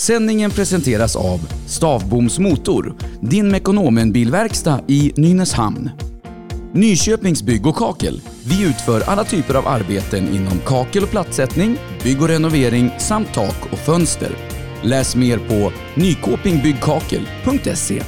Sändningen presenteras av Stavboms Motor, din Mekonomen-bilverkstad i Nynäshamn. Nyköpings Bygg och Kakel. Vi utför alla typer av arbeten inom kakel och plattsättning, bygg och renovering samt tak och fönster. Läs mer på nykopingbyggkakel.se.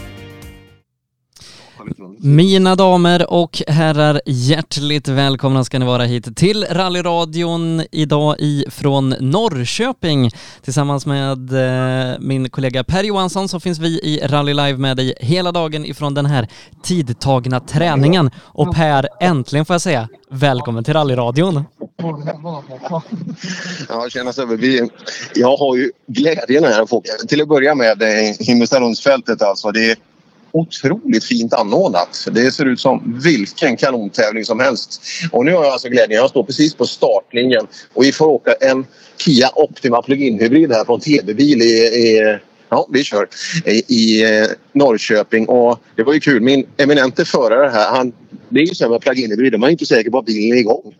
Mina damer och herrar, hjärtligt välkomna ska ni vara hit till rallyradion idag ifrån Norrköping. Tillsammans med eh, min kollega Per Johansson så finns vi i Rally Live med dig hela dagen ifrån den här tidtagna träningen. Och Per, äntligen får jag säga, välkommen till rallyradion. Ja, tjena Sebbe. Vi, jag har ju glädjen här att få till att börja med eh, Himmelstalundsfältet alltså. Det är otroligt fint anordnat. Det ser ut som vilken kanontävling som helst. Och nu har jag alltså glädjen, jag står precis på startlinjen och vi får åka en Kia Optima Plug-in hybrid här från TB-bil i, i Ja, vi kör i, i eh, Norrköping och det var ju kul. Min eminente förare här, han, det är ju så här med plug-in hybrid, man är inte säker på att bilen är igång.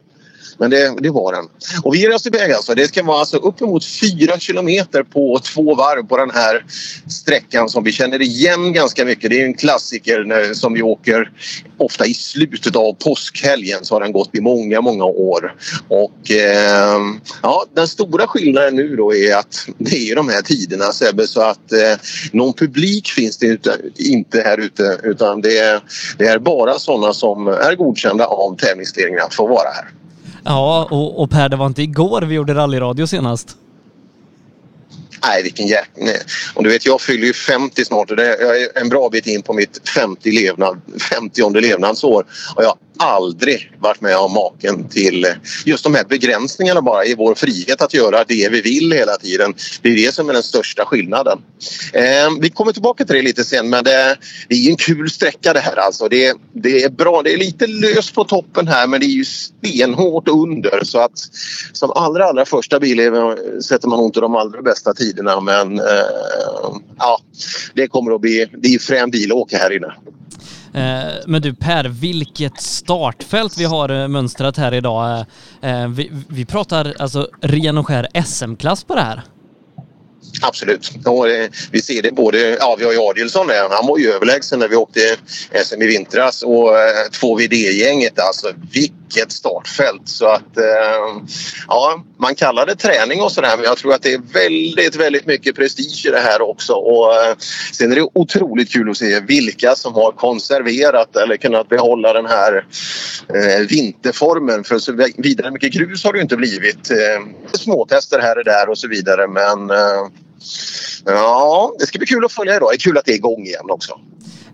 Men det, det var den. Och vi ger oss iväg alltså. Det ska vara alltså uppemot fyra kilometer på två varv på den här sträckan som vi känner igen ganska mycket. Det är en klassiker när, som vi åker ofta i slutet av påskhelgen så har den gått i många, många år. Och eh, ja, den stora skillnaden nu då är att det är de här tiderna Sebbe så att eh, någon publik finns det inte här ute utan det är, det är bara sådana som är godkända av tävlingsledningen att få vara här. Ja, och, och Per, det var inte igår vi gjorde rallyradio senast. Nej, vilken jäkla... Och du vet, jag fyller ju 50 snart och det är en bra bit in på mitt 50 levnad, 50 levnadsår. Och jag aldrig varit med om maken till eh, just de här begränsningarna bara i vår frihet att göra det vi vill hela tiden. Det är det som är den största skillnaden. Eh, vi kommer tillbaka till det lite sen men det, det är en kul sträcka det här alltså. Det, det är bra. Det är lite löst på toppen här men det är ju stenhårt under så att som allra allra första bil sätter man nog inte de allra bästa tiderna men eh, ja, det kommer att bli, det är frän bil att åka här inne. Eh, men du Per, vilket startfält vi har eh, mönstrat här idag. Eh, vi, vi pratar alltså ren och skär SM-klass på det här. Absolut. Och, eh, vi ser det både, ja vi har ju Adielsson där, han var ju överlägsen när vi åkte SM i vintras och eh, två VD-gänget, alltså vilket startfält så att eh, ja man kallar det träning och sådär men jag tror att det är väldigt väldigt mycket prestige i det här också och eh, sen är det otroligt kul att se vilka som har konserverat eller kunnat behålla den här eh, vinterformen för så vidare mycket grus har det ju inte blivit. Eh, småtester här och där och så vidare men eh, Ja, det ska bli kul att följa idag. Det är kul att det är igång igen också.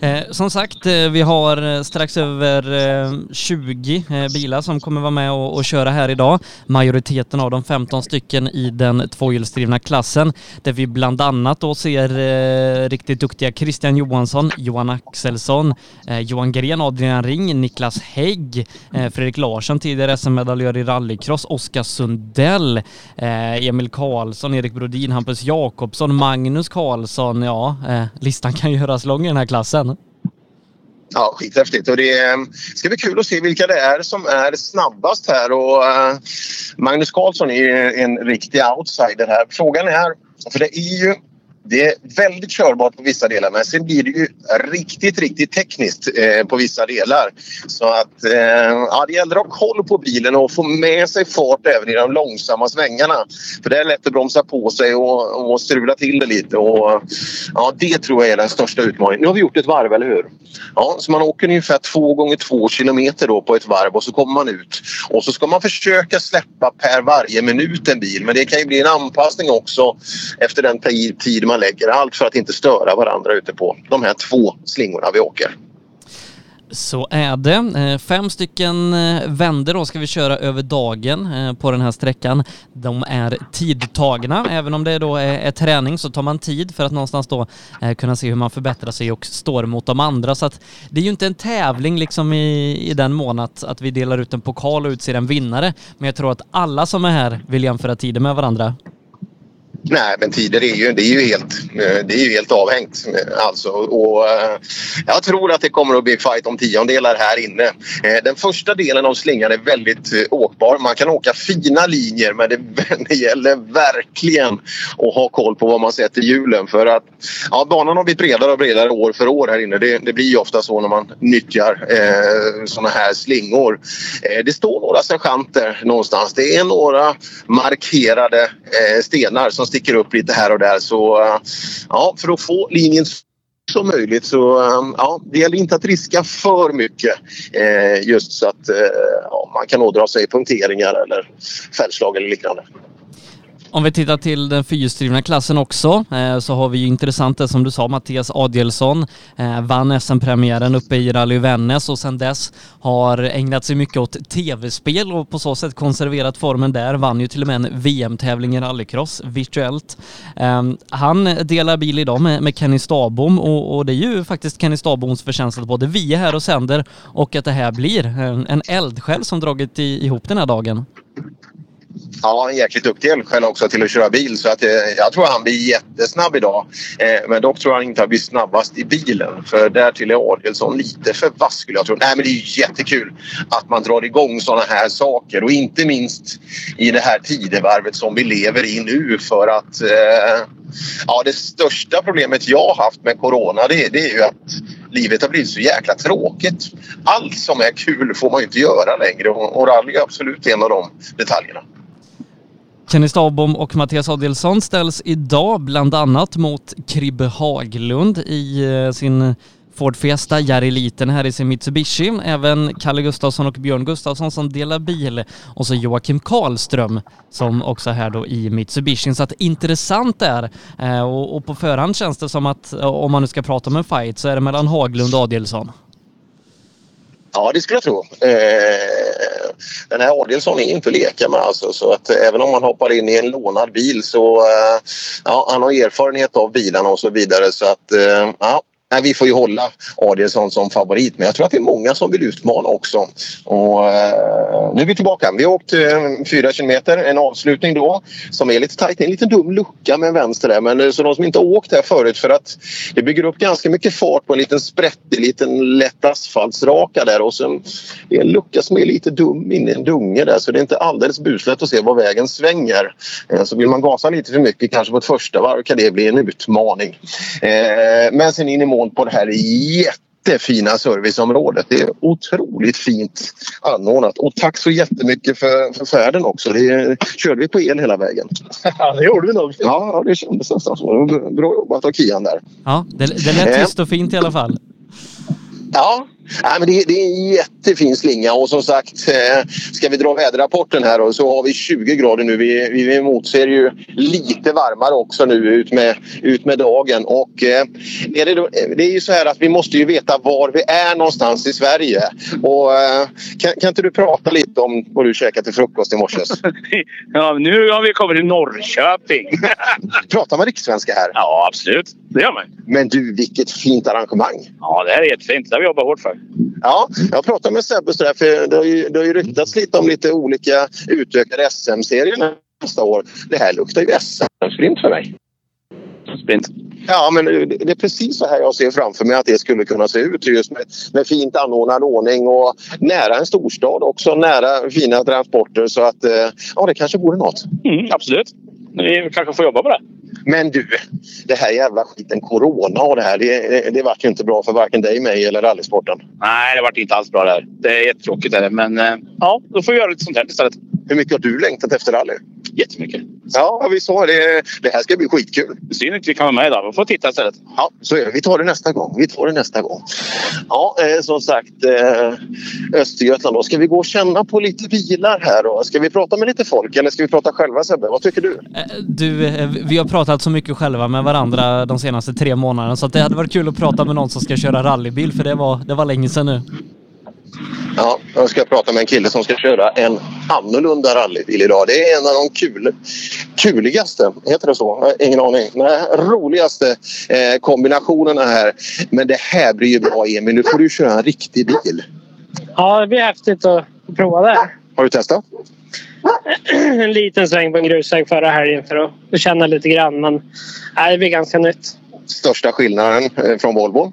Eh, som sagt, eh, vi har eh, strax över eh, 20 eh, bilar som kommer vara med och, och, köra här idag. Majoriteten av de 15 stycken i den tvåhjulsdrivna klassen där vi bland annat då ser eh, riktigt duktiga Christian Johansson, Johan Axelsson, eh, Johan Gren, Adrian Ring, Niklas Hägg, eh, Fredrik Larsson, tidigare SM-medaljör i rallycross, Oskar Sundell, Emil Karlsson, Erik Brodin, Hampus Jakobsson, Magnus Karlsson, ja, listan kan göras lång i den här klassen. Ja, skithäftigt. Och det ehm, ska bli kul att se vilka det är som är snabbast här. Och, eh, Magnus Karlsson är en riktig outsider här. Frågan är, för det är ju det är väldigt körbart på vissa delar men sen blir det ju riktigt, riktigt tekniskt eh, på vissa delar. Så att eh, ja, det gäller att ha koll på bilen och få med sig fart även i de långsamma svängarna. För det är lätt att bromsa på sig och, och strula till det lite. Och, ja, det tror jag är den största utmaningen. Nu har vi gjort ett varv, eller hur? Ja, så man åker ungefär två gånger två kilometer då på ett varv och så kommer man ut. Och så ska man försöka släppa per varje minut en bil. Men det kan ju bli en anpassning också efter den tid man lägger. Allt för att inte störa varandra ute på de här två slingorna vi åker. Så är det. Eh, fem stycken eh, vänder då ska vi köra över dagen eh, på den här sträckan. De är tidtagna. Även om det då är, träning så tar man tid för att någonstans då kunna se hur man förbättrar sig och står mot de andra. Så att det är ju inte en tävling liksom i, i den mån att, att vi delar ut en pokal och utser en vinnare. Men jag tror att alla som är här vill jämföra tider med varandra. Nej, men tider är ju, det är ju, helt, eh, det är ju helt avhängt. Eh, alltså. Och, eh, jag tror att det kommer att bli fight om tiondelar här inne. Den första delen av slingan är väldigt åkbar. Man kan åka fina linjer men det, det gäller verkligen att ha koll på vad man sätter hjulen. För att ja, banan har blivit bredare och bredare år för år här inne. Det, det blir ju ofta så när man nyttjar eh, såna här slingor. det står några sergeanter någonstans. Det är några markerade stenar som sticker upp lite här och där. Så eh, ja, för att få linjen som möjligt så eh, ja, det gäller inte att riska för mycket eh, just så att eh, ja, man kan ådra sig punkteringar eller fällslag eller liknande. Om vi tittar till den fyrhjulsdrivna klassen också eh, så har vi ju intressant det som du sa, Mattias Adielsson eh, vann SM-premiären uppe i Rally Vännäs och sedan dess har ägnat sig mycket åt tv-spel och på så sätt konserverat formen där. Vann ju till och med en VM-tävling i rallycross virtuellt. Ehm, han delar bil idag med, Kenny Stabom och, det är ju faktiskt Kenny Staboms förtjänst att både vi är här och sänder och att det här blir en, eldsjäl som dragit ihop den här dagen. Ja, en jäkligt duktig eldsjäl också till att köra bil så att, eh, jag tror han blir jättesnabb idag. Eh, men dock tror jag inte han blir snabbast i bilen för därtill är Adielsson lite för vass skulle jag tro. Nej men det är jättekul att man drar igång sådana här saker och inte minst i det här tidevarvet som vi lever i nu för att eh, ja, det största problemet jag har haft med Corona det, det är ju att livet har blivit så jäkla tråkigt. Allt som är kul får man ju inte göra längre och, och rally är absolut en av de detaljerna. Kenny Stavbom och Mattias Adelsson ställs idag bland annat mot Kribbe Haglund i eh, sin Ford Fiesta, Jari Liten här i sin Mitsubishi, även Kalle Gustafsson och Björn Gustafsson som delar bil och så Joakim Karlström som också är här då i Mitsubishi. Så att intressant där eh, och på förhand känns det som att eh, om man nu ska prata om en fight så är det mellan Haglund och Adelsson. Ja, det skulle jag tro. Eh, den här Adielsson är inte att leka med alltså, så att eh, även om man hoppar in i en lånad bil så eh, ja, han har erfarenhet av bilarna och så vidare så att eh, ja, Nej, vi får ju hålla Adielsson som favorit men jag tror att det är många som vill utmana också. Och, eh, nu är vi tillbaka. Vi har åkt eh, fyra kilometer, en avslutning då som är lite tajt. En liten dum lucka med en vänster där men eh, så de som inte har åkt här förut för att det bygger upp ganska mycket fart på en liten sprättig liten lätt asfaltsraka där och sen är en lucka som är lite dum inne i en dunge där så det är inte alldeles buslätt att se var vägen svänger. Eh, så vill man gasa lite för mycket kanske på ett första varv kan det bli en utmaning. Eh, men sen in i mål på det här jättefina serviceområdet. Det är otroligt fint anordnat. Och tack så jättemycket för, för färden också. Det körde vi på el hela vägen. Ja, det gjorde vi nog. Ja, det kändes nästan så. Bra jobbat av Kian där. Ja, det, det lät eh. tyst och fint i alla fall. Ja, Nej, men det, det, är en jättefin slinga och som sagt eh, ska vi dra väderrapporten här så har vi 20 grader nu. Vi, vi emotser ju lite varmare också nu ut med, ut med dagen och eh, är det, då, det är ju så här att vi måste ju veta var vi är någonstans i Sverige. Och, eh, kan, kan inte du prata lite om vad du käkade till frukost i morse? ja, nu har vi kommit till Norrköping. Pratar man rikssvenska här? Ja, absolut. Det gör man. Men du, vilket fint arrangemang. Ja, det här är jättefint. Det har vi jobbat hårt för. Ja, jag pratade med Sebbe sådär, för det har, ju, det har ju ryktats lite om lite olika utökade SM-serier nästa år. Det här luktar ju SM-sprint för mig. Sprint? Ja, men det är precis så här jag ser framför mig att det skulle kunna se ut. Just med, med fint anordnad ordning och nära en storstad också. Nära fina transporter. Så att eh, ja, det kanske vore något. Mm, absolut. Ni kanske får jobba på det. Men du, det här jävla skiten corona och det här. Det, det, det vart ju inte bra för varken dig, mig eller rallysporten. Nej, det vart inte alls bra det här. Det är jättetråkigt. Är det. Men eh, ja, då får vi göra lite sånt här istället. Hur mycket har du längtat efter rally? Jättemycket. Ja, vi sa det. Det här ska bli skitkul. Synd att vi kan vara med idag. Vi får titta istället. Ja, så är det. Vi tar det nästa gång. Vi tar det nästa gång. Ja, eh, som sagt. Eh, Östergötland då. Ska vi gå och känna på lite bilar här då? Ska vi prata med lite folk eller ska vi prata själva Sebbe? Vad tycker du? Eh, du, eh, vi har pratat så mycket själva med varandra de senaste tre månaderna så att det hade varit kul att prata med någon som ska köra rallybil för det var, det var länge sedan nu. Ja, jag ska prata med en kille som ska köra en annorlunda rallybil idag. Det är en av de kul, kuligaste, heter det så? Ingen aning. Nej, roligaste eh, kombinationerna här. Men det här blir ju bra Emil. Nu får du köra en riktig bil. Ja, det blir häftigt att prova det. Har du testat? en liten sväng på en grusväg förra helgen för att känna lite grann. Men nej, det blir ganska nytt. Största skillnaden eh, från Volvo?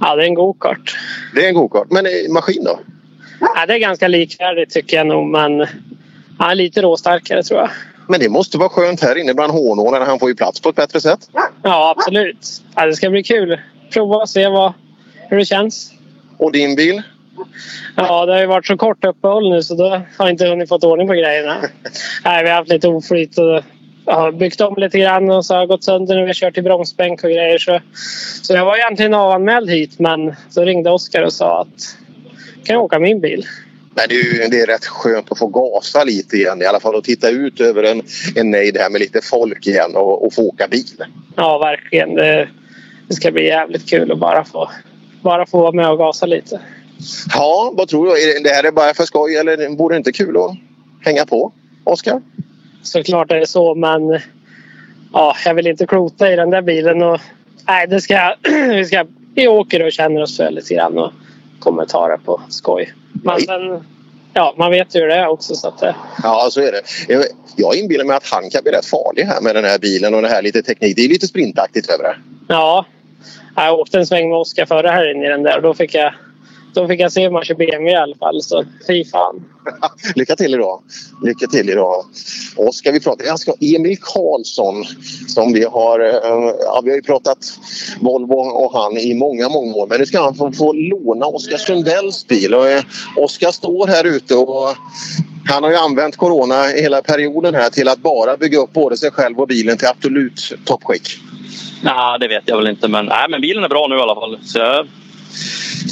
Ja, det är en go-kart. Det är en go-kart. Men maskin då? Ja, det är ganska likvärdigt tycker jag nog. Men ja, lite råstarkare tror jag. Men det måste vara skönt här inne bland honålarna. Han får ju plats på ett bättre sätt. Ja, absolut. Ja, det ska bli kul. Prova och se vad, hur det känns. Och din bil? Ja, det har ju varit så kort uppehåll nu så då har jag inte hunnit fått ordning på grejerna. Nej, vi har haft lite oflyt och ja, byggt om lite grann och så har jag gått sönder när vi har kört i bromsbänk och grejer. Så, så jag var egentligen avanmäld hit men så ringde Oskar och sa att kan jag åka min bil? Men det är, ju, det är rätt skönt att få gasa lite igen i alla fall och titta ut över en, en nejd här med lite folk igen och, och få åka bil. Ja, verkligen. Det, det ska bli jävligt kul att bara få, bara få vara med och gasa lite. Ja, vad tror du? Är det här är bara för skoj eller vore det inte kul att hänga på, Oskar? Såklart är det så, men ja, jag vill inte klota i den där bilen. Och, nej, det ska, vi, ska, vi åker och känner oss för lite grann och kommer ta det på skoj. Men sen, ja, man vet ju hur det är också. Så att, Ja, så är det. Jag, inbillar mig att han kan bli rätt farlig här med den här bilen och det här lite teknik. Det är lite sprintaktigt över det. Ja, jag åkte en sväng med Oskar förra helgen i den där och då fick jag då fick jag se hur man kör BMW i alla fall. Så fy fan. Lycka till idag. Lycka till idag. Och ska vi prata, jag ska Emil Karlsson som vi har, ja, vi har ju pratat Volvo och han i många, många år. Men nu ska han få, få låna Oskar Sundells bil. Och, eh, Oskar står här ute och han har ju använt corona hela perioden här till att bara bygga upp både sig själv och bilen till absolut toppskick. Nej, det vet jag väl inte. Men, nej, men bilen är bra nu i alla fall. Så jag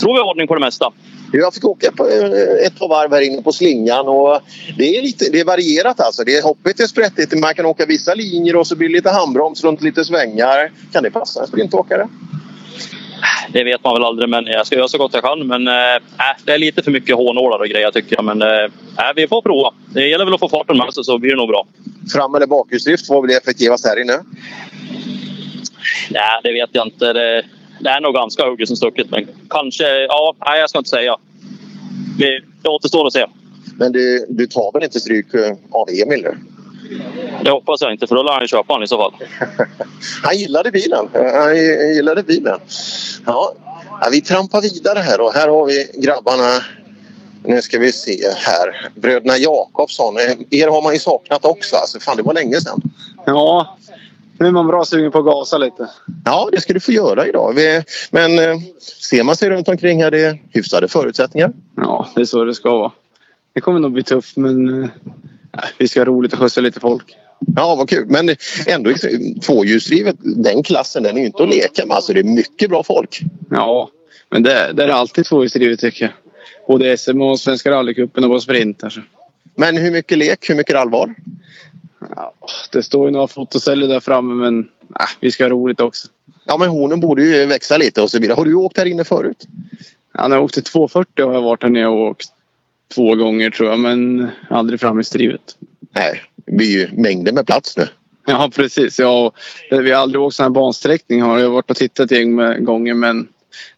tror vi har ordning på det mesta. Jag fick åka på eh, ett par varv här inne på slingan och det är, lite, det är varierat alltså. Det är hoppet är sprättigt. Man kan åka vissa linjer och så blir det lite handbroms runt lite svängar. Kan det passa en sprintåkare? Det vet man väl aldrig, men jag ska göra så gott jag kan. Men äh, det är lite för mycket hårnålar och grejer tycker jag. Men äh, vi får prova. Det gäller väl att få farten med sig så blir det nog bra. Fram eller bakhjulsdrift, vad blir effektivast här inne? Nej, det vet jag inte. Det, det är nog ganska hugget som stucket, men kanske... Ja, nej, jag ska inte säga. Det, det återstår att se. Men du, du tar väl inte stryk eh, av Emil nu? Det hoppas jag inte, för då lär han köpa den i så fall. han gillade bilen. Han gillade bilen. Ja, vi trampar vidare här och här har vi grabbarna. Nu ska vi se här. Bröderna Jakobsson. Er har man ju saknat också. Alltså, fan, det var länge sedan. Ja, nu är man bra sugen på att gasa lite. Ja, det ska du få göra idag. Men eh, ser man sig runt omkring här, det är hyfsade förutsättningar. Ja, det är så det ska vara. Det kommer nog bli tufft, men eh, vi ska ha roligt och skjutsa lite folk. Ja, vad kul. Men ändå tvåhjulsdrivet, den klassen, den är ju inte att leka med. Alltså, det är mycket bra folk. Ja, men det, det är alltid tvåhjulsdrivet tycker jag. Både SM och Svenska rallycupen och på sprint. Alltså. Men hur mycket lek, hur mycket allvar? Ja, det står ju några fotoceller där framme men äh, vi ska ha roligt också. Ja men hornen borde ju växa lite och så vidare. Har du åkt här inne förut? Ja, när jag åkte 240 har jag varit här nere och åkt två gånger tror jag men aldrig fram i strivet. Nej, det blir ju mängder med plats nu. Ja precis. Ja, vi har aldrig åkt sån här bansträckning. Har jag varit och tittat en gång gånger men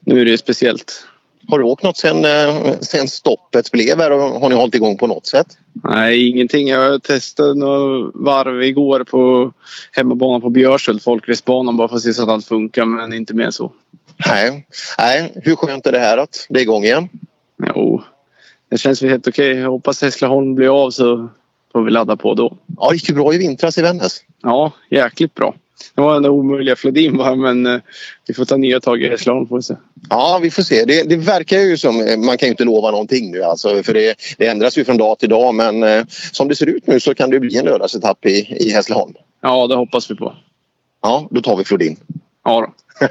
nu är det speciellt. Har du åkt något sen, eh, sen stoppet blev här? Har ni hållit igång på något sätt? Nej, ingenting. Jag testade några varv igår på hemmabanan på Björshult, folkracebanan, bara för att se så att allt funkar, men inte mer så. Nej. Nej, hur skönt är det här att det är igång igen? Jo, det känns väl helt okej. Jag hoppas Hässleholm blir av så får vi ladda på då. Ja, det gick ju bra i vintras i Vännäs. Ja, jäkligt bra. Det var den omöjliga Flodin bara men eh, vi får ta nya tag i Hässleholm får vi se. Ja, vi får se. Det, det, verkar ju som... Eh, man kan ju inte lova någonting nu alltså, för det, det ändras ju från dag till dag men eh, som det ser ut nu så kan det bli en lördagsetapp i, i Hässleholm. Ja, det hoppas vi på. Ja, då tar vi Flodin. Ja då.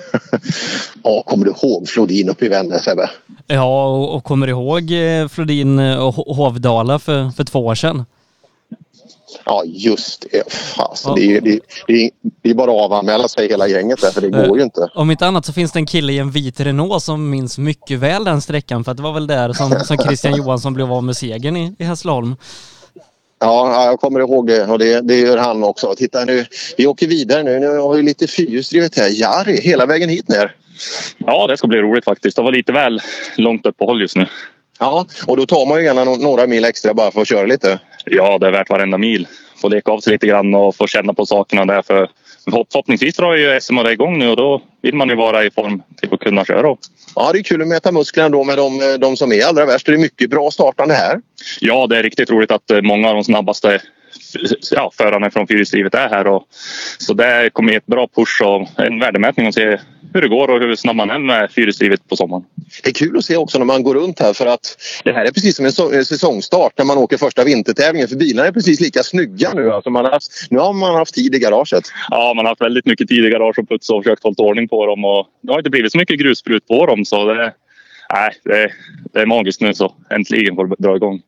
ja, kommer du ihåg Flodin uppe i Vännäs Ebbe? Ja, och, och kommer du ihåg Flodin och Hovdala för, för två år sedan? Ja, just det. Alltså, ja. det, är, det, det, det är bara att avanmäla sig hela gänget där, för det går ju inte. Om inte annat så finns det en kille i en vit Renault som minns mycket väl den sträckan, för det var väl där som, som Christian Johansson blev av med segern i, i Hässleholm. Ja, jag kommer ihåg det och det, det gör han också. Titta nu, vi åker vidare nu. Nu har vi lite fyrhjulsdrivet här. Jari, hela vägen hit ner. Ja, det ska bli roligt faktiskt. Det var lite väl långt uppehåll just nu. Ja, och då tar man ju gärna några mil extra bara för att köra lite. Ja, det är värt varenda mil. Få leka av sig lite grann och få känna på sakerna där. För förhoppningsvis drar ju SM igång nu och då vill man ju vara i form till att kunna köra. Ja, det är kul att mäta musklerna då med de, de som är allra värst. Det är mycket bra startande här. Ja, det är riktigt roligt att många av de snabbaste ja, förarna från fyrhjulsdrivet är här. Och, så det kommer ge ett bra push och en värdemätning att se hur det går och hur snabb man är med fyrhjulsdrivet på sommaren. Det är kul att se också när man går runt här för att det här är precis som en säsongstart när man åker första vintertävlingen för bilarna är precis lika snygga nu. Alltså man har nu har man haft tid i garaget. Ja, man har haft väldigt mycket tid i garaget och putsa och försökt hålla ordning på dem och det har inte blivit så mycket grusprut på dem så det, nej, det, det är magiskt nu så äntligen får det dra igång.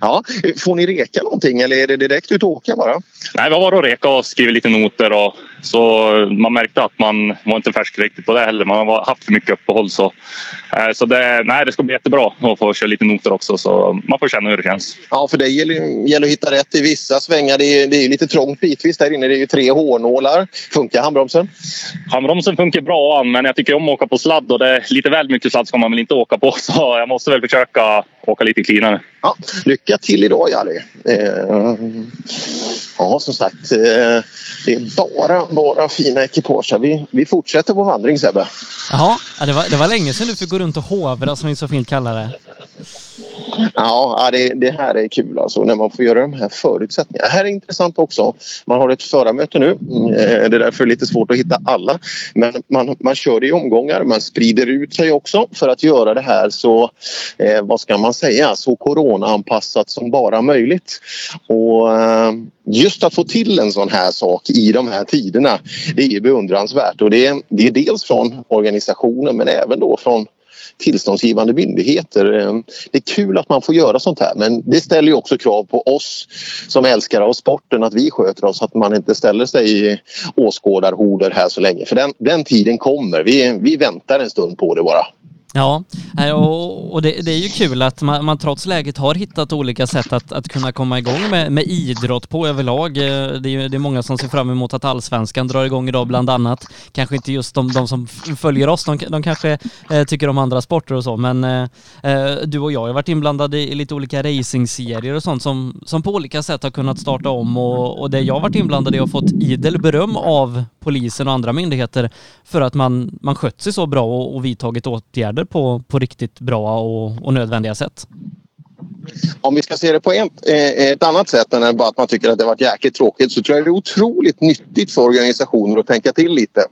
Ja, får ni reka någonting eller är det direkt ut och åka bara? Nej, vi har varit och reka och skrivit lite noter och så man märkte att man var inte färsk riktigt på det heller. Man har haft för mycket uppehåll så, eh, så det, nej, det ska bli jättebra att få köra lite noter också så man får känna hur det känns. Ja, för det gäller, gäller att hitta rätt i vissa svängar. Det är, det är lite trångt bitvis där inne. Det är ju tre hårnålar. Funkar handbromsen? Handbromsen funkar bra men jag tycker om att åka på sladd och det är lite väl mycket sladd ska man väl inte åka på så jag måste väl försöka åka lite cleanare. Ja, lycka till idag Jari. Eh, ja, som sagt. Eh, det är bara, bara fina ekipage. Vi, vi fortsätter vår vandring Sebbe. Jaha, det var, det var länge sedan du fick gå runt och hovra som vi så fint kallar det. Ja, det, det, här är kul alltså när man får göra de här förutsättningarna. Det här är intressant också. Man har ett förarmöte nu. Eh, det är därför lite svårt att hitta alla. Men man, man kör i omgångar. Man sprider ut sig också för att göra det här så, eh, vad ska man säga, så coronaanpassat som bara möjligt. Och eh, just att få till en sån här sak i de här tiderna, det är beundransvärt. Och det, det är dels från organisationen men även då från tillståndsgivande myndigheter. Ehm, det är kul att man får göra sånt här men det ställer ju också krav på oss som älskar av sporten att vi sköter oss, att man inte ställer sig i åskådarhorder här så länge. För den, den tiden kommer. Vi, vi väntar en stund på det bara. Ja, eh, och, och det, det, är ju kul att man, man, trots läget har hittat olika sätt att, att kunna komma igång med, med idrott på överlag. Eh, det är, det är många som ser fram emot att allsvenskan drar igång idag bland annat. Kanske inte just de, de som följer oss, de, de kanske eh, tycker om andra sporter och så, men eh, eh du och jag har varit inblandade i lite olika racingserier och sånt som, som på olika sätt har kunnat starta om och, och det jag har varit inblandad i har fått idel beröm av polisen och andra myndigheter för att man, man skött sig så bra och, och vidtagit åtgärder på, på riktigt bra och, och nödvändiga sätt. Om vi ska se det på ett, eh, ett annat sätt än bara att man tycker att det varit jäkligt tråkigt så tror jag det är otroligt nyttigt för organisationer att tänka till lite.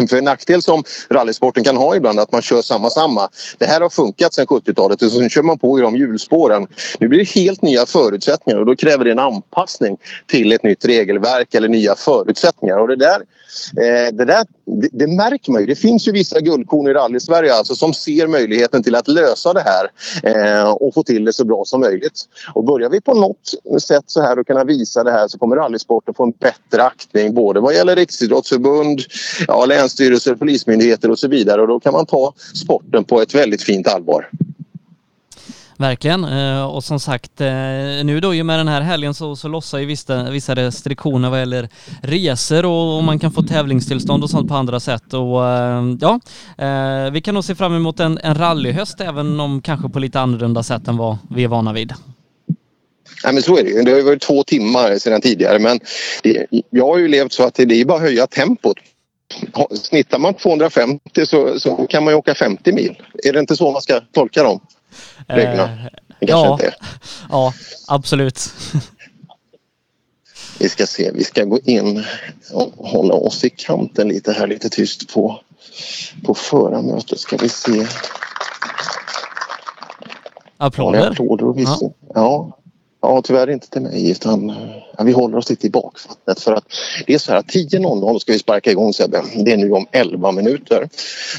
För en nackdel som rallysporten kan ha ibland är att man kör samma samma. Det här har funkat sedan 70-talet och så kör man på i de hjulspåren. Nu blir det helt nya förutsättningar och då kräver det en anpassning till ett nytt regelverk eller nya förutsättningar. Och det där, eh, det, där det, det, märker man ju. Det finns ju vissa guldkorn i rally-Sverige alltså, som ser möjligheten till att lösa det här eh, och få till det så bra som möjligt. Och börjar vi på något sätt så här och kunna visa det här så kommer rallysporten få en bättre aktning både vad gäller Riksidrottsförbund, ja, länsstyrelser, polismyndigheter och så vidare och då kan man ta sporten på ett väldigt fint allvar. Verkligen. Eh, och som sagt, eh, nu då ju med den här helgen så, så lossar ju vissa, vissa restriktioner vad gäller resor och, och man kan få tävlingstillstånd och sånt på andra sätt. Och eh, ja, vi kan nog se fram emot en, en rallyhöst även om kanske på lite annorlunda sätt än vad vi är vana vid. Nej, men så är det ju. Det har ju varit två timmar sedan tidigare men det, jag har ju levt så att det är bara att höja tempot Snittar man 250 så, så kan man ju åka 50 mil. Är det inte så man ska tolka dem? Reglerna. Eh, ja, ja, absolut. Vi ska se, vi ska gå in och hålla oss i kanten lite här, lite tyst på, på förarmötet. Ska vi se. Applåder? Ja, ja. Ja, tyvärr inte till mig utan ja, vi håller oss lite i bakvattnet för att det är så här 10.00 ska vi sparka igång Sebbe. Det är nu om 11 minuter.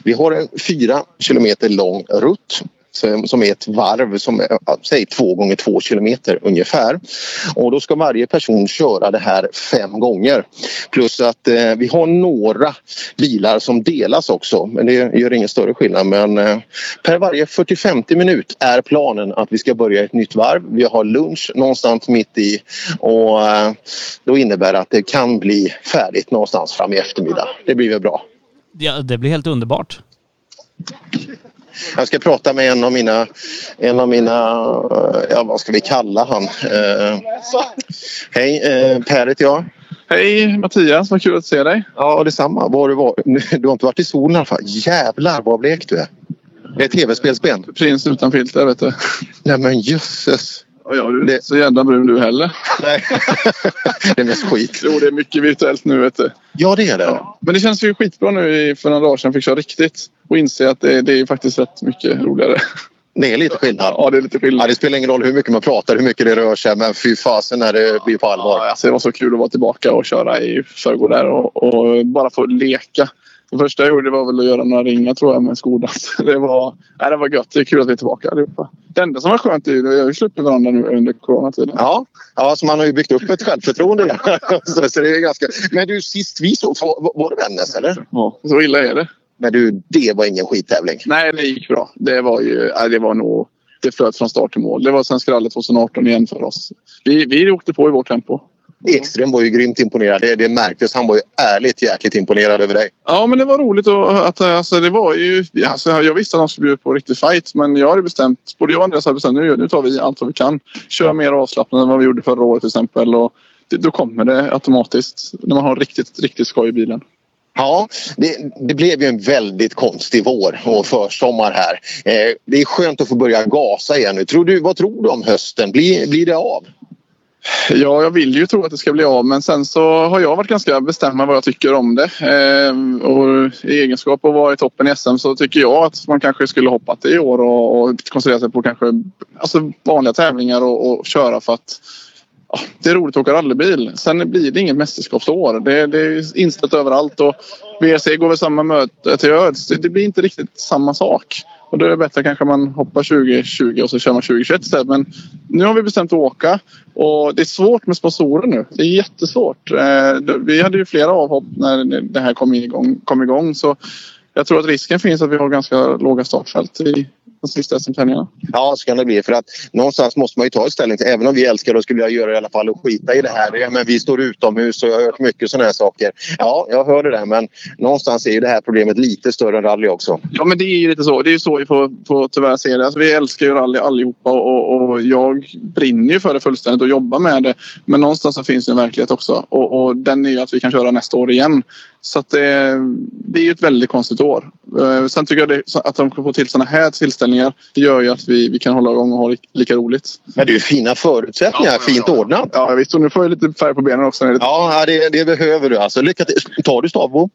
Vi har en fyra kilometer lång rutt som är ett varv som är säg två gånger två kilometer ungefär. Och då ska varje person köra det här fem gånger. Plus att eh, vi har några bilar som delas också men det gör ingen större skillnad. Men eh, per varje 40-50 minut är planen att vi ska börja ett nytt varv. Vi har lunch någonstans mitt i och eh, då innebär det att det kan bli färdigt någonstans fram i eftermiddag. Det blir väl bra. Ja, det blir helt underbart. Jag ska prata med en av mina, en av mina ja vad ska vi kalla han? Eh, hej, eh, Per heter jag. Hej Mattias, vad kul att se dig. Ja, detsamma. Var du, var, du har inte varit i solen i alla fall. Jävlar vad blek du är. Det är tv-spelsben. Prins utan filter vet du. Nej men jösses. Ja, ja, du är inte så jävla brun du heller. Nej. det är mest skit. Jo, det är mycket virtuellt nu vet du. Ja, det är det. Ja. Men det känns ju skitbra nu i- för några dagar sedan fick köra riktigt. Och inse att det, det är faktiskt rätt mycket roligare. Det är lite skillnad. Ja, det är lite Ja, skillnad. det spelar ingen roll hur mycket man pratar, hur mycket det rör sig. Men fy fasen när det blir på allvar. Ja, alltså det var så kul att vara tillbaka och köra i förrgår där och, och bara få leka. Det första jag gjorde var väl att göra några ringar tror jag med skodans. Det var, nej, det var gött. Det är kul att vi är tillbaka allihopa. Det enda som var skönt är att vi har ju sluppit varandra nu under coronatiden. Ja, ja så man har ju byggt upp ett självförtroende. så, så det är ganska... Men du, sist vi såg, var, var det Vännäs eller? Ja, så illa är det. Men du, det var ingen skittävling. Nej, det gick bra. Det var ju, nej, det var nog, det flöt från start till mål. Det var Svenska rallyt 2018 igen för oss. Vi, vi åkte på i vårt tempo. Ekström var ju grymt imponerad. Det, det märktes. Han var ju ärligt jäkligt imponerad över dig. Ja, men det var roligt och att alltså, det var ju. Alltså, jag visste att de skulle bjuda på riktig fight, men jag hade bestämt. Både jag och Andreas hade bestämt nu, nu tar vi allt vad vi kan. Kör mer avslappnat än vad vi gjorde förra året till exempel. Och det, då kommer det automatiskt när man har riktigt, riktigt skoj i bilen. Ja, det, det blev ju en väldigt konstig vår och försommar här. Eh, det är skönt att få börja gasa igen nu. Tror du, vad tror du om hösten? Blir, blir det av? Ja, jag vill ju tro att det ska bli av men sen så har jag varit ganska bestämd med vad jag tycker om det. Eh, och I egenskap av att vara i toppen i SM så tycker jag att man kanske skulle hoppat det i år och, och koncentrera sig på kanske alltså vanliga tävlingar och, och köra för att ja, det är roligt att åka rallybil. Sen blir det inget mästerskapsår. Det, det är inställt överallt och WRC går väl samma möte till öds. Det blir inte riktigt samma sak. Och då är det bättre kanske man hoppar 2020 och så kör man 2021 istället. Men nu har vi bestämt att åka och det är svårt med sponsorer nu. Det är jättesvårt. Eh, vi hade ju flera avhopp när det här kom igång. Kom igång så jag tror att risken finns att vi har ganska låga startfält i de sista SM-tävlingarna. Ja, så kan det bli. För att någonstans måste man ju ta ett ställning till, även om vi älskar det och skulle jag göra i alla fall och skita i det här. Men vi står utomhus och jag har hört mycket sådana här saker. Ja, jag hör det där men någonstans är ju det här problemet lite större än rally också. Ja men det är ju lite så. Det är ju så vi får, får tyvärr se det. Alltså, vi älskar ju rally allihopa och, och jag brinner ju för det fullständigt och jobbar med det. Men någonstans så finns det en verklighet också och, och den är ju att vi kan köra nästa år igen. Så att det, det är ju ett väldigt konstigt år. Eh, Sen tycker jag det, att de får till sådana här tillställningar det gör ju att vi, vi kan hålla igång och ha li- lika roligt. Men det är ju fina förutsättningar, fint ordnat. Ja visst, och nu får jag lite färg på benen också. Ja, det, det behöver du alltså. Lycka till. Tar du stavbom?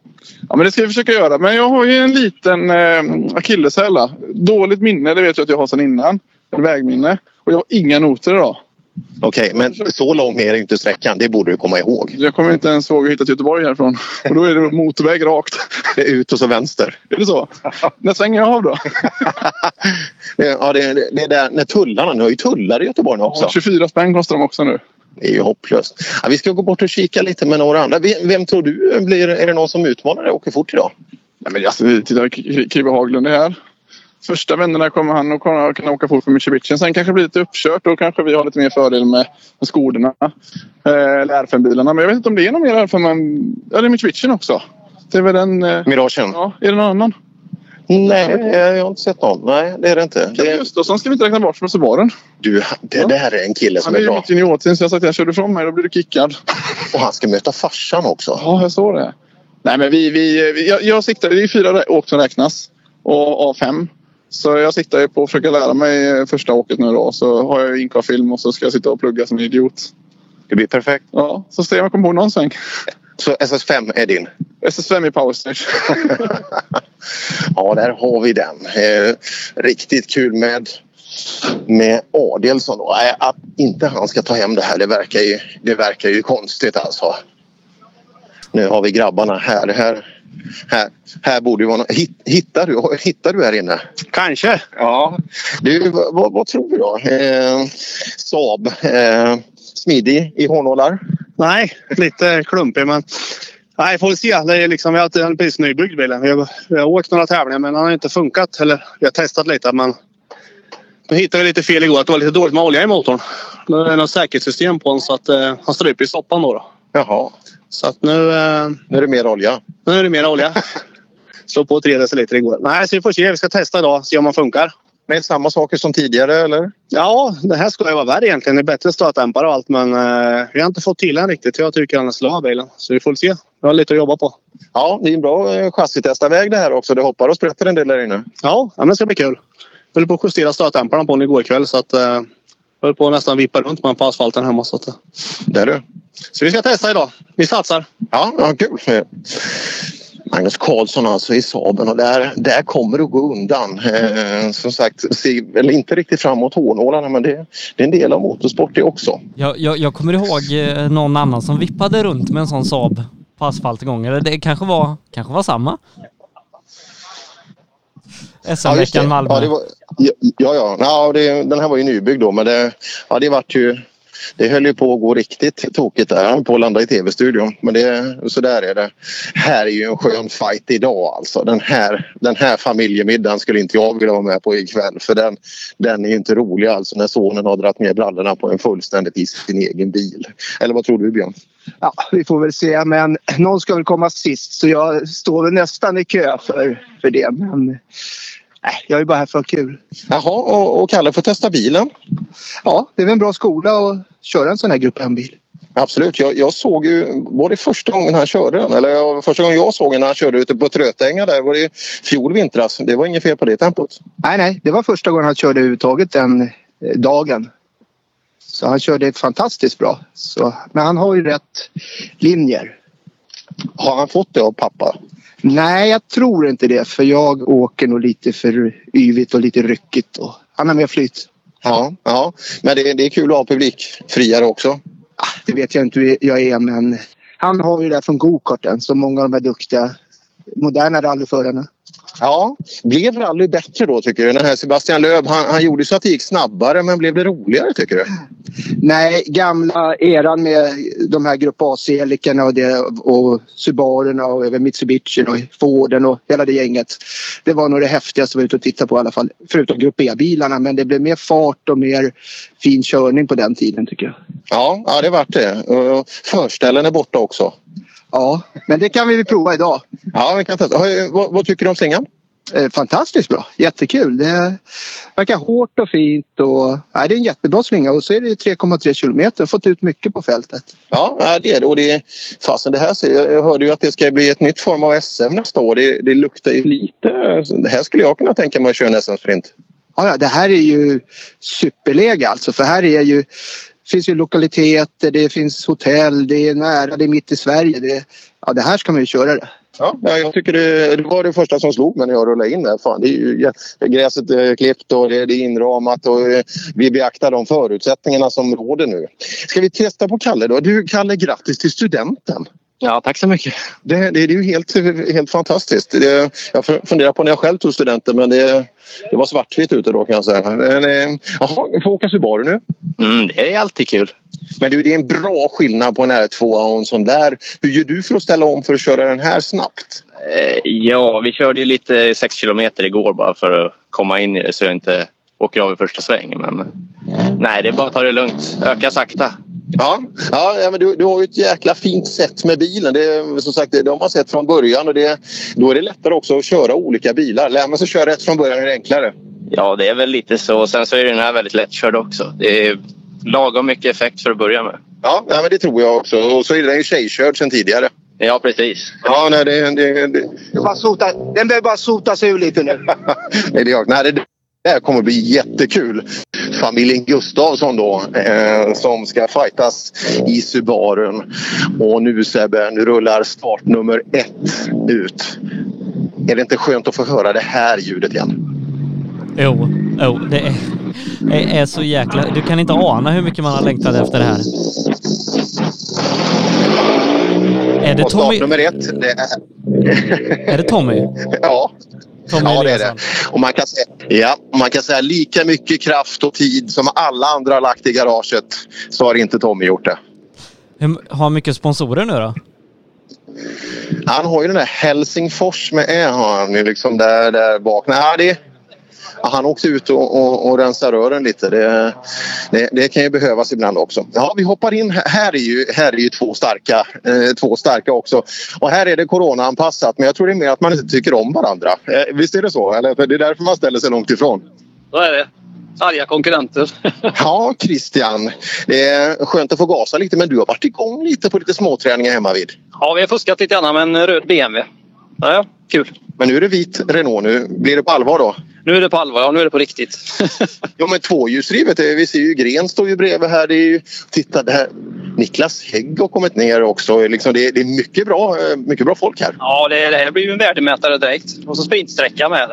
Ja, men det ska vi försöka göra. Men jag har ju en liten eh, akilleshäl. då. Dåligt minne, det vet jag att jag har sedan innan. Ett vägminne. Och jag har inga noter idag. Okej, men så lång är inte sträckan. Det borde du komma ihåg. Jag kommer inte ens ihåg hur jag hittat Göteborg härifrån. Och då är det motorväg rakt. Det är ut och så vänster. Är det så? När svänger jag av då? Det- Ja, det, det, det är där när tullarna, ni har ju tullar i Göteborg nu också. 24 spänn kostar de också nu. Det är ju hopplöst. Ja, vi ska gå bort och kika lite med några andra. Vem, vem tror du blir, är det någon som utmanar dig och åker fort idag? Nej, men alltså, titta, K- Kibe Haglund är här. Första vännerna kommer han att kunna, åka fort för Mitsubishi. Sen kanske det blir lite uppkört. Då kanske vi har lite mer fördel med, med skorna. Eh, eller R5-bilarna. Men jag vet inte om det är någon mer R5 än... Ja, det är Mitsubishi också. Det är väl en... Eh, Miragen? ja, är det någon annan? Nej, jag har inte sett någon. Nej, det är det inte. Det... Sen ska vi inte räkna bort från Subaren. du, det där är en kille som Han är är ju bra. mitt juniorteam så jag sagt att jag kör du ifrån mig då blir du kickad. Och han ska möta farsan också. Ja, jag såg det. Nej, men vi, vi, vi, jag, jag siktar, det är fyra åk som räknas och av fem. Så jag siktar ju på att försöka lära mig första åket nu då. Så har jag inka-film och så ska jag sitta och plugga som en idiot. Det blir perfekt. Ja, så ser jag om jag kommer ihåg någon sväng. Så SS5 är din. SS5 i powerstage. Ja, där har vi den. Eh, riktigt kul med, med Adelsson. Då. Nej, Att inte han ska ta hem det här, det verkar ju, det verkar ju konstigt alltså. Nu har vi grabbarna här. Här, här, här borde ju vara någon, Hitt- hittar, du, hittar du här inne? Kanske. Ja. Du, vad, vad, tror du då? Eh, Saab, eh, smidig i hårnålar? Nej, lite klumpig men... Nej, får vi se. Det är liksom, vi har en precis nybyggd bilen. Vi har, vi har åkt några tävlingar men den har inte funkat. Eller vi har testat lite men... Nu hittade vi lite fel igår. Att det var lite dåligt med olja i motorn. Nu är det något säkerhetssystem på den så att eh, han stryper i stoppan då. då. Jaha, Så att nu, eh, nu är det mer olja. nu är det mer olja. slå på tre deciliter igår. Nej, så vi får se. Vi ska testa idag. Se om man funkar. Med samma saker som tidigare eller? Ja, det här ska ju vara värre egentligen. Det är bättre stötdämpare och allt men eh, vi har inte fått till den riktigt. Jag tycker den är slö bilen. Så vi får se. Vi har lite att jobba på. Ja, det är en bra eh, chassitestarväg det här också. Det hoppar och sprätter en del där inne. Ja, ja men det ska bli kul. Jag höll på att justera stötdämparna på den igår kväll så att eh, höll på att nästan vippa runt den på asfalten hemma. Så, att, eh. Det är du. så vi ska testa idag. Vi satsar. Ja, ja kul. Magnus Karlsson alltså i Saaben och där, där kommer det att gå undan. Eh, som sagt, ser väl inte riktigt framåt hårnålarna men det, det är en del av motorsport det också. Jag, jag, jag kommer ihåg eh, någon annan som vippade runt med en sån Saab på asfalt en gång. Eller det kanske var, kanske var samma? SM-veckan det. Malmö. Ja, det var, ja, ja. ja. ja det, den här var ju nybyggd då men det, ja, det vart ju det höll ju på att gå riktigt tokigt där. Han på att landa i tv-studion. Men det, så där är det. Här är ju en skön fight idag alltså. Den här, den här familjemiddagen skulle inte jag vilja vara med på ikväll. För den, den är ju inte rolig alltså när sonen har dragit ner brallorna på en fullständigt i sin egen bil. Eller vad tror du Björn? Ja, vi får väl se. Men någon ska väl komma sist så jag står väl nästan i kö för, för det. Men nej, jag är bara här för kul. Jaha, och, och Kalle får testa bilen? Ja, det är väl en bra skola att köra en sån här grupp M-bil. Absolut. Jag, jag, såg ju, var det första gången han körde den? Eller första gången jag såg den när han körde ute på Trötänga där var det fjol vintras. Det var inget fel på det tempot. Nej, nej, det var första gången han körde överhuvudtaget den eh, dagen. Så han körde fantastiskt bra. Så, men han har ju rätt linjer. Har han fått det av pappa? Nej, jag tror inte det. För jag åker nog lite för yvigt och lite ryckigt. Och han har mer flyt. Ja, ja. men det, det är kul att ha publikfriare också. Det vet jag inte hur jag är men han har ju det där från gokarten som många av de här duktiga moderna rallyförarna. Ja, blev rally bättre då tycker du? Den här Sebastian Löb, han, han gjorde så att det gick snabbare men blev det roligare tycker du? Nej, gamla eran med de här Grupp A-Celikerna och, det, och Subarerna och även Mitsubishi och Forden och hela det gänget. Det var nog det häftigaste vi var ute och tittade på i alla fall. Förutom Grupp E-bilarna men det blev mer fart och mer fin körning på den tiden tycker jag. Ja, ja det vart det. Förställen är borta också. Ja, men det kan vi prova idag. Ja, vi kan testa. Vad, vad tycker du om slingan? Eh, fantastiskt bra. Jättekul. Det verkar hårt och fint. Och, nej, det är en jättebra slinga och så är det 3,3 kilometer. Fått ut mycket på fältet. Ja, det är det. Och det, fasen det här, jag hörde ju att det ska bli ett nytt form av SM nästa år. Det, det luktar ju lite... Det här skulle jag kunna tänka mig att köra en SM-sprint. Ja, det här är ju superläge alltså. För här är ju finns ju lokaliteter, det finns hotell, det är nära, det är mitt i Sverige. Det, ja, det här ska man ju köra det. Ja, jag tycker det, det, var det första som slog mig när jag rullade in där. Fan, det är ju, gräset är klippt och det, det är inramat och eh, vi beaktar de förutsättningarna som råder nu. Ska vi testa på Kalle då? Du Kalle, grattis till studenten! Ja, tack så mycket. Det, det, det är ju helt, helt fantastiskt. Det, jag funderar på när jag själv tog studenten men det, det var svartvitt ute då kan jag säga. Men, eh, jaha, vi får åka Subaru nu. Mm, det är alltid kul. Men du, det är en bra skillnad på en R2 och en sån där. Hur gör du för att ställa om för att köra den här snabbt? Eh, ja, vi körde ju lite 6 kilometer igår bara för att komma in i det så jag inte åker av i första sväng. Men nej, det är bara att ta det lugnt. Öka sakta. Ja, ja men du, du har ju ett jäkla fint sätt med bilen. Det, som sagt, det har man sett från början och det, då är det lättare också att köra olika bilar. Lär man sig köra rätt från början är det enklare. Ja, det är väl lite så. Sen så är den här väldigt lättkörd också. Det är lagom mycket effekt för att börja med. Ja, ja men det tror jag också. Och så är den ju tjejkörd sedan tidigare. Ja, precis. Ja, nej, det... det, det... Den behöver bara sotas ur lite nu. nej, det, nej, det, det här kommer bli jättekul. Familjen Gustavsson då eh, som ska fightas i Subarun. Och nu Sebbe, nu rullar startnummer ett ut. Är det inte skönt att få höra det här ljudet igen? Jo, jo det är, är, är så jäkla... Du kan inte ana hur mycket man har längtat efter det här. Är det Tommy? startnummer ett, det är... Är det Tommy? ja. Tommy ja, det är det. Och man kan, säga, ja, man kan säga lika mycket kraft och tid som alla andra har lagt i garaget så har inte Tommy gjort det. Hur, har mycket sponsorer nu då? Han har ju den där Helsingfors med Ä har han ju liksom där, där bak. Nej, det, han åkte ut och, och, och rensade rören lite. Det, det, det, kan ju behövas ibland också. Ja, vi hoppar in. Här är ju, här är ju två, starka, eh, två starka också. Och här är det coronaanpassat men jag tror det är mer att man inte tycker om varandra. Eh, visst är det så? Eller? Det är därför man ställer sig långt ifrån. Så är det. Arga konkurrenter. ja, Christian. Det är skönt att få gasa lite men du har varit igång lite på lite småträningar hemma vid. Ja, vi har fuskat lite grann med en röd BMW. Ja, kul. Men nu är det vit Renault. Nu blir det på allvar då? Nu är det på allvar, ja. Nu är det på riktigt. ja, men tvåhjulsdrivet. Vi ser ju Gren står ju bredvid här. Det är ju, titta, det här. Niklas Hägg har kommit ner också. Liksom det, det, är mycket bra, mycket bra folk här. Ja, det, det här blir ju en värdemätare direkt. Och så sprintsträcka med.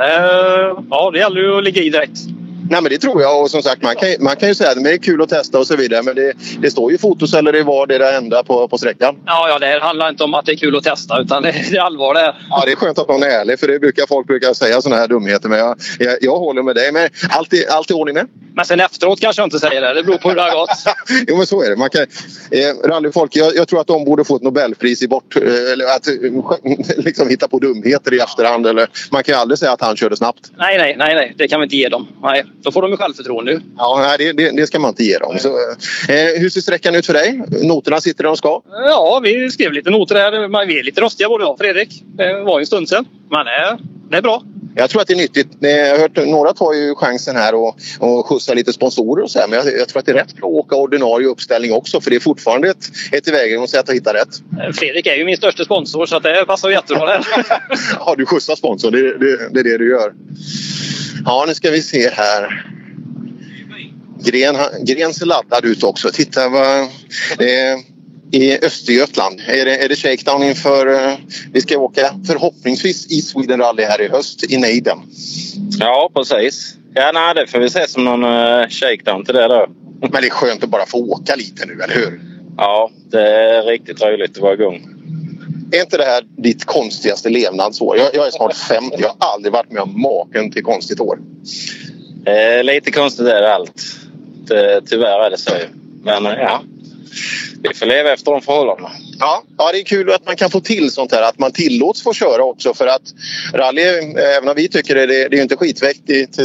Ja, det gäller ju att ligga i direkt. Nej, men det tror jag. Och som sagt, man kan, man kan ju säga att det är kul att testa och så vidare. Men det, det står ju fotoceller i var det enda på, på sträckan. Ja, ja, det handlar inte om att det är kul att testa utan det, det är allvar det. Ja, det är skönt att någon är ärlig. För det brukar folk brukar säga sådana här dumheter. Men jag, jag, jag håller med dig. Men allt i, allt i ordning med? Men sen efteråt kanske jag inte säger det. Det beror på hur det har gått. jo, men så är det. Man kan, eh, rallyfolk, jag, jag, tror att de borde få ett Nobelpris i bort... Eh, eller att liksom hitta på dumheter i efterhand. Eller, man kan ju aldrig säga att han körde snabbt. Nej, nej, nej. nej. Det kan vi inte ge dem. Nej, då får de ju självförtroende. Ja, det, det, det, ska man inte ge dem. Så, eh, hur ser sträckan ut för dig? Noterna sitter där de ska? Ja, vi skrev lite noter här. Vi är lite rostiga både jag och Fredrik. Det var ju en stund sedan. Men eh, det är bra. Jag tror att det är nyttigt. Jag har hört, några tar ju chansen här och, och skjutsar lite sponsorer och så här. Men jag, jag, tror att det är rätt bra att åka ordinarie uppställning också för det är fortfarande ett, ett tillvägagångssätt att hitta rätt. Fredrik är ju min största sponsor så att det passar jättebra där. ja, du skjutsar sponsorn. Det, det, det är det du gör. Ja, nu ska vi se här. Gren, Gren ser laddad ut också. Titta vad... Eh, i Östergötland. Är det, är det shakedown inför... Uh, vi ska åka förhoppningsvis i Sweden Rally här i höst i nejden. Ja, precis. Ja, nej, det får vi se som någon uh, shakedown till det då. Men det är skönt att bara få åka lite nu, eller hur? Ja, det är riktigt roligt att vara igång. Är inte det här ditt konstigaste levnadsår? Jag, jag är snart 50. Jag har aldrig varit med om maken till konstigt år. Eh, lite konstigt är det allt. Tyvärr är det så. Men eh, ja, vi får leva efter de förhållandena. Ja, ja, det är kul att man kan få till sånt här. Att man tillåts få köra också. För att rally, även om vi tycker det, det, är inte skitviktigt.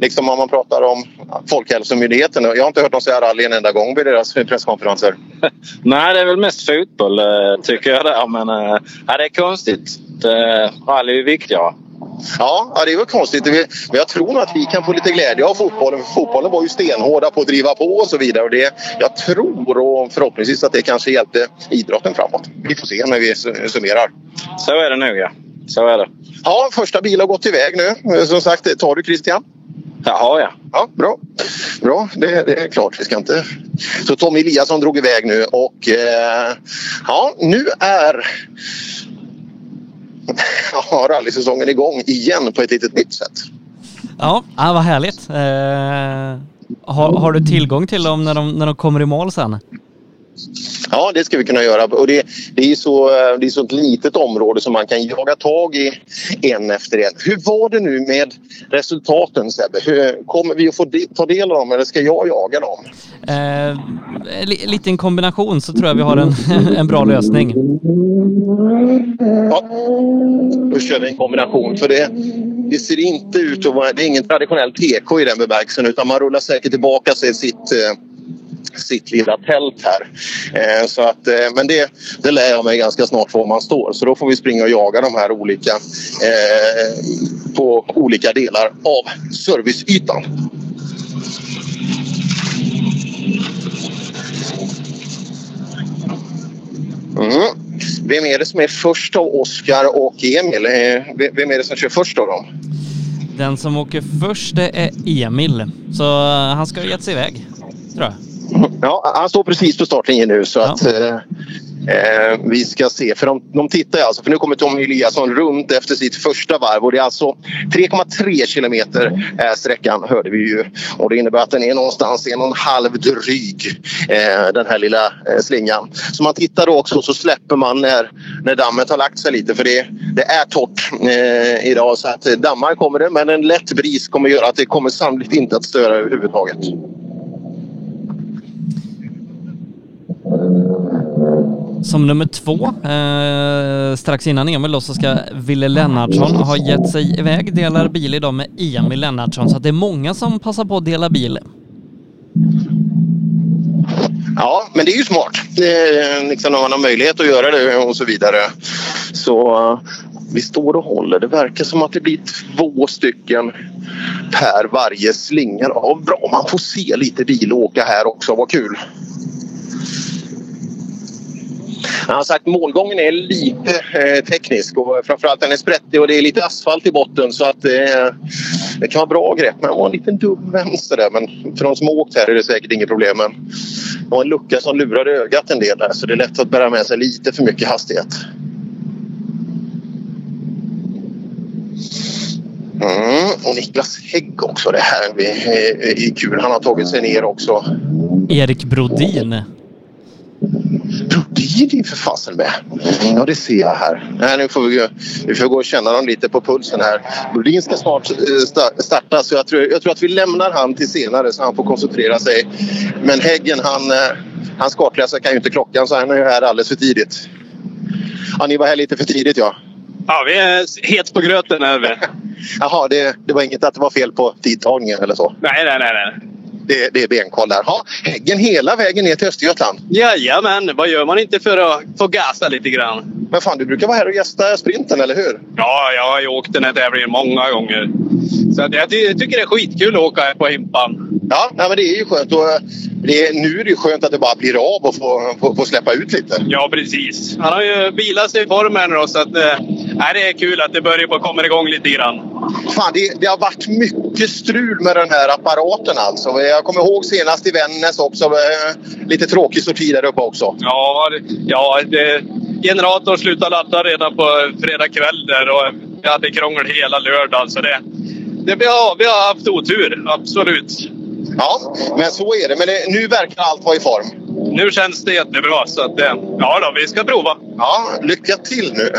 Liksom om man pratar om Folkhälsomyndigheten. Jag har inte hört dem säga rally en enda gång vid deras presskonferenser. Nej, det är väl mest fotboll eh, tycker jag där. Men eh, ja, det är konstigt. Rally är viktigare. Ja, det är väl konstigt. Men jag tror nog att vi kan få lite glädje av fotbollen. Fotbollen var ju stenhårda på att driva på och så vidare. Och det, jag tror och förhoppningsvis att det kanske hjälpte idrotten framåt. Vi får se när vi summerar. Så är det nog ja. Så är det. Ja, första bil har gått iväg nu. Som sagt, tar du Christian? Jaha, ja. Ja, bra. Bra, det, det, är klart. Vi ska inte... Så Tommy Eliasson drog iväg nu och eh, ja, nu är ja, rallysäsongen igång igen på ett litet nytt sätt. Ja, ja vad härligt. Eh, har, har, du tillgång till dem när de, när de kommer i mål sen? Ja, det ska vi kunna göra. Och det, det, är så, det är så ett litet område som man kan jaga tag i en efter en. Hur var det nu med resultaten Sebbe? Hur, kommer vi att få ta del av dem eller ska jag jaga dem? Eh, li, lite en kombination så tror jag vi har en, en bra lösning. Ja, då kör vi en kombination. För det, det ser inte ut att vara... Det är ingen traditionell TK i den bemärkelsen utan man rullar säkert tillbaka sig sitt eh, sitt lilla tält här. Eh, så att, eh, men det, det lär jag mig ganska snart var man står. Så då får vi springa och jaga de här olika eh, på olika delar av serviceytan. Mm. Vem är det som är först av Oskar och Emil? Eh, vem är det som kör först av dem? Den som åker först är Emil, så eh, han ska ha gett sig iväg, tror jag. Ja, han står precis på startlinjen nu så att ja. eh, eh, vi ska se. För de, de tittar alltså, för nu kommer Tommy Eliasson runt efter sitt första varv och det är alltså 3,3 kilometer är sträckan hörde vi ju. Och det innebär att den är någonstans en och en halv dryg eh, den här lilla eh, slingan. Så man tittar då också så släpper man när, när dammet har lagt sig lite för det, det är torrt eh, idag så att dammar kommer det men en lätt bris kommer göra att det kommer sannolikt inte att störa överhuvudtaget. Som nummer två, eh, strax innan Emil då så ska Ville Lennartsson ha gett sig iväg, delar bil idag med Emil Lennartsson. Så att det är många som passar på att dela bil. Ja, men det är ju smart. Det är, liksom, när man har möjlighet att göra det och så vidare. Så uh, vi står och håller. Det verkar som att det blir två stycken per varje slinga. Ja, bra, man får se lite bil åka här också. Vad kul! Han har sagt målgången är lite eh, teknisk och framförallt den är sprättig och det är lite asfalt i botten så att eh, det kan vara bra grepp. Men det var en liten dum vänster där. Men för de som har åkt här är det säkert inget problem. Men det var en lucka som lurade ögat en del där så det är lätt att bära med sig lite för mycket hastighet. Mm, och Niklas Hägg också. Det här är, eh, är kul. Han har tagit sig ner också. Erik Brodin. Brodin är för fasen med. Ja, det ser jag här. Nej, nu får vi, vi får gå och känna dem lite på pulsen här. Brodin ska snart eh, starta så jag tror, jag tror att vi lämnar han till senare så han får koncentrera sig. Men Häggen, han, eh, hans kartläsare kan ju inte klockan så han är här alldeles för tidigt. Ja, ni var här lite för tidigt ja. Ja, vi är het på gröten är vi. Jaha, det, det var inget att det var fel på tidtagningen eller så? Nej, nej, nej. nej. Det, det är benkoll där. Ha, Häggen hela vägen ner till Östergötland? Jajamän, vad gör man inte för att få gasa lite grann? Men fan, du brukar vara här och gästa sprinten, eller hur? Ja, jag har ju åkt den här tävlingen många gånger. Så jag tycker det är skitkul att åka här på Himpan. Ja, nej, men det är ju skönt. Och det är, nu är det ju skönt att det bara blir av och få, få, få släppa ut lite. Ja, precis. Han har ju bilat sig i formen då, så att, eh, det är kul att det börjar på komma igång lite grann. Fan, det, det, har varit mycket strul med den här apparaten alltså. Jag jag kommer ihåg senast i Vännäs också. Eh, lite tråkig sorti där uppe också. Ja, ja det, generatorn slutade ladda redan på fredag kväll där och vi hade krångel hela lördagen. Så det, det, vi, har, vi har haft otur, absolut. Ja, men så är det. Men det, nu verkar allt vara i form. Nu känns det jättebra. Så att, eh, ja, då, vi ska prova. Ja, lycka till nu.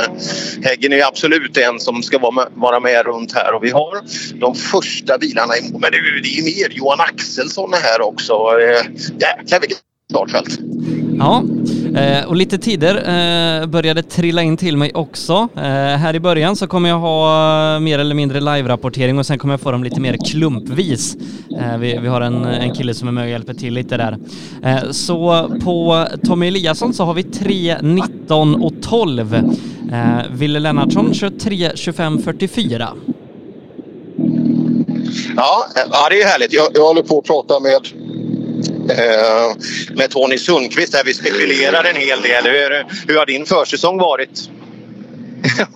Häggen är absolut en som ska vara med, vara med runt här. Och vi har de första bilarna i Men det, det är mer. Johan Axelsson är här också. Eh, jäklar vilket startfält. Ja, eh, och lite tider eh, började trilla in till mig också. Eh, här i början så kommer jag ha eh, mer eller mindre live-rapportering och sen kommer jag få dem lite mer klumpvis. Eh, vi, vi har en, en kille som är med och hjälper till lite där. Eh, så på Tommy Eliasson så har vi 3, 19 och 12. Ville Lennartsson kör 3, 25, 44. Ja, ja, det är härligt. Jag, jag håller på att prata med Eh, med Tony Sundqvist där vi spekulerar en hel del. Hur, hur har din försäsong varit?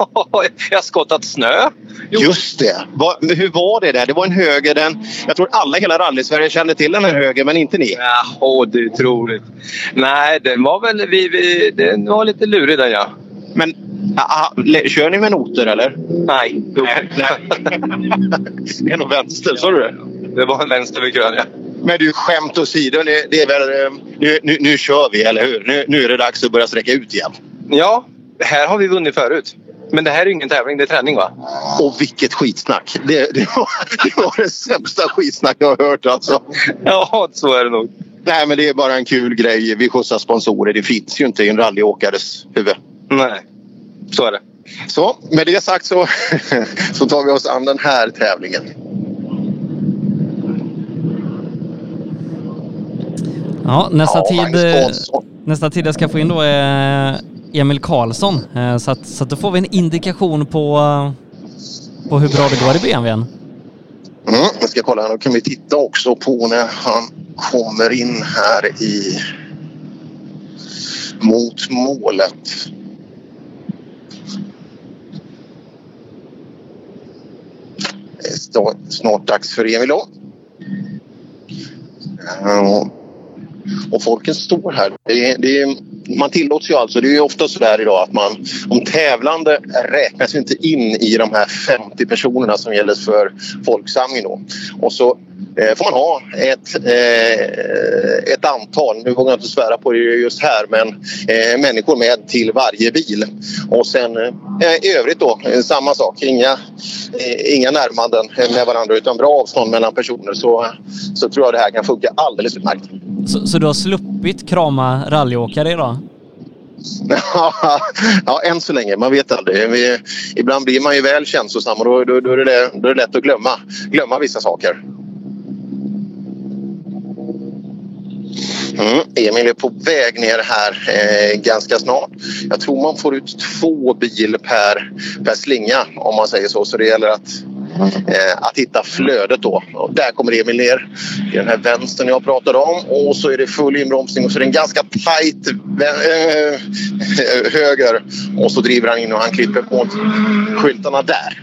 jag har skottat snö. Just det. Va, hur var det där? Det var en höger. Den, jag tror alla i hela rally-Sverige kände till den här högen, men inte ni. Jaha, det är otroligt. Nej, den var väl... Vi, vi, den var lite lurig den ja. Men aha, kör ni med noter eller? Nej. Nej. det är nog vänster, sa du det? Det var en vänster vid krön, ja. Men du, skämt åsido. Det, det är väl, eh, nu, nu, nu kör vi, eller hur? Nu, nu är det dags att börja sträcka ut igen. Ja, här har vi vunnit förut. Men det här är ingen tävling, det är träning va? Och vilket skitsnack! Det, det, var, det var det sämsta skitsnack jag har hört alltså. Ja, så är det nog. Nej, men det är bara en kul grej. Vi skjutsar sponsorer. Det finns ju inte i en rallyåkares huvud. Nej, så är det. Så med det sagt så, så tar vi oss an den här tävlingen. Ja, nästa, ja, tid, eh, nästa tid jag ska få in då är Emil Karlsson. Eh, så att, så att då får vi en indikation på, på hur bra det går i BMWn. Mm, jag ska kolla, då kan vi titta också på när han kommer in här i mot målet. Det är snart dags för Emil då. Och folken står här. Det är, det är, man tillåts ju alltså, det är ju ofta så där idag att man, om tävlande räknas inte in i de här 50 personerna som gäller för folksamling då. Och så eh, får man ha ett, eh, ett antal, nu vågar jag inte svära på det just här, men eh, människor med till varje bil. Och sen eh, i övrigt då samma sak, inga, eh, inga närmanden med varandra utan bra avstånd mellan personer så, så tror jag det här kan funka alldeles utmärkt. Så, så du har sluppit krama rallyåkare idag? ja, än så länge. Man vet aldrig. Vi, ibland blir man ju väl känslosam och då, då, då, är, det, då är det lätt att glömma, glömma vissa saker. Mm, Emil är på väg ner här eh, ganska snart. Jag tror man får ut två bil per, per slinga om man säger så. Så det gäller att, eh, att hitta flödet då. Och där kommer Emil ner i den här vänstern jag pratade om. Och så är det full inbromsning och så är det en ganska tajt äh, höger. Och så driver han in och han klipper på skyltarna där.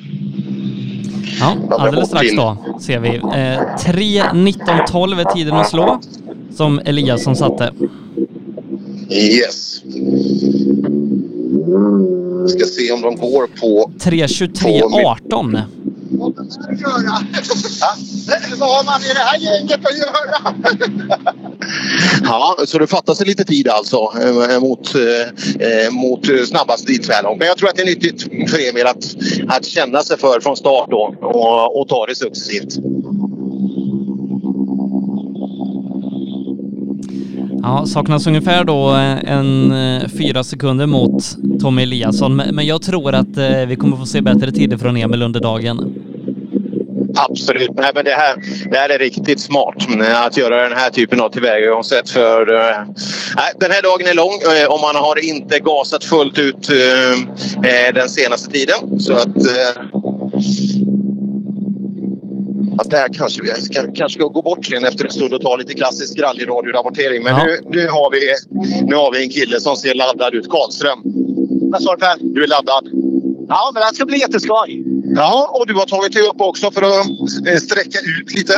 Ja, alldeles strax då ser vi. Eh, 3.19.12 är tiden att slå som Eliasson satte. Yes. Ska se om de går på... 3.23.18. Vad har man i det här gänget att göra? ja, så det fattas lite tid alltså eh, mot, eh, mot snabbast dit så här långt. Men jag tror att det är nyttigt för Emil att, att känna sig för från start då och, och ta det successivt. Ja, saknas ungefär då eh, en eh, fyra sekunder mot Tommy Eliasson, men jag tror att eh, vi kommer få se bättre tider från Emil under dagen. Absolut. Nej, men det, här, det här är riktigt smart att göra den här typen av tillvägagångssätt. För, den här dagen är lång och man har inte gasat fullt ut den senaste tiden. Så att, att där kanske vi ska, kanske ska gå bort sen efter en stund och ta lite klassisk rallyradiorapportering. Men ja. nu, nu, har vi, nu har vi en kille som ser laddad ut. Karlström. Vad sa du Per? Du är laddad. Ja, men det ska bli jätteskoj. Ja, och du har tagit dig upp också för att sträcka ut lite.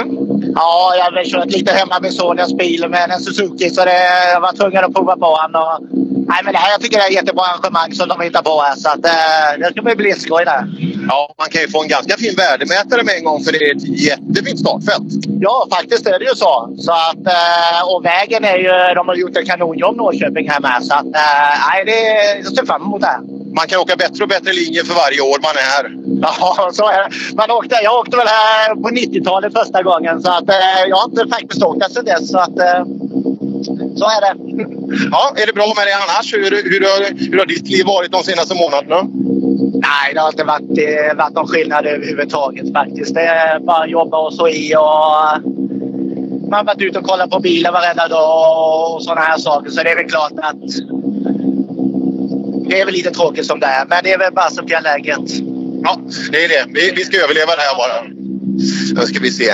Ja, jag har kört lite hemma med sonens bil med en Suzuki så det, jag var tvungen att prova på den. Och, nej, men det här, jag tycker det är ett jättebra arrangemang som de hittar på här. Så att, det ska bli blixtskoj där. Ja, man kan ju få en ganska fin värdemätare med en gång för det är ett jättefint startfält. Ja, faktiskt är det ju så. så att, och vägen är ju... De har gjort ett kanonjobb Norrköping här med. Så att, nej, det, jag ser fram emot det här. Man kan åka bättre och bättre linjer för varje år man är här. Ja, så är det. Man åkte, jag åkte väl här på 90-talet första gången så att, jag har inte faktiskt åkt här sedan dess. Så, att, så är det. Ja, är det bra med dig annars? Hur, hur, hur, hur har ditt liv varit de senaste månaderna? Nej, det har inte varit, det, varit någon skillnad överhuvudtaget faktiskt. Det är bara jobba och så i och man har varit ute och kollat på bilar varenda dag och sådana här saker. Så det är väl klart att det är väl lite tråkigt som det är. Men det är väl bara som det är läget. Ja, det är det. Vi, vi ska överleva det här bara. Nu ska vi se.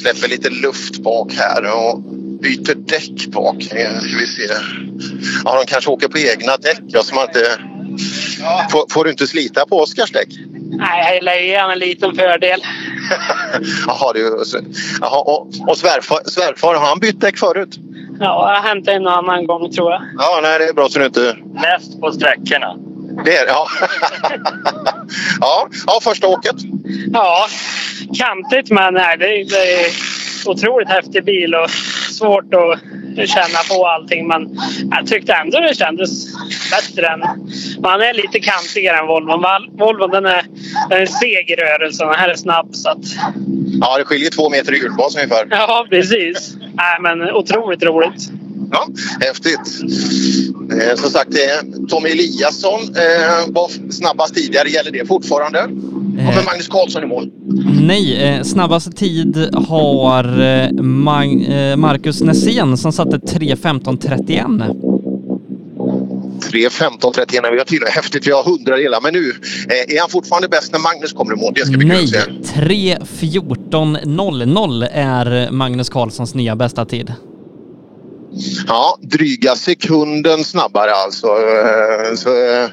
Släpper lite luft bak här och byter däck bak. Ska vi se. Ja, de kanske åker på egna däck. Ja, som inte... Får, får, du inte slita på Oskars däck? Nej, jag lär ge en liten fördel. Jaha, du, jaha, och, och svärfar, svärfar, har han bytt däck förut? Ja, det har hänt en annan gång tror jag. Ja, nej, det är bra så du inte... Mest på sträckorna. Det är ja. ja. Ja, första åket. Ja, kantigt men nej, det, det är otroligt häftig bil och svårt att känna på allting. Men jag tyckte ändå det kändes bättre än... Man är lite kantigare än Volvon. Volvon den är, den är seg i rörelsen. Den här är snabb. Så att... Ja, det skiljer två meter i hjulbas ungefär. Ja, precis. Nej, men otroligt roligt. Ja, häftigt. Eh, som sagt, eh, Tommy Eliasson eh, var snabbast tidigare. Gäller det fortfarande? Kommer Magnus Karlsson i mål? Nej, eh, snabbaste tid har eh, Mag eh, Marcus Nässén som satte 3.15.31. 3.15.31. Vi har tydligen häftigt. Vi har hundradelar. Men nu eh, är han fortfarande bäst när Magnus kommer i mål. Det ska bli Nej, kul att se. 3.14.00 är Magnus Karlssons nya bästa tid. Ja, dryga sekunden snabbare alltså. Eh, Så, eh,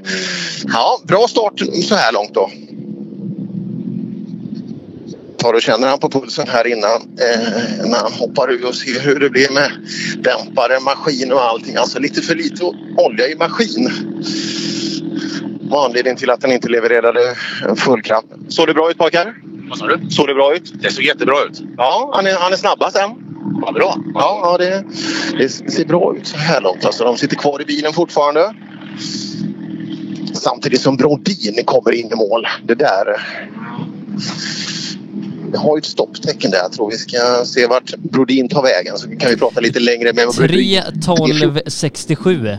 ja, bra start så här långt då. Tar och känner han på pulsen här innan eh, när han hoppar ur och ser hur det blir med dämpare, maskin och allting. Alltså lite för lite olja i maskin. Var anledningen till att den inte levererade full kraft. Såg det bra ut pojkar? Vad sa du? Såg det bra ut? Det såg jättebra ut. Ja, han är, han är snabbast än. Vad bra. Ja, ja det, det ser bra ut så här långt. Alltså, de sitter kvar i bilen fortfarande. Samtidigt som Brodin kommer in i mål. Det där... vi har ju ett stopptecken där. Jag tror vi ska se vart Brodin tar vägen så kan vi prata lite längre med Brodin. 3.12.67.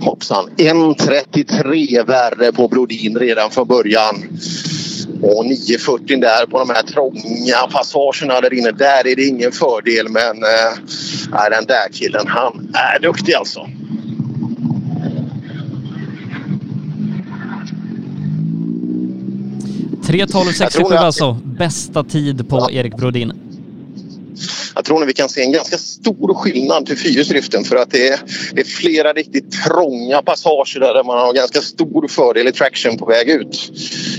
Hoppsan. 1.33 värre på Brodin redan från början. Och 9.40 där på de här trånga passagerna där inne. Där är det ingen fördel men äh, den där killen han är duktig alltså. Tre 12.67 alltså. Bästa tid på ja. Erik Brodin. Jag tror att vi kan se en ganska stor skillnad till fyrhjulsdriften för att det är, det är flera riktigt trånga passager där man har ganska stor fördel i traction på väg ut.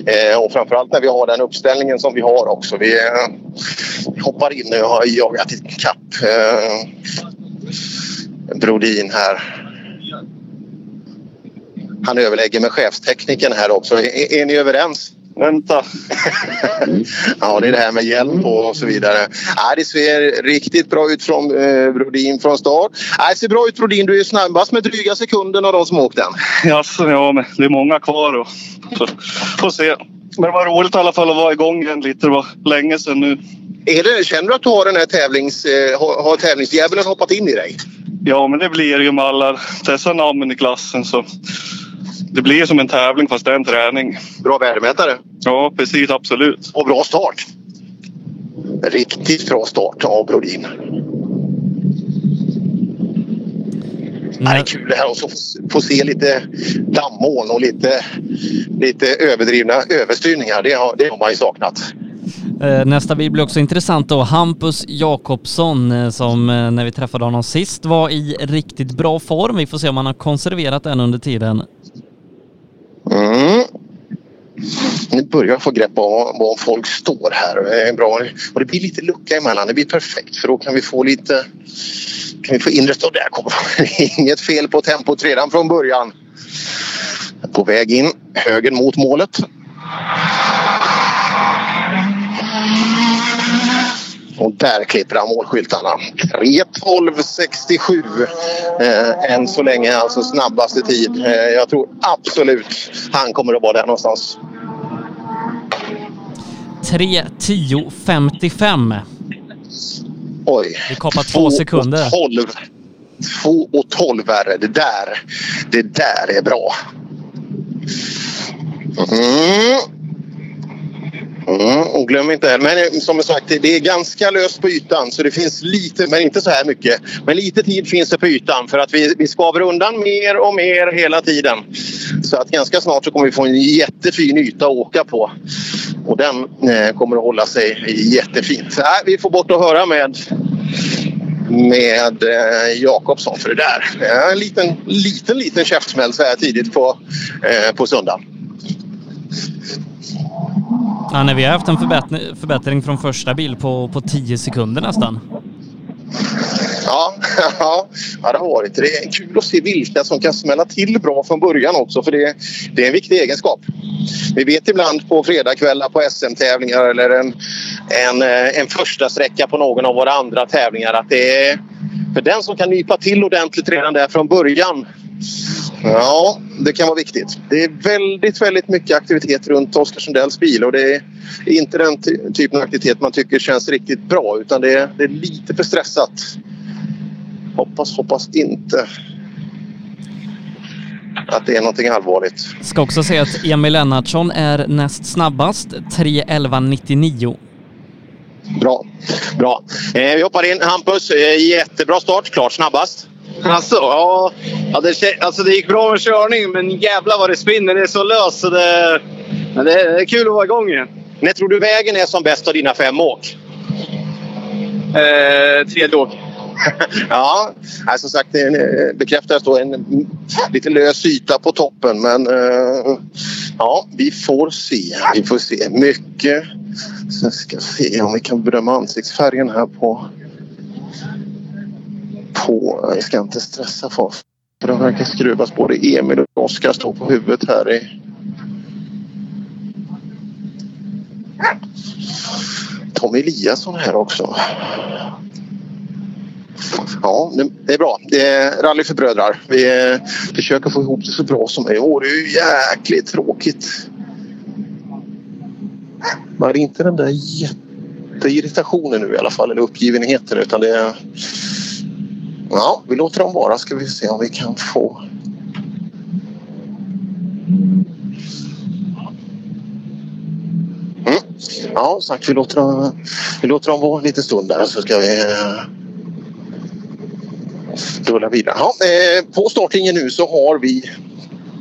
Eh, och framförallt när vi har den uppställningen som vi har också. Vi, eh, hoppar in och har jagat i kapp eh, Brodin här. Han överlägger med chefstekniken här också. Är, är ni överens? Vänta. ja, det är det här med hjälp och så vidare. Ja, det ser riktigt bra ut från eh, Brodin från start. Ja, det ser bra ut Brodin. Du är snabbast med dryga sekunden av de som åkt den. Jaså, ja, men det är många kvar. Och, så, får se. Men det var roligt i alla fall att vara igång igen lite. Det var länge sedan nu. Är det, känner du att du har den här tävlings, eh, har, har tävlingsdjävulen hoppat in i dig? Ja, men det blir ju med alla dessa namnen i klassen. Så det blir som en tävling fast det är en träning. Bra värdemätare. Ja, precis. Absolut. Och bra start. Riktigt bra start av Brodin. Nej. Det är kul det här att få se lite dammoln och lite, lite överdrivna överstyrningar. Det har, det har man ju saknat. Eh, nästa bil blir också intressant då. Hampus Jakobsson eh, som eh, när vi träffade honom sist var i riktigt bra form. Vi får se om han har konserverat den under tiden. Mm. Nu börjar jag få grepp om var folk står här. Det är bra. Och det blir lite lucka emellan. Det blir perfekt för då kan vi få lite... Kan vi få inrätta... Och där kommer Inget fel på tempot redan från början. På väg in. Höger mot målet. Och där klipper han målskyltarna. 3.12.67 eh, än så länge alltså snabbaste tid. Eh, jag tror absolut han kommer att vara där någonstans. 3.10.55. Oj. Vi kapar två, två sekunder. 12. 2 och 12 är det. där, det där är bra. Mm. Mm, och glöm inte, men eh, som sagt det är ganska löst på ytan så det finns lite, men inte så här mycket. Men lite tid finns det på ytan för att vi, vi skaver undan mer och mer hela tiden. Så att ganska snart så kommer vi få en jättefin yta att åka på. Och den eh, kommer att hålla sig jättefint. Så, äh, vi får bort och höra med med eh, Jakobsson för det där. Eh, en liten, liten, liten käftsmäll så här tidigt på, eh, på söndagen. Ja, nej, vi har haft en förbättring, förbättring från första bil på, på tio sekunder nästan. Ja, ja, ja, det har varit. Det är kul att se vilka som kan smälla till bra från början också för det, det är en viktig egenskap. Vi vet ibland på fredagskvällar på SM-tävlingar eller en, en, eh, en första sträcka på någon av våra andra tävlingar att det är för den som kan nypa till ordentligt redan där från början Ja, det kan vara viktigt. Det är väldigt, väldigt mycket aktivitet runt Oskar Sundells bil och det är inte den typen av aktivitet man tycker känns riktigt bra utan det är, det är lite för stressat. Hoppas, hoppas inte att det är någonting allvarligt. Ska också säga att Emil Lennartsson är näst snabbast, 3.11.99. Bra, bra. Eh, vi hoppar in. Hampus, eh, jättebra start. Klart snabbast. Alltså, ja. ja det, alltså det gick bra med körning, men jävlar vad det spinner. Det är så löst så det, men det, är kul att vara igång igen. När tror du vägen är som bäst av dina fem åk? Eh, tredje åk. ja, som sagt det bekräftas då en lite lös yta på toppen men uh, ja, vi får se. Vi får se mycket. Så ska se om vi kan bedöma ansiktsfärgen här på på... Jag ska inte stressa folk. För det verkar skruvas både Emil och Oskar står på huvudet här i... Tom Eliasson här också. Ja, det är bra. Det är rally för brödrar. Vi eh, försöker få ihop det så bra som möjligt. Åh, det är ju jäkligt tråkigt. Men det är inte den där jätteirritationen nu i alla fall, eller uppgivenheten utan det är... Ja, vi låter dem vara ska vi se om vi kan få... Mm. Ja, sagt vi låter, dem, vi låter dem vara en liten stund där så ska vi eh, rulla vidare. Ja, eh, på startlinjen nu så har vi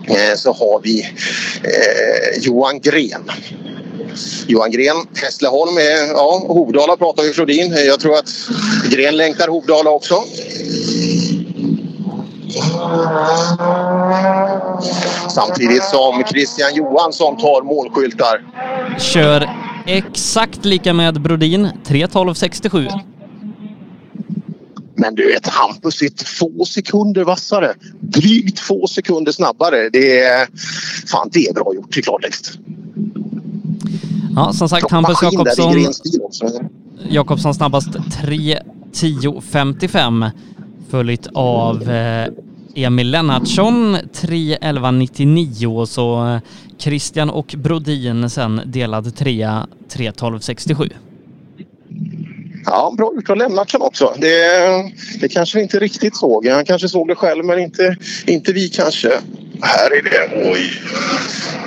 eh, så har vi eh, Johan Gren. Johan Gren, Hässleholm, eh, ja, Hovdala pratar vi Flodin. Jag tror att Gren längtar Hovdala också. Samtidigt som Christian Johansson tar målskyltar. Kör exakt lika med Brodin, 3.12.67. Men du vet, Hampus är två sekunder vassare. Drygt två sekunder snabbare. Det är, fan, det är bra gjort i klartext. Ja, som sagt, Hampus Jakobsson. Jakobsson snabbast 3.10.55 följt av eh, Emil Lennartsson 3.11.99 och så eh, Christian och Brodin sen delad trea 3.12.67. Ja, bra gjort av Lennartsson också. Det, det kanske vi inte riktigt såg. Han kanske såg det själv, men inte, inte vi kanske. Här är det. Oj!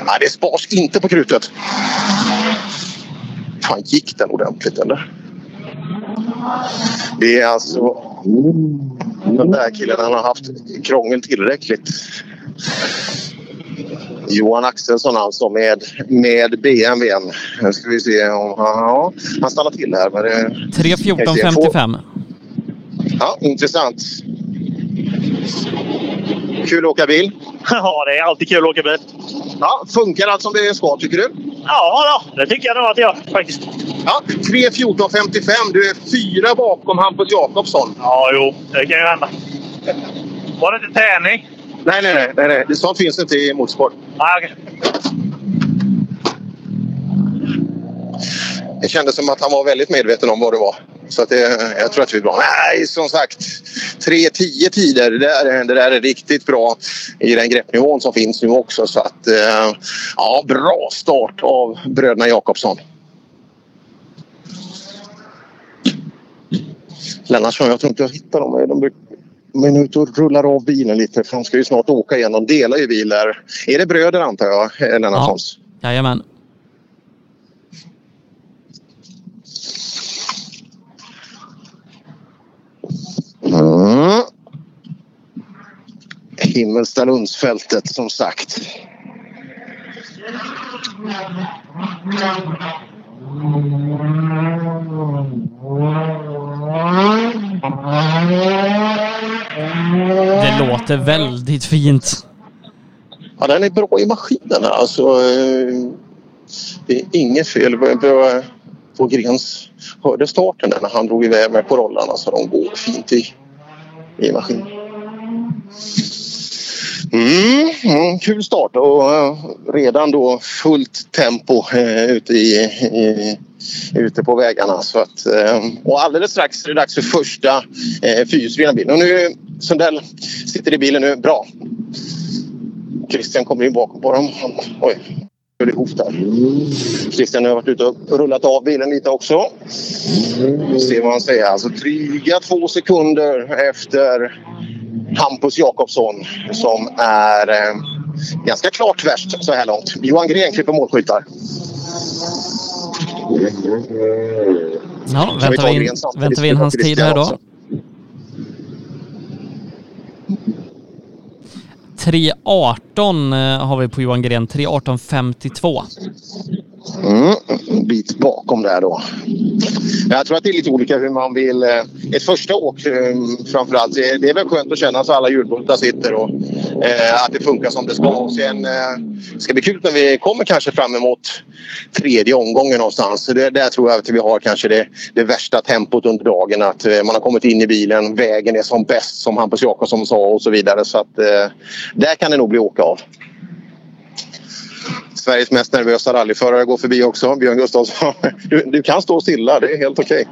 Ja, det spars inte på krutet. Fan, gick den ordentligt eller? Det är alltså... Mm. Den där killen, han har haft krångel tillräckligt. Johan Axelsson alltså med, med BMWn. Nu ska vi se om han... Ja, han stannar till här. Men det, 3.14.55. Ja, intressant. Kul att åka bil. Ja, det är alltid kul att åka bil. Ja, funkar allt som det ska tycker du? Ja, då, det tycker jag nog att det gör faktiskt. Ja, 3.14.55. Du är fyra bakom Hampus Jakobsson. Ja, jo, det kan ju hända. Var det inte träning? Nej, nej, nej. nej, nej. Sånt finns inte i motorsport. Nej, okej. Det kändes som att han var väldigt medveten om vad det var. Så att det, jag tror att det blir bra. Nej, som sagt. 3.10 tider. Det där, det där är riktigt bra i den greppnivån som finns nu också. Så att, eh, ja, bra start av bröderna Jakobsson. Lennartsson, jag tror inte jag hittar dem. De, de nu ute och rullar av bilen lite för de ska ju snart åka igen. De delar ju bil där. Är det bröder antar jag, Lennartssons? Jajamän. Mm. Himmelstalundsfältet som sagt. Det låter väldigt fint. Ja, den är bra i maskinerna. Alltså, eh, det är inget fel på, på, på Grens. Hörde starten där när han drog iväg med på rollarna så de går fint i, i maskinen. Mm, mm, kul start och eh, redan då fullt tempo eh, ute, i, i, ute på vägarna. Så att, eh, och alldeles strax är det dags för första fyrhjulsdrivna bilen. Och nu Sundell sitter i bilen nu. Bra. Christian kommer in bakom på dem. Oj, ihop där. Christian har varit ute och rullat av bilen lite också. Se vad han säger. Alltså dryga två sekunder efter Hampus Jakobsson som är eh, ganska klart värst så här långt. Johan Gren klipper målskyttar. Ja, väntar vi in, väntar vi in hans tid här då. också. 3.18 eh, har vi på Johan Gren, 3.18.52. Mm, en bit bakom där då. Jag tror att det är lite olika hur man vill. Eh, ett första åk eh, framförallt. Det är väl skönt att känna så alla hjulbultar sitter och eh, att det funkar som det ska. Och sen eh, ska det bli kul när vi kommer kanske fram emot tredje omgången någonstans. Det, där tror jag att vi har kanske det, det värsta tempot under dagen. Att eh, man har kommit in i bilen, vägen är som bäst som Hampus Jakobsson sa och så vidare. Så att eh, där kan det nog bli åka av. Sveriges mest nervösa rallyförare går förbi också, Björn Gustafsson. Du, du kan stå stilla, det är helt okej.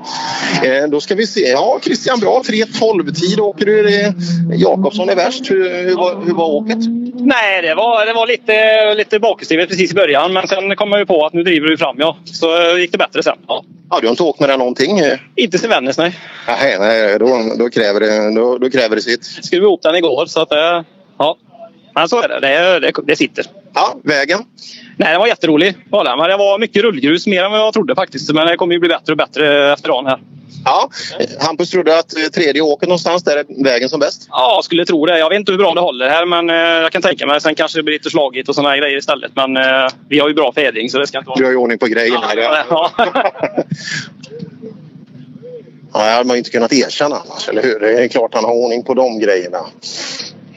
Eh, då ska vi se. Ja, Christian bra. 3.12-tid åker du. Det- Jakobsson är värst. Hur, hur, var, hur var åket? Nej, det var, det var lite, lite bakhjulsdrivet precis i början. Men sen kom jag på att nu driver du fram ja. Så eh, gick det bättre sen. Ja. Ja, du har inte åkt med den någonting? eh? Inte till Vännäs, nej. Nej, nej då, då, kräver det, då, då kräver det sitt. Skrev ihop den igår så att eh, ja. Men så är det. Det, det, det sitter. Ja, vägen? Nej, den var jätterolig. det var mycket rullgrus, mer än vad jag trodde faktiskt. Men det kommer ju bli bättre och bättre efter dagen här. Ja, Hampus trodde att eh, tredje åket någonstans där är vägen som bäst. Ja, jag skulle tro det. Jag vet inte hur bra det håller här, men eh, jag kan tänka mig. Sen kanske det blir lite slagigt och såna här grejer istället. Men eh, vi har ju bra fjädring så det ska inte vara... Du har ju ordning på grejerna. Ja, ja. Ja, det hade man ju inte kunnat erkänna annars, eller hur? Det är klart han har ordning på de grejerna.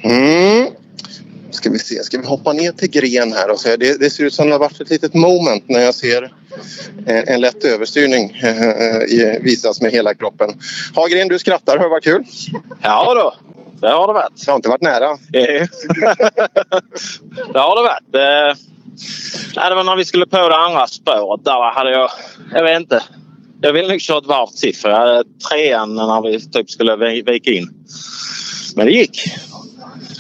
Mm. Ska vi se, ska vi hoppa ner till gren här och se. Det, det ser ut som det har varit ett litet moment när jag ser en, en lätt överstyrning eh, i- visas med hela kroppen. Hagren, du skrattar. Det varit kul? Ja då, det har det varit. Det har inte varit nära. det har det varit. Eh, det var när vi skulle på det andra spåret. Där hade jag... Jag vet inte. Jag ville nog köra ett varv till för jag hade trean när vi typ skulle vi- vika in. Men det gick.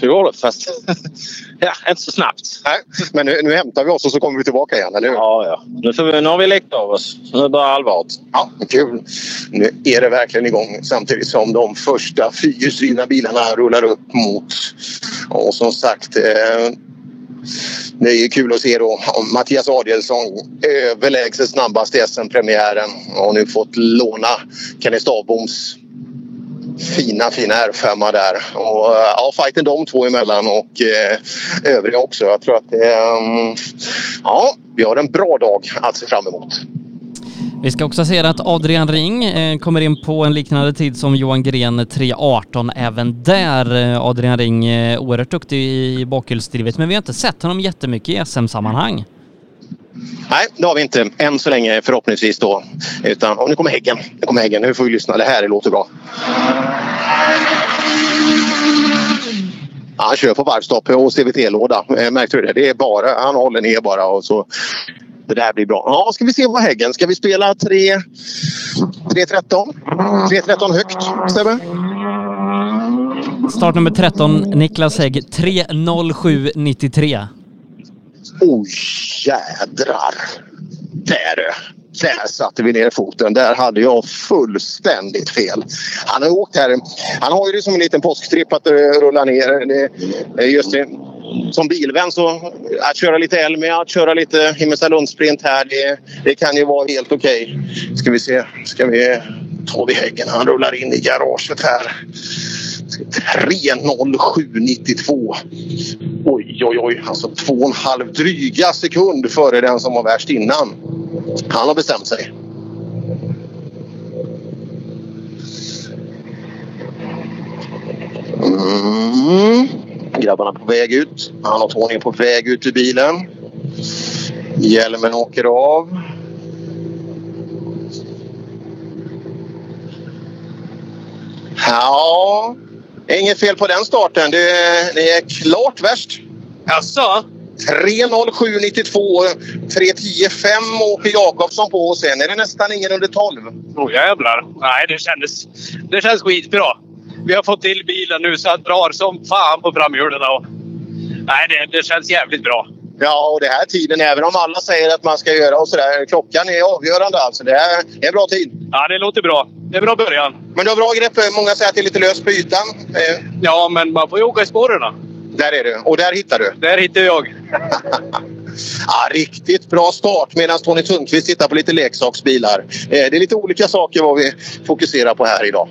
Det fast... ja, inte så snabbt. Nej, men nu, nu hämtar vi oss och så kommer vi tillbaka igen, eller hur? Ja, ja. Nu, får vi, nu har vi lekt av oss. Nu börjar allvaret. Ja, kul. Nu är det verkligen igång samtidigt som de första fyrhjulsdrivna bilarna rullar upp mot... Och som sagt, eh, det är kul att se då Mattias Adielsson överlägset snabbast i SM-premiären och nu fått låna Kenny Stavboms fina, fina R5 där. Och eh, ja, fighten de två emellan och eh, övriga också. Jag tror att det är... Mm, ja, vi har en bra dag att se fram emot. Vi ska också se att Adrian Ring eh, kommer in på en liknande tid som Johan Gren 3.18 även där. Eh, Adrian Ring oerhört duktig i bakhjulsdrivet men vi har inte sett honom jättemycket i SM-sammanhang. Nej, det har vi inte än så länge förhoppningsvis då. Utan, och nu kommer Häggen. Nu kommer Häggen. Nu får vi lyssna. Det här låter bra. Ja, han kör på varvstopp och CVT-låda. Eh, märkte du det? Det är bara, han håller ner bara och så. Det där blir bra. Ja, ska vi se vad Häggen. Ska vi spela 3... 3.13? 3.13 högt, Sebbe? Startnummer 13, Niklas Hägg 3.07.93. Oh jädrar! Där du! Där satte vi ner foten. Där hade jag fullständigt fel. Han har åkt här. Han har ju det som en liten påsktripp att eh, rulla ner. Det, just det. Som bilvän så att köra lite Elmia, att köra lite Himmelstalundssprint här. Det, det kan ju vara helt okej. Ska vi se. Ska vi ta vid häggen. Han rullar in i garaget här. 3.07.92. Oj, oj, oj. Alltså två och en halv dryga sekund före den som var värst innan. Han har bestämt sig. Mm. Grabbarna på väg ut. Han och Tony är på väg ut ur bilen. Hjälmen åker av. Ja, inget fel på den starten. Det, det är klart värst. Jaså? 3.07.92. 3.10.5 åker Jakobsson på och sen är det nästan ingen under 12. Åh jävlar. Nej, det kändes, det känns skitbra. Vi har fått till bilen nu så att drar som fan på framhjulen. och- Nej, det, det känns jävligt bra. Ja, och det här tiden, även om alla säger att man ska göra och sådär. Klockan är avgörande alltså. Det är en bra tid. Ja, det låter bra. Det är bra början. Men du har bra grepp. Många säger att det är lite löst på ytan. Eh, Ja, men man får ju åka i spåren. Där är du. Och där hittar du. Där hittar jag. Ja, riktigt bra start medan Tony Sundqvist tittar på lite leksaksbilar. Eh, Det är lite olika saker vad vi fokuserar på här idag.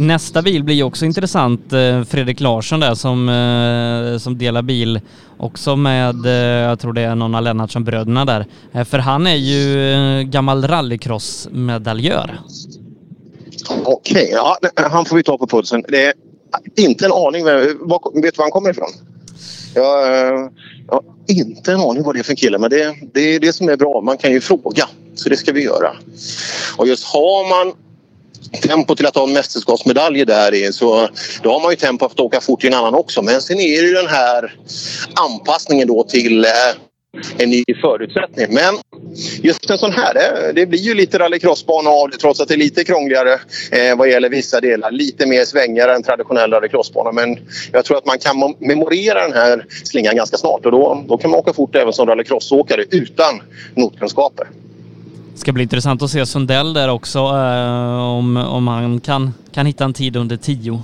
Nästa bil blir ju också intressant. Eh, Fredrik Larsson där som, eh, som delar bil också med, eh, jag tror det är någon av Lennartsson-bröderna där. För han är ju gammal rallycross-medaljör. Okej, ja, han får vi ta på pulsen. Det är inte en aning. var- Vet du var han kommer ifrån? Jag, jag har inte en aning vad det är för kille, men det, det är det som är bra. Man kan ju fråga, så det ska vi göra. Och just har man tempo till att ha en mästerskapsmedalj där i så då har man ju tempo att åka fort i en annan också. Men sen är det ju den här anpassningen då till eh, en ny förutsättning. Men just en sån här, det, det blir ju lite rallycrossbana av det trots att det är lite krångligare eh, vad gäller vissa delar. Lite mer svängar än traditionell rallycrossbana. Men jag tror att man kan memorera den här slingan ganska snart och då, då kan man åka fort även som rallycrossåkare utan notkunskaper. Ska bli intressant att se Sundell där också, eh, om, om han kan, kan hitta en tid under 10.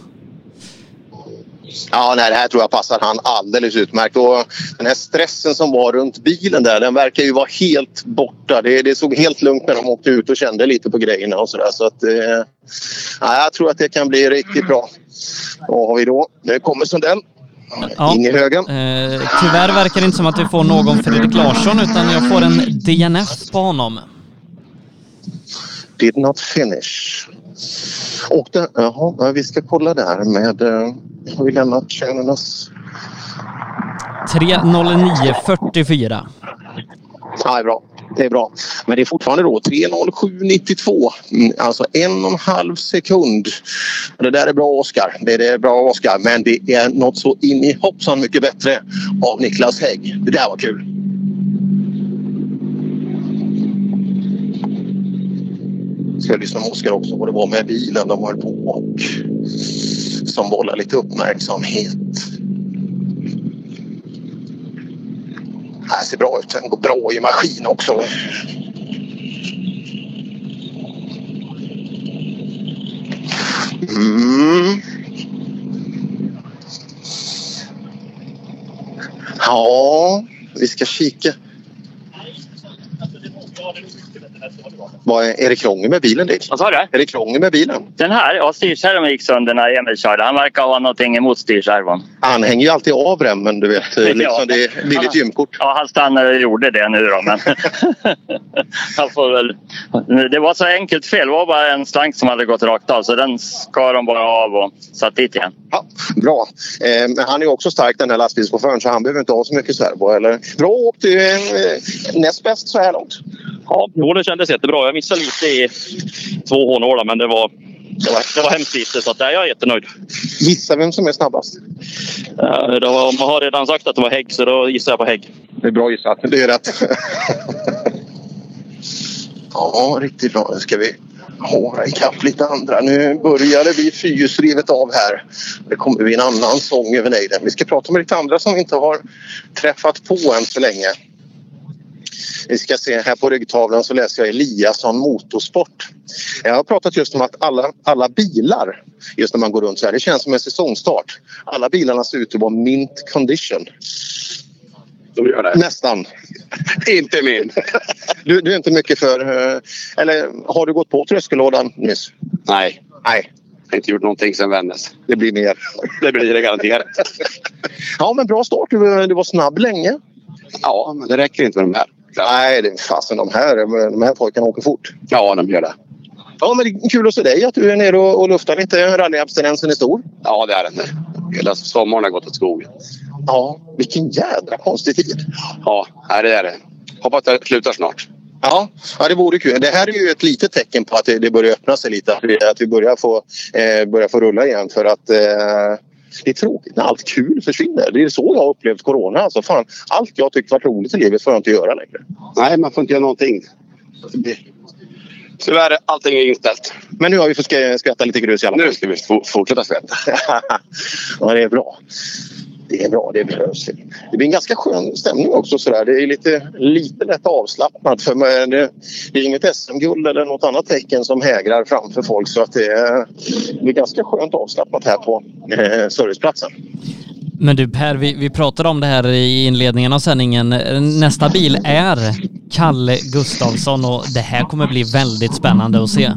Ja, nej, det här tror jag passar han alldeles utmärkt. Och den här stressen som var runt bilen där, den verkar ju vara helt borta. Det, det såg helt lugnt när de åkte ut och kände lite på grejerna och sådär. Så att, eh, ja, jag tror att det kan bli riktigt bra. Vad har vi då? Nu kommer Sundell. In i högen. Eh, tyvärr verkar det inte som att vi får någon Fredrik Larsson utan jag får en DNF på honom. Did not finish. Och det, jaha, ja, vi ska kolla där med... Eh, har vi lämnat Kärnernas... 3.09.44. Ja, det är bra. Det är bra. Men det är fortfarande då 3.07.92. Mm, Alltså en och en halv sekund. Det där är bra Oskar. Det är bra Oskar. Men det är något så in i hoppsan mycket bättre av Niklas Hägg. Det där var kul. Ska jag lyssna med Oskar också vad det var med bilen de höll på och som vållar lite uppmärksamhet. Det här ser bra ut. Den går bra i maskin också. Mm. Ja, vi ska kika. Vad är, är det krångel med bilen Dick? Vad sa du? Är det krångel med bilen? Den här, ja styrskärvan gick sönder när Emil körde. Han verkar ha någonting emot styrskärvan. Han hänger ju alltid av remmen du vet. Liksom Ja. det är billigt gymkort. Ja, han stannade och gjorde det nu då. Men han får väl... Det var så enkelt fel. Det var bara en slank som hade gått rakt av så den skar de bara av och satt dit igen. Bra. Eh, men han är ju också stark den här lastbilschauffören så han behöver inte ha så mycket servo. Eller? Bra åkt. Du är näst bäst så här långt. Ja, jo, det kändes jättebra. Jag missade lite i två hårnålar, men det var, det var, det var hemskt lite. Så att, nej, jag är jättenöjd. Gissa vem som är snabbast? Eh, det var, man har redan sagt att det var hägg, så då gissar jag på hägg. Det är bra gissat. Det är rätt. ja, riktigt bra. Nu ska vi håra ikapp lite andra. Nu börjar det bli fyrhjulsdrivet av här. Det kommer bli en annan sång över nejden. Vi ska prata med lite andra som vi inte har träffat på än så länge. Vi ska se här på ryggtavlan så läser jag Eliasson Motorsport. Jag har pratat just om att alla, alla bilar, just när man går runt så här, det känns som en säsongstart. Alla bilarna ser ut att vara mint condition. De gör det. Nästan. Inte min. Du, du är inte mycket för... eh, Eller har du gått på tröskellådan nyss? Nej. Nej. Jag har inte gjort någonting sen Vännäs. Det blir mer. Det blir det garanterat. Ja, men bra start. Du, du var snabb länge. Ja, men det räcker inte med de här. Nej, det fasen de här, de här pojkarna åker fort. Ja, de gör det. Ja, men det är kul att se dig att du är nere och, och luftar lite. Rallyabstinensen är stor. Ja, det är den. Hela sommaren har gått åt skogen. Ja, vilken jädra konstig tid. Ja, det är det. Hoppas det slutar snart. Ja, ja, det vore kul. Det här är ju ett litet tecken på att det, börjar öppna sig lite. Att vi börjar, få, eh, börjar få rulla igen. För att eh, det är tråkigt när allt kul försvinner. Det är så jag har upplevt corona. Alltså, fan, allt jag tyckte var roligt i livet får jag inte göra längre. Nej, man får inte göra någonting. Tyvärr, allting är inställt. Men nu har vi fått sk- skratta lite grus i alla fall. Nu ska vi fortsätta skratta. ja, det är bra. Det är bra, det behövs. Det blir en ganska skön stämning också. Sådär. Det är lite, lite lätt avslappnat. För det, det är inget SM-guld eller något annat tecken som hägrar framför folk. Så att det, är, det är ganska skönt avslappnat här på eh, serviceplatsen. Men du Per, vi, vi pratade om det här i inledningen av sändningen. Nästa bil är Kalle Gustavsson och det här kommer bli väldigt spännande att se.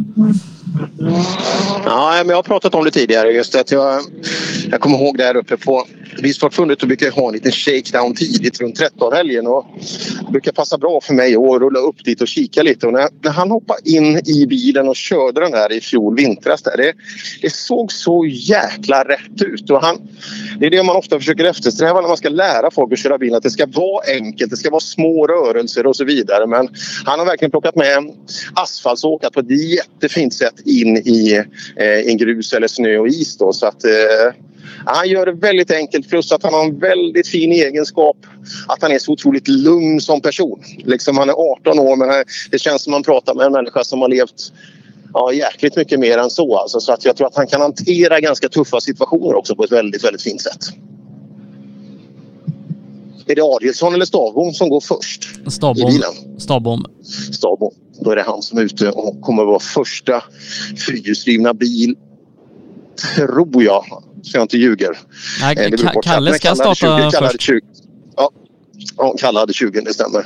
Ja, men jag har pratat om det tidigare. Just att jag, jag kommer ihåg där uppe på Bilsportförbundet och brukar ha en liten shakedown tidigt runt 13-helgen. Och det brukar passa bra för mig att rulla upp dit och kika lite. Och när, när han hoppade in i bilen och körde den här i fjol vintras där. Det, det såg så jäkla rätt ut. Och han, det är det man ofta försöker eftersträva när man ska lära folk att köra bil. Att det ska vara enkelt, det ska vara små rörelser och så vidare. Men han har verkligen plockat med asfaltsåkat på ett jättefint sätt in i eh, en grus eller snö och is. Då, så att, eh, Han gör det väldigt enkelt plus att han har en väldigt fin egenskap att han är så otroligt lugn som person. Liksom han är 18 år men det känns som man pratar med en människa som har levt ja, jäkligt mycket mer än så. Alltså, så att jag tror att han kan hantera ganska tuffa situationer också på ett väldigt, väldigt fint sätt. Är det Adielsson eller Stavbom som går först Stavbom. i bilen? Stavbom. Stavbom. Då är det han som är ute och kommer att vara första fyrhjulsdrivna bil. Tror jag, så jag inte ljuger. Nej, Eh, det. Kalle Men ska hade starta 20, Kalle först. 20. Ja. ja, Kalle hade 20, det stämmer.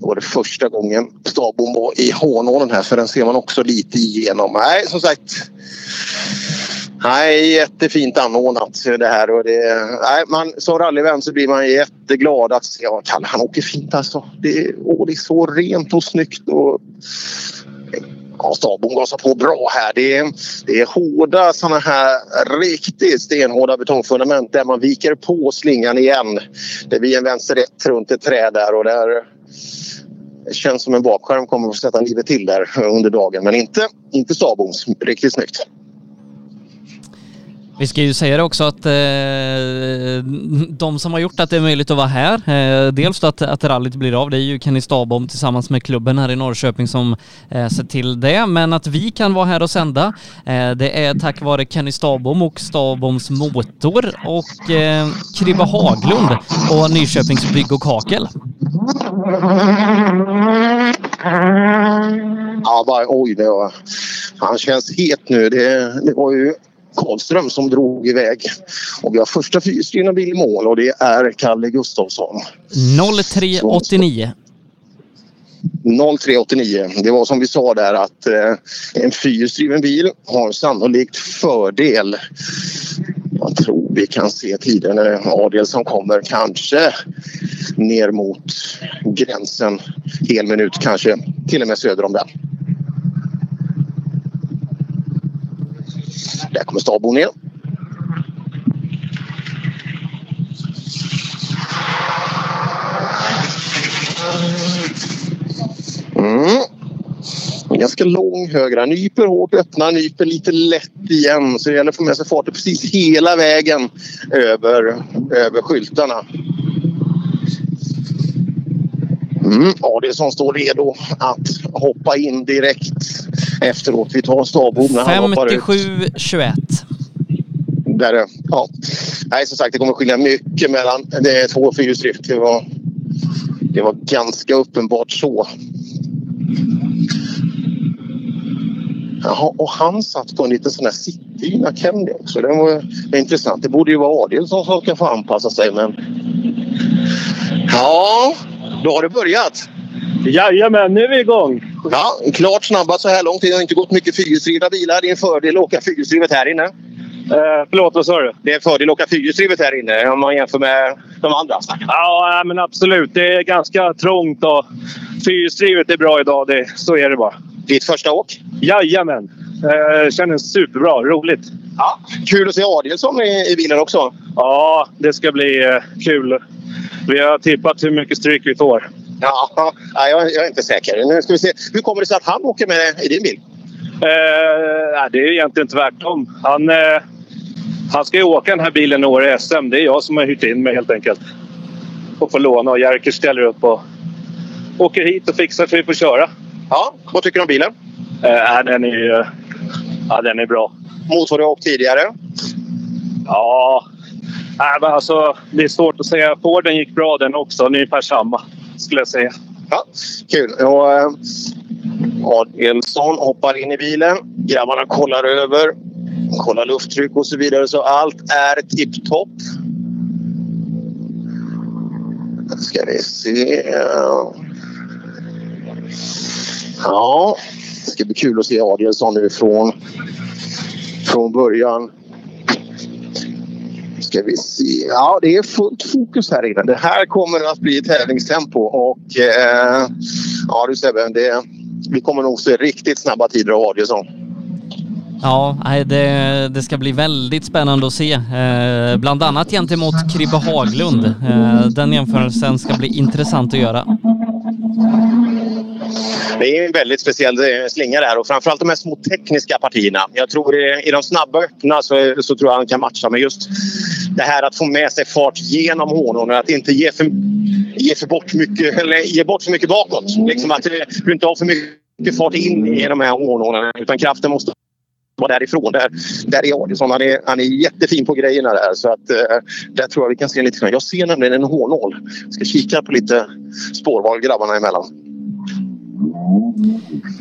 Då var det första gången Stavbom var i Hånålen här för den ser man också lite igenom. Nej, som sagt. Nej, jättefint anordnat det här. Och det, nej, man, som rallyvän så blir man jätteglad att se ja, Kalle. Han åker fint alltså. Det, är- åh, det är så rent och snyggt. Och, ja, Stabon gasar på bra här. Det är, det är hårda såna här riktigt stenhårda betongfundament där man viker på slingan igen. Det blir en vänster rätt runt ett träd där och där det känns som en bakskärm kommer att sätta livet till där under dagen. Men inte, inte Stabons. Riktigt snyggt. Vi ska ju säga det också att eh, de som har gjort att det är möjligt att vara här, eh, dels då att, att rallyt blir av, det är ju Kenny Stabom tillsammans med klubben här i Norrköping som eh, ser till det, men att vi kan vara här och sända, eh, det är tack vare Kenny Stabom och Staboms motor och eh, Kribbe Haglund och Nyköpings Bygg och Kakel. Ja, bara, oj, det var, han känns het nu. Det, det var ju Karlström som drog iväg. Och vi har första fyrhjulsdrivna bil i mål och det är Kalle Gustafsson. 0389. 0389. Det var som vi sa där att eh, en fyrhjulsdriven bil har sannolikt fördel. Jag tror vi kan se tiden när Adelsson kommer kanske ner mot gränsen. Hel minut kanske till och med söder om den. Där kommer Stabo ner. Mm. Ganska lång högra. Nyper hårt, öppnar, nyper lite lätt igen. Så det gäller att få med sig farten precis hela vägen över, över skyltarna. Mm. Adelsson står redo att hoppa in direkt efteråt. Vi tar Stavbom när han hoppar ut. 57-21. Där, är- ja. Nej, som sagt, det kommer skilja mycket mellan det är två fyrhjulsdrift. Det var, det var ganska uppenbart så. Jaha, och han satt på en liten sån här sittdyna Kennedy också. Det var intressant. Det borde ju vara Adelsson som ska få anpassa sig men... Ja, då har det börjat. Jajamän, nu är vi igång. Ja, klart snabba så här långt. Det har inte gått mycket fyrhjulsdrivna bilar. Det är en fördel att åka fyrhjulsdrivet här inne. Eh, förlåt, vad sa du? Det är en fördel att åka fyrhjulsdrivet här inne om man jämför med de andra. Ja, men absolut. Det är ganska trångt och fyrhjulsdrivet är bra idag. Det, så är det bara. Ditt första åk? Jajamän. Eh, kändes superbra. Roligt. Ja, kul att se Adielsson i, i bilen också. Ja, det ska bli eh, kul. Vi har tippat hur mycket stryk vi får. Ja, jag, jag är inte säker. Nu ska vi se. Hur kommer det sig att han åker med i din bil? Eh, det är egentligen tvärtom. Han, eh, han ska ju åka den här bilen i år i SM. Det är jag som har hyrt in mig helt enkelt. Och får låna och Jerker ställer upp och åker hit och fixar så vi får köra. Ja, vad tycker du om bilen? Eh, den, är, ja, den är bra. Mot vad du har åkt tidigare? Ja, nej, men alltså, det är svårt att säga. Forden gick bra den också. Ungefär samma skulle jag säga. Ja, kul. Och, eh, Adelsson hoppar in i bilen. Grabbarna kollar över. Kollar lufttryck och så vidare. Så allt är tipptopp. Ska vi se. Ja, det ska bli kul att se Adielsson nu från, från början. Ska vi se. Ja, det är fullt fokus här inne. Det här kommer att bli tävlingstempo och eh, ja du Sebbe, det, vi kommer nog se riktigt snabba tider av Adielsson. Ja, det, det ska bli väldigt spännande att se. Eh, bland annat gentemot Kribbe Haglund. Eh, den jämförelsen ska bli intressant att göra. Det är en väldigt speciell slinga det här och framförallt de här små tekniska partierna. Jag tror eh, i, de snabba öppna så, så tror jag han kan matcha men just det här att få med sig fart genom hånorna, att inte ge för, ge för, bort, mycket, eller ge bort för mycket bakåt. Liksom att eh, du inte har för mycket fart in i de här hårnålarna. utan kraften måste vara därifrån. Där, där är Adielsson. Han är, han är jättefin på grejerna där. Så att, eh, där tror jag vi kan se lite. Jag ser nämligen en hårnål. Ska kika på lite spårval grabbarna emellan.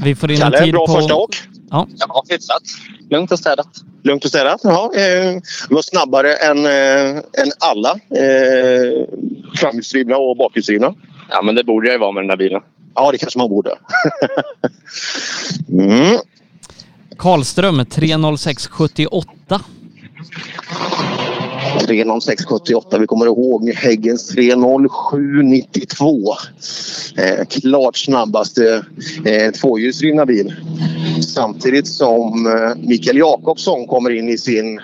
Vi får in Kalle, en tid bra på... första åk. Ja. Ja, hyfsat. Lugnt och städat. Lugnt och städat. Ja, eh, var snabbare än, eh, än alla eh, framhjulsdrivna och bakhjulsdrivna. Ja, men det borde jag ju vara med den här bilen. Ja, det kanske man borde. mm. Karlström 30678. 30678. Vi kommer ihåg Häggens 30792. Eh, klart snabbaste eh, tvåhjulsdrivna bil. Samtidigt som eh, Mikael Jakobsson kommer in i sin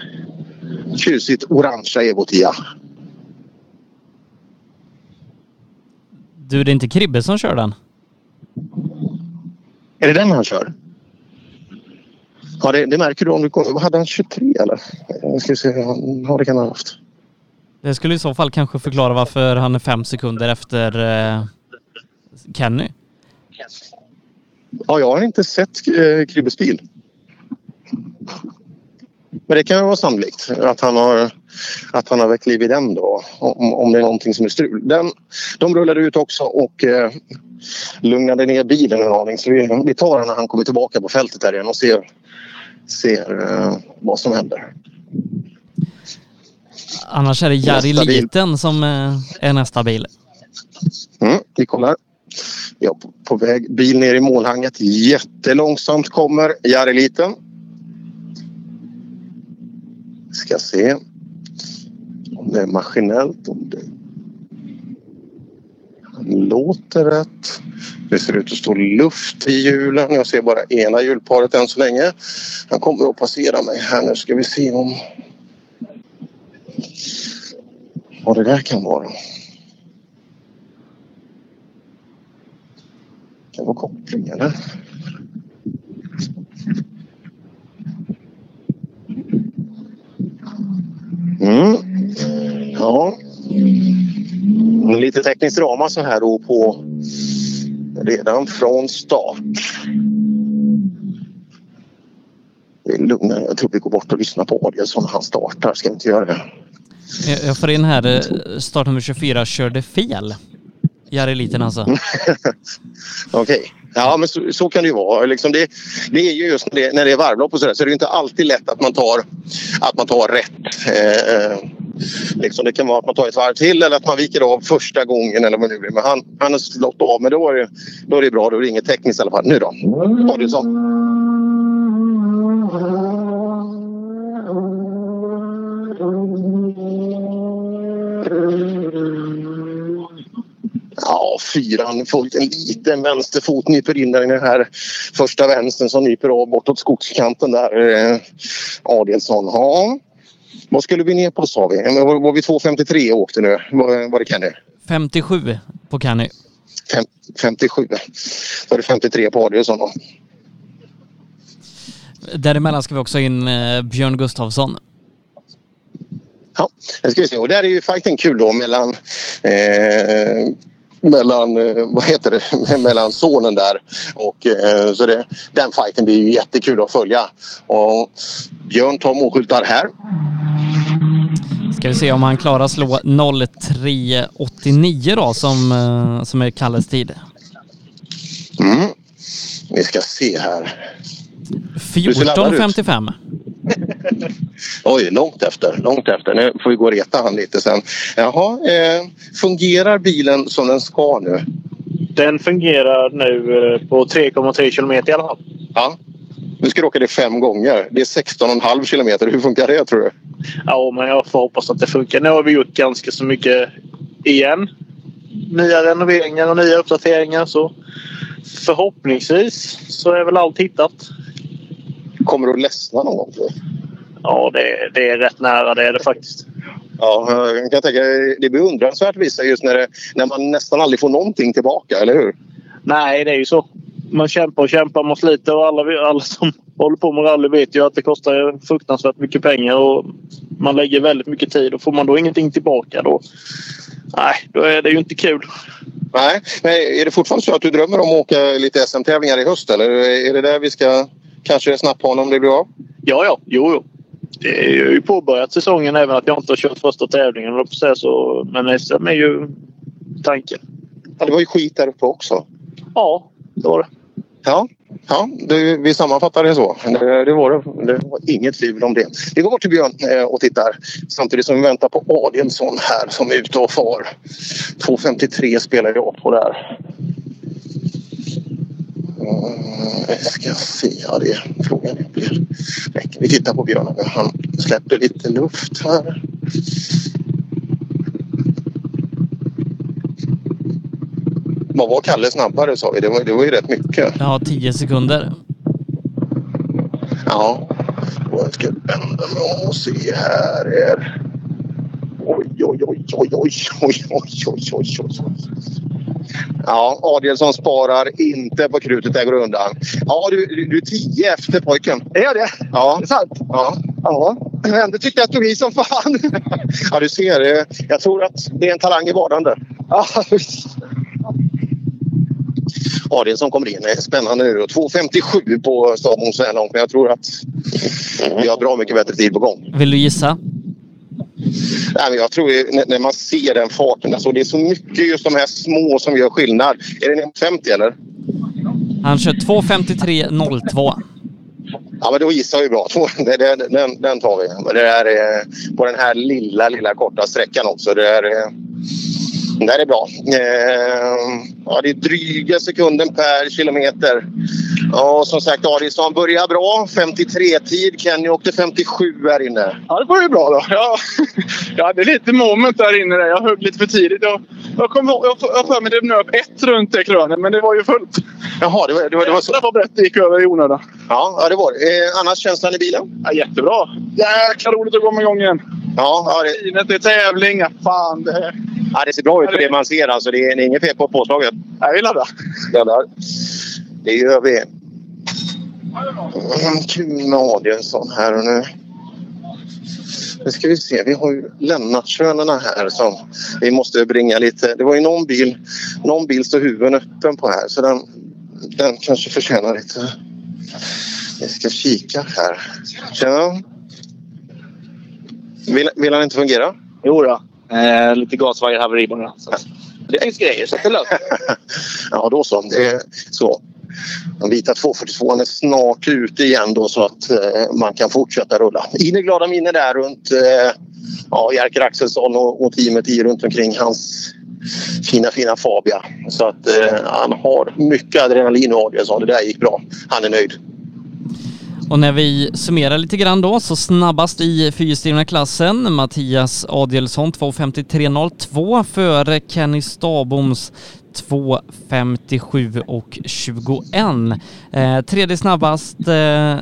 tjusigt orangea Evo 10. Du, det är inte Kribbe som kör den? Är det den han kör? Ja, det, det märker du om du kommer. Hade han 23 eller? Jag ska se. Ja, det kan han ha haft. Det skulle i så fall kanske förklara varför han är fem sekunder efter eh, Kenny. Ja, jag har inte sett eh, Kribbes bil. Men det kan ju vara sannolikt att han har, att han har väckt liv i den då. Om, om det är någonting som är strul. Den, de rullade ut också och eh, lugnade ner bilen en aning. Så vi, vi tar den när han kommer tillbaka på fältet där igen och ser, ser eh, vad som händer. Annars är det Jari Nästa bil. Liten som eh, är nästa bil. Mm, vi kollar. Ja, på, på väg bil ner i målhanget. Jättelångsamt kommer Jari Liten. Ska se om det är maskinellt. Om det... Låter rätt. Det ser ut att stå luft i hjulen. Jag ser bara ena hjulparet än så länge. Han kommer att passera mig här nu. Ska vi se om vad det där kan vara. Kan vara koppling eller? Mm. Ja. Lite tekniskt drama så här då på redan från start. Det är lugnare. Jag tror vi går bort och lyssnar på Adielsson när han startar. Ska vi inte göra det? Jag- får in här, eh, startnummer 24 körde fel. Jari Liten alltså. Okej. Ja, men så, så kan det ju vara. Liksom det, det är ju just när det, när det är varvlopp och så där, så är det inte alltid lätt att man tar, att man tar rätt. Eh, liksom det kan vara att man tar ett varv till eller att man viker av första gången eller vad det nu blir. Men han, han har slått av, men då är, det, då är det bra. Då är det inget tekniskt i alla fall. Nu då? Adielsson. Ja, fyran fullt. en liten vänsterfot nyper in där i den här första vänstern som nyper av bortåt skogskanten där. Eh, Adielsson. Ja. Vad skulle vi ner på sa vi? Var, var vi 2.53 och åkte nu? Var, var det Kenny? 57 på Kenny. Fem, 57. Då är det 53 på Adielsson då. Däremellan ska vi också in eh, Björn Gustafsson. Ja, det ska vi se. Och där är ju fighten kul då mellan eh, mellan, eh, vad heter det, mellan sonen där och eh, så det, den fighten blir ju jättekul att följa. Och Björn tar målskyltar här. Ska vi se om han klarar slå 03.89 då som, eh, som är Kalles tid. Mm. Vi ska se här. Du ser laddad ut. 14.55. Oj, långt efter. Långt efter. Nu får vi gå och reta han lite sen. Jaha, eh, fungerar bilen som den ska nu? Den fungerar nu eh, på 3,3 kilometer i alla fall. Ja. Nu ska du åka det fem gånger. Det är 16,5 kilometer. Hur funkar det tror du? Ja, men jag får hoppas att det funkar. Nu har vi gjort ganska så mycket igen. Nya renoveringar och nya uppdateringar. Så förhoppningsvis så är väl allt hittat. Kommer du att ledsna någon gång? Ja, det, det är rätt nära. Det är det faktiskt. Ja, jag kan tänka, det är beundransvärt vissa just när, det, när man nästan aldrig får någonting tillbaka, eller hur? Nej, det är ju så. man kämpar och kämpar, man sliter och alla, alla som håller på med rally vet ju att det kostar fruktansvärt mycket pengar och man lägger väldigt mycket tid och får man då ingenting tillbaka då, nej, då är det ju inte kul. Nej, men är det fortfarande så att du drömmer om att åka lite SM-tävlingar i höst eller är det där vi ska kanske snappa honom om det blir av? Ja, ja, jo, jo. Det är ju påbörjat säsongen även att jag inte har kört första tävlingen. Så, men SM är ju tanken. Ja, det var ju skit där uppe också. Ja, det var det. Ja, ja det, vi sammanfattar det så. Det, det, var det. det var inget tvivel om det. Vi går bort till Björn eh, och tittar samtidigt som vi väntar på Adielsson här som är ute och far. 2.53 spelar jag på där. Mm, jag ska se. Ja, det är frågan. Vi tittar på Björn. Han släpper lite luft här. Vad var Kalle snabbare sa vi? Det var, det var ju rätt mycket. Ja, 10 sekunder. Ja. Och jag ska vända mig om och se här. Är... Oj, oj, oj, oj, oj, oj, oj, oj, oj, oj. Ja, Adielsson sparar inte på krutet. Där går undan. Ja, du, du, du är tio efter pojken. Är jag det? Ja. Det är sant? Ja. Ja. Men ändå tyckte jag att tog i som fan. ja, du ser. eh, Jag tror att det är en talang i vardande. Ja, Adielsson kommer in. Är Spännande nu. 2.57 på Stavmån så här långt. Men jag tror att vi har bra mycket bättre tid på gång. Vill du gissa? Nej, men jag tror ju, när, man ser den farten. Alltså, det är så mycket just de här små som gör skillnad. Är mot 50 eller? Han kör 2.53.02. Ja, men då gissar vi bra. Det- Den, den tar vi. Det är på den här lilla, lilla korta sträckan också. Det är, eh, det här är bra. Eh, ja, det är dryga sekunden per kilometer. Ja, som sagt, Adielsson börjar bra. 53-tid. Kenny åkte 57 här inne. Ja, det var ju bra då. Ja, jag hade lite moment där inne. Där. Jag högg lite för tidigt. Jag, jag kom jag för mig det nöp ett runt det krönet, men det var ju fullt. Jaha, det var, det var, det var så. Det var brett det gick över i onödan. Ja, ja det var det. Eh, annars känslan i bilen? Ja, jättebra. Jäkla roligt att komma igång igen. Ja, ja det... Finet, det är tävling. Ja, Fan, det... Ja, det ser bra ut för det man ser. Alltså, det är inget fel på påslaget. Jag vill ladda. Laddar. Det gör vi. Med Adielsson här och nu. Nu ska vi se. Vi har ju Lennartsönerna här som vi måste bringa lite. Det var ju någon bil. Någon bil står huven öppen på här så den, den kanske förtjänar lite. Vi ska kika här. Tjena. Vill, vill han inte fungera? Jo då. Eh, lite gasvajerhaveri bara. Så. Det finns grejer så det är löst. Ja, då så. Det är så. Den vita 242 är snart ute igen då så att eh, man kan fortsätta rulla. In i glada minnen där runt eh, ja, Jerker Axelsson och, och teamet i runt omkring hans fina, fina Fabia. Så att eh, han har mycket adrenalin och Adielsson. Det där gick bra. Han är nöjd. Och när vi summerar lite grann då, så snabbast i fyrhjulsdrivna klassen, Mattias Adielsson 2.53.02 före Kenny Staboms 2.57 och 21. Eh, tredje snabbast, eh,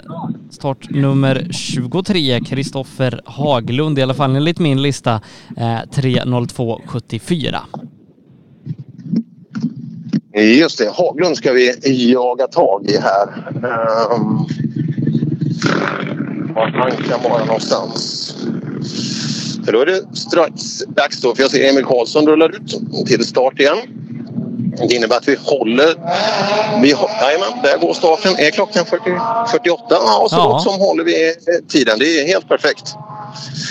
startnummer 23, Kristoffer Haglund, i alla fall enligt min lista, eh, 3.02.74. Just det, Haglund ska vi jaga tag i här. Ehm, um, var han kan vara någonstans. För då är det strax dags då, för jag ser Emil Karlsson rullar ut till start igen. Det innebär att vi håller... Vi, jajamän, där går starten. Är klockan 40, 48? Ja, så Ja. gott som håller vi eh, tiden. Det är helt perfekt.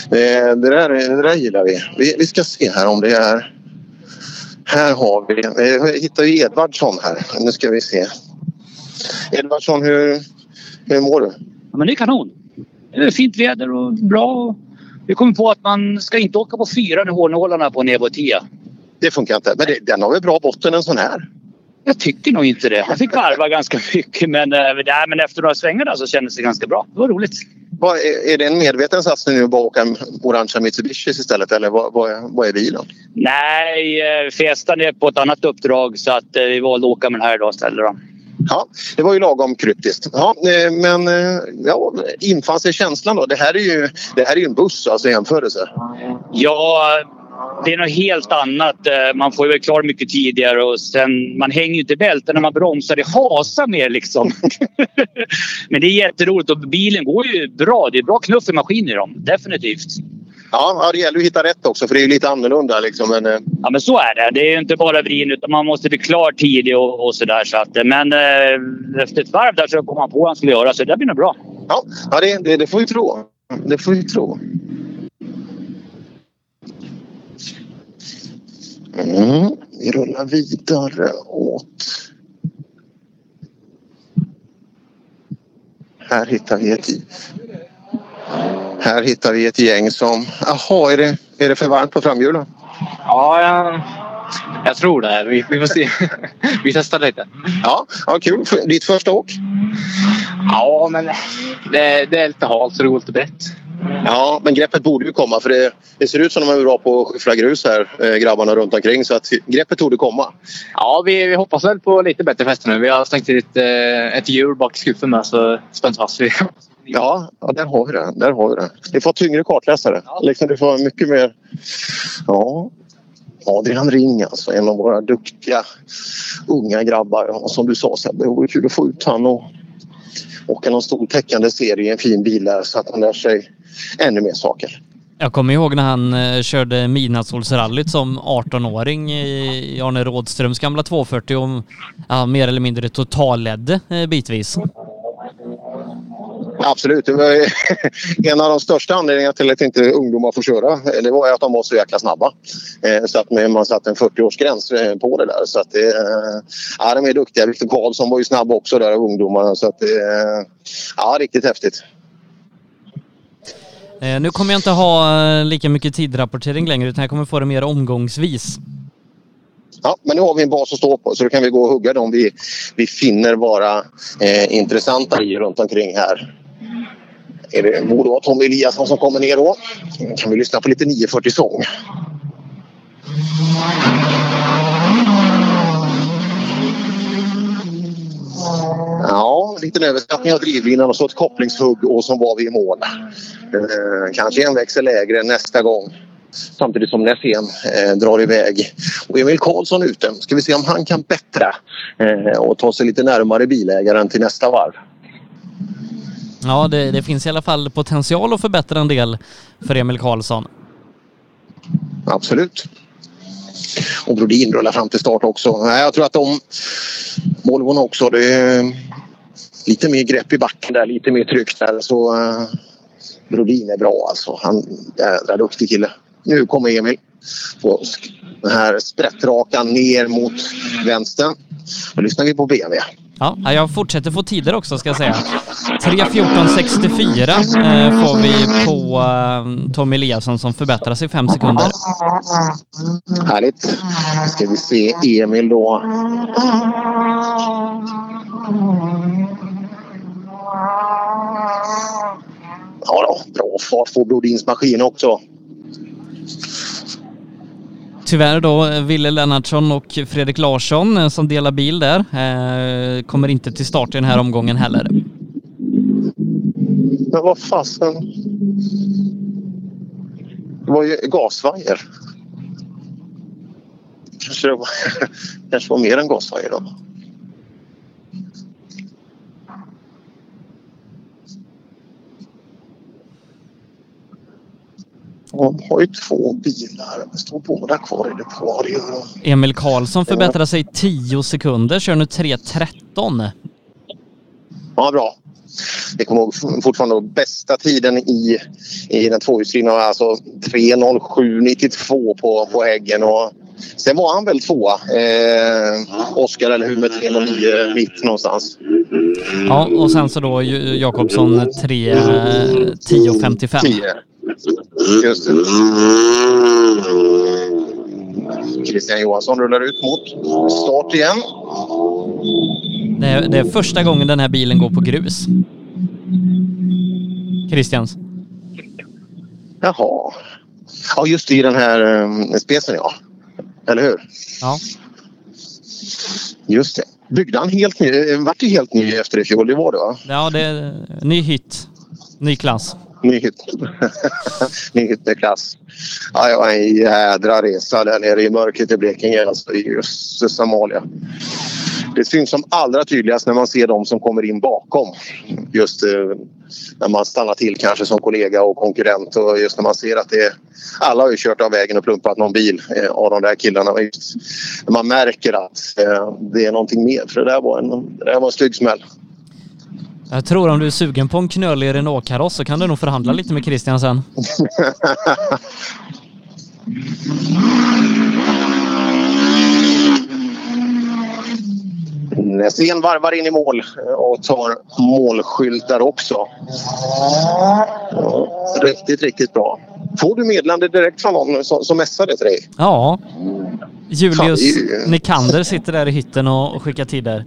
Eh, Det där, det där gillar vi. vi. Vi ska se här om det är... Här har vi... Jag hittar ju Edvardsson här. Nu ska vi se. Edvardsson, hur, hur mår du? Ja, men det är kanon. Det är fint väder och bra. Vi kom på att man ska inte åka på fyran i hårnålarna på en Evo 10. Det funkar inte. Men det, den har väl bra botten en sån här? Jag tycker nog inte det. Jag fick varva ganska mycket men, äh, nej, men efter några svängar där så kändes det ganska bra. Det var roligt. Vad, är, det en medveten satsning nu att bara åka orangea Mitsubishis istället eller vad, vad, är, vad är bilen? Nej, eh, Fiestan är på ett annat uppdrag så att eh, vi valde att åka med den här idag istället. Då. Ja, det var ju lagom kryptiskt. Ja, eh, men eh, ja, infann sig känslan då. Det här är ju, det här är ju en buss alltså i jämförelse. Ja, det är något helt annat. Eh, Man får ju väl klara mycket tidigare och sen man hänger ju inte bälten när man bromsar. Det hasar mer liksom. Men det är jätteroligt och bilen går ju bra. Det är bra knuff i maskin i dem. Definitivt. Ja, det gäller att hitta rätt också för det är ju lite annorlunda. Liksom, men, eh, Ja men så är det. Det är ju inte bara vrin utan man måste bli klar tidigt och, och sådär. Så att, men eh, efter ett varv där så kom man på vad han skulle göra så det blir nog bra. ja, ja det, det, det får vi tro. Det får vi tro. Mm, vi rullar vidare åt... Här hittar vi ett, här hittar vi ett gäng som... Jaha, är det, är det för varmt på framhjulen? Ja, jag, jag tror det. Vi, vi får se. vi testar lite. Ja, ja kul. Ditt första åk? Ja, men det, det är lite halt så det går lite brett. Ja, men greppet borde ju komma för det, det ser ut som de är bra på att skyffla grus här, eh, grabbarna runt omkring. Så att greppet torde komma. Ja, vi, vi hoppas väl på lite bättre fäste nu. Vi har slängt dit eh, ett hjul bak i skuffen med så spänt fast vi. Ja, ja, där har vi det. Där har vi det. Vi får tyngre kartläsare. Liksom du får mycket mer... Ja. Adrian Ring alltså, en av våra duktiga unga grabbar. Ja, som du sa Sebbe, det vore kul att få ut han och åka någon stor täckande serie i en fin bil där så att han lär sig ännu mer saker. Jag kommer ihåg när han eh, körde midnattssolsrallyt som 18-åring i Arne Rådströms gamla 240 och ja, mer eller mindre totalledde eh, bitvis. Absolut. Det var en av de största anledningarna till att inte ungdomar får köra. Det var att de var så jäkla snabba. Eh, Så att man satte en 40-årsgräns eh, på det där. Så att det, eh, ja, de är duktiga. Viktor Karlsson var ju snabb också där av ungdomarna. Så att det, ja, riktigt häftigt. Nu kommer jag inte ha lika mycket tidrapportering längre utan jag kommer få det mer omgångsvis. Ja, men nu har vi en bas att stå på så då kan vi gå och hugga dem vi, vi finner vara eh, intressanta i runt omkring här. Är det borde och Tommy Eliasson som kommer ner då. kan vi lyssna på lite 940 sång. Ja, en liten överskattning av drivlinan och så ett kopplingshugg och så var vi i mål. Eh, kanske en växel lägre nästa gång. Samtidigt som Nässén eh, drar iväg. Och Emil Karlsson ute. Ska vi se om han kan bättra eh, och ta sig lite närmare bilägaren till nästa varv. Ja, det, det finns i alla fall potential att förbättra en del för Emil Karlsson. Absolut. Och Brodin rullar fram till start också. Nej, jag tror att de Volvon också. Det är lite mer grepp i backen där, lite mer tryck där. Så eh, Brodin är bra alltså. Han är jädra duktig kille. Nu kommer Emil på den här sprättrakan ner mot vänster. Då lyssnar vi på BMW. Ja, jag fortsätter få tider också ska jag säga. 3.14.64 eh, får vi på eh, Tommy Eliasson som förbättras i fem sekunder. Härligt. Ska vi se Emil då. Ja då, bra fart på Brodins maskin också. Tyvärr då, Ville Lennartsson och Fredrik Larsson eh, som delar bil där eh, kommer inte till start i den här omgången heller. Men vad fasen. Det var ju gasvajer. Kanske det var, kanske var mer än gasvajer då. De har ju två bilar. Det står båda kvar i. Det. Emil Karlsson förbättrar sig 10 sekunder, kör nu 3.13. Ja, bra. Jag kommer ihåg fortfarande bästa tiden i, i den tvåhjulsdrivna var alltså 3.07,92 på, på Häggen. Och sen var han väl tvåa, eh, Oskar, eller hur, med 3.09 mitt någonstans. Ja, och sen så då Jakobsson 3.10.55. 10. Just det. Christian Johansson rullar ut mot start igen. Det är, det är första gången den här bilen går på grus. Christians. Jaha. Ja, just i den här um, specen ja. Eller hur? Ja. Just det. Byggde han helt ny? eh, Vart ju helt ny efter i fjol, det var det va? Ja, det är ny hit. Ny klass. Ny hytt. Hytteklass. Ja, det var en jädra resa där nere i mörkret i Blekinge. Alltså, jösses Amalia. Det syns som allra tydligast när man ser de som kommer in bakom. Just eh, när man stannar till kanske som kollega och konkurrent och just när man ser att det är... Alla har ju kört av vägen och plumpat någon bil eh, av de där killarna. Just, man märker att eh, det är någonting mer. För det där var en, det där var en stygg smäll. Jag tror om du är sugen på en knölig Renault-kaross så kan du nog förhandla lite med Christian sen. Näsén varvar in i mål och tar målskyltar också. Riktigt, riktigt bra. Får du meddelande direkt från någon som, som messade till dig? Ja. Julius Nikander sitter där i hytten och, och skickar tider.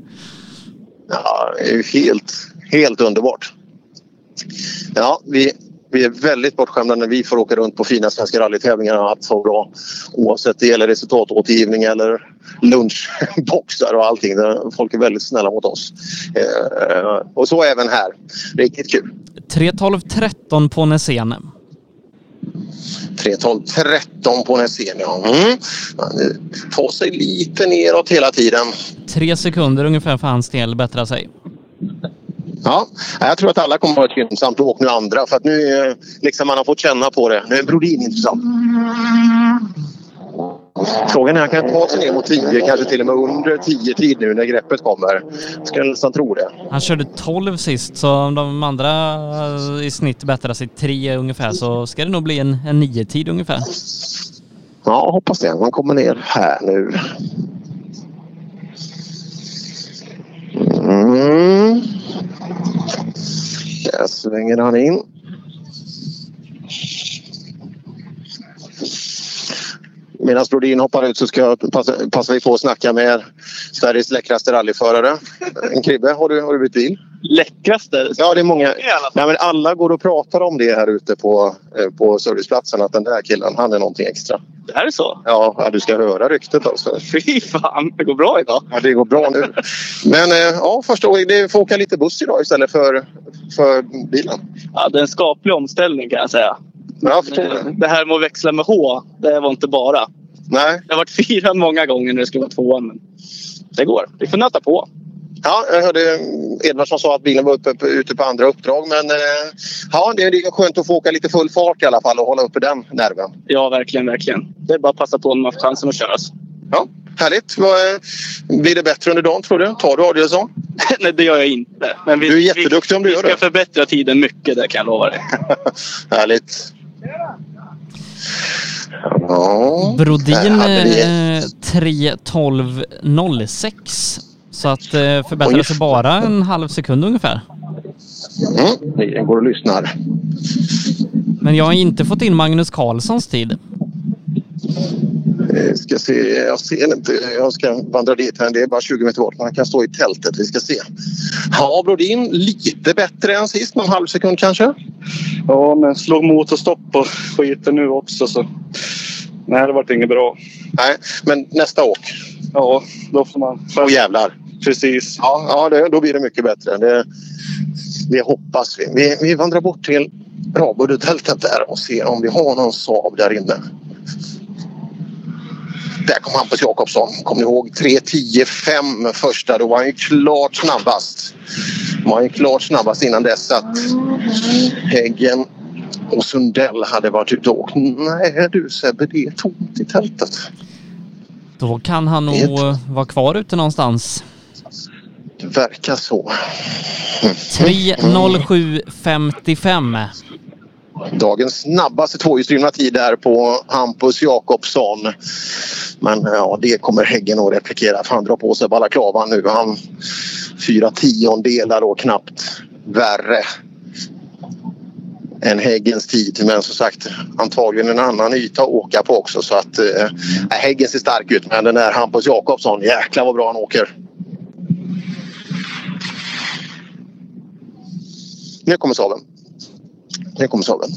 Ja, det är ju helt, helt underbart. Ja, vi, vi är väldigt bortskämda när vi får åka runt på fina Svenska rallytävlingar att ha bra oavsett det gäller resultatåtergivning eller lunchboxar och allting. Folk är väldigt snälla mot oss. Eh, och så även här. Riktigt kul. 3.12.13 på Näsén. 3.12.13 på Näsén. Ja. Mm. Man eh, tar sig lite neråt hela tiden. Tre sekunder ungefär för hans del bättra sig. Ja, jag tror att alla kommer att vara gynnsamt och åk nu andra för att nu är liksom man har fått känna på det. Nu är Brodin intressant. Frågan är om han kan ta sig ner mot 10, kanske till och med under 10 tid nu när greppet kommer. Ska nästan tro det. Han körde 12 sist så om de andra eh, i snitt bättrar sig 3 ungefär så ska det nog bli en, en 9-tid ungefär. Ja, hoppas det. Man kommer ner här nu. Mm. Där svänger han in. Medan Brodin hoppar ut så ska jag passa, passa vi på att snacka med Sveriges läckraste rallyförare. En Kribbe, har du, har du bytt bil? Läckraste? Ja, det är många. Nej, men alla går och pratar om det här ute på, eh, på serviceplatsen att den där killen, han är någonting extra. Det här är så? Ja, ja, du ska höra ryktet alltså. Fy fan, det går bra idag. Ja, det går bra nu. Men eh, ja, första gången. Det får åka lite buss idag istället för, för bilen. Ja, det är en skaplig omställning kan jag säga. Förstår det. Det här med att växla med H, det var inte bara. Nej. Det har varit fyra många gånger när det skulle vara tvåan. Men det går. Vi får nöta på. Ja, jag hörde Edvardsson sa att bilen var uppe, ute på andra uppdrag. Men eh, ja, det är skönt att få åka lite full fart i alla fall och hålla uppe den nerven. Ja, verkligen, verkligen. Det är bara att passa på när man får chansen att köra. Ja, härligt. Eh, Blir det bättre under dagen tror du? Tar du Adielsson? Nej, det gör jag inte. Men vi, Du är jätteduktig om du vi gör ska det. förbättra tiden mycket, det kan jag lova dig. Härligt. Ja. Brodin eh, 3.12.06 så att eh, förbättrar sig bara en halv sekund ungefär. Mm, det går och lyssnar. Men jag har inte fått in Magnus Karlssons tid. Eh, Ska se, jag ser inte. Jag ska vandra dit. här. Det är bara 20 meter bort. Man kan stå i tältet. Vi ska se. Ja, Brodin lite bättre än sist. Någon halv sekund kanske? Ja, men slog motorstopp på skiten nu också så... Nej, det vart inget bra. Nej, men nästa åk. Ja, då får man... Åh jävlar. Precis. Ja, ja det, då blir det mycket bättre. Det, det hoppas vi. vi. Vi vandrar bort till Rabudetältet där och ser om vi har någon Saab där inne. Där kom Hampus Jakobsson. Kom ni ihåg 3.10,5 första? Då var han ju klart snabbast. Han var ju klart snabbast innan dess att Häggen och Sundell hade varit ute och åkt. Nej du Sebbe, det är tomt i tältet. Då kan han nog eh, vara kvar ute någonstans. Det verkar så. 3.07.55. Dagens snabbaste tvåhjulsdrivna tid där på Hampus Jakobsson. Men ja, det kommer Häggen att replikera för han drar på sig balaklavan nu. Han fyra tiondelar och knappt värre än Häggens tid. Men som sagt antagligen en annan yta att åka på också. Så att eh, Häggen ser stark ut men den där Hampus Jakobsson, jäklar vad bra han åker. Nu kommer Saaben. Nu kommer Saaben.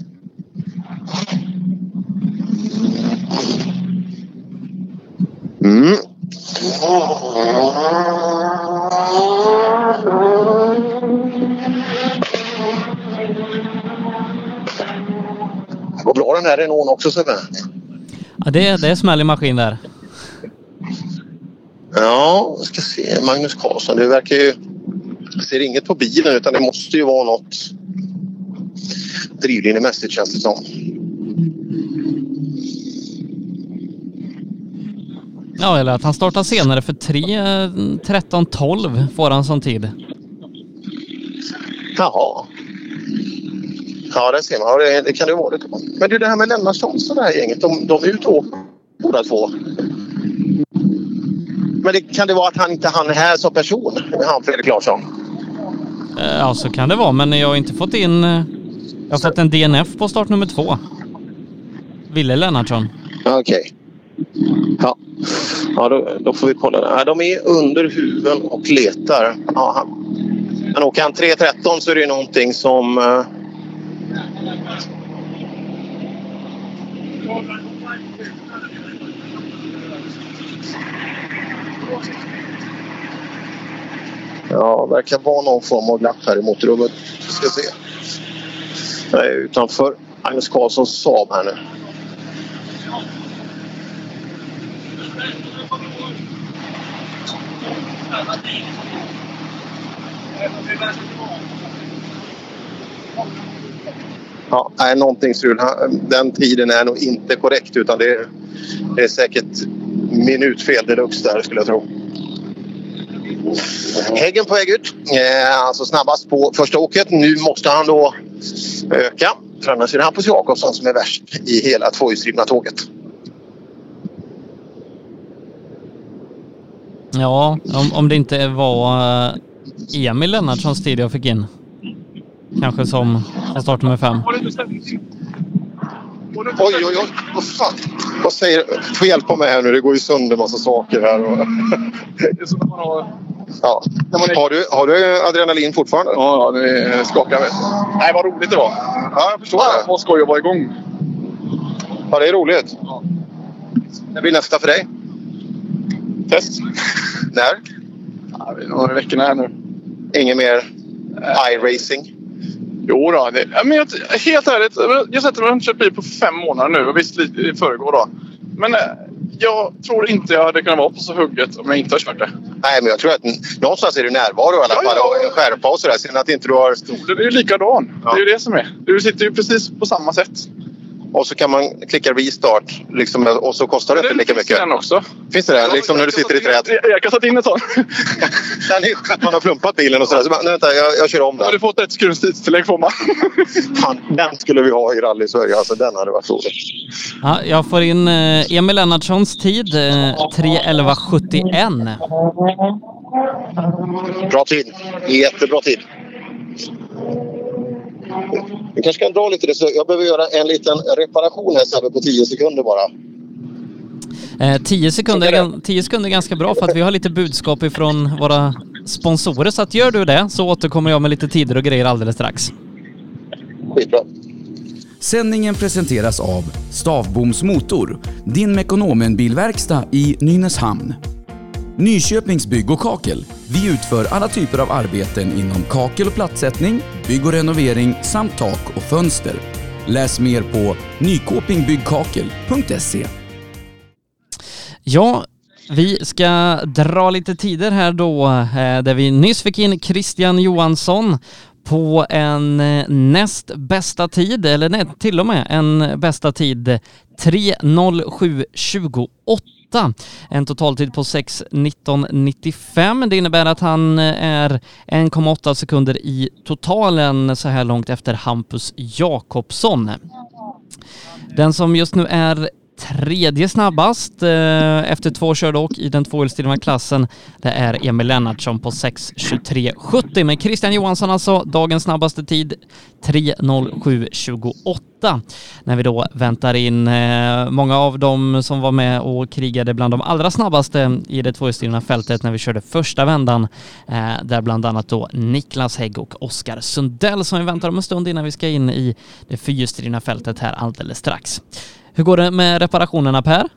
Mm. den här Renault också Sebbe? Ja, det, det är smäll i maskin där. Ja, vi ska se. Magnus Karlsson. Det verkar ju... Jag ser inget på bilen utan det måste ju vara något drivlinemässigt känns det som. Ja, eller att han startar senare för 3.13.12 får han som tid. Jaha. Ja, det ser man. Ja, det, det kan det vara. Det. Men du, det här med Lennartsson och det här gänget. De, de är ute och åker båda två. Men det, kan det vara att han inte han är här som person? Han Fredrik Larsson? Eh, Ja, så kan det vara, men jag har inte fått in... Jag har fått en DNF på start nummer två. Ville Lennartsson. Okej. Ja, ja då, då får vi kolla. Ja, de är under huven och letar. Ja, han, men åker han 3.13 så är det någonting som... eh, Ja, verkar vara någon form av glapp här i motorrummet. Vi ska se. Jag är utanför Agnes Karlssons Saab här nu. Ja, nej, någonting strul. Den tiden är nog inte korrekt utan det är, det är säkert minutfel deluxe där skulle jag tro. Häggen på väg ut. Eh, alltså snabbast på första åket. Nu måste han då öka. För annars är det Hampus Jakobsson som är värst i hela tvåhjulsdrivna tåget. Ja, om, om det inte var eh, Emil Lennartssons tid jag fick in. Kanske som, som start nummer fem. Oj, oj, oj. Vad fan? Vad säger du? Får hjälpa mig här nu. Det går ju sönder massa saker här. Och... Ja. Har, du, har du adrenalin fortfarande? Ja, ja det skakar du. Nej, vad roligt det var. Ja, jag förstår det. Vad skoj att vara igång. Ja, det är roligt. Det blir nästa för dig. Test. När? Ja, vi är några veckor här nu. Inget mer iRacing? Jo då, det, ja, men jag, helt ärligt. Jag mig och kört bil på fem månader nu. Visst lite i förrgår då. Men eh, jag tror inte jag hade kunnat vara på så hugget om jag inte har kört det. Nej, men jag tror att någonstans är det närvaro i alla Ja, fall. ja. Och skärpa och sådär. Sen att inte du har... Det är ju likadan. Det är ju det som är. Du sitter ju precis på samma sätt. Och så kan man klicka restart liksom, och så kostar det inte lika mycket. Den också. Finns det det? Liksom när du sitter i träet? Jag, jag kan sätta in ett sånt. Den är att man har plumpat bilen och sådär. Så nej, vänta, jag, jag kör om den. Har du fått ett sekunds tidstillägg får man. Fan, den skulle vi ha i rally Sverige. Alltså, den hade varit rolig. Ja, jag får in eh, Emil Lennartssons tid, eh, 3.11.71. Bra tid. Jättebra tid. Vi kanske kan dra lite. Det. Jag behöver göra en liten reparation här Sebbe på 10 sekunder bara. Eh, 10 sekunder, är gan- 10 sekunder är ganska bra för att vi har lite budskap ifrån våra sponsorer. Så att gör du det så återkommer jag med lite tider och grejer alldeles strax. Skitbra. Sändningen presenteras av Stavboms Motor, din Mekonomen-bilverkstad i Nynäshamn. Nyköpings Bygg och Kakel. Vi utför alla typer av arbeten inom kakel och plattsättning, bygg och renovering samt tak och fönster. Läs mer på nykopingbyggkakel.se. Ja, vi ska dra lite tider här då, eh, där vi nyss fick in Christian Johansson på en eh, näst bästa tid, eller nej, till och med en bästa tid 3.07.28. En totaltid på 6.19.95. Det innebär att han eh, är 1,8 sekunder i totalen så här långt efter Hampus Jakobsson. Den som just nu är tredje snabbast eh, efter två körda åk i den tvåhjulsdrivna klassen, det är Emil Lennartsson på 6.23.70. Men Christian Johansson alltså, dagens snabbaste tid 3.07.28. När vi då väntar in eh, många av dem som var med och krigade bland de allra snabbaste i det tvåhjulsdrivna fältet när vi körde första vändan, eh, där bland annat då Niklas Hägg och Oskar Sundell som vi väntar om en stund innan vi ska in i det fyrhjulsdrivna fältet här alldeles strax. Hur går det med reparationerna Per?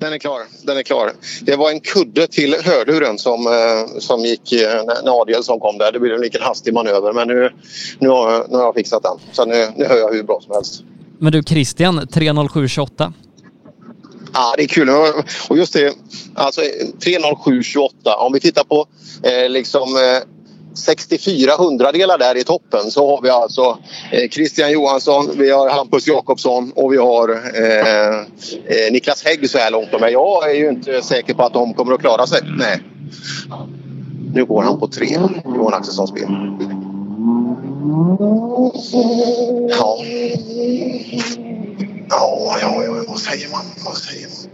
Den är klar. Den är klar. Det var en kudde till hörluren som, eh, som gick eh, när- när Adielsson kom där. Det blev en liten hastig manöver men nu, nu, har, nu har jag fixat den. Så nu, nu hör jag hur bra som helst. Men du Christian, 3.07.28. Ja, det är kul. Och just det, alltså 30728. Om vi tittar på eh, liksom eh, 64 hundradelar där i toppen så har vi alltså eh, Christian Johansson, vi har Hampus Jakobsson och vi har eh, eh, Niklas Hägg så här långt. Men jag är ju inte säker på att de kommer att klara sig. Nej. Nu går han på tre, Johan Axelssons bil. Ja. Ja, ja, ja, vad säger man? Vad säger man?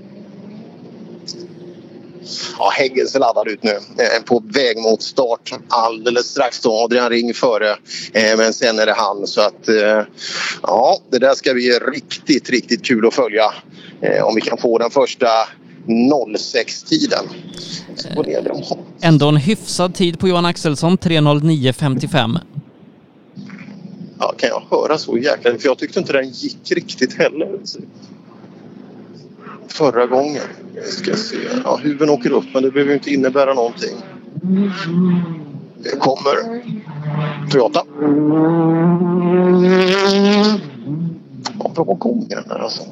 Ja, Häggen ser laddad ut nu. Eh, på väg mot start. Alldeles strax då Adrian Ring före. Eh, men sen är det han. Så att eh, ja, det där ska bli riktigt, riktigt kul att följa. Om vi kan få den första 06-tiden. Ändå en hyfsad tid på Johan Axelsson, 3.09.55. Ja, kan jag höra så jäkla... För jag tyckte inte den gick riktigt heller. Förra gången. Jag ska se. Ja, huven åker upp men det behöver ju inte innebära någonting. Det kommer Toyota. Ja, bra gånger den där alltså.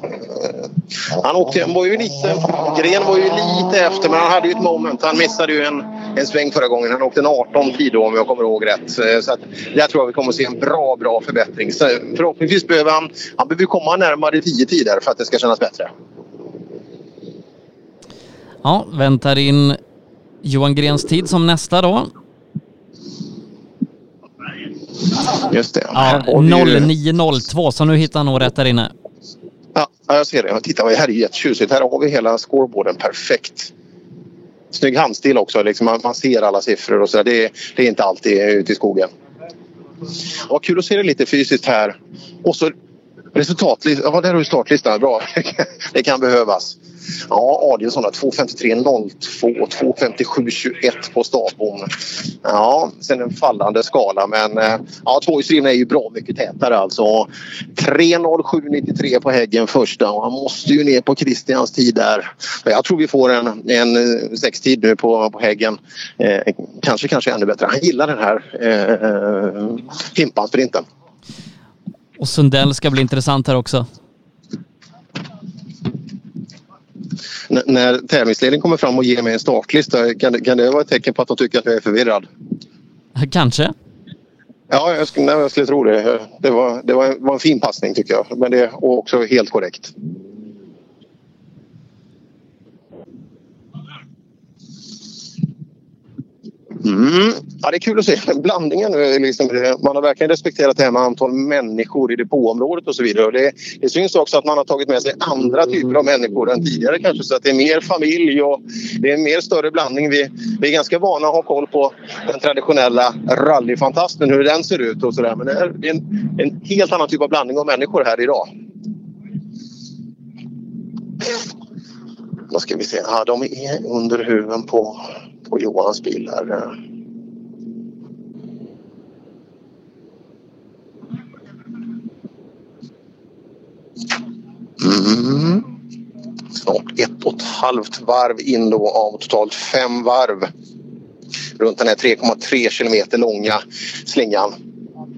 Han åkte, han var ju lite, Gren var ju lite efter men han hade ju ett moment. Han missade ju en, en sväng förra gången. Han åkte en 18 tid då om jag kommer ihåg rätt. Eh, så att, där tror jag vi kommer att se en bra, bra förbättring. Så eh, förhoppningsvis behöver han, han behöver komma närmare 10 tider för att det ska kännas bättre. Ja, väntar in Johan Grens tid som nästa då. Just det. Ja, 09.02 så nu hittar han nog rätt där inne. Ja, jag ser det. Titta, det här är jättetjusigt. Här har vi hela scoreboarden perfekt. Snygg handstil också. Liksom man, ser alla siffror och så. Det, det är inte alltid ute i skogen. Vad kul att se det lite fysiskt här. Och så resultatlistan. Ja, där har du startlistan. Bra. det kan behövas. Ja, Adielsson har 2.53.02, 2.57.21 på startbom. Ja, sen en fallande skala men eh, ja, tvåhjulsdrivna är ju bra mycket tätare alltså. 3.07.93 på Häggen första och han måste ju ner på Christians tid där. Men jag tror vi får en, en eh, sextid nu på, på Häggen. Eh, kanske, kanske ännu bättre. Han gillar den här eh, eh Pimpan-sprinten. Och Sundell ska bli intressant här också. när tävlingsledningen kommer fram och ger mig en startlista, kan det, kan det vara ett tecken på att de tycker att jag är förvirrad? Kanske. Ja, jag skulle, nej, jag skulle tro det. Det var, det var, en, var en fin passning tycker jag. Men det är också helt korrekt. Mm. Ja, det är kul att se blandningen. Liksom, man har verkligen respekterat det här med antal människor i depåområdet och så vidare. Och det, det syns också att man har tagit med sig andra typer av människor än tidigare kanske. Så att det är mer familj och det är en mer större blandning. Vi, vi är ganska vana att ha koll på den traditionella rallyfantasten, hur den ser ut och sådär. Men det är en, en helt annan typ av blandning av människor här idag. Då ska vi se. Ja, de är under huven på på Johans bil här. Mm. Snart ett och ett halvt varv in då av totalt fem varv runt den här 3,3 kilometer långa slingan.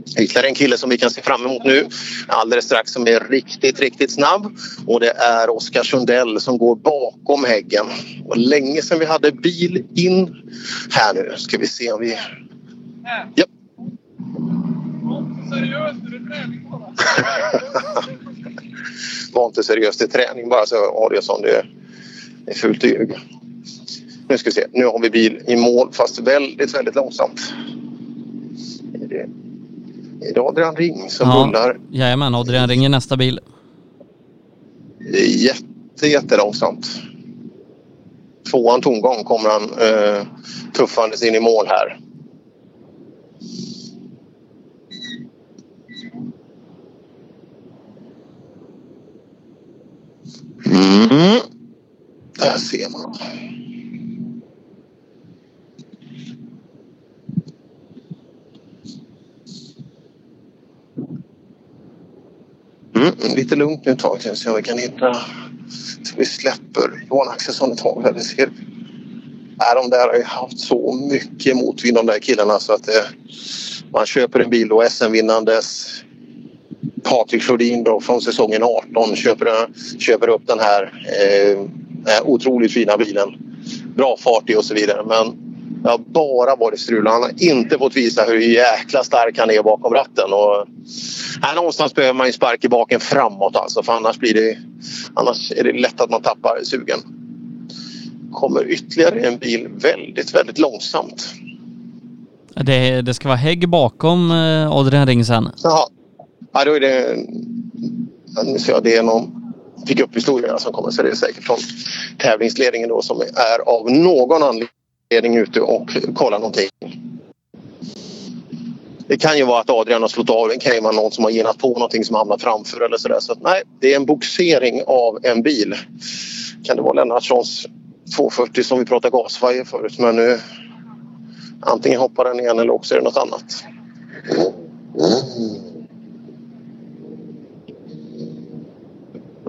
Ytterligare en kille som vi kan se fram emot nu alldeles strax som är riktigt, riktigt snabb. Och det är Oskar Sundell som går bakom Häggen. Och länge sedan vi hade bil in här nu. Ska vi se om vi... Ja. Var inte seriöst i träning bara så Adielsson. Det är fult att ljuga. Nu ska vi se. Nu har vi bil i mål fast väldigt, väldigt långsamt. Är det är det Adrian Ring som ja. rullar? Jajamän, Adrian Ring är nästa bil. Det är jätte, jättelångsamt. Tvåan tomgång kommer han eh, tuffandes in i mål här. Mm. Där ser man. Mm, lite lugnt nu ett tag så vi kan hitta... Så vi släpper Johan Axelsson ett tag. Här. Ser, äh, de där har ju haft så mycket motvind de där killarna så att det, man köper en bil då SM-vinnandes Patrik Flodin då från säsongen 18 köper, eh, köper upp den här eh, otroligt fina bilen. Bra fart i och så vidare. Men det har bara varit strul. Han har inte fått visa hur jäkla stark han är bakom ratten. Och här någonstans behöver man ju spark i baken framåt alltså för annars blir det annars är det lätt att man tappar sugen. Kommer ytterligare en bil väldigt, väldigt långsamt. Det, det ska vara hägg bakom eh, Adrian Ring sen. Jaha. Ja, då är det... Nu ser jag det är någon pick-up-historia som kommer så det är säkert från tävlingsledningen då som är av någon anledning ute och kollar någonting. Det kan ju vara att Adrian har slått av en kan ju vara någon som har genat på någonting som hamnat framför eller sådär. Så att, nej, det är en boxering av en bil. Kan det vara Lennartssons 240 som vi pratade gasvajer förut men nu antingen hoppar den igen eller också är det något annat.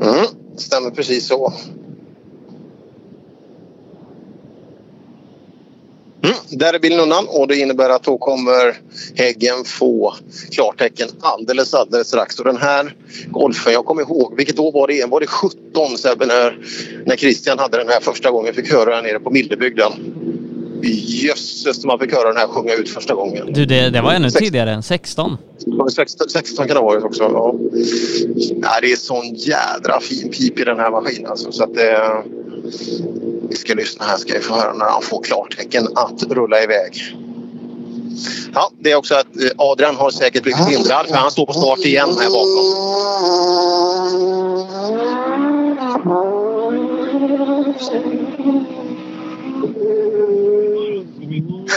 Mm, stämmer precis så. Mm, där är bilen undan och det innebär att då kommer Häggen få klartecken alldeles, alldeles strax. Och den här golfen, jag kommer ihåg, vilket år var det? Var det 17 Sebbe när, när Christian hade den här första gången? Fick höra den nere på Mildebygden. Jösses, man fick höra den här sjunga ut första gången. Du, det, det var ännu Sex- tidigare, 16. Ja, 16, 16 kan det ha varit också. Ja. Nej, det är sån jädra fin pip i den här maskinen. Alltså, så att det, vi ska lyssna här ska vi få höra när han får klartecken att rulla iväg. Ja, det är också att eh, Adrian har säkert blivit hindrad för han står på start igen här bakom.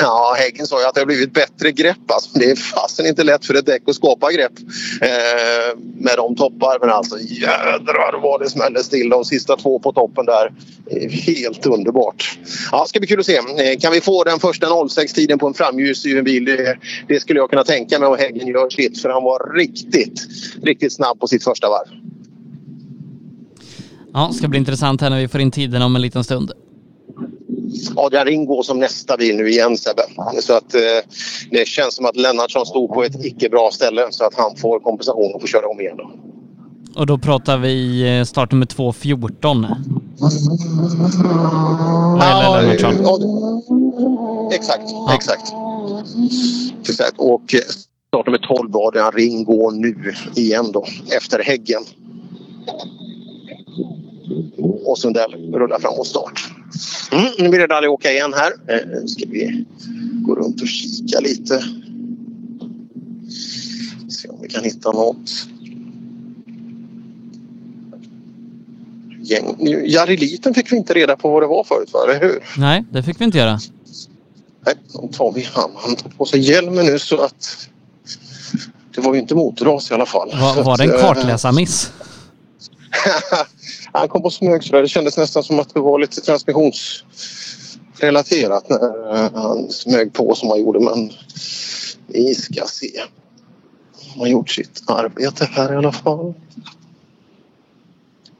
Ja, Häggen sa ju att det har blivit bättre grepp. Alltså, det är fasen inte lätt för ett däck att skapa grepp eh, med de toppar. Men alltså jädrar vad det smäller still de sista två på toppen där. Helt underbart. Ja, ska bli kul att se. Eh, kan vi få den första 06-tiden på en framhjulsdriven bil? Det, det skulle jag kunna tänka mig om Häggen gör sitt. För han var riktigt, riktigt snabb på sitt första varv. Ja, ska bli intressant här när vi får in tiden om en liten stund. Adrian Ring går som nästa bil nu igen Sebbe. Så att eh, det känns som att Lennartsson stod på ett icke bra ställe så att han får kompensation och får köra om igen. Då. Och då pratar vi eh, startnummer 214. Vad gäller Lennartsson. Ja, Exakt, exakt. exakt. Och eh, startnummer 12 Adrian går nu igen då efter Häggen. Och Sundell rullar fram mot start. Mm, nu blir det rally åka igen här. Eh, Nu ska vi gå runt och kika lite. Se om vi kan hitta något. Gäng. Jariliten fick vi inte reda på vad det var förut, va? eller hur? Nej, det fick vi inte göra. Nej, då tar vi han. Han tar på sig hjälmen nu så att det var ju inte motorras i alla fall. Var, var det en eh, kartläsarmiss? Han kom på smög sådär. Det kändes nästan som att det var lite transmissionsrelaterat när eh, han smög på som han gjorde. Men vi ska se. Han har gjort sitt arbete här i alla fall.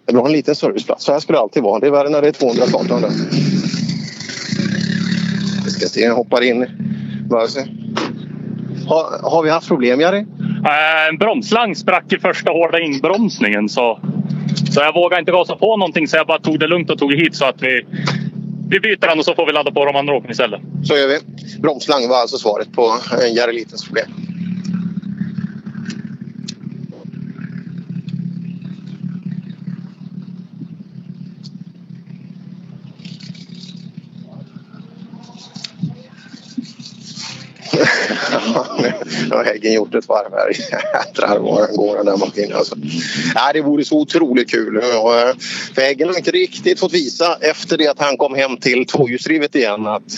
Det var en liten serviceplats. Så här ska det alltid vara. Det är värre när det är 200 startande. Vi ska se. Jag hoppar in. Har, har vi haft problem, Jari? Eh, en bromsslang sprack i första hårda inbromsningen så, så jag vågade inte gasa på någonting så jag bara tog det lugnt och tog hit så att vi, vi byter den och så får vi ladda på de andra åken istället. Så gör vi. Bromsslang var alltså svaret på eh, en problem. Nu har Häggen gjort ett varv här. Jädrar vad den går den där maskinen. Alltså. Nej, det vore så otroligt kul. Och, eh, För Häggen har inte riktigt fått visa efter det att han kom hem till tvåhjulsdrivet igen att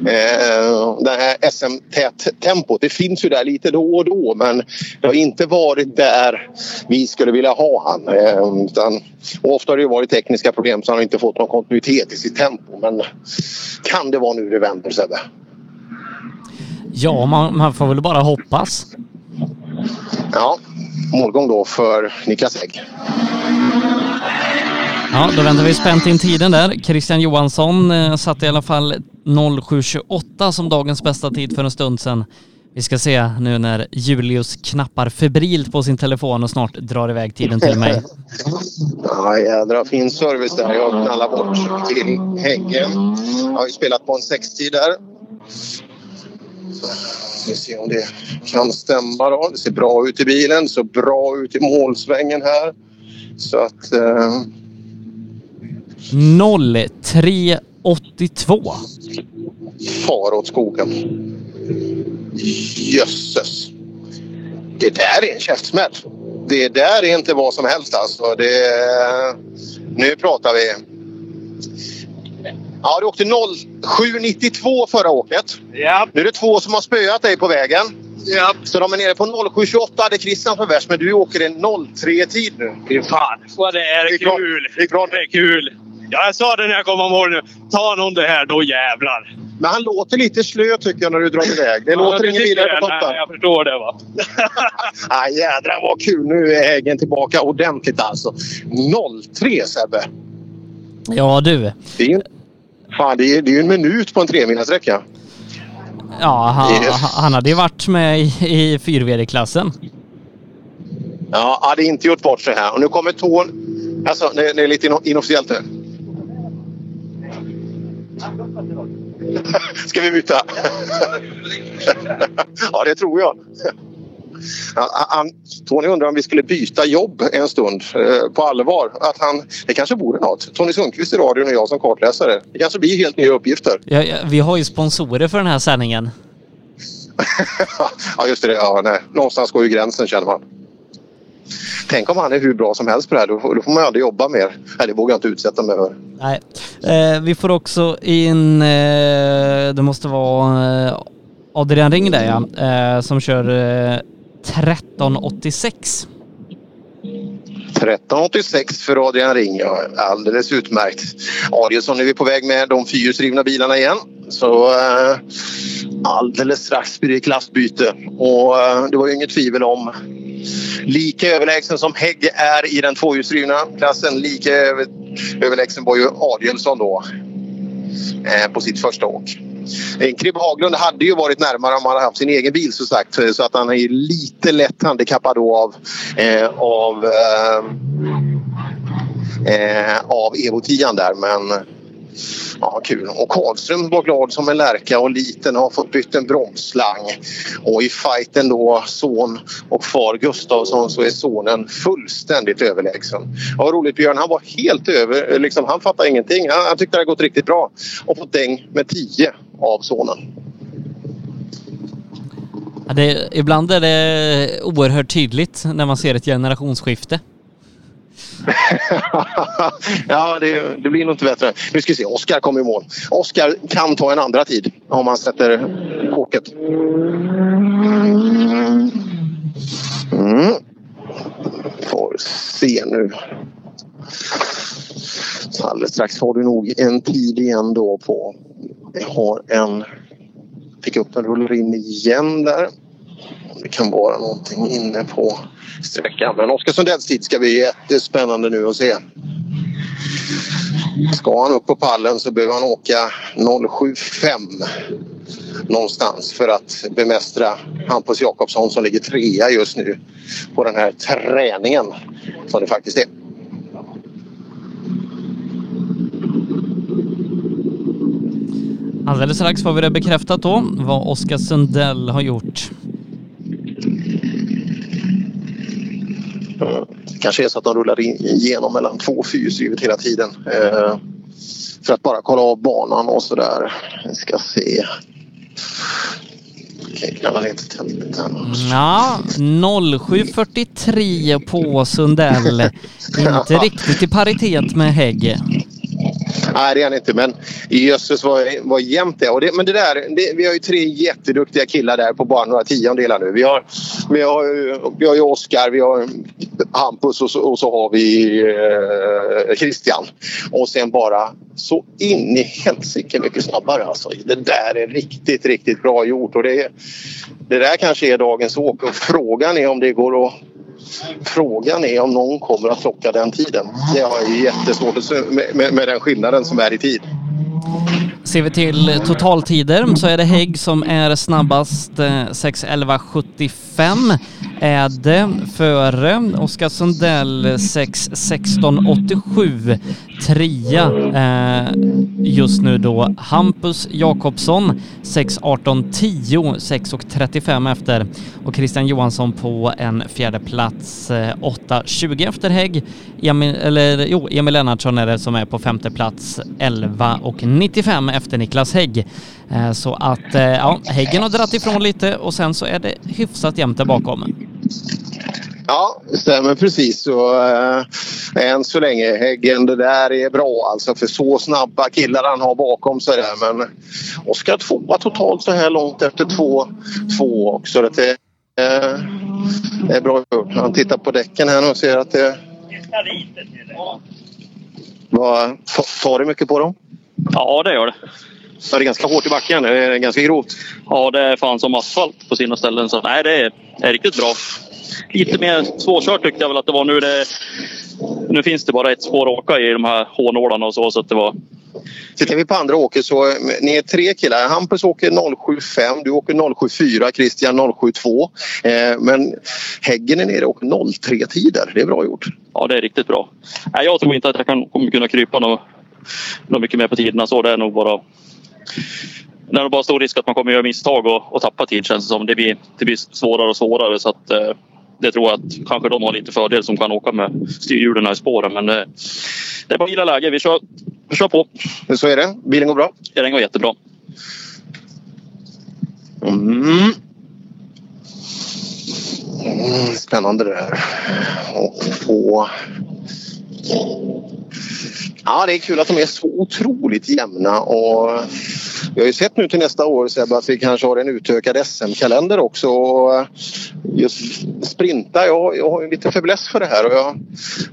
eh, det här SM-tempot det finns ju där lite då och då men det har inte varit där vi skulle vilja ha han. Eh, utan, och ofta har det varit tekniska problem så han har inte fått någon kontinuitet i sitt tempo. Men kan det vara nu det vänder Sebbe? Ja, man, man får väl bara hoppas. Ja, målgång då för Niklas Hägg. Ja, då väntar vi spänt in tiden där. Christian Johansson eh, satte i alla fall 07.28 som dagens bästa tid för en stund sedan. Vi ska se nu när Julius knappar febrilt på sin telefon och snart drar iväg tiden till mig. Ja, jädra fin service där. Jag knallar bort till Häggen. Jag har ju spelat på en sextid där. Så, ska vi se om det kan stämma då. Det ser bra ut i bilen, så bra ut i målsvängen här. Så att... Eh, 0382. far åt skogen. Jösses. Det där är en käftsmäll. Det där är inte vad som helst alltså. Det, nu pratar vi. Ja, du åkte 07.92 förra åket. Ja. Nu är det två som har spöat dig på vägen. Ja. Så de är nere på 07.28 hade Christian för värst, men du åker en 03-tid nu. Fy fan vad det är kul! Det är klart det är kul! Ja, jag sa det när jag kom ombord nu. Ta någon det här, då jävlar! Men han låter lite slö tycker jag när du drar iväg. Det Ja, låter ingen vidare jag. på toppen. Nej, Jag förstår det va. ah, jädrar vad kul! Nu är Häggen tillbaka ordentligt alltså. 03 Sebbe! Ja du. Det är ju fan, det är, ju en minut på en tremilssträcka. Ja, han, Yes. han hade ju varit med i, i 4VD-klassen. Ja, hade inte gjort bort sig här. Och nu kommer tån. Alltså, det, det är lite ino- inofficiellt nu. Ska vi byta? ja, det tror jag. Han, Tony undrar om vi skulle byta jobb en stund eh, på allvar. Att han, det kanske vore något. Tony Sundqvist i radion och jag som kartläsare. Det kanske blir helt nya uppgifter. Ja, ja, vi har ju sponsorer för den här sändningen. ja, just det. Ja, nej. Någonstans går ju gränsen känner man. Tänk om han är hur bra som helst på det här. Då, får- då får man ju aldrig jobba mer. Nej, det vågar jag inte utsätta mig för. Nej. Eh, vi får också in, eh, det måste vara eh, Adrian Ring där ja, eh, som kör eh, 1386. 1386 för Adrian Ring. Ja, alldeles utmärkt. Adielsson är vi på väg med de fyrhjulsdrivna bilarna igen. Så eh, alldeles strax blir det klassbyte. Och eh, det var ju inget tvivel om lika överlägsen som Hägg är i den tvåhjulsdrivna klassen. Lika överlägsen var ju Adielsson då eh, på sitt första åk. Eh, Kribb Haglund hade ju varit närmare om han hade haft sin egen bil så sagt. Eh, så att han är lite lätt handikappad då av, eh, av, eh, eh av Evo 10 där. Men ja, kul. Och Karlström var glad som en lärka och liten har fått bytt en bromsslang. Och i fighten då son och far Gustavsson så är sonen fullständigt överlägsen. Ja, vad roligt Björn, han var helt över. Liksom, han fattade ingenting. Han, han tyckte det hade gått riktigt bra. Och fått däng med 10 av sonen. Ja, det, ibland är det oerhört tydligt när man ser ett generationsskifte. ja, det, det blir nog inte bättre. Nu ska vi se, Oskar kommer i mål. Oskar kan ta en andra tid om han sätter kåket. Mm. Får se nu. Så alldeles strax har du nog en tid igen då på... Jag har en... Fick upp en rullar in igen där. Det kan vara någonting inne på sträckan. Men Oskar Sundells tid ska bli jättespännande nu att se. Ska han upp på pallen så behöver han åka 075 någonstans för att bemästra Hampus Jakobsson som ligger trea just nu på den här träningen som det faktiskt är. Alldeles strax får vi det bekräftat då, vad Oskar Sundell har gjort. Det kanske är så att de rullar in, igenom mellan två fyrhjulsdrivet hela tiden. Eh, för att bara kolla av banan och sådär. Vi ska se. Ja, 07.43 på Sundell. Inte riktigt i paritet med Hägg. Nej, det är han inte. Men jösses vad, vad jämnt det är. Det, men det där, det, vi har ju tre jätteduktiga killar där på bara några tiondelar nu. Vi har, vi har, ju- vi har ju Oskar, vi har Hampus och så, och så har vi eh, Christian. Och sen bara så in i helsike mycket snabbare. Alltså. Det där är riktigt, riktigt bra gjort. Och det, det där kanske är dagens åk. Och frågan är om det går att Frågan är om någon kommer att plocka den tiden. Det har jag jättesvårt att se med, med, med den skillnaden som är i tid. Ser vi till totaltider så är det Hägg som är snabbast 6.11.75 är det före Oskar Sundell 6.16.87 trea eh, just nu då Hampus Jakobsson 6.18.10 6.35 efter och Christian Johansson på en fjärde plats eh, 8.20 efter Hägg. Emil, eller jo, Emil Lennartsson är det som är på femte plats 11.95 efter Niklas Hägg. Eh, så att eh, ja, Häggen har dragit ifrån lite och sen så är det hyfsat jämnt där bakom. Ja, det stämmer precis. Så, äh, än så länge, Häggen, det där är bra alltså. För så snabba killar han har bakom sig där. Men Oskar tvåa totalt så här långt efter två, två också. Det är, äh, det är bra gjort. Han tittar på däcken här nu och ser att det... Vad, tar du mycket på dem? Ja, det gör det. Ja, det är ganska hårt i backen. Det är ganska grovt. Ja, det är fan som asfalt på sina ställen. Så nej, det är, är riktigt bra. Lite mer svårkört tyckte jag väl att det var nu. Det, nu finns det bara ett spår att åka i de här hårnålarna och så. så att det var... Tittar vi på andra åker så ni är tre killar. Hampus åker 075, du åker 074, Christian 072. Eh, men Häggen är nere och åker 03 tider. Det är bra gjort. Ja, det är riktigt bra. Nej, jag tror inte att jag kan, kommer kunna krypa något, något mycket mer på tiderna så. Det är nog bara det är bara stor risk att man kommer göra misstag och, och tappa tid känns det som. Det blir, det blir svårare och svårare så att eh, det tror jag att kanske de har lite fördel som kan åka med styrhjulen i spåren. Men eh, det är bara gilla läge. Vi kör, vi kör på. Så är det. Bilen går bra? Den går jättebra. Mm. Spännande det där. Och på... Ja, det är kul att de är så otroligt jämna. Och vi har ju sett nu till nästa år Sebbe, att vi kanske har en utökad SM-kalender också. Och eh, just sprinta, jag, jag har ju lite fäbless för det här. Och jag,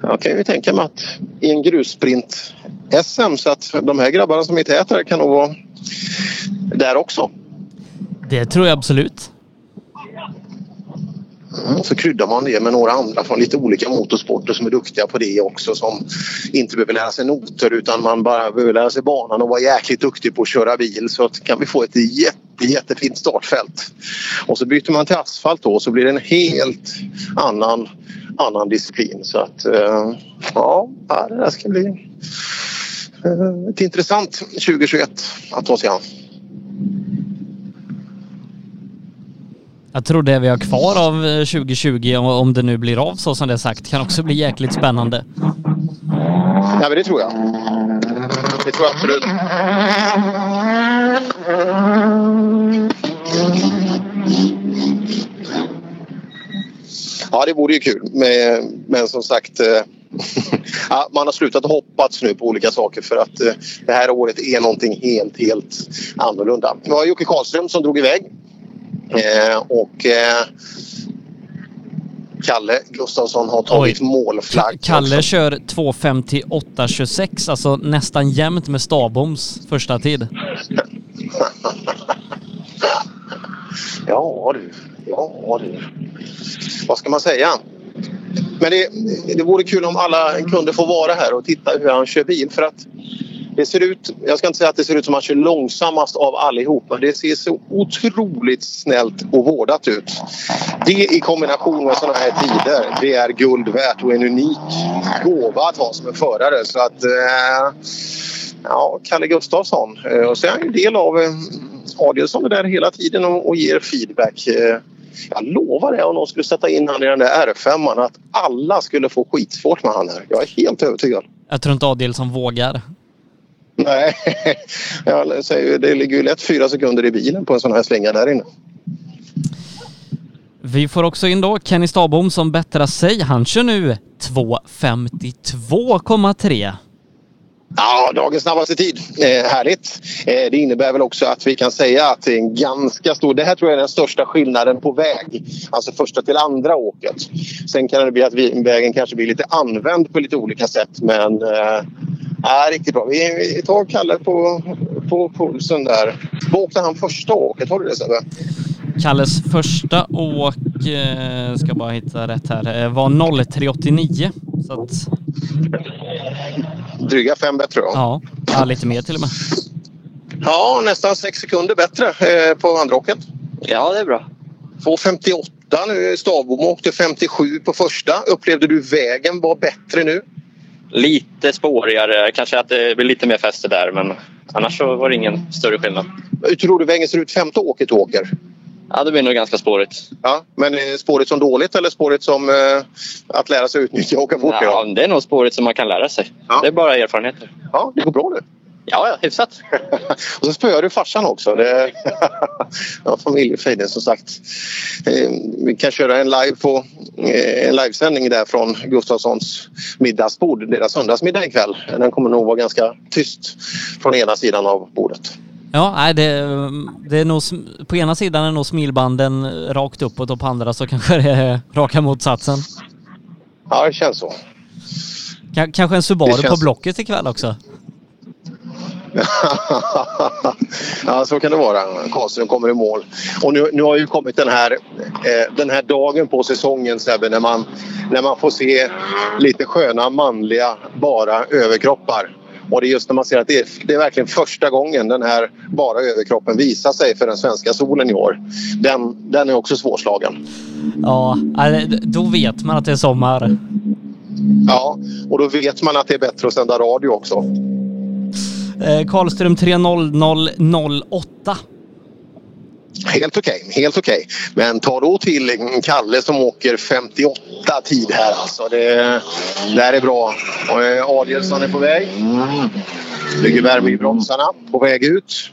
jag kan ju tänka mig att i en grussprint-SM så att de här grabbarna som är tätare kan nog vara där också. Det tror jag absolut. Och så kryddar man det med några andra från lite olika motorsporter som är duktiga på det också som inte behöver lära sig noter utan man bara behöver lära sig banan och vara jäkligt duktig på att köra bil så att kan vi få ett jätte, jättefint startfält. Och så byter man till asfalt då så blir det en helt annan, annan disciplin. Så att eh, ja, det där ska bli eh, ett intressant 2021 att ta sig an. Jag tror det vi har kvar av eh, 2020, om det nu blir av så som det är sagt, kan också bli jäkligt spännande. Ja, men det tror jag. Det tror jag absolut. Ja, det vore ju kul. Men, men som sagt, eh, ja, man har slutat hoppas nu på olika saker för att eh, det här året är någonting helt, helt annorlunda. Det var Jocke Karlström som drog iväg och eh, Kalle Gustafsson har tagit Oj. målflagg. Kalle kör 2.58.26, alltså nästan jämnt med Stabboms första tid. Ja du, ja du. Vad ska man säga? Men det, det vore kul om alla kunde få vara här och titta hur han kör bil för att det ser ut, jag ska inte säga att det ser ut som att han kör långsammast av allihopa. Det ser så otroligt snällt och vårdat ut. Det i kombination med sådana här tider, det är guld värt och en unik gåva att ha som en förare. Så att, eh, ja, Kalle Gustafsson. Eh, och så är han ju del av eh, Adielsson är där hela tiden och, och ger feedback. Eh, jag lovar det om någon skulle sätta in han i den där R5 att alla skulle få skitsvårt med han här. Jag är helt övertygad. Jag tror inte Adielsson vågar. Nej, jag säger, det ligger ju lätt fyra sekunder i bilen på en sån här slinga där inne. Vi får också in då Kenny Stabom som bättrar sig. Han kör nu 2.52,3. Ja, dagens snabbaste tid. Eh, härligt. Eh, det innebär väl också att vi kan säga att det är en ganska stor... Det här tror jag är den största skillnaden på väg. Alltså första till andra åket. Sen kan det bli att vi, vägen kanske blir lite använd på lite olika sätt men... Eh, Ja, riktigt bra. Vi, vi tar Kalle på, på pulsen där. Vad åkte han första åket? Har du det Sebbe? Kalles första åk, eh, ska bara hitta rätt här, eh, var 03.89. Så att... Dryga fem bättre då? Ja, ja, lite mer till och med. Ja, nästan sex sekunder bättre eh, på andra åket. Ja, det är bra. 2.58 nu. Stavbom åkte 57 på första. Upplevde du vägen var bättre nu? Lite spårigare. Kanske att det blir lite mer fäste där men annars så var det ingen större skillnad. Hur tror du vägen ser ut femte åket du åker? Ja, det blir nog ganska spårigt. Ja, men är spåret som dåligt eller spåret som eh, att lära sig utnyttja och åka fort? Ja, det är nog spåret som man kan lära sig. Det är bara erfarenheter. Ja, det går bra nu. Ja, ja hyfsat. och så spöar du farsan också. Det... ja, familjefejden som sagt. Eh, vi kan köra en live på eh, en livesändning där från Gustafssons middagsbord. Deras söndagsmiddag ikväll. Den kommer nog vara ganska tyst från ena sidan av bordet. Ja, nej, det, det är nog, på ena sidan är nog smilbanden rakt uppåt och på andra så kanske det är raka motsatsen. Ja, det känns så. Ka- kanske en Subaru känns- på Blocket ikväll också. ja, så kan det vara. Karlström kommer i mål. Och nu, nu har ju kommit den här, eh, den här dagen på säsongen Sebbe, när man, när man får se lite sköna manliga bara överkroppar. Och det är just när man ser att det är, det är verkligen första gången den här bara överkroppen visar sig för den svenska solen i år. Den, den är också svårslagen. Ja, då vet man att det är sommar. Ja, och då vet man att det är bättre att sända radio också. Eh, Karlström 3.00.08. Helt okej, helt okej. Men ta då till Kalle som åker 58 tid här alltså. Det, det här är bra. Eh, Adielsson är på väg. Bygger värme i bromsarna. På väg ut.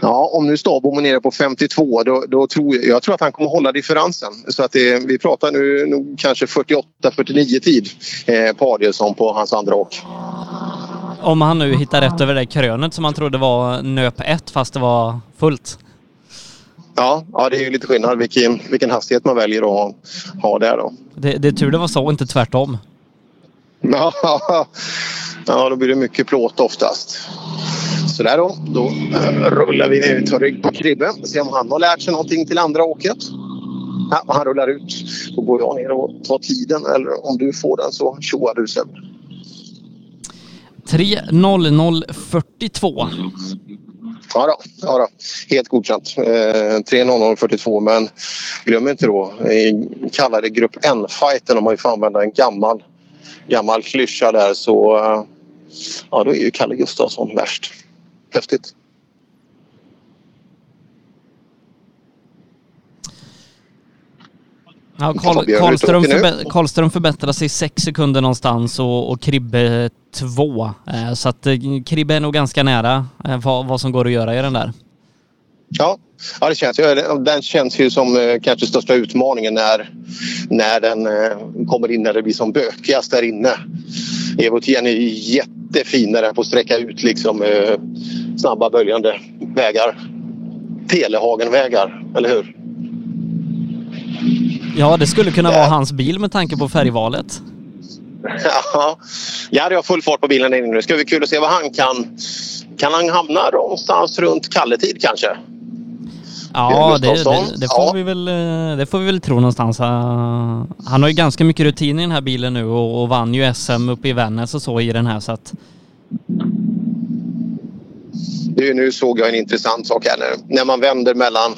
Ja, om nu Stabom är nere på 52 då, då tror jag, jag tror att han kommer hålla differensen. Så att det, vi pratar nu nog kanske 48-49 tid eh, på Adielsson på hans andra åk. Om han nu hittar rätt över det krönet som han trodde var nöp 1 fast det var fullt. Ja, ja det är ju lite skillnad vilken, vilken hastighet man väljer att ha, ha där då. Det, det är tur det var så och inte tvärtom. Ja, ja, då blir det mycket plåt oftast. Sådär då. Då eh, rullar vi ut och rygg på Kribbe. Se om han har lärt sig någonting till andra åket. Ja, han rullar ut. Då går jag ner och tar tiden. Eller om du får den så tjoar du Seb. 3.00.42. Ja då, ja då. Helt godkänt. Eh, 3.00.42 men glöm inte då i kallade grupp N-fighten om man får använda en gammal, gammal klyscha där så eh, ja, då är ju Kalle Gustafsson värst. Häftigt. Ja, Karlström, förbe- Karlström förbättrar sig sex sekunder någonstans och, och Kribbe två. Eh, så att eh, Kribbe är nog ganska nära eh, vad, vad som går att göra i den där. Ja, ja det känns, den känns ju som kanske största utmaningen när, när den kommer in när det blir som bökigast där inne. Evo Tien är jättefin när den får sträcka ut liksom snabba böljande vägar. Telehagenvägar, eller hur? Ja, det skulle kunna vara hans bil med tanke på färgvalet. Ja, jag hade full fart på bilen inne nu. Det ska bli kul att se vad han kan. Kan han hamna någonstans runt Kalletid kanske? Ja, det, det, det, får vi väl, eh, det får vi väl tro någonstans. Han har ju ganska mycket rutin i den här bilen nu och, och vann ju SM uppe i Vännäs och så i den här så att Nu, nu såg jag en intressant sak här. När, när man vänder mellan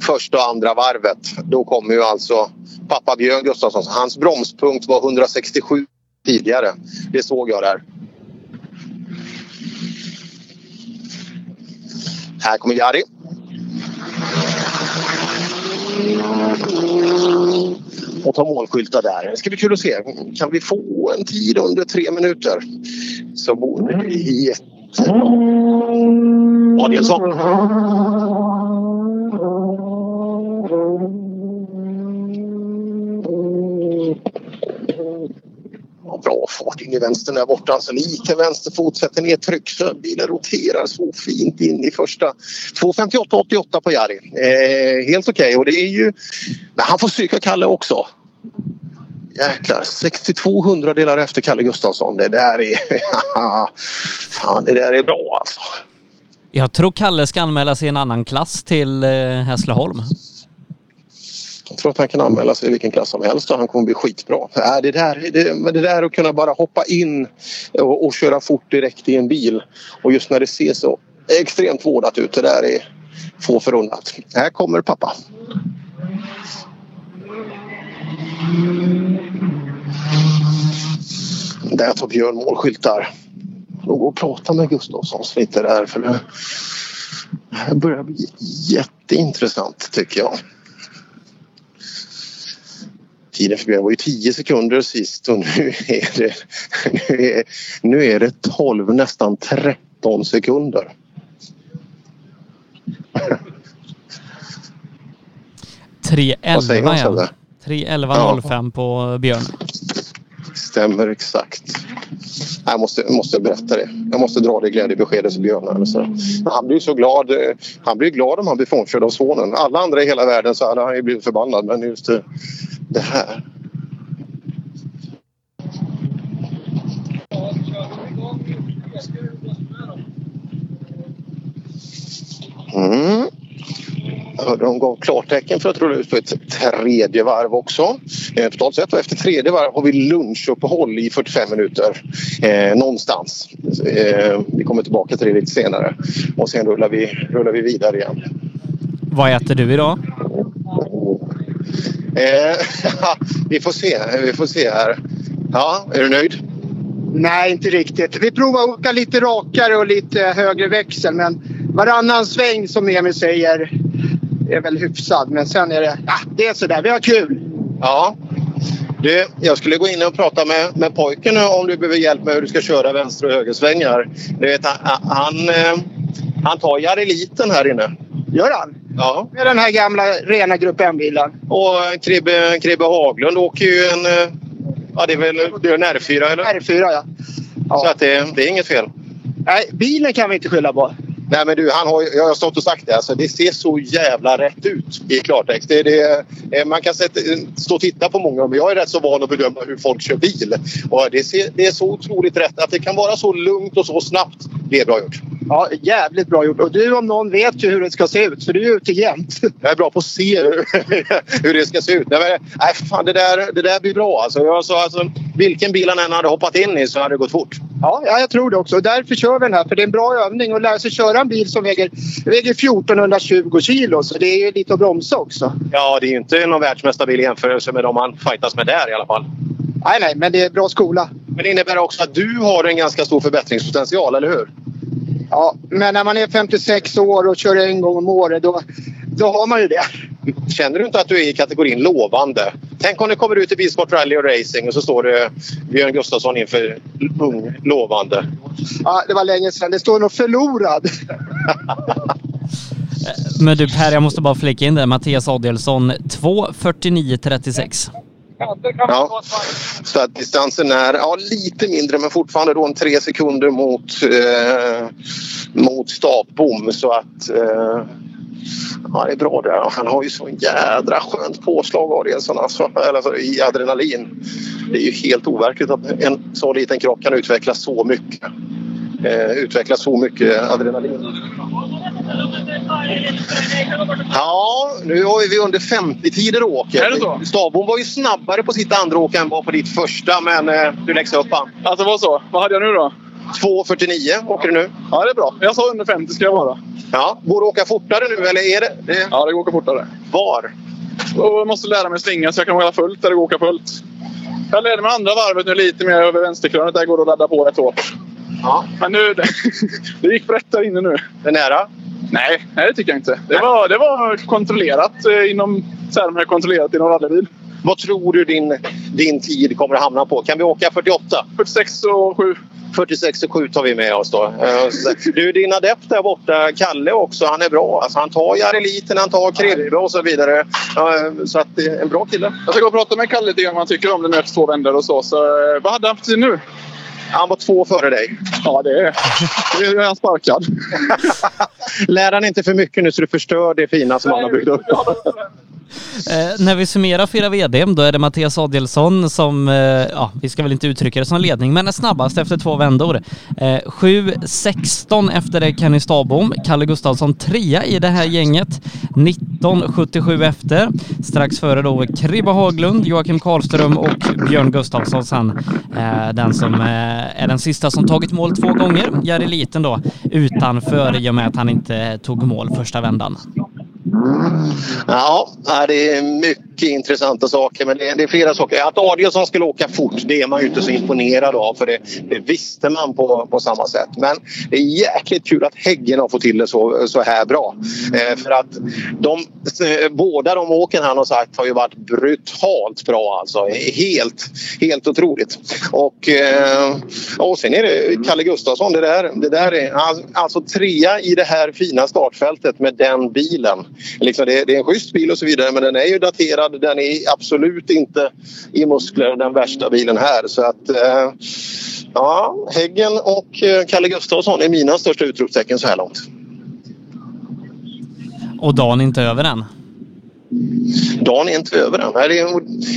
första och andra varvet då kommer ju alltså pappa Björn Gustafsson. Hans bromspunkt var 167 tidigare. Det såg jag där. Här kommer Jari. Och tar målskyltar där. Det ska bli kul att se. Kan vi få en tid under tre minuter så vore det jättebra. Adielsson. Bra fart in i vänstern där borta. Sen Alltså lite vänsterfot, sätter ner tryck så bilen roterar så fint in i första. 2.58,88 på Jari. Eh, helt okej Okay. och det är ju... Men han får stryka Kalle också. Jäklar, 62 hundradelar efter Kalle Gustafsson. Det där är... Fan, det där är bra alltså. jag tror Kalle ska anmäla sig i en annan klass till eh, Hässleholm. Jag tror att han kan anmäla sig i vilken klass som helst och han kommer bli skitbra. Äh, det, där, det, det där att kunna bara hoppa in och, och köra fort direkt i en bil och just när det ser så extremt vårdat ut. Det där är få förunnat. Här kommer pappa. Där tar Björn målskyltar. De går och pratar med Gustafsson lite där för det här börjar bli jätteintressant tycker jag. Tiden för Björn var ju 10 sekunder sist och nu är det, nu är, nu är det 12, nästan 13 sekunder. Vad säger 3.11 han, ja. Sebbe? 3.11.05 på Björn. Stämmer exakt. Jag måste, måste berätta det. Jag måste dra det glädjebeskedet till Björn. Så. Han blir så glad. Eh, han blir glad om han blir frånkörd av sonen. Alla andra i hela världen så hade han ju blivit förbannad. Men just det, det här. Mm. Hörde de gav klartecken för att rulla ut på ett tredje varv också. Eh, totalt sett och efter tredje varv har vi lunchuppehåll i 45 minuter. Eh, någonstans. Eh, vi kommer tillbaka till det lite senare. Och sen rullar vi, rullar vi vidare igen. Vad äter du idag? Eh, vi får se. Vi får se här. Ja, är du nöjd? Nej, inte riktigt. Vi provar att åka lite rakare och lite högre växel men varannan sväng som Emil säger är väl hyfsad. Men sen är det, ja, det är sådär. Vi har kul. Ja. Du, jag skulle gå in och prata med, med pojken om du behöver hjälp med hur du ska köra vänster och högersvängar. Du vet, han, han, eh, han tar Jareliten här inne. Gör han? Ja. Med den här gamla rena Grupp M-bilen. Och Kribbe, Kribbe Haglund åker ju en... eh, Ja, det är väl det är en R4 eller? R4 ja. Så att det, det är inget fel. Nej, bilen kan vi inte skylla på. Nej men du, han har, jag har stått och sagt det. Alltså, det ser så jävla rätt ut i klartext. Det, det, eh, man kan sätta, stå och titta på många men jag är rätt så van att bedöma hur folk kör bil. Och det, ser, det är så otroligt rätt. Att det kan vara så lugnt och så snabbt. Det är bra gjort. Ja, jävligt bra gjort. Och du om någon vet ju hur det ska se ut för du är ute jämt. Jag är bra på att se hur, hur det ska se ut. Nej, men, nej fan, det, där, det där blir bra. Alltså, jag sa, alltså, vilken bil han än hade hoppat in i så hade det gått fort. Ja, ja, jag tror det också. Därför kör vi den här. För det är en bra övning att lära sig köra en bil som väger, väger 1420 kilo. Så det är ju lite att bromsa också. Ja, det är ju inte någon världsmästarbil i jämförelse med de han fightas med där i alla fall. Nej, nej, men det är bra skola. Men det innebär också att du har en ganska stor förbättringspotential, eller hur? Ja, men när man är 56 år och kör en gång om året då, då har man ju det. Känner du inte att du är i kategorin lovande? Tänk om det kommer ut i Bilsport Rally och Racing och så står det Björn Gustafsson inför ung lovande. Ja, det var länge sedan. Det står nog förlorad. Men du Per, jag måste bara flika in det. Mattias Adelsson 2.49.36. Ja, så att distansen är ja, lite mindre men fortfarande då en tre sekunder mot, eh, mot startbom. Så att eh, ja, det är bra där. Han har ju så jädra skönt påslag Adielsson alltså, alltså, i adrenalin. Det är ju helt overkligt att en så liten kropp kan utveckla så mycket. Eh, utveckla så mycket adrenalin. Ja, nu har vi under 50-tider åker. Är det så? Stavbom var ju snabbare på sitt andra åk än var på ditt första, men eh, du läxade upp han. Alltså vad så? Vad hade jag nu då? 2.49 åker du nu. Ja, det är bra. Jag sa under 50 ska jag vara. Ja, går det att åka fortare nu eller är det? det... Ja, det går att åka fortare. Var? Och jag måste lära mig svinga så jag kan åka fullt där det går att åka fullt. Jag lärde mig andra varvet nu lite mer över vänsterkrönet. Där går det att ladda på rätt hårt. Ja. Men nu, det, det gick rätt där inne nu. Det är nära? Nej, nej det tycker jag inte. Det var, det var kontrollerat eh, inom termer kontrollerat inom rallybil. Vad tror du din, din tid kommer att hamna på? Kan vi åka 48? 46 och 7. 46 och tar vi med oss då. Eh, du, din adept där borta, Kalle också, han är bra. Alltså, han tar Jareliten, han tar Kribbe och så vidare. Eh, så att det är en bra kille. Jag ska gå och prata med Kalle lite grann vad han tycker om det nu efter två vändor och så. så eh, vad hade han för tid nu? Han var två före dig. Ja, det är, det är han sparkad. Lär han inte för mycket nu så du förstör det fina som han har byggt upp. Eh, när vi summerar fyra VD, då är det Mattias Adelsson som, eh, ja, vi ska väl inte uttrycka det som ledning, men är snabbast efter två vändor. Eh, 7.16 efter det Kenny Stabom, Kalle Gustafsson trea i det här gänget. 19.77 efter. Strax före då Kribba Haglund, Joakim Karlström och Björn Gustafsson sen. Eh, den som eh, Eh, är den sista som tagit mål två gånger. Jari Liten då utanför i och med att han inte tog mål första vändan. Ja, det är mycket intressanta saker. Men det är, flera saker. Att Adielsson skulle åka fort, det är man ju inte så imponerad av. För det, det visste man på, på samma sätt. Men det är jäkligt kul att Häggen har fått till det så, så här bra. Eh, för att de, eh, båda de åken han har sagt har ju varit brutalt bra alltså. Helt, helt otroligt. Och, eh, och sen är det Kalle Gustafsson. Det där, det där är alltså, alltså trea i det här fina startfältet med den bilen. Liksom det, det, är en schysst bil och så vidare men den är ju daterad. Den är absolut inte i muskler den värsta bilen här. Så att eh, ja, Häggen och eh, Kalle Gustafsson är mina största utropstecken så här långt. Och dagen är inte över än? Dagen är inte över än.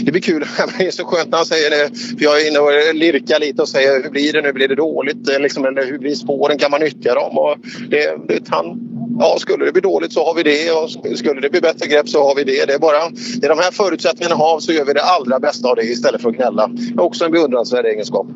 Det, blir kul. Det är så skönt när han säger det. För jag är inne och lirkar lite och säger hur blir det nu? Blir det dåligt? Eh, liksom, eller hur blir spåren? Kan man nyttja dem? Och det, det, han, ja, skulle det bli dåligt så har vi det och skulle det bli bättre grepp så har vi det. Det är, bara, det är de här förutsättningarna har så gör vi det allra bästa av det istället för att gnälla. Det är också en beundransvärd egenskap.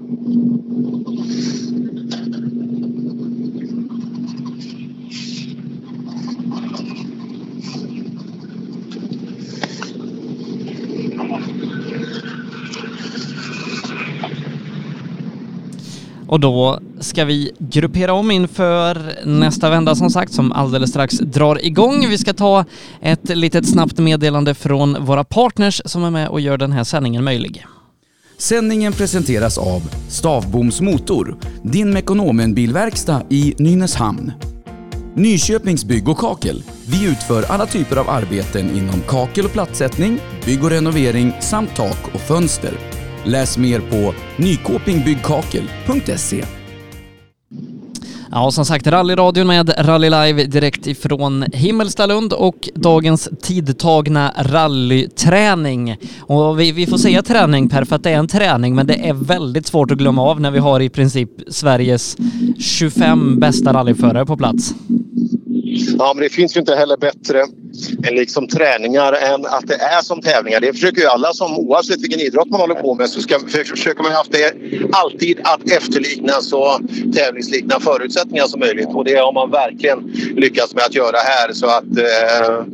Och då ska vi gruppera om inför nästa vända som sagt som alldeles strax drar igång. Vi ska ta ett litet snabbt meddelande från våra partners som är med och gör den här sändningen möjlig. Sändningen presenteras av Stavboms Motor, din Mekonomen-bilverkstad i Nynäshamn. Nyköpings Bygg och Kakel. Vi utför alla typer av arbeten inom kakel och plattsättning, bygg och renovering samt tak och fönster. Läs mer på nykopingbyggkakel.se. Ja, och som sagt rallyradion med Rally Live direkt ifrån Himmelstalund och dagens tidtagna rallyträning. Och vi, vi får säga träning Per för att det är en träning men det är väldigt svårt att glömma av när vi har i princip Sveriges 25 bästa rallyförare på plats. Ja, men det finns ju inte heller bättre liksom träningar än att det är som tävlingar. Det försöker ju alla som oavsett vilken idrott man håller på med så ska, försöker man haft det alltid att efterlikna så tävlingslikna förutsättningar som möjligt och det har man verkligen lyckats med att göra här så att eh,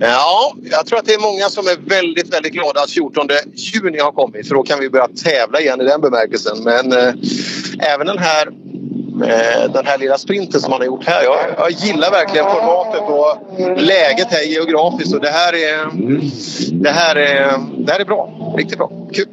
Ja, jag tror att det är många som är väldigt, väldigt glada att 14 juni har kommit för då kan vi börja tävla igen i den bemärkelsen. Men eh, även den här Eh, den här lilla sprinten som han har gjort här. Jag, jag gillar verkligen formatet och läget här geografiskt. Och det, här är, det, här är, det här är bra. Riktigt bra. Kul!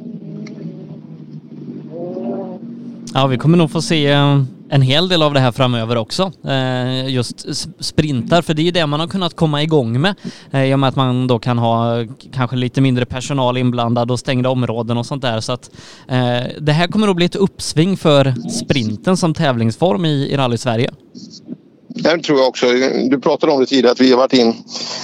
Ja, vi kommer nog få se eh, en hel del av det här framöver också. Eh, just sprintar, för det är ju det man har kunnat komma igång med eh, i och med att man då kan ha kanske lite mindre personal inblandad och stängda områden och sånt där. Så att eh, det här kommer att bli ett uppsving för sprinten som tävlingsform i, i Rally Sverige. Det tror jag också. Du pratade om det tidigare att vi har varit in,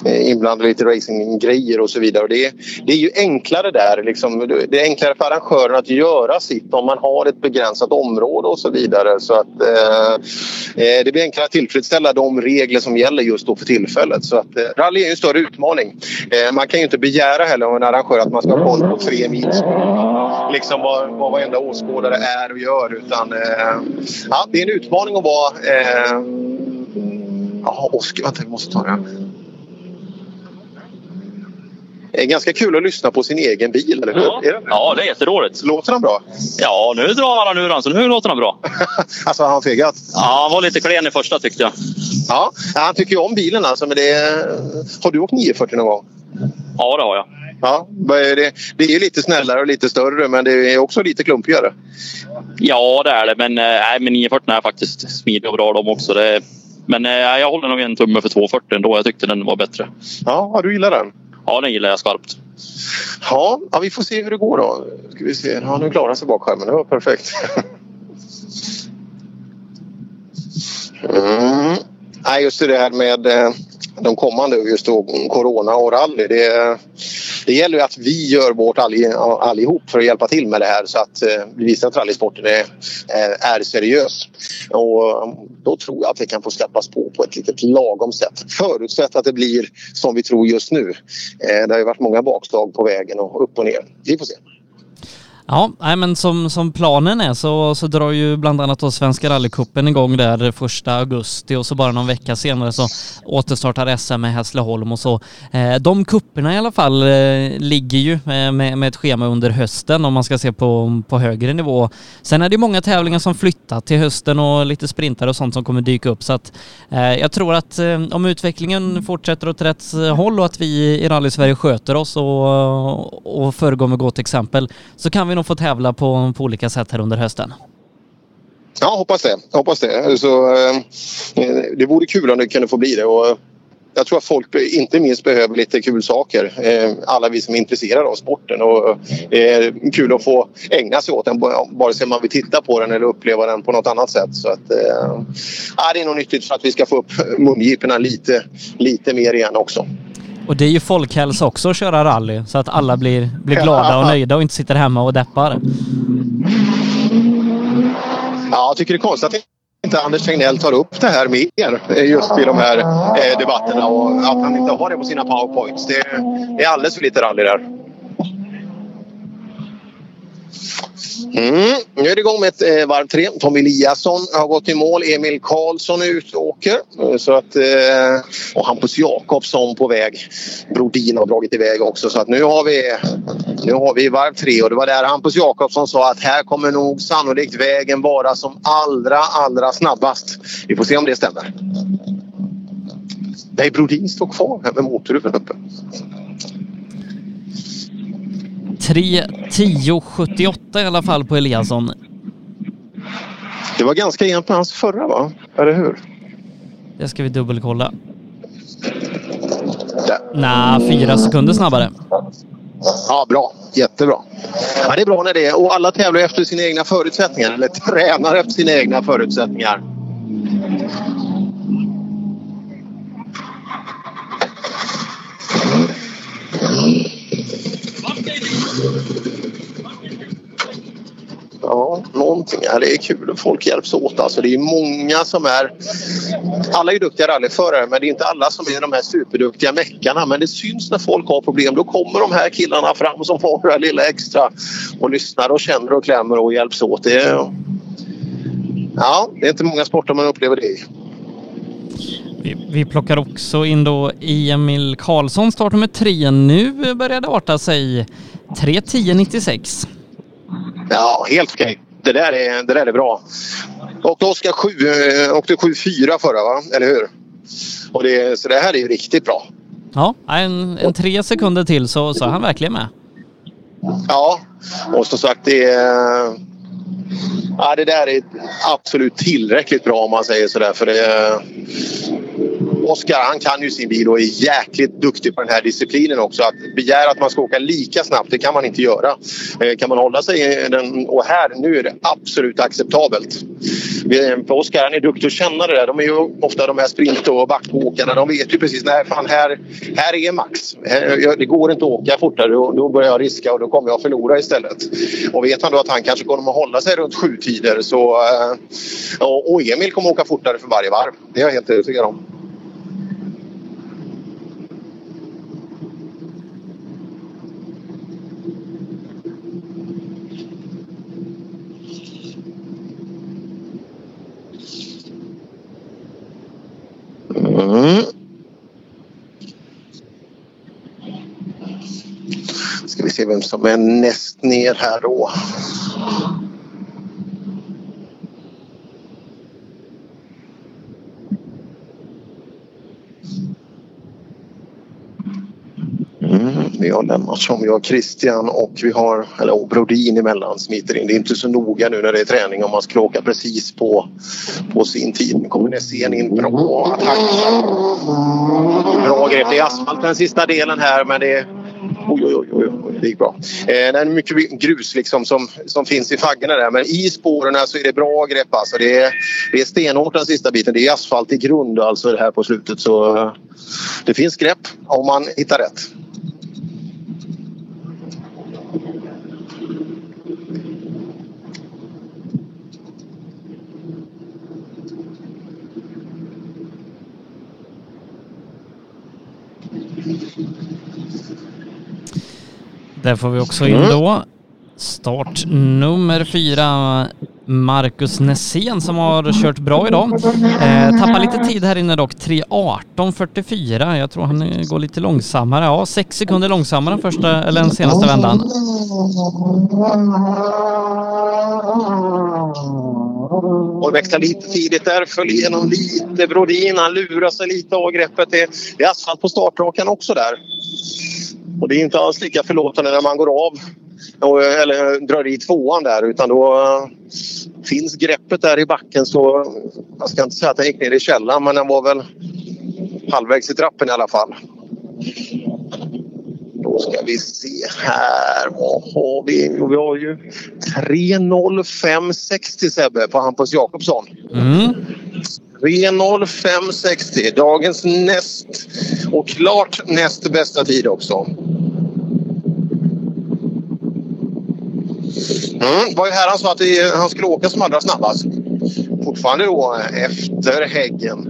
eh, inblandade i lite racinggrejer och så vidare. Och det, är, det är ju enklare där. Liksom. Det är enklare för arrangören att göra sitt om man har ett begränsat område och så vidare. Så att eh, eh, det blir enklare att tillfredsställa de regler som gäller just då för tillfället. Så att, eh, rally är en större utmaning. Eh, man kan ju inte begära heller av en arrangör att man ska ha koll på tre mil liksom vad, vad varenda åskådare är och gör. Utan, eh, ja, det är en utmaning att vara eh, Jaha, Oskar. Vänta, vi måste ta det. Det är ganska kul att lyssna på sin egen bil, eller hur? Ja, ja det är jätteroligt. Låter han bra? Ja, nu drar han ur den, så nu låter han bra. alltså, har han fegat? Ja, han var lite klen i första tyckte jag. Ja, han tycker ju om bilen alltså. Men det är... Har du åkt 940 någon gång? Ja, det har jag. Ja, det, det är lite snällare och lite större men det är också lite klumpigare. Ja, det är det. Men, nej, men 940 är faktiskt smidiga och bra de också. Det, men eh, jag håller nog en tumme för 240 ändå. Jag tyckte den var bättre. Ja, du gillar den? Ja, den gillar jag skarpt. Ja, ja vi får se hur det går då. Ska vi se. Ja, nu klarar sig bakskärmen. Det var perfekt. Mm. Nej, just det här med eh, de kommande, just då Corona och rally. Det, det gäller ju att vi gör vårt all, allihop för att hjälpa till med det här så att eh, vi visar att rallysporten är, är, seriös. Och um, då tror jag att det kan få släppas på på ett litet lagom sätt. Förutsatt att det blir som vi tror just nu. Eh, det har ju varit många bakslag på vägen och upp och ner. Vi får se. Ja, nej, men som, som planen är så, så drar ju bland annat då Svenska rallycupen igång där första augusti och så bara någon vecka senare så återstartar SM med Hässleholm och så. Eh, de kupperna i alla fall eh, ligger ju eh, med, med ett schema under hösten om man ska se på, på högre nivå. Sen är det många tävlingar som flyttar till hösten och lite sprintar och sånt som kommer dyka upp så att eh, jag tror att eh, om utvecklingen fortsätter åt rätt eh, håll och att vi i Rally Sverige sköter oss och, och föregår med gott exempel så kan vi nog få tävla på, på olika sätt här under hösten. Ja, hoppas det. Hoppas det. Så, eh, det vore kul om det kunde få bli det. Och jag tror att folk inte minst behöver lite kul saker. Eh, alla vi som är intresserade av sporten. Och, eh, kul att få ägna sig åt den vare sig man vill titta på den eller uppleva den på något annat sätt. Så att, eh, det är nog nyttigt för att vi ska få upp mungiporna lite, lite mer igen också. Och det är ju folkhälsa också att köra rally så att alla blir, blir glada och nöjda och inte sitter hemma och deppar. Ja, jag tycker det är konstigt att inte Anders Tegnell tar upp det här mer just i de här eh, debatterna och att han inte har det på sina powerpoints. Det är alldeles för lite rally där. Mm. Nu är det igång med ett eh, varv tre. Tom Eliasson har gått i mål. Emil Karlsson är ute och åker. Eh, så att, eh, och Hampus Jakobsson på väg. Brodin har dragit iväg också. Så att nu har vi, nu har vi varv tre och det var där Hampus Jakobsson sa att här kommer nog sannolikt vägen vara som allra, allra snabbast. Vi får se om det stämmer. Nej, Brodin står kvar här med motorhuven uppe. 3.10.78 i alla fall på Eliasson. Det var ganska jämnt på hans förra va? Eller hur? Det ska vi dubbelkolla. Nej, fyra sekunder snabbare. Ja, bra. Jättebra. Ja, det är bra när det är. Och alla tävlar efter sina egna förutsättningar. Eller tränar efter sina egna förutsättningar. Ja, någonting. Ja, det är kul att folk hjälps åt. Alltså, det är många som är... Alla är duktiga rallyförare men det är inte alla som är de här superduktiga meckarna. Men det syns när folk har problem. Då kommer de här killarna fram som får det här lilla extra och lyssnar och känner och klämmer och hjälps åt. Det är... Ja, det är inte många sporter man upplever det i. Vi, vi plockar också in då Emil Karlsson, startnummer tre. Nu börjar det arta sig. 3.10.96. Ja, helt okej. Det, där är, det där är bra. Och Oskar 7, eh, åkte 7-4 förra, va? eller hur? Och det, så det här är ju riktigt bra. Ja, en, en tre sekunder till så, så är han verkligen med. Ja, och som sagt det är... Ja, det där är absolut tillräckligt bra om man säger sådär. För det, Oskar han kan ju sin bil och är jäkligt duktig på den här disciplinen också. Att begära att man ska åka lika snabbt, det kan man inte göra. Eh, kan man hålla sig i den, och här, nu är det absolut acceptabelt. För eh, Oskar han är duktig att känna det där. De är ju ofta de här sprint och backåkarna. De vet ju precis, nej fan här, här är max. Eh, det går inte att åka fortare. Då börjar jag riska och då kommer jag förlora istället. Och vet han då att han kanske kommer att hålla sig runt sju tider så... Eh, och Emil kommer att åka fortare för varje varv. Det är jag helt övertygad om. Mm. Ska vi se vem som är näst ner här då. Vi har Lennartsson, vi har Christian och vi har eller, Brodin emellan smiter in. Det är inte så noga nu när det är träning om man ska åka precis på, på sin tid. Nu kommer Nässén in bra attack. Bra grepp. Det är asfalt den sista delen här men det är Oj, oj, oj, oj, det gick bra. Eh, det är mycket grus liksom som, som finns i faggorna där men i spåren så är det bra grepp alltså. Det är, det är stenhårt den sista biten. Det är asfalt i grund alltså det här på slutet så det finns grepp om man hittar rätt. Där får vi också in Mm. då start nummer fyra, Marcus Nässén som har kört bra idag. Eh, tappar lite tid här inne dock, 3.18.44. Jag tror han går lite långsammare. Ja, sex sekunder långsammare första, eller den senaste vändan. Och växlar lite tidigt där, föll igenom lite. Brodin, han lurar sig lite av greppet. Det är, det är asfalt på startrakan också där. Och det är inte alls lika förlåtande när man går av och, eller drar i tvåan där utan då eh, finns greppet där i backen så jag ska inte säga att den gick ner i källaren men den var väl halvvägs i trappen i alla fall. Då ska vi se här. Vad har vi? Jo, vi har ju 3.05.60 Sebbe på Hampus Jakobsson. Mm. 3.05.60. Dagens näst och klart näst bästa tid också. Mm, var ju här han sa att det, han skulle åka som allra snabbast. Fortfarande då efter Häggen.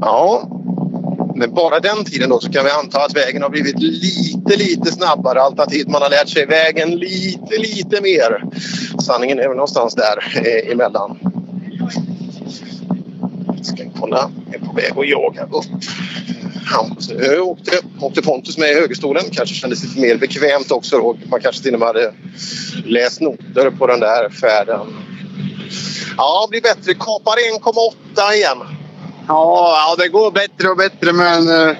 Ja, men bara den tiden då så kan vi anta att vägen har blivit lite, lite snabbare alternativt man har lärt sig vägen lite, lite mer. Sanningen är väl någonstans där eh, emellan. Ska kolla, jag är på väg att jaga upp. Hampus åkte, åkte Pontus med i högerstolen. Kanske kändes lite mer bekvämt också. Då. Man kanske till och med hade läst noter på den där färden. Ja, blir bättre. Kapar 1,8 igen. Ja, ja, det går bättre och bättre men... eh,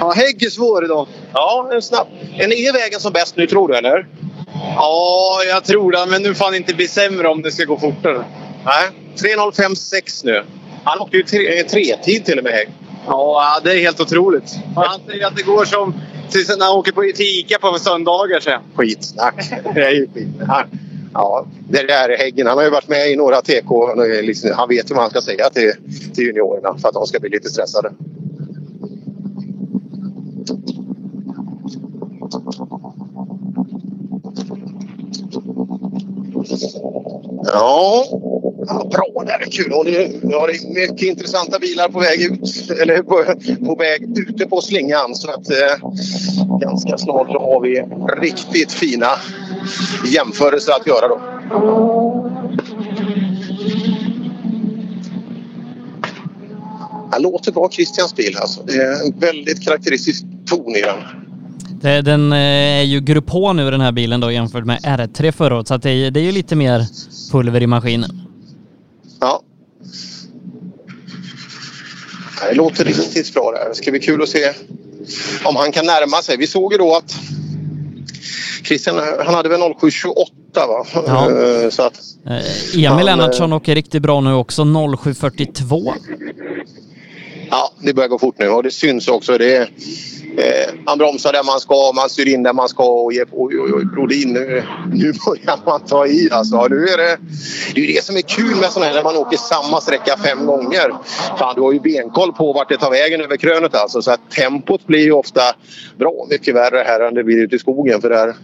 Ja, Hägg är svår idag. Ja, en snabb. En är vägen som bäst nu tror du eller? Ja, jag tror det. Men nu får han inte bli sämre om det ska gå fortare. Nej, 3.05,6 nu. Han åkte ju tre, tretid till och med Hägg. Ja, det är helt otroligt. Han säger att det går som när han åker på Ica på söndagar. Så. Skitsnack. Det är ju skitsnack. Ja, det där är Häggen. Han har ju varit med i några TK. Liksom- han vet ju vad han ska säga till, till juniorerna för att de ska bli lite stressade. Ja, bra där. Kul. Och nu har det mycket intressanta bilar på väg ut. Eller på, på väg ute på slingan. Så att eh, ganska snart så har vi riktigt fina jämförelser att göra då. Det låter bra Christians bil alltså. Det är en väldigt karaktäristisk ton i den. Det- Den eh, är ju Grupp H nu den här bilen då jämfört med R3 förra året så det, är- det ju lite mer pulver i maskinen. Ja. Det låter riktigt bra där. Det ska bli kul att se om han kan närma sig. Vi såg ju då att Christian han hade väl 0728 va? Ja. Eh, Så att, Eh, Emil Han, Lennartsson åker riktigt bra nu också, 07.42 ja, det börjar gå fort nu och det syns också. Det eh, man bromsar där man ska, man styr in där man ska och ger på. Oj, oj, oj, Brodin, nu, nu börjar man ta i alltså. Nu är det, det är ju det som är kul med sådana här när man åker samma sträcka fem gånger. Fan, du har ju benkoll på vart det tar vägen över krönet alltså. Så att tempot blir ju ofta bra mycket värre här än det blir ute i skogen. För där,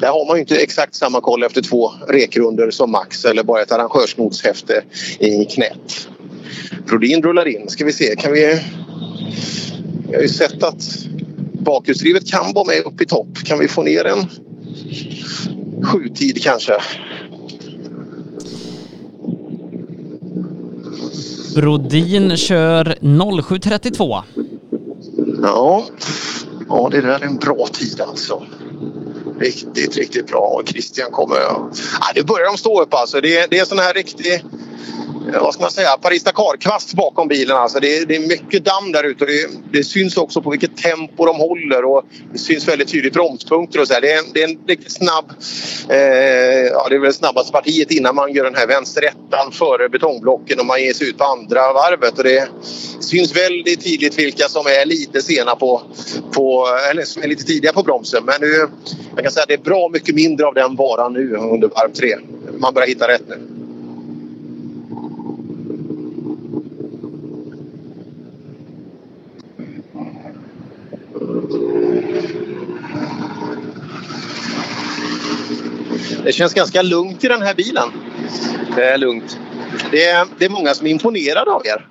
där har man ju inte exakt samma koll efter två rekrunder som Max eller bara ett arrangörsnotshäfte i knät. Brodin rullar in. Ska vi se, kan vi... Vi har ju sett att bakhjulsdrivet kan vara med upp i topp. Kan vi få ner en sjutid kanske? Brodin kör 07.32. Ja. ja, det där är en bra tid alltså. Riktigt, riktigt bra. Och Christian kommer... Ja, det börjar de stå upp alltså. Det, är- det är sån här riktig... Eh, vad ska man säga? Paris Dakar-kvast bakom bilen. Alltså det, är- det är mycket damm där ute. och Det, det syns också på vilket tempo de håller. Och det syns väldigt tydligt bromspunkter och så här. Det, är, en- det är en riktigt snabb... Eh, ja, det är väl snabbaste partiet innan man gör den här vänsterettan före betongblocken och man ger sig ut på andra varvet. Och det syns väldigt tydligt vilka som är lite sena på, på eller som är lite tidiga på bromsen. Men nu, jag kan säga att det är bra mycket mindre av den varan nu under varv tre. Man börjar hitta rätt nu. Det känns ganska lugnt i den här bilen. Det är lugnt. Det är, det är många som är imponerade av er.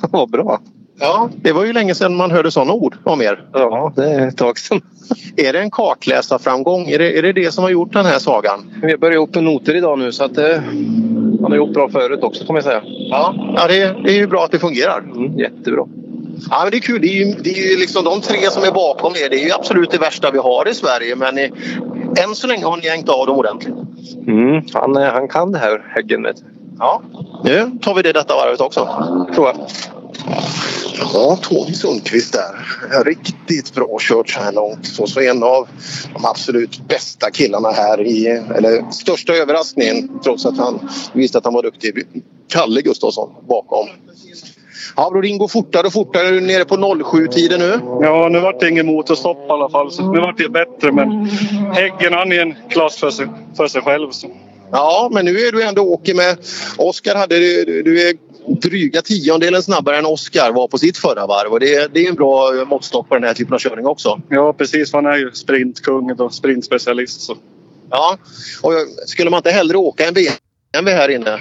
Vad bra. Ja, det var ju länge sedan man hörde sådana ord om er. Ja, det är ett tag sedan. Är det en kartläsarframgång? Är det, är det det som har gjort den här sagan? Vi har börjat ihop med noter idag nu så att det, han har gjort bra förut också kan man säga. Ja, ja det, det är ju bra att det fungerar. Mm, jättebra. Ja, men det är kul. Det är ju, det är ju liksom de tre som är bakom er. Det är ju absolut det värsta vi har i Sverige. Men ni, än så länge har ni hängt av dem ordentligt. Mm, han, eh, han kan det här, Häggen. Vet. Ja, nu tar vi det detta varvet också. Tror jag. Ja, Tony Sundqvist där. Riktigt bra kört så här långt. Så, så en av de absolut bästa killarna här i, eller största överraskningen trots att han visste att han var duktig. Kalle Gustafsson bakom. Ja, Brodin går fortare och fortare. Är du nere på 07-tiden nu? Ja, nu vart det ingen motorstopp i alla fall. Så nu vart det bättre. Men Häggen han är en klass för sig, för sig själv. Så. Ja, men nu är du ändå åker med... Oskar hade... Du, du är dryga tiondelen snabbare än Oskar var på sitt förra varv. Och det, det är en bra måttstock på den här typen av körning också. Ja, precis. Han är ju sprintkung och sprintspecialist. Så. Ja, och skulle man inte hellre åka en BMW här inne?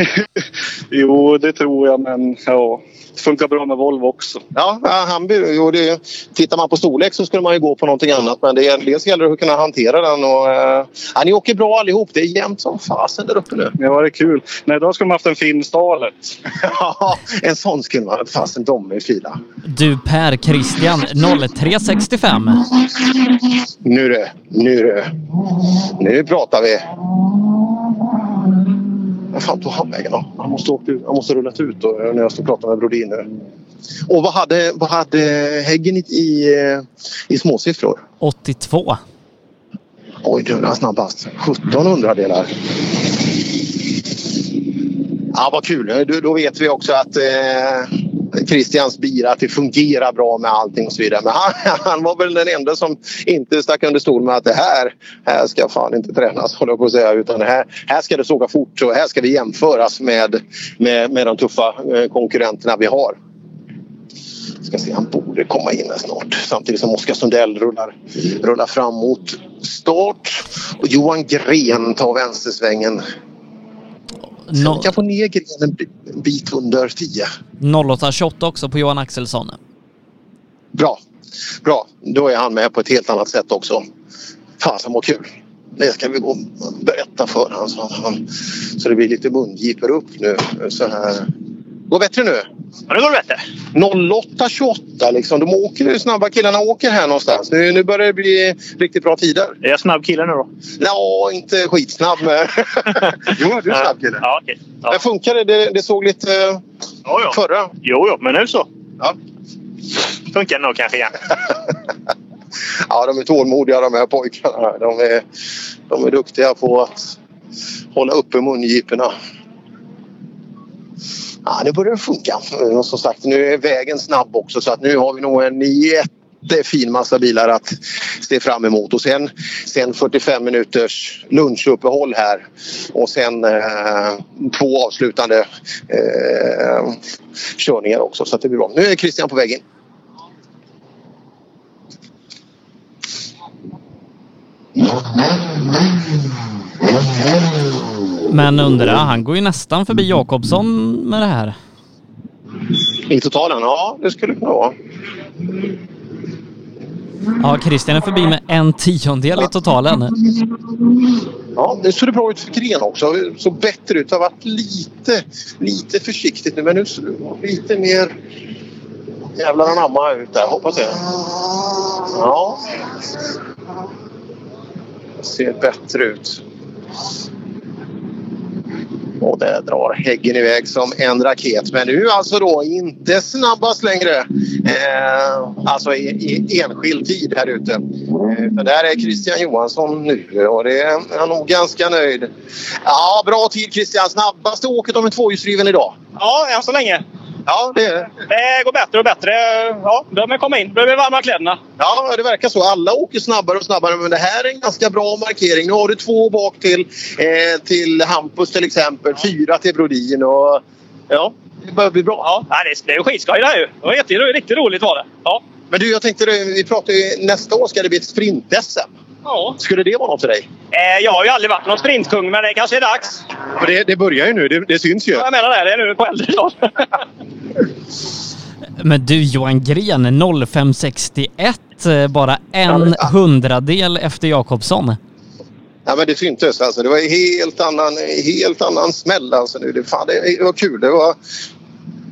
jo, det tror jag, men ja, det funkar bra med Volvo också. Ja, han, jo, det, tittar man på storlek så skulle man ju gå på någonting annat. Men det, dels gäller det att kunna hantera den. Och, eh, ja, ni åker bra allihop. Det är jämnt som fasen där uppe nu. Ja, det är kul. Nej, idag skulle man haft en fin stalet. ja, en sån skulle man fasen de är fina. Du Per Christian 0365. Nu du, nu du. Nu pratar vi. Vad fan tog han vägen då? Han måste, åkt ut, han måste rullat ut då, när jag stod och pratade med Brodin nu. Och vad hade, vad hade Häggen i, i, i småsiffror? 82. Oj, du är snabbast. 17 hundradelar. Ja, vad kul. Då, då vet vi också att eh, Christians bil, att det fungerar bra med allting och så vidare. Men han, han var väl den enda som inte stack under stol med att det här, här ska fan inte tränas, håller jag på att säga. Utan här, här ska det såga fort och här ska vi jämföras med, med, med de tuffa eh, konkurrenterna vi har. Ska se, han borde komma in här snart. Samtidigt som Oskar Sundell rullar, rullar fram mot start. Och Johan Gren tar vänstersvängen. No kan få ner Gren en bit under 10. 08.28 också på Johan Axelsson. Bra. Bra. Då är han med på ett helt annat sätt också. Fasen vad kul. Det ska vi gå och berätta för honom så, han, så det blir lite mungiper upp nu. Så här. Går bättre nu? Ja, det går bättre. 08.28 liksom. De åker, snabba killarna åker här någonstans. Nu, nu börjar det bli riktigt bra tider. Är jag snabb kille nu då? Ja, inte skitsnabb men... jo, du är snabb kille. Ja, okay. ja. Men funkar det? Det, det såg lite ja, ja. förra. Jo, jo, men nu så. Ja. Funkar det nog kanske igen. ja, de är tålmodiga de här pojkarna. De är, de är duktiga på att hålla uppe mungiporna. Ja, nu börjar det funka. Och som sagt, nu är vägen snabb också så att nu har vi nog en jättefin massa bilar att se fram emot. Och sen, sen 45 minuters lunchuppehåll här och sen eh, två avslutande eh, körningar också så att det blir bra. Nu är Christian på väg in. Men undrar, han går ju nästan förbi Jakobsson med det här. I totalen? Ja, det skulle kunna vara. Ja, Christian är förbi med en tiondel i totalen. Ja, det såg bra ut för Gren också. Det såg bättre ut. Det har varit lite, lite försiktigt nu, men nu det lite mer jävlar anamma ut där, hoppas jag. Ja. Det ser bättre ut. Och där drar Häggen iväg som en raket. Men nu alltså då inte snabbast längre. Eh, alltså i, i enskild tid här ute. Eh, utan där är Christian Johansson nu och det är han nog ganska nöjd. Ja, bra tid Christian. Snabbaste åket om en tvåhjulsdriven idag. Ja, än så länge. Ja, det är det. går bättre och bättre. Ja, behöver komma in. Behöver värma kläderna. Ja, det verkar så. Alla åker snabbare och snabbare. Men det här är en ganska bra markering. Nu har du två bak till, eh, till Hampus till exempel. Fyra till Brodin. Och, ja, det börjar bli bra. Ja, det är skitskoj det här ju. Det var jätte, riktigt roligt var det. Ja. Men du, jag tänkte vi pratar ju nästa år ska det bli ett sprint-SM. Ja. Skulle det vara något för dig? Eh, jag har ju aldrig varit någon sprintkung, men det kanske är dags. För det, det börjar ju nu. Det, det syns ju. Ja, Jag menar det. Det är nu på äldre dagar. Men du Johan Gren, 0561, eh, bara en hundradel efter Jakobsson. Ja, men det syntes. Alltså. Det var en helt annan, helt annan smäll. Alltså, nu. Det, fan, det var kul. Det var...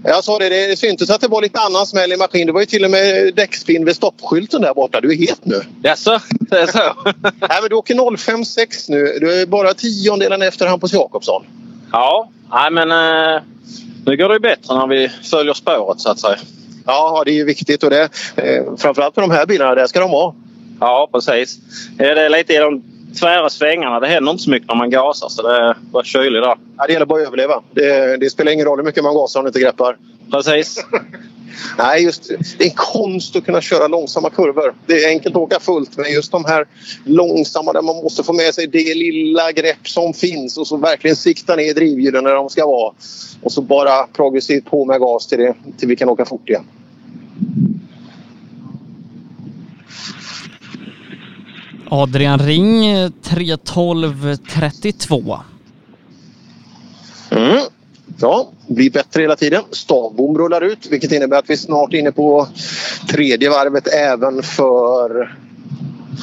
Jag sa det, det, det syntes att det var lite annan smäll i maskin. Det var ju till och med däckspinn vid stoppskylten där borta. Du är het nu. Jaså? Det är så? Nej, men du åker 0,56 nu. Du är bara tiondelen efter Hampus Jakobsson. Ja, nej men eh, nu går det ju bättre när vi följer spåret så att säga. Ja, det är ju viktigt och det, eh, framförallt på de här bilarna, där ska de vara. Ja, precis. Det är lite i de tvära svängarna. Det händer inte så mycket när man gasar så det bara kyligt där. Ja, det gäller bara att överleva. Det, det spelar ingen roll hur mycket man gasar om det inte greppar. Precis. Nej, just det är en konst att kunna köra långsamma kurvor. Det är enkelt att åka fullt, men just de här långsamma där man måste få med sig det lilla grepp som finns och så verkligen sikta ner drivhjulen där de ska vara. Och så bara progressivt på med gas till, det, till vi kan åka fort igen. Adrian Ring, 3.12.32. Mm. Ja, blir bättre hela tiden. Stavbom rullar ut vilket innebär att vi snart är inne på tredje varvet även för,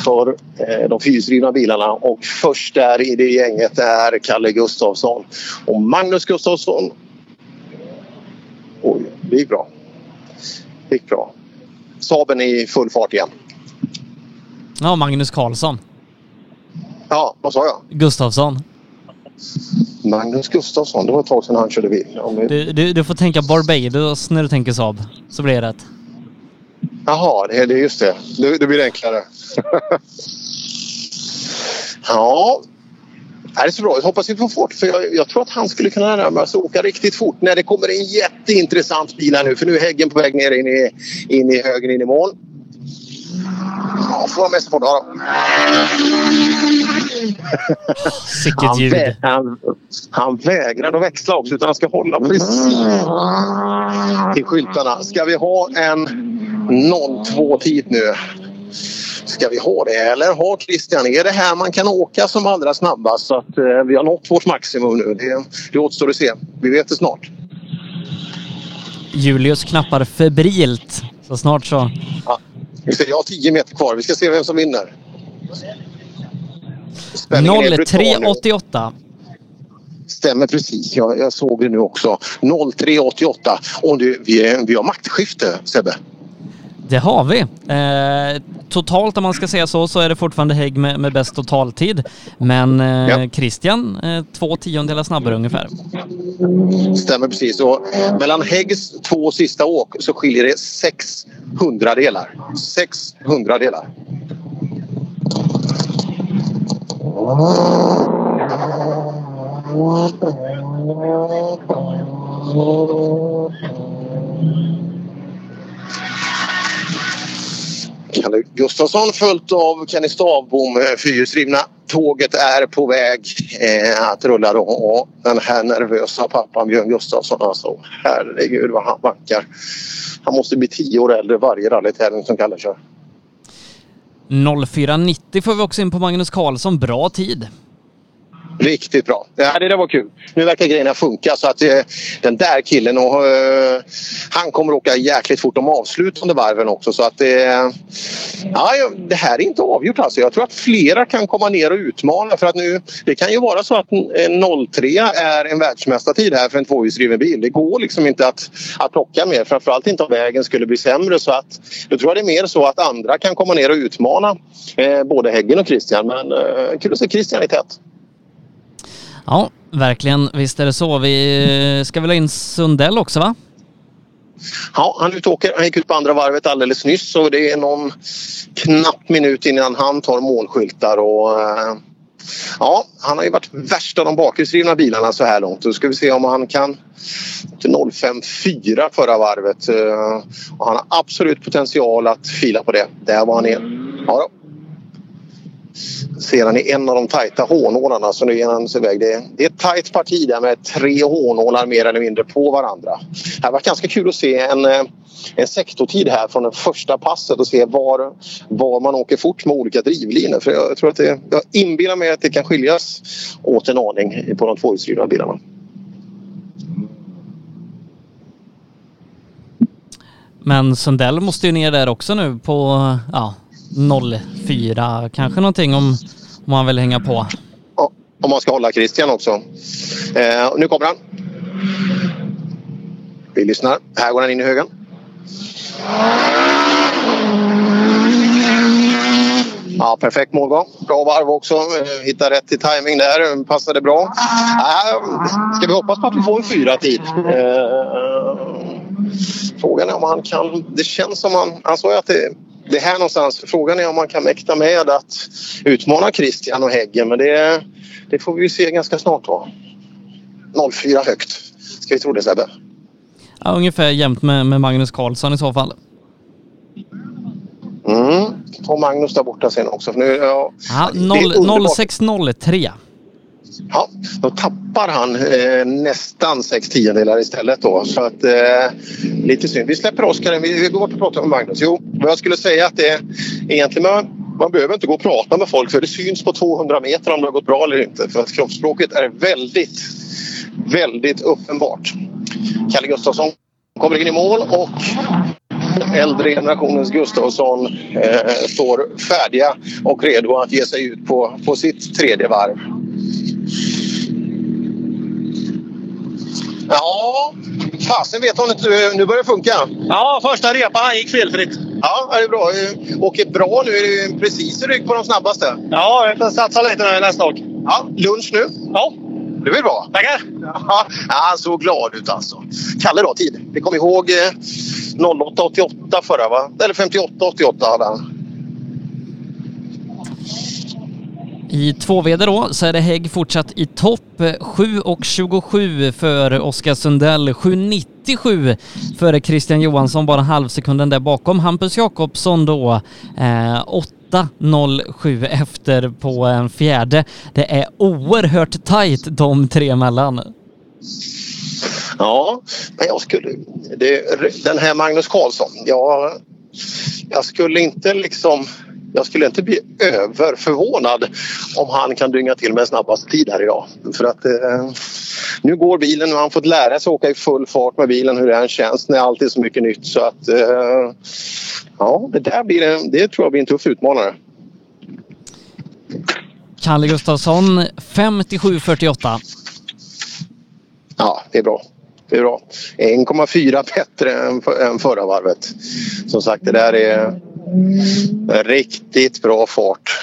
för eh, de fyrhjulsdrivna bilarna. Och först där i det gänget är Kalle Gustafsson. Och Magnus Gustafsson... Oj, det gick bra. Det gick bra. Saben är i full fart igen. Ja, Magnus Karlsson. Ja, vad sa jag? Gustafsson. Magnus Gustafsson, det var ett tag sedan han körde bil. Vi- Du, du, du får tänka Barbados när du tänker Saab, så blir det rätt. Jaha, det är just det. Det, det blir enklare. ja. Det är så bra. Jag hoppas vi får fort. För jag, jag tror att han skulle kunna närma sig och åka riktigt fort när det kommer en jätteintressant bil här nu. För nu är Häggen på väg ner in i, in i högen in i mål. Ja, får vara med så fort. Ja, då. Sicket han, ljud. vä- han, han vägrar att växla också utan han ska hålla precis till skyltarna. Ska vi ha en 02-tid nu? Ska vi ha det eller har Christian? Är det här man kan åka som allra snabbast? Så att, eh, vi har nått vårt maximum nu. Det, det återstår att se. Vi vet det snart. Julius knappar febrilt. Så snart så... Ja. Just det, Jag har 10 meter kvar. Vi ska se vem som vinner. Spänningen är brutal nu. 03.88. Stämmer precis. Jag, jag såg det nu också. 03.88. Och du, vi, vi har maktskifte, Sebbe. Det har vi. Eh, totalt om man ska säga så, så är det fortfarande Hägg med, med bäst totaltid. Men eh, Christian, eh, två tiondelar snabbare ungefär. Stämmer precis. Och mellan Häggs två sista åk så skiljer det 600 delar. 600 delar. Kalle Gustafsson följt av Kenny Stavbom, eh, fyrhjulsdrivna. Tåget är på väg eh, att rulla då. Och den här nervösa pappan Björn Gustafsson alltså. Herregud vad han bankar. Han måste bli tio år äldre varje rallytävling som Kalle kör. 04.90 får vi också in på Magnus Karlsson. Bra tid. Riktigt bra. Ja, det där var kul. Nu verkar grejerna funka så att eh, den där killen och, eh, han kommer åka jäkligt fort de avslutande varven också så att eh, ja, det här är inte avgjort alltså. Jag tror att flera kan komma ner och utmana för att nu det kan ju vara så att en 03 är en världsmästartid här för en tvåhjulsdriven bil. Det går liksom inte att, att plocka mer framförallt inte om vägen skulle bli sämre så att då tror jag det är mer så att andra kan komma ner och utmana eh, både Häggen och Christian men eh, kul att se Christian i tätt. Ja, verkligen. Visst är det så. Vi ska väl ha in Sundell också va? Ja, han utåker. Han gick ut på andra varvet alldeles nyss så det är någon knapp minut innan han tar målskyltar och eh, ja, han har ju varit värst av de bakhjulsdrivna bilarna så här långt. Då ska vi se om han kan till 0,54 förra varvet. Eh, och han har absolut potential att fila på det. Där var han igen. Ja då ser han i en av de tajta hårnålarna så nu ger han sig iväg. Det är, det är ett tajt parti där med tre hårnålar mer eller mindre på varandra. Det har varit ganska kul att se en, eh, en sektortid här från det första passet och se var, var man åker fort med olika drivlinor. För jag, tror att det, jag inbillar mig att det kan skiljas åt en aning på de tvåhjulsdrivna bilarna. Men Sundell måste ju ner där också nu på ja, 04 kanske någonting om, om han vill hänga på. Om man ska hålla Christian också. Eh, nu kommer han. Vi lyssnar. Här går han in i högen. Ja, perfekt målgång. Bra varv också. Eh, Hittade rätt i timing där. Passade bra. Äh, ska vi hoppas på att vi får en fyra tid? Eh, frågan är om han kan... Det känns som han... Han sa ju att det, det är här någonstans. Frågan är om man kan mäkta med att utmana Christian och Häggen. Men det, det får vi ju se ganska snart då. 04 högt. Ska vi tro det Sebbe? Ja, ungefär jämnt med, med Magnus Karlsson i så fall. Mm. Och Magnus där borta sen också. För nu, ja, Ja, det är underbart. 0603. Ja, då tappar han eh, nästan sex tiondelar istället då. Så att eh, lite synd. Vi släpper Oskar. Vi, vi går bort och pratar med Magnus. Jo, vad jag skulle säga att det är egentligen man, man behöver inte gå och prata med folk för det syns på 200 meter om det har gått bra eller inte. För att kroppsspråket är väldigt, väldigt uppenbart. Kalle Gustafsson kommer in i mål och äldre generationens Gustafsson eh, står färdiga och redo att ge sig ut på, på sitt tredje varv. Ja, fasen vet hon inte. Nu börjar det funka. Ja, första repan gick felfritt. Ja, det är bra. Eh, Åker bra nu. Är det precis i rygg på de snabbaste. Ja, jag får satsa lite nu nästa år. Ja, lunch nu. Ja. Det blir bra. Tackar. Ja, han såg glad ut alltså. Kalle då, tid? Vi kommer ihåg eh, 08.88 förra va? Eller 58.88 hade han. I tvåväder då så är det Hägg fortsatt i topp. 7.27 för Oskar Sundell, 7.97 för Christian Johansson, bara halvsekunden där bakom. Hampus Jakobsson då eh, 8.07 efter på en fjärde. Det är oerhört tajt de tre emellan. Ja, men jag skulle... Det, den här Magnus Karlsson. Jag, jag skulle inte liksom... Jag skulle inte bli överförvånad om han kan dynga till med en snabbast tid här idag. För att eh, nu går bilen och han fått lära sig åka i full fart med bilen hur den känns när allt är så mycket nytt. Så att eh, ja, det där blir en, det tror jag blir en tuff utmanare. Kalle Gustafsson 57.48. Ja, det är bra. Det är bra. 1,4 bättre än, för, än förra varvet. Som sagt, det där är riktigt bra fart.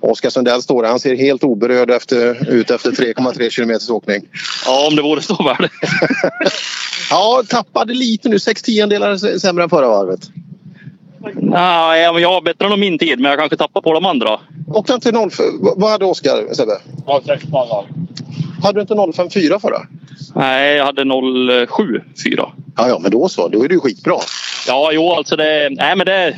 Oskar Sundell står. Han ser helt oberörd efter, ut efter 3,3 kilometers åkning. Ja, om det vore så väl. ja, tappade lite nu. 6 tiondelar sämre än förra varvet. Nej, men jag har bättre än min tid, men jag kanske tappar på de andra. Han till 0, vad hade Oskar, Sebbe? Ja, 16 Hade du inte 0,54 förra? Nej, jag hade 07,4. Ja, ja, men då så. Då är det ju skitbra. Ja, jo, alltså det, nej, men det,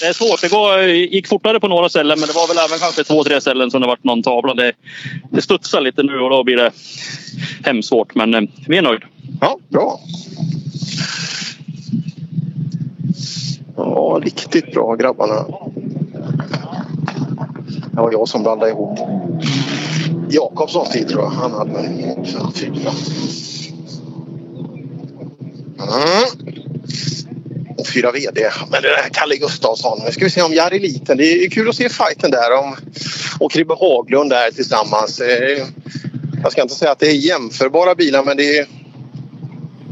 det är svårt. Det går, gick fortare på några ställen, men det var väl även kanske två, tre ställen som det varit någon tavla. Det, det studsar lite nu och då blir det hemskt svårt, men eh, vi är nöjda. Ja, bra. Ja, riktigt bra grabbarna. Det var jag som blandade ihop Jakobssons tid tror jag. Han hade väl fyra. Mm. Fyra VD. Men det där Kalle Gustafsson. Nu ska vi se om Jari Liten. Det är kul att se fighten där. Om, och Kribbe Haglund där tillsammans. Eh, Jag ska inte säga att det är jämförbara bilar men det är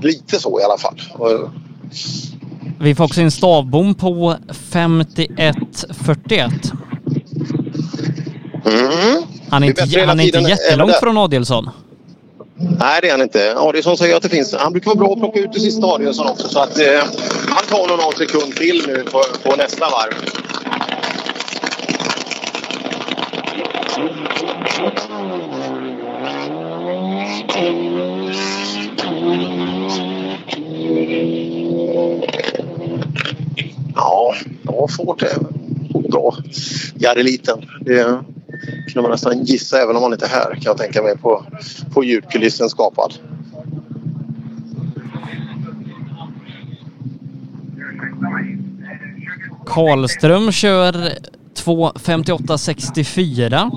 lite så i alla fall. Vi får också en stavbom på 51.41. Mm. Han är inte, han är inte jättelångt från Adielsson. Nej, det är han inte. Adielsson säger att det finns. Han brukar vara bra att plocka ut det sista Adielsson också. Så att, eh, han tar nog någon sekund till nu på, på nästa varv. Ja, bra fart. är- Bra Jareliten. Det kan man nästan gissa även om man inte är här kan jag tänka mig på, på ljudkulissen skapad. Karlström kör 2.58.64.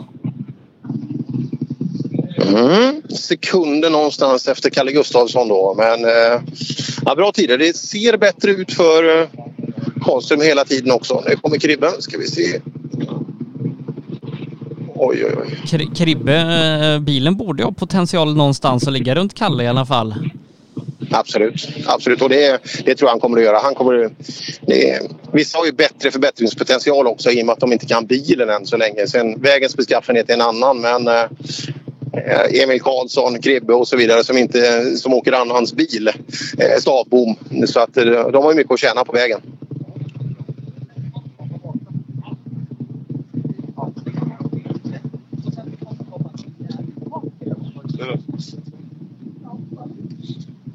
Mm. Sekunder någonstans efter Kalle Gustafsson då. Men eh, ja, bra tider. Det ser bättre ut för eh, Karlström hela tiden också. Nu kommer Kribben. Ska vi se. Oj, oj, oj. Kri- Kribbe, eh, bilen borde ha potential någonstans att ligga runt Kalle i alla fall. Absolut, absolut. Och det, det tror jag han kommer att göra. Han kommer, det, vissa har ju bättre förbättringspotential också i och med att de inte kan bilen än så länge. Sen vägens beskaffenhet är en annan men eh, Emil Karlsson, Kribbe och så vidare som, inte, som åker annans bil. Eh, stavbom. Så att eh, de har ju mycket att tjäna på vägen.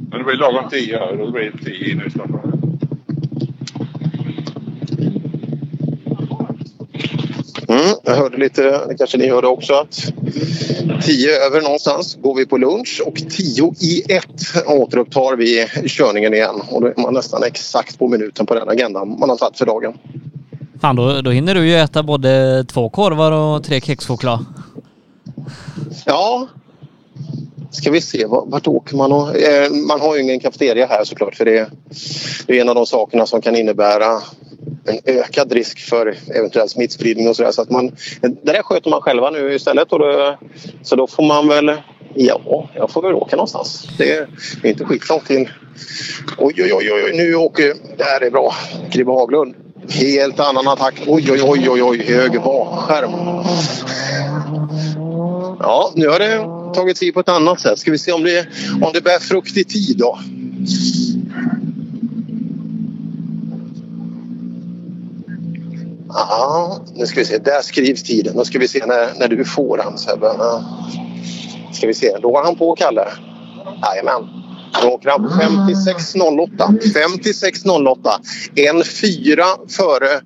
Men det blir lagom 10 här. Det blir 10 in i Stockholm. Mm, jag hörde lite, det kanske ni hörde också, att 10 över någonstans går vi på lunch och 10 i 1 återupptar vi körningen igen. Och då är man nästan exakt på minuten på den agendan man har tagit för dagen. Fan, då, då hinner du ju äta både två korvar och tre kexchoklad. Ja, ska vi se, vart, åker man? Och, eh, man har ju ingen kafeteria här såklart för det, det är en av de sakerna som kan innebära en ökad risk för eventuell smittspridning och sådär. Så att man, det där sköter man själva nu istället. Och då, så då får man väl, ja, jag får väl åka någonstans. Det är, det är inte skitlångt till. Oj, oj, oj, oj, nu åker, det här är bra. Kribbe Haglund. Helt annan attack. Oj, oj, oj, oj, oj, höger bakskärm. Ja, nu har det tagit tid på ett annat sätt. Ska vi se om det, om det bär frukt i tid då. Ja, nu ska vi se. Där skrivs tiden. Då ska vi se när, när du får den Sebbe. Ska vi se. Då var han på Kalle. Jajamän. Då åker han 56.08. 56.08. En fyra före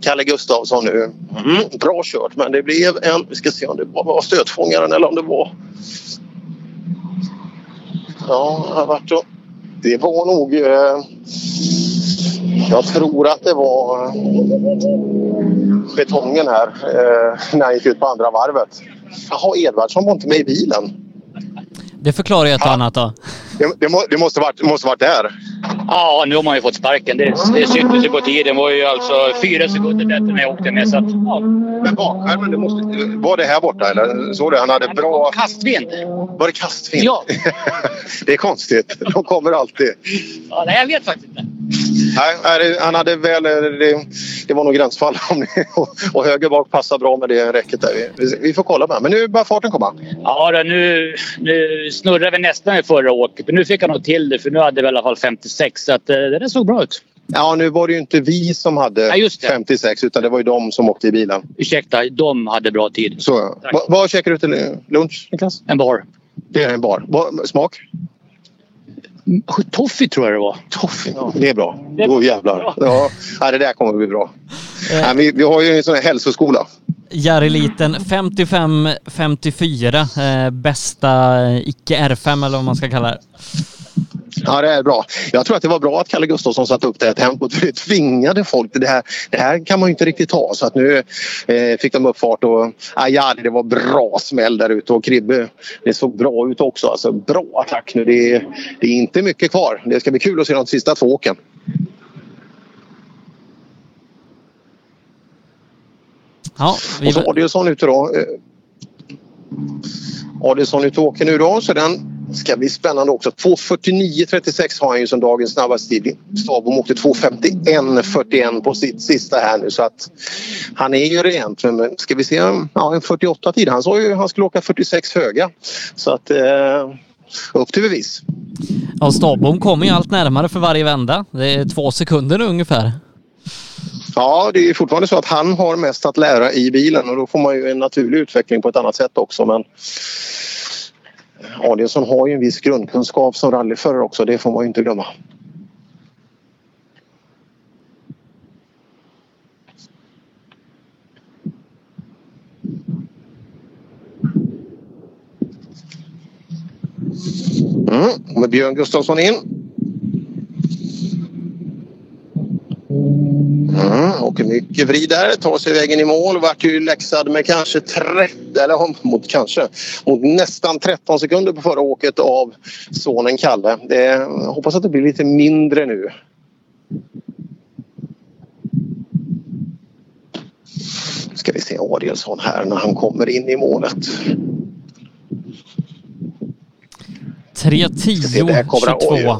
Kalle Gustafsson nu. Mm, bra kört men det blev en... Vi ska se om det var stötfångaren eller om det var... Ja, det har varit så. Det var nog... Eh, jag tror att det var betongen här eh, när han gick ut på andra varvet. Jaha, Edvardsson var inte med i bilen. Det förklarar ju ett och annat då. Det, det, må, det måste varit, måste varit där. Ja, nu har man ju fått sparken. Det, det syntes ju på tiden. Det var ju alltså fyra sekunder bättre när jag åkte med. Så att, ja. Men bakskärmen, det måste, var det här borta eller? Såg du? Han hade bra... Kastvind. Var det kastvind? Ja. det är konstigt. De kommer alltid. Ja, nej, jag vet faktiskt inte. Nej, han hade väl... Det, det var nog gränsfall. Och, och höger bak passar bra med det räcket där. Vi, vi får kolla med. Men nu börjar farten komma. Ja, då, nu, nu snurrade vi nästan i förra åket. Men nu fick jag nog till det för nu hade vi i alla fall 56. Så att, eh, det där såg bra ut. Ja, nu var det ju inte vi som hade Ja, just det. 56 utan det var ju de som åkte i bilen. Ursäkta, de hade bra tid. Så, Va, vad käkar du till lunch Niklas? En bar. Det är en bar. Vad- smak? Toffee tror jag det var. Toffee, ja. Det är bra. Då jävlar. Ja, ja, det där kommer att bli bra. Eh. Ja, vi, vi har ju en sån här hälsoskola. Järreliten 55-54. Eh, bästa eh, icke R5 eller vad man ska kalla det. Ja, det är bra. Jag tror att det var bra att Kalle Gustafsson satte upp det här tempot för det tvingade folk. Det här, det här kan man ju inte riktigt ha. Så att nu eh, fick de upp fart och ah, Ajani, det var bra smäll där ute och Kribbe, det såg bra ut också. Alltså, bra attack nu. Det är, det är inte mycket kvar. Det ska bli kul att se de sista två åken. Ja, vi... Och så Adielsson ute då. Eh, Adielsson ute och åker nu då så den ska bli spännande också. 2.49.36 har han ju som dagens snabbaste tid. Stavbom åkte 2.51.41 på sitt sista här nu så att han är ju rent. Men ska vi se, ja en 48 tid. Han sa ju han skulle åka 46 höga. Så att eh, upp till bevis. Ja, Stavbom kommer ju allt närmare för varje vända. Det är två sekunder ungefär. Ja, det är fortfarande så att han har mest att lära i bilen och då får man ju en naturlig utveckling på ett annat sätt också. Men Adielsson har ju en viss grundkunskap som rallyförare också, det får man ju inte glömma. Mm, med Björn Gustafsson in. Mm, åker mycket vrid där, tar sig vägen i mål. Vart ju läxad med kanske 30, eller mot kanske, mot nästan 13 sekunder på förra åket av sonen Kalle. Det, jag hoppas att det blir lite mindre nu. Nu ska vi se Adielsson här när han kommer in i målet. 3.10 Där kommer han. 22. Oj,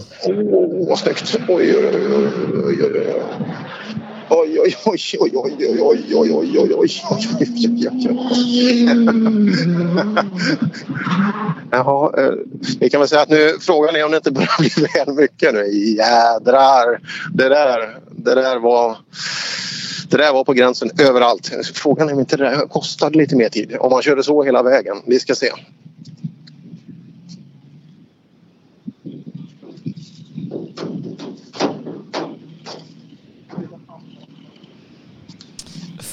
Åh, vad snyggt. Oj, oj, oj, oj, oj, oj. Oj, oj, oj, oj, oj, oj, oj, oj, oj, oj, oj. Jaha, eh, vi kan väl säga att nu frågan är om det inte börjar bli väl mycket nu. Jädrar. Det där, det där var... Det där var på gränsen överallt. Frågan är om inte det där kostade lite mer tid. Om man körde så hela vägen. Vi ska se.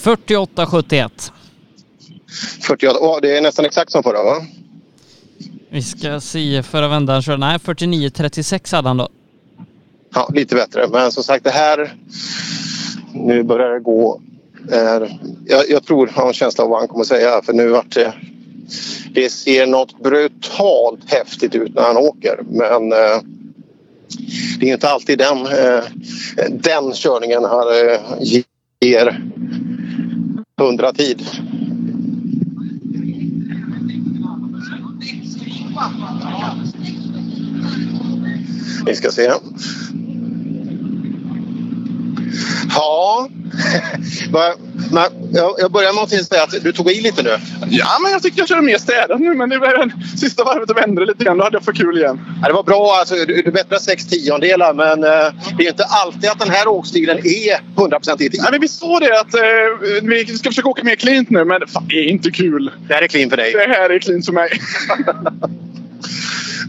Fyrtioåtta 71. 48. Åh, det är nästan exakt som förra va? Vi ska se, förra vändan körde, nej 49.36 hade han då. Ja, lite bättre. Men som sagt det här... Nu börjar det gå... Eh, jag, jag tror, jag har en känsla av vad han kommer säga. För nu vart det... Det ser något brutalt häftigt ut när han åker. Men eh, det är inte alltid den, eh, den körningen han eh, ger hundra tid. Vi ska se. Ja, jag börjar med att säga att du tog i lite nu. Ja, men jag tycker jag kör mer städat nu. Men det var den sista varvet att vända lite grann. Då hade jag för kul igen. Ja, det var bra. Alltså, du, bättrar sex tiondelar men eh, det är inte alltid att den här åkstilen är 100% i tid. Ja, men vi såg det att eh, vi ska försöka åka mer cleant nu. Men fan, det är inte kul. Det här är clean för dig. Det här är clean för mig.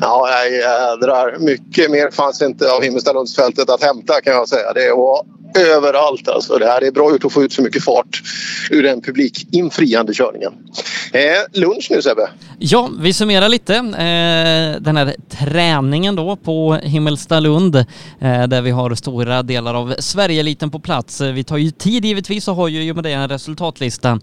Ja, jädrar. Mycket mer fanns inte av Himmelstalundsfältet att hämta kan jag säga. Det var överallt alltså. Det här är bra gjort att få ut så mycket fart ur den publikinfriande körningen. Eh, lunch nu Sebbe. Ja, vi summerar lite eh, den här träningen då på Himmelstalund eh, där vi har stora delar av Sverigeeliten på plats. Vi tar ju tid givetvis och har ju med det en resultatlista.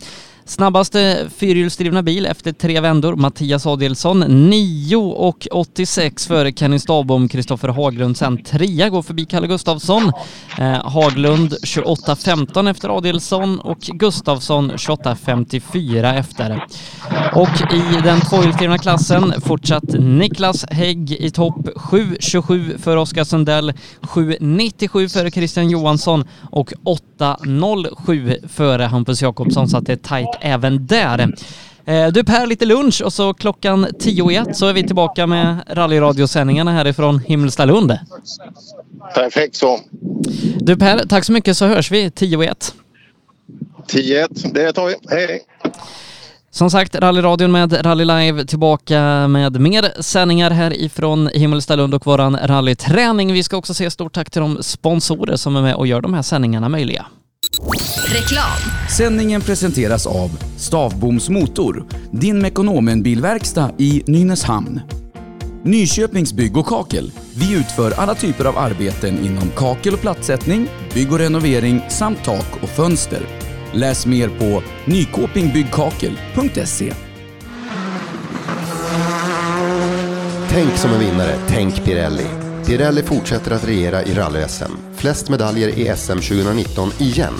Snabbaste fyrhjulsdrivna bil efter tre vändor, Mattias Adielsson, 9 och 86 före Kenny Stavbom, Kristoffer Haglund sen trea går förbi Kalle Gustafsson. Eh, Haglund 28.15 efter Adielsson och Gustafsson 28.54 efter. Och i den tvåhjulsdrivna klassen fortsatt Niklas Hägg i topp, 7.27 för Oskar Sundell, 7.97 före Christian Johansson och 8.07 före Hampus Jakobsson så att det är tajt även där. Eh, Du Per, lite lunch och så klockan 10 i ett så är vi tillbaka med rallyradiosändningarna härifrån Himmelstalund. Perfekt så. Du Per, tack så mycket så hörs vi 10 i ett. 10-1, det tar vi. Hej, hej. Som sagt, rallyradion med Rally Live tillbaka med mer sändningar här ifrån Himmelstalund och våran rallyträning. Vi ska också säga stort tack till de sponsorer som är med och gör de här sändningarna möjliga. Reklam. Sändningen presenteras av Stavboms Motor, din Mekonomen-bilverkstad i Nynäshamn. Nyköpings Bygg och Kakel. Vi utför alla typer av arbeten inom kakel och plattsättning, bygg och renovering samt tak och fönster. Läs mer på nykopingbyggkakel.se. Tänk som en vinnare, tänk Pirelli. Pirelli fortsätter att regera i rally-SM. Flest medaljer i SM 2019 igen.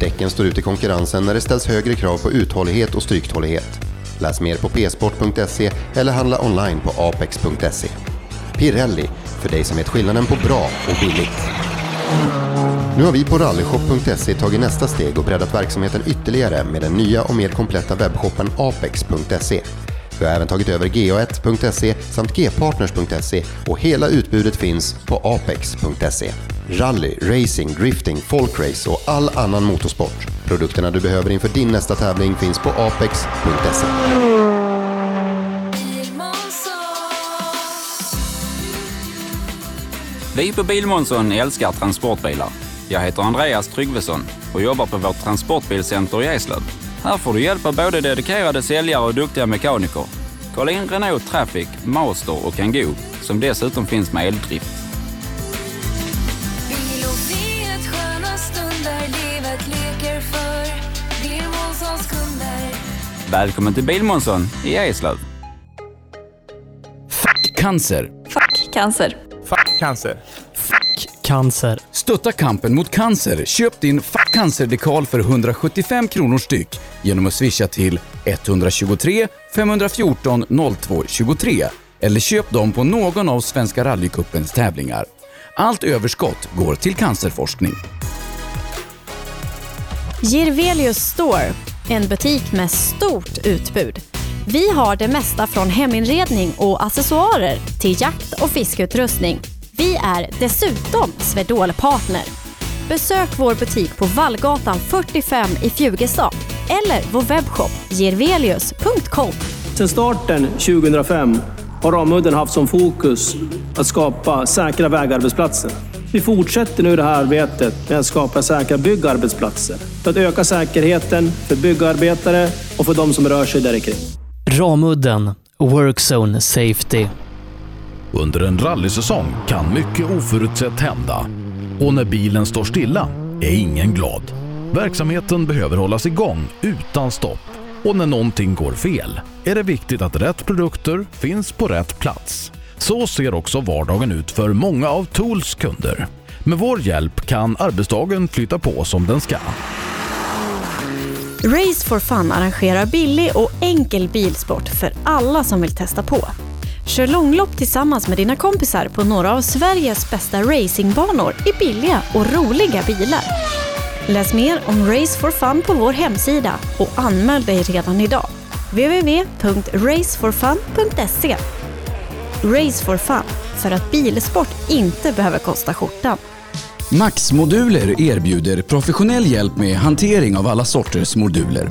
Däcken står ut i konkurrensen när det ställs högre krav på uthållighet och stryktålighet. Läs mer på psport.se eller handla online på apex.se. Pirelli, för dig som vet skillnaden på bra och billigt. Nu har vi på rallyshop.se tagit nästa steg och breddat verksamheten ytterligare med den nya och mer kompletta webbshoppen apex.se. Vi har även tagit över ga1.se samt gpartners.se och hela utbudet finns på apex.se. Rally, racing, drifting, folkrace och all annan motorsport. Produkterna du behöver inför din nästa tävling finns på apex.se. Vi på Bilmånsson älskar transportbilar. Jag heter Andreas Tryggvesson och jobbar på vårt transportbilcenter i Eslöv. Här får du hjälp av både dedikerade säljare och duktiga mekaniker. Kolla in Renault Traffic, Master och Kangoo som dessutom finns med eldrift. Välkommen till Bilmånsson i Eslöv. Fuck cancer. Fuck cancer. Fuck cancer. Stötta kampen mot cancer. Köp din Fuck cancer-dekal för 175 kronor styck genom att swisha till 123 514 02 23 eller köp dem på någon av Svenska rallycupens tävlingar. Allt överskott går till cancerforskning. Girvelius Store, en butik med stort utbud. Vi har det mesta från heminredning och accessoarer till jakt och fiskeutrustning. Vi är dessutom Swedol-partner. Besök vår butik på Vallgatan 45 i Fjugestad eller vår webbshop girvelius.com. Sedan starten 2005 har Ramudden haft som fokus att skapa säkra vägarbetsplatser. Vi fortsätter nu det här arbetet med att skapa säkra byggarbetsplatser för att öka säkerheten för byggarbetare och för de som rör sig där kring. Ramudden Workzone Safety. Under en rallysäsong kan mycket oförutsett hända. Och när bilen står stilla är ingen glad. Verksamheten behöver hållas igång utan stopp. Och när någonting går fel är det viktigt att rätt produkter finns på rätt plats. Så ser också vardagen ut för många av Tools kunder. Med vår hjälp kan arbetsdagen flytta på som den ska. Race for Fun arrangerar billig och enkel bilsport för alla som vill testa på. Kör långlopp tillsammans med dina kompisar på några av Sveriges bästa racingbanor i billiga och roliga bilar. Läs mer om Race for Fun på vår hemsida och anmäl dig redan idag. www.raceforfun.se Race for Fun, för att bilsport inte behöver kosta skjortan. Max-moduler erbjuder professionell hjälp med hantering av alla sorters moduler.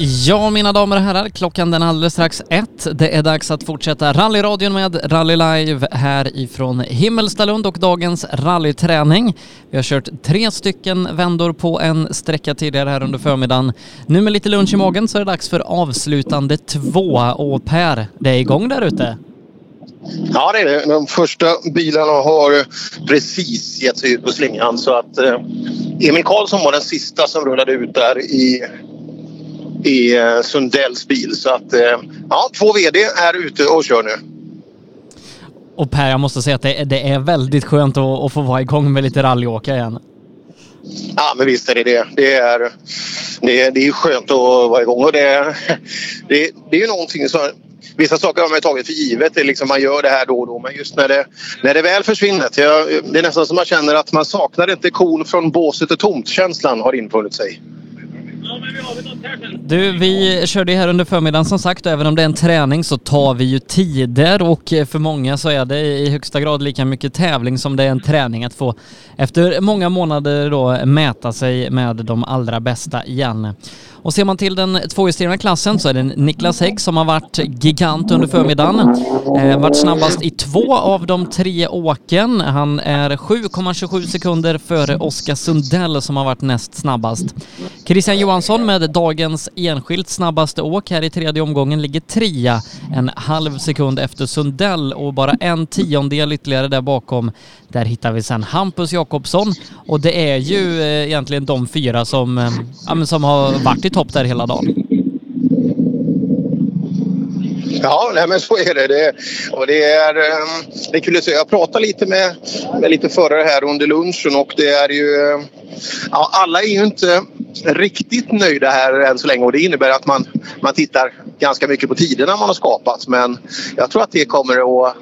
Ja, mina damer och herrar, klockan den är alldeles strax ett. Det är dags att fortsätta rallyradion med Rally Live här ifrån Himmelstalund och dagens rallyträning. Vi har kört tre stycken vändor på en sträcka tidigare här under förmiddagen. Nu med lite lunch i magen så är det dags för avslutande två. Och Per, det är igång där ute. Ja, det är det. De första bilarna har precis gett sig ut på slingan så att eh, Emil Karlsson var den sista som rullade ut där i, i eh, Sundells bil. Så att eh, ja, två VD är ute och kör nu. Och Per, jag måste säga att det, det är väldigt skönt att, att få vara igång med lite rallyåka igen. Ja, men visst är det det. Det är, det är, det är skönt att vara igång och det, det, det är ju någonting som Vissa saker har man tagit för givet. Det liksom man gör det här då och då. Men just när det, när det väl försvinner. Jag, det är nästan som man känner att man saknar inte kon från båset är tomt. Känslan har infunnit sig. Du, vi körde ju här under förmiddagen som sagt och även om det är en träning så tar vi ju tider och eh, för många så är det i högsta grad lika mycket tävling som det är en träning att få efter många månader då mäta sig med de allra bästa igen. Och ser man till den tvåhjulsdrivna klassen så är det Niklas Hägg som har varit gigant under förmiddagen. Eh, varit snabbast i två av de tre åken. Han är 7,27 sekunder före Oskar Sundell som har varit näst snabbast. Christian Johansson med dagens enskilt snabbaste åk här i tredje omgången ligger trea, en halv sekund efter Sundell och bara en tiondel ytterligare där bakom. Där hittar vi sen Hampus Jakobsson och det är ju eh, egentligen de fyra som, eh, ja, som har varit i topp där hela dagen. Ja, nej, men så är det. det och det, är, ehm, det är kul att se. Jag pratade lite med, med lite förare här under lunchen och det är ju... Ehm, ja, alla är ju inte riktigt nöjda här än så länge och det innebär att man, man tittar ganska mycket på tiderna man har skapat. Men jag tror att det kommer att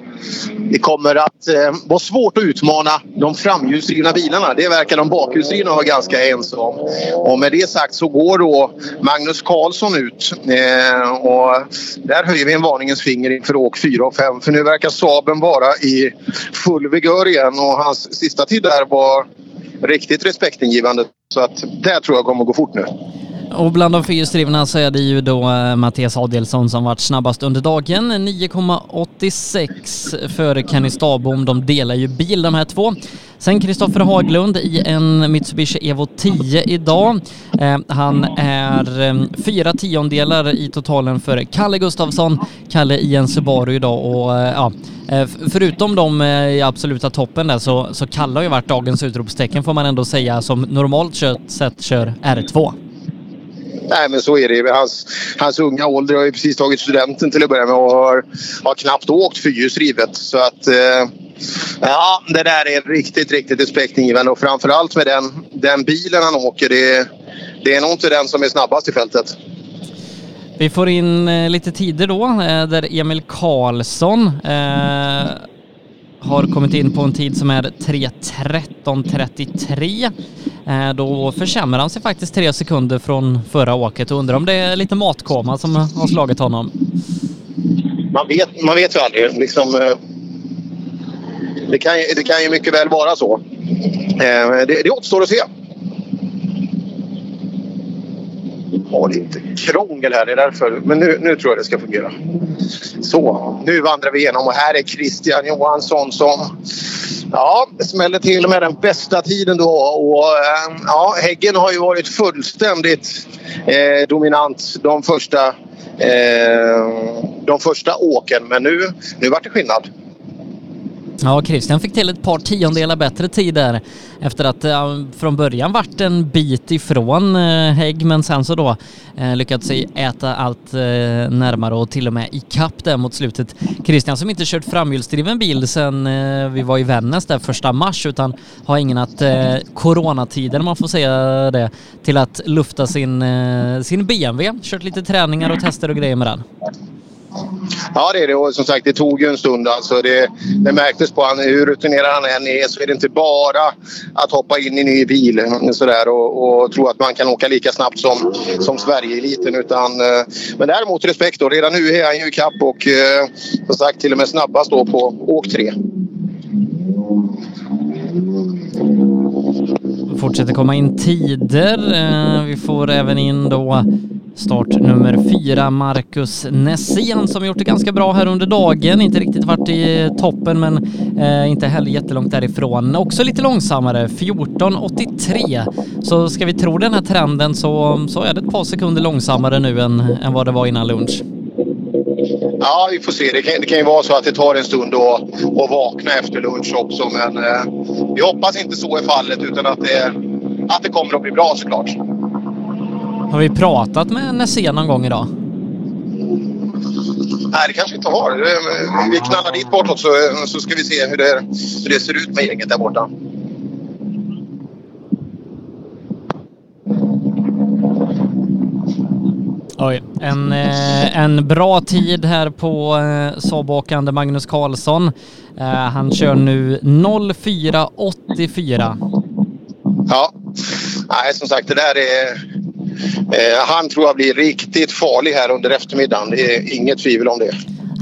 det kommer att eh, vara svårt att utmana de framhjulsdrivna bilarna. Det verkar de bakhjulsdrivna vara ganska ense om. Och med det sagt så går då Magnus Karlsson ut. Eh, och där höjer vi en varningens finger inför åk 4 och 5. För nu verkar Saaben vara i full vigör igen och hans sista tid där var riktigt respektingivande. Så att det tror jag kommer att gå fort nu. Och bland de fyrhjulsdrivna så är det ju då eh, Mattias Adelsson som varit snabbast under dagen. 9,86 före Kenny Stabom. De delar ju bil de här två. Sen Kristoffer Haglund i en Mitsubishi Evo 10 idag. Eh, han är eh, fyra tiondelar i totalen för Kalle Gustafsson. Kalle i en Subaru idag och eh, ja, eh, förutom de eh, i absoluta toppen där så, så Kalle har ju varit dagens utropstecken får man ändå säga som normalt sett kör R2. Nej, men så är det. Hans, hans unga ålder har ju precis tagit studenten till att börja med och har, har knappt åkt fyrhjulsdrivet. Så att... Eh, ja, det där är riktigt, riktigt respektingivande och framförallt med den, den bilen han åker. Det, det är nog inte den som är snabbast i fältet. Vi får in eh, lite tider då, eh, där Emil Karlsson eh, har kommit in på en tid som är 3.13.33. Eh, då försämrar han sig faktiskt tre sekunder från förra åket och undrar om det är lite matkoma som har slagit honom. Man vet, man vet ju aldrig. Liksom, eh, det, kan, ju- det kan ju mycket väl vara så. Eh, det, det återstår att se. Har lite krångel här, det är därför. Men nu, nu tror jag det ska fungera. Så, nu vandrar vi igenom och här är Christian Johansson som ja, smäller till med den bästa tiden då. Och, eh, ja, Häggen har ju varit fullständigt eh, dominant de första, eh, de första åken. Men nu, nu vart det skillnad. Ja, Christian fick till ett par tiondelar bättre tid där efter att eh, från början vart en bit ifrån eh, Hägg men sen så då eh, lyckats äta allt eh, närmare och till och med ikapp där mot slutet. Christian som inte kört framhjulsdriven bil sen eh, vi var i Vännäs där första mars utan har ägnat eh, coronatiden, om man får säga det, till att lufta sin, eh, sin BMW. Kört lite träningar och tester och grejer med den. Ja, det är det. Och som sagt, det tog ju en stund. Alltså det, det märktes på han, hur rutinerad han än är så är det inte bara att hoppa in i ny bil sådär, och, och tro att man kan åka lika snabbt som, som Sverige-eliten. Utan, eh, men däremot respekt då. Redan nu är han ju kapp och eh, som sagt till och med snabbast då på åk 3 fortsätter komma in tider. Eh, vi får även in då start nummer fyra, Marcus Nässén som gjort det ganska bra här under dagen. Inte riktigt varit i toppen men eh, inte heller jättelångt därifrån. Också lite långsammare, 14.83. Så ska vi tro den här trenden så, så är det ett par sekunder långsammare nu än, än vad det var innan lunch. Ja, vi får se. Det kan, det kan ju vara så att det tar en stund att, att vakna efter lunch också. Men eh, vi hoppas inte så är fallet utan att det, att det kommer att bli bra såklart. Har vi pratat med Nässén någon gång idag? Nej, det kanske vi inte har. Vi knallar dit bortåt så, så ska vi se hur det, hur det ser ut med gänget där borta. Oj, en, eh, en bra tid här på eh, Saab-åkande Magnus Karlsson. Eh, han kör nu 04.84. Ja, nej som sagt det där är... Han tror jag blir riktigt farlig här under eftermiddagen. Det är inget tvivel om det.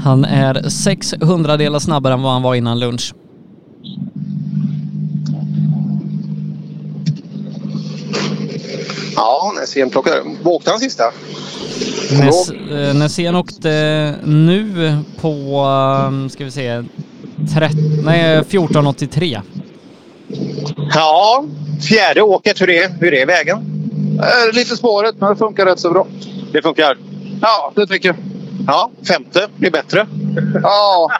Han är 600 delar snabbare än vad han var innan lunch. Ja, Nässén plockade... Vad åkte han sista? Näs, eh, Nässén åkte nu på, eh, ska vi se, 30, nej, 14.83. Ja, fjärde åket. Hur är, hur är vägen? Eh, lite spåret, men det funkar rätt så bra. Det funkar? Ja, det tycker jag. Ja, femte blir bättre. Ja,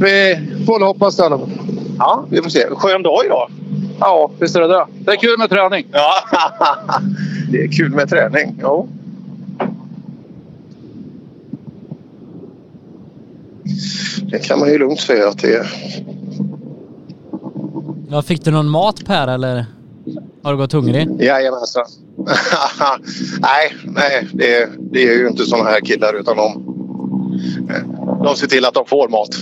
vi får hoppas det i alla fall. Ja, vi får se. Skön dag idag. Ja, visst är det det. Det är kul med träning. Ja, det är kul med träning. Ja. Det kan man ju lugnt säga att det är. Ja, fick du någon mat Per eller har du gått hungrig? Jajamensan. nej, nej det, det är ju inte såna här killar utan de, de ser till att de får mat.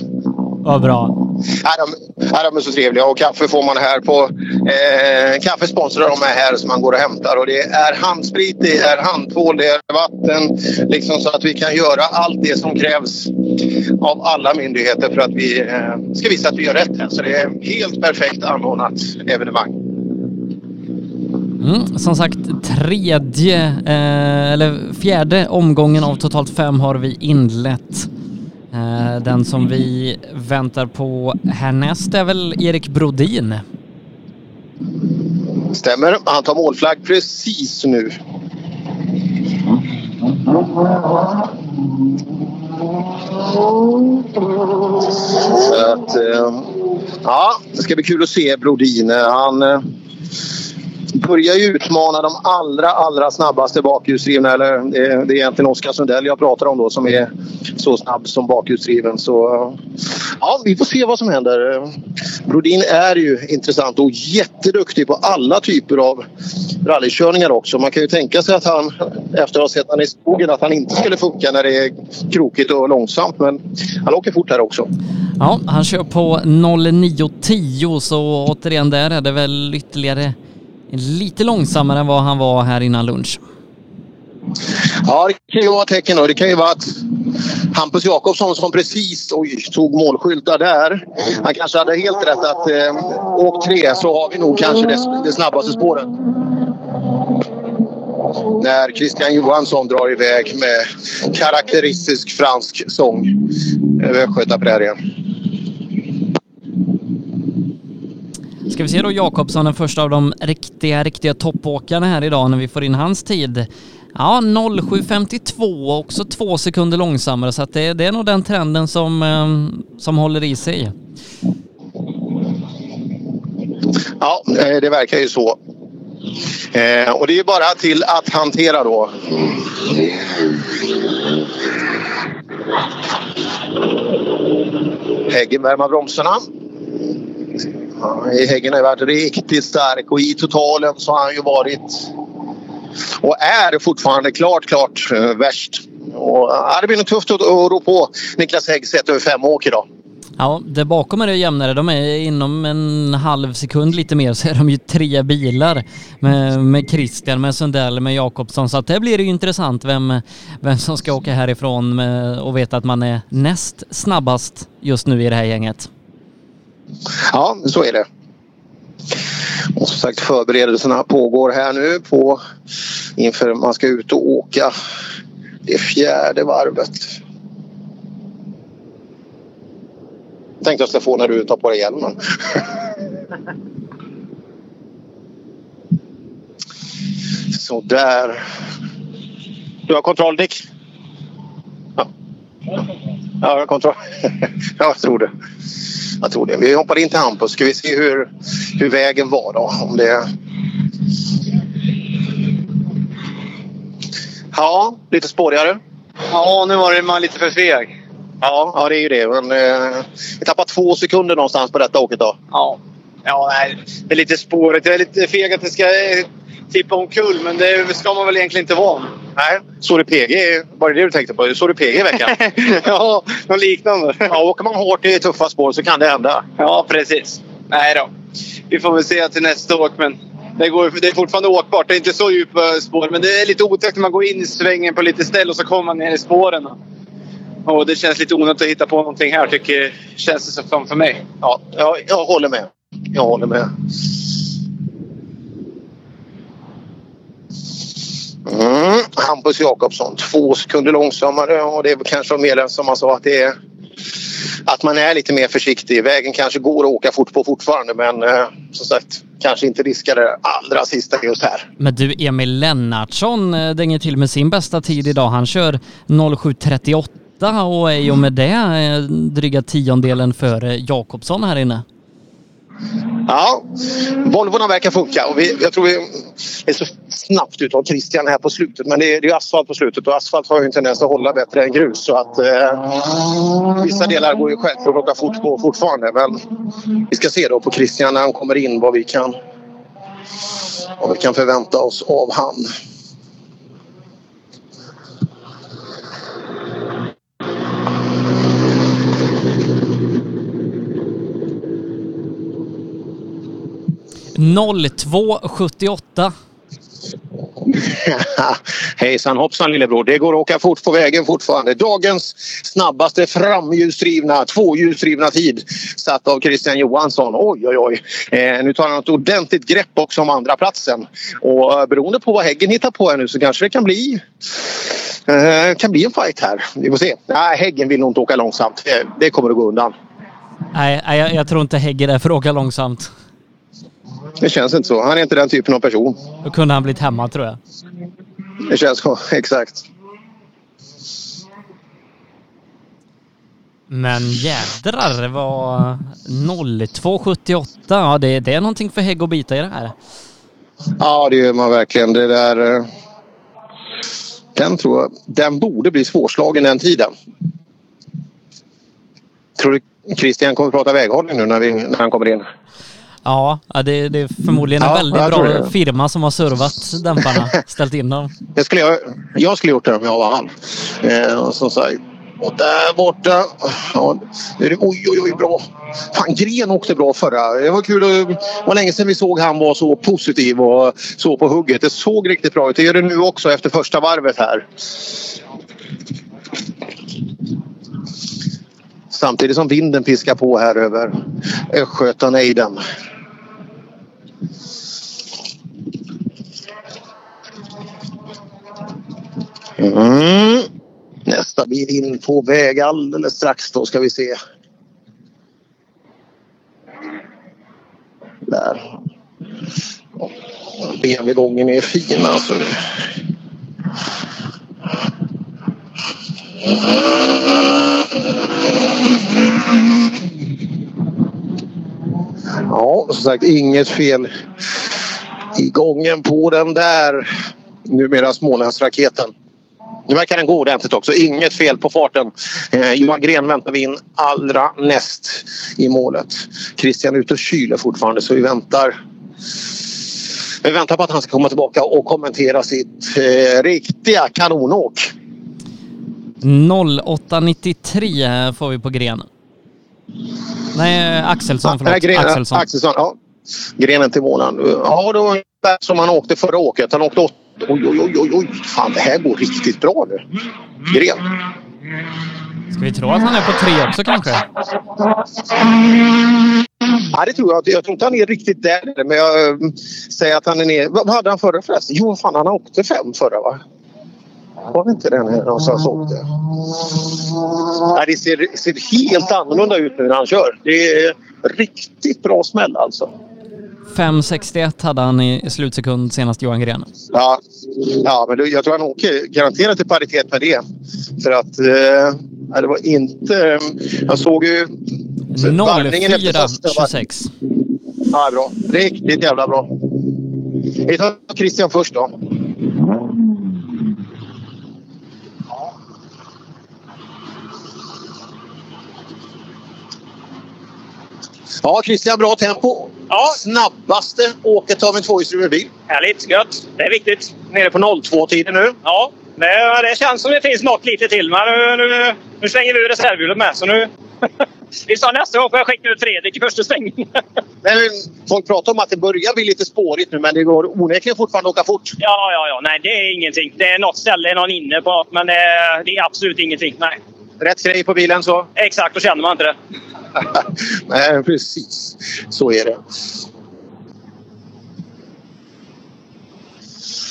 Vad bra. Ja, de, ja, de är så trevliga och kaffe får man här på... Eh, kaffe sponsrar de är här som man går och hämtar. Och det är handsprit, det är handtvål, det är vatten. Liksom så att vi kan göra allt det som krävs av alla myndigheter för att vi eh, ska visa att vi gör rätt här. Så det är helt perfekt anordnat evenemang. Mm, som sagt, tredje, eh, eller fjärde omgången av totalt fem har vi inlett. Eh, den som vi väntar på härnäst är väl Erik Brodin. Stämmer. Han tar målflagg precis nu. Så att, eh, ja, det ska bli kul att se Brodin. Eh, han börjar ju utmana de allra, allra snabbaste bakhjulsdrivna. Eller det, det är egentligen Oskar Sundell jag pratar om då som är så snabb som bakhjulsdriven. Så ja, vi får se vad som händer. Brodin är ju intressant och jätteduktig på alla typer av rallykörningar också. Man kan ju tänka sig att han, efter att ha sett han i skogen, att han inte skulle funka när det är krokigt och långsamt. Men han åker fort här också. Ja, han kör på 09.10 så återigen där är det väl ytterligare lite långsammare än vad han var här innan lunch. Ja, det kan ju vara tecken. Och det kan ju vara att Hampus Jakobsson som precis oj, tog målskyltar där. Han kanske hade helt rätt att eh, åk tre så har vi nog kanske det, det snabbaste spåret. När Christian Johansson drar iväg med karaktäristisk fransk sång över Östgötaprärien. Ska vi se då Jakobsson, den första av de riktiga, riktiga toppåkarna här idag när vi får in hans tid. Ja, 07.52, också två sekunder långsammare så att det, det är nog den trenden som, eh, som håller i sig. Ja, eh, det verkar ju så. Eh, och det är ju bara till att hantera då. Häggen värmer bromsarna. Häggen har ju varit riktigt stark och i totalen så har han ju varit och är fortfarande klart, klart eh, värst. Och, ja, det blir nog tufft att, att rå på Niklas Hägg sett över fem åk idag. Ja, där bakom är det jämnare. De är inom en halv sekund lite mer så är de ju tre bilar med, med Christian, med Sundell, med Jakobsson. Så att det blir ju intressant vem, vem som ska åka härifrån med, och veta att man är näst snabbast just nu i det här gänget. Ja, så är det. Och som sagt förberedelserna pågår här nu på inför man ska ut och åka det fjärde varvet. Tänkte jag skulle få när du tar på dig hjälmen. Så där. Du har kontroll Dick? Ja. Ja, jag kontroll. ja, jag tror det. Jag tror det. Vi hoppar in till Hampus. Ska vi se hur, hur vägen var då? Om det... Ja, lite spårigare. Ja, nu var det man lite för feg. Ja, ja det är ju det. Men, eh, vi tappar två sekunder någonstans på detta åket då. Ja. Ja, nej, det är lite spåret. Jag är lite feg att det ska tippa omkull, men det ska man väl egentligen inte vara. Nej, såg du PG? Var det det du tänkte på? Såg du PG i veckan? ja, något liknande. Ja, åker man hårt i tuffa spår så kan det hända. Ja, precis. Nej då. Vi får väl se till nästa åk, men det, går, det är fortfarande åkbart. Det är inte så djupa spår, men det är lite otäckt när man går in i svängen på lite ställ och så kommer man ner i spåren. Och det känns lite onödigt att hitta på någonting här, tycker, känns det som för mig. Ja, jag, jag håller med. Jag håller med. Mm. Hampus Jakobsson, två sekunder långsammare och det är kanske mer som man sa att det är att man är lite mer försiktig. Vägen kanske går att åka fort på fortfarande men eh, som sagt kanske inte riskar det allra sista just här. Men du, Emil Lennartsson eh, dänger till med sin bästa tid idag. Han kör 07.38 och är ju med det eh, dryga tiondelen före Jakobsson här inne. Ja, Volvorna verkar funka och vi, jag tror vi är så snabbt utav Christian här på slutet. Men det är, det är asfalt på slutet och asfalt har ju en tendens att hålla bättre än grus. Så att eh, vissa delar går ju självklart att åka fort på fortfarande. Men vi ska se då på Christian när han kommer in vad vi kan, vad vi kan förvänta oss av han. 02.78. Hejsan hoppsan lillebror, det går att åka fort på vägen fortfarande. Dagens snabbaste framhjulsdrivna, tvåhjulsdrivna tid satt av Christian Johansson. Oj, oj, oj. Eh, nu tar han ett ordentligt grepp också om andra platsen. Och eh, beroende på vad Häggen hittar på här nu så kanske det kan bli eh, kan bli en fight här. Vi får se. Nej, Häggen vill nog inte åka långsamt. Det, det kommer att gå undan. Nej, jag, jag tror inte Hägger är för att åka långsamt. Det känns inte så. Han är inte den typen av person. Då kunde han blivit hemma tror jag. Det känns så. Exakt. Men jädrar, det var 02.78. Ja, det, det är någonting för Hägg att bita i det här. Ja, det gör man verkligen. Det där... eh, Den tror jag... Den borde bli svårslagen den tiden. Tror du Christian kommer att prata väghållning nu när, vi, när han kommer in? Ja, det, det är förmodligen en Ja, väldigt bra firma som har servat dämparna, ställt in dem. Det skulle jag, jag skulle gjort det om jag var han. Eh, och som sagt, och där borta. Ja, det är, oj, oj, oj, bra. Fan, Gren åkte bra förra. Det var kul. Det var länge sedan vi såg han vara så positiv och så på hugget. Det såg riktigt bra ut. Det gör det nu också efter första varvet här. Samtidigt som vinden piskar på här över Östgötanejden. Mm. Nästa bil in på väg alldeles strax då ska vi se. Där. BMW-gången är fin alltså. Ja, som sagt inget fel i gången på den där numera Smålandsraketen. Nu verkar den gå ordentligt också. Inget fel på farten. Eh, Johan Gren väntar vi in allra näst i målet. Christian är ute och kyler fortfarande så vi väntar vi väntar på att han ska komma tillbaka och kommentera sitt eh, riktiga kanonåk. 08.93 får vi på Gren. Nej, Axelsson. Förlåt. Nej, Gren, Axelsson. Axelsson. Ja. Grenen till månaden. Ja, det var ungefär som han åkte förra åket. Han åkte åt... Oj, oj, oj, oj, oj. Fan, det här går riktigt bra nu. Gren. Ska vi tro att han är på tre också kanske? Ja, det tror jag. Jag tror inte han är riktigt där. Men jag eh, säger att han är ner. Vad hade han förra förresten? Jo, fan han åkte fem förra va? Var det inte den här någonstans han åkte? Nej, det ser, ser helt annorlunda ut nu när han kör. Det är riktigt bra smäll alltså. 5.61 hade han i slutsekund senast Johan Gren. Ja, ja men jag tror han åker garanterat i paritet med det. För att eh, det var inte... Jag såg ju... varvningen efter första var- 04.26. Ja, bra. Riktigt jävla bra. Vi tar Christian först då. Ja, Christian, bra tempo. Ja. Snabbaste åket av en tvåhjulsdriven bil. Härligt, gött. Det är viktigt. Nere på 02-tiden nu. Ja, det, det känns som det finns något lite till. Men nu, nu, nu slänger vi ur reservhjulet med. Så nu... vi sa nästa gång får jag skicka ut Fredrik i första svängen. Men folk pratar om att det börjar bli lite spårigt nu, men det går onekligen fortfarande att åka fort. ja, ja, ja. Nej, det är ingenting. Det är något ställe, någon inne på men det, det är absolut ingenting. Nej. Rätt grej på bilen så. Exakt, då känner man inte det. Nej, precis. Så är det.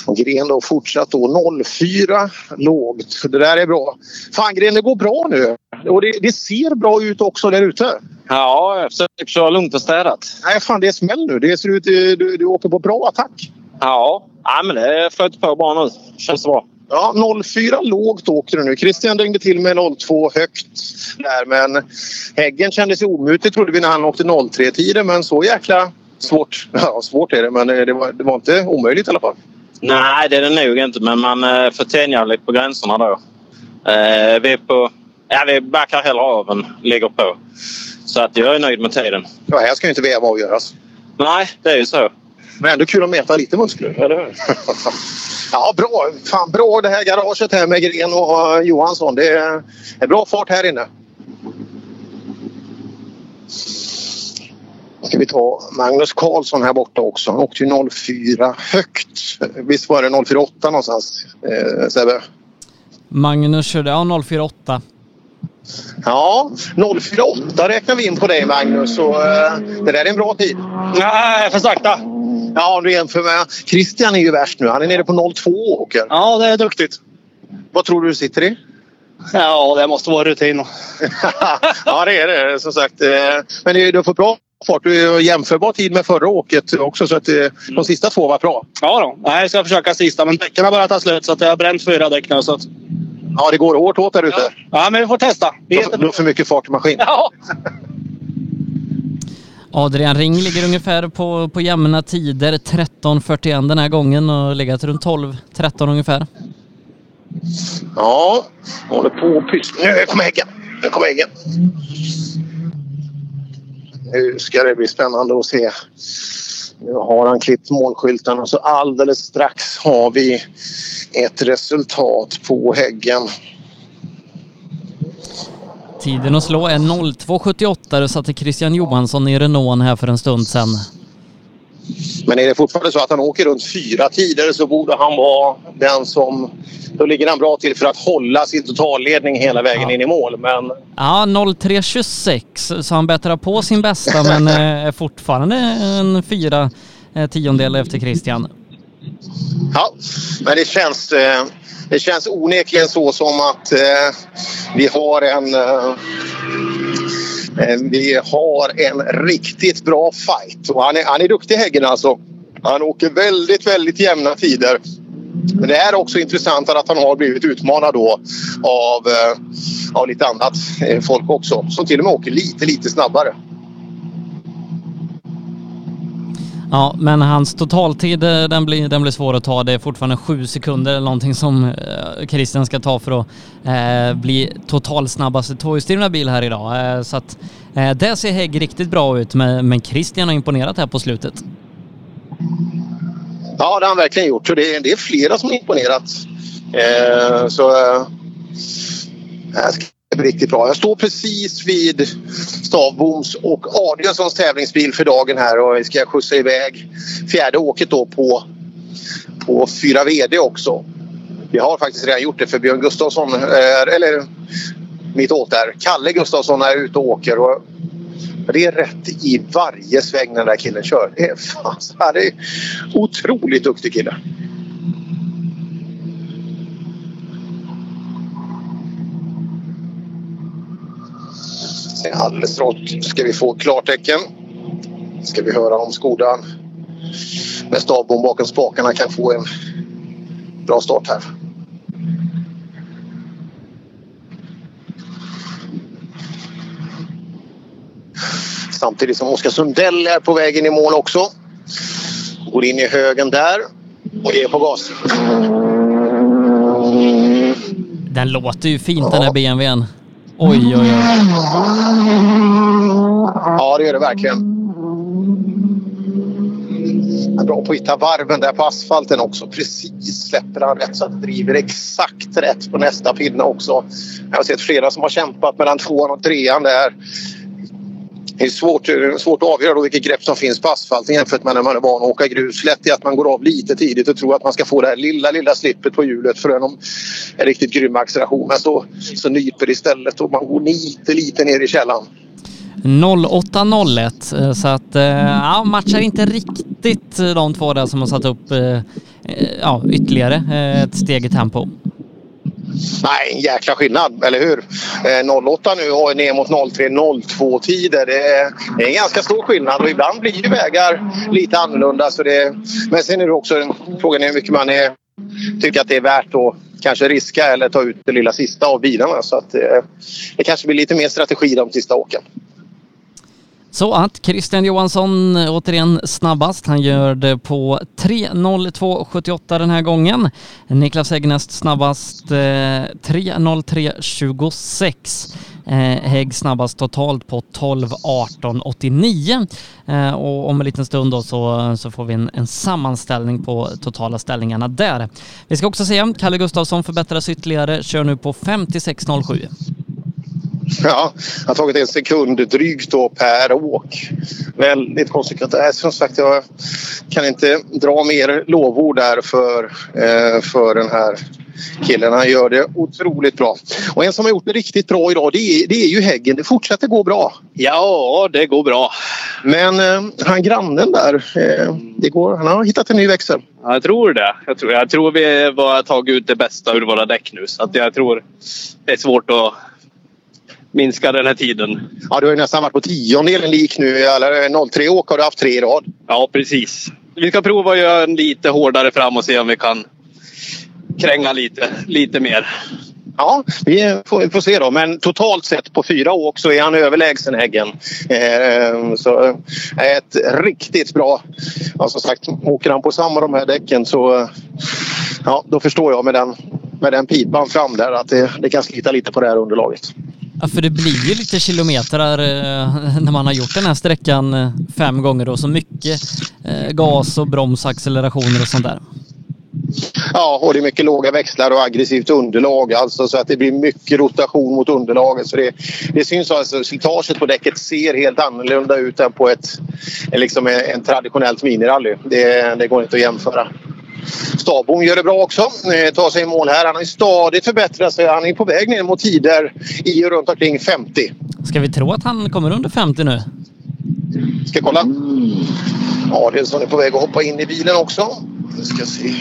Och Gren då fortsatt då 04 lågt. Det där är bra. Fan Gren, det går bra nu. Och det, det ser bra ut också där ute. Ja, jag försöker köra lugnt och städat. Nej, fan det är smäll nu. Det ser ut du, du åker på bra attack. Ja, ja men det flöt på bra nu. Känns bra. Ja, 04 lågt åkte du nu. Christian dängde till med 02 högt där. Men Häggen kändes omutlig trodde vi när han åkte 03-tiden. Men så jäkla svårt. Ja, svårt är det. Men det var, det var inte omöjligt i alla fall. Nej, det är det nog inte. Men man eh, får tänja lite på gränserna då. Eh, vi är på... Ja, vi backar hellre av än ligger på. Så att jag är nöjd med tiden. Ja, här ska ju inte veva avgöras. Nej, det är ju så. Men ändå kul att mäta lite muskler, eller hur? ja, bra. Fan, bra det här garaget här med Gren och Johansson. Det är, är bra fart här inne. Ska vi ta Magnus Karlsson här borta också. Han åkte ju 04 högt. Visst var det 048 någonstans, eh, Sebbe? Magnus körde, ja 048. Ja, 048 räknar vi in på dig Magnus. Så, eh, det där är en bra tid. Nej, för sakta. Ja, om du jämför med... Christian är ju värst nu. Han är nere på 02 och åker. Ja, det är duktigt. Vad tror du du sitter i? Ja, det måste vara rutin. ja, det är det som sagt. Eh, Men du har fått bra fart. Du har jämförbar tid med förra åket också. Så att eh, de sista två var bra. Ja då. Nej, jag ska försöka sista, men däcken har börjat ta slut så att jag har bränt fyra däck nu. Så att... Ja, det går hårt åt där ute. Ja, men vi får testa. Vi Du du har för mycket fart i maskin. Ja. Adrian Ring ligger ungefär på, på jämna tider, 13.41 den här gången och legat runt 12-13 ungefär. Ja, håller på att pyssla. Nu kommer häggen. Nu kommer häggen. Nu ska det bli spännande att se. Nu har han klippt målskyltarna, så alldeles strax har vi ett resultat på häggen. Tiden att slå är 02.78, det satte Christian Johansson i Renault här för en stund sedan. Men är det fortfarande så att han åker runt fyra tider så borde han vara den som... Då ligger han bra till för att hålla sin totalledning hela vägen in i mål. Men Ja, 03.26, så han bättrar på sin bästa men eh, är fortfarande en fyra eh, tiondel efter Christian. Ja, men det känns, eh, det känns onekligen så som att vi har en... Vi har en riktigt bra fight. Och han, är, han är duktig Häggen alltså. Han åker väldigt, väldigt jämna tider. Men det är också intressant att han har blivit utmanad då av, eh, av lite annat folk också. Som till och med åker lite, lite snabbare. Ja, men hans totaltid eh, den blir, den blir svår att ta. Det är fortfarande sju sekunder eller någonting som eh, Christian ska ta för att eh, bli totalsnabbaste tvåhjulsdrivna bil här idag. Eh, så att eh, det ser Hägg riktigt bra ut, men, men Christian har imponerat här på slutet. Ja, det har han verkligen gjort. Så det, är, det är flera som har imponerat. Eh, så eh, riktigt bra. Jag står precis vid Stavboms och Adielssons tävlingsbil för dagen här och vi ska skjutsa iväg fjärde åket då på, på fyra VD också. Vi har faktiskt redan gjort det för Björn Gustafsson, är, eller mitt åt där, Kalle Gustafsson är ute och åker. Och det är rätt i varje sväng den där killen kör. Det är, fan, det är otroligt duktig kille. Alldeles snart ska vi få klartecken. Ska vi höra om Skodan med stavbom bakom spakarna kan få en bra start här. Samtidigt som Oskar Sundell är på vägen i mål också. Går in i högen där och är på gas. Den låter ju fint den här BMWn. Oj, oj, oj. Ja, det gör det verkligen. Han är bra på att hitta varven där på asfalten också. Precis släpper han rätt så att det driver exakt rätt på nästa pinne också. Jag har sett flera som har kämpat mellan tvåan och trean där. Det är svårt, eh, svårt att avgöra då vilket grepp som finns på asfalten jämfört med när man är van att åka grus. Lätt är att man går av lite tidigt och tror att man ska få det här lilla, lilla slippet på hjulet för en, riktigt grym acceleration. Men så, så nyper det istället och man går lite, lite ner i källan. 0801 eh, så att eh, ja, matchar inte riktigt de två där som har satt upp ja, ytterligare ett steg i tempo. Nej, en jäkla skillnad, eller hur? Eh, 08 nu har ner mot 03-02 tider. Det är, det är en ganska stor skillnad och ibland blir ju vägar lite annorlunda. Så det, men sen är det också frågan är hur mycket man är, tycker att det är värt att kanske riska eller ta ut det lilla sista av bilarna. Så att, eh, det kanske blir lite mer strategi de sista åken. Så att Christian Johansson återigen snabbast. Han gör det på 3.02.78 den här gången. Niklas Häggnäst snabbast eh, 3.03.26. Eh, Hägg snabbast totalt på 12.18.89. Eh, och om en liten stund då så, så får vi en, en sammanställning på totala ställningarna där. Vi ska också se, Kalle Gustafsson förbättras ytterligare, kör nu på 56.07. Ja, det har tagit en sekund drygt då per åk. Väldigt konsekvent. Äh, som sagt, jag kan inte dra mer lovord där för, eh, för den här killen. Han gör det otroligt bra. Och en som har gjort det riktigt bra idag det är, det är ju Häggen. Det fortsätter gå bra. Ja, det går bra. Men eh, han grannen där, eh, det går, han har hittat en ny växel. Ja, jag tror det. Jag tror, jag tror vi har tagit ut det bästa ur våra däck nu. Så att jag tror det är svårt att minska den här tiden. Ja, du har ju nästan varit på tiondelen lik nu. Eller 03 åk har du haft tre i rad. Ja, precis. Vi ska prova att göra en lite hårdare fram och se om vi kan kränga lite, lite mer. Ja, vi får, får se då. Men totalt sett på fyra åk så är han överlägsen Häggen. Eh, så ett riktigt bra... Ja, som sagt, åker han på samma de här däcken så... Ja, då förstår jag med den, med den pipan fram där att det, det kan slita lite på det här underlaget. Ja, för det blir ju lite kilometer eh, när man har gjort den här sträckan eh, fem gånger och så mycket eh, gas och broms, accelerationer och sånt där. Ja, och det är mycket låga växlar och aggressivt underlag. Alltså, så att det blir mycket rotation mot underlaget. Så det, det syns alltså slitaget på däcket ser helt annorlunda ut än på ett liksom en, en traditionellt minirally. Det, det går inte att jämföra. Stabom gör det bra också. Eh, tar sig i mål här. Han har ju stadigt förbättrat sig. Han är på väg ner mot tider i och runt omkring 50. Ska vi tro att han kommer under 50 nu? Ska kolla. Adelsson är på väg att hoppa in i bilen också. Vi ska se.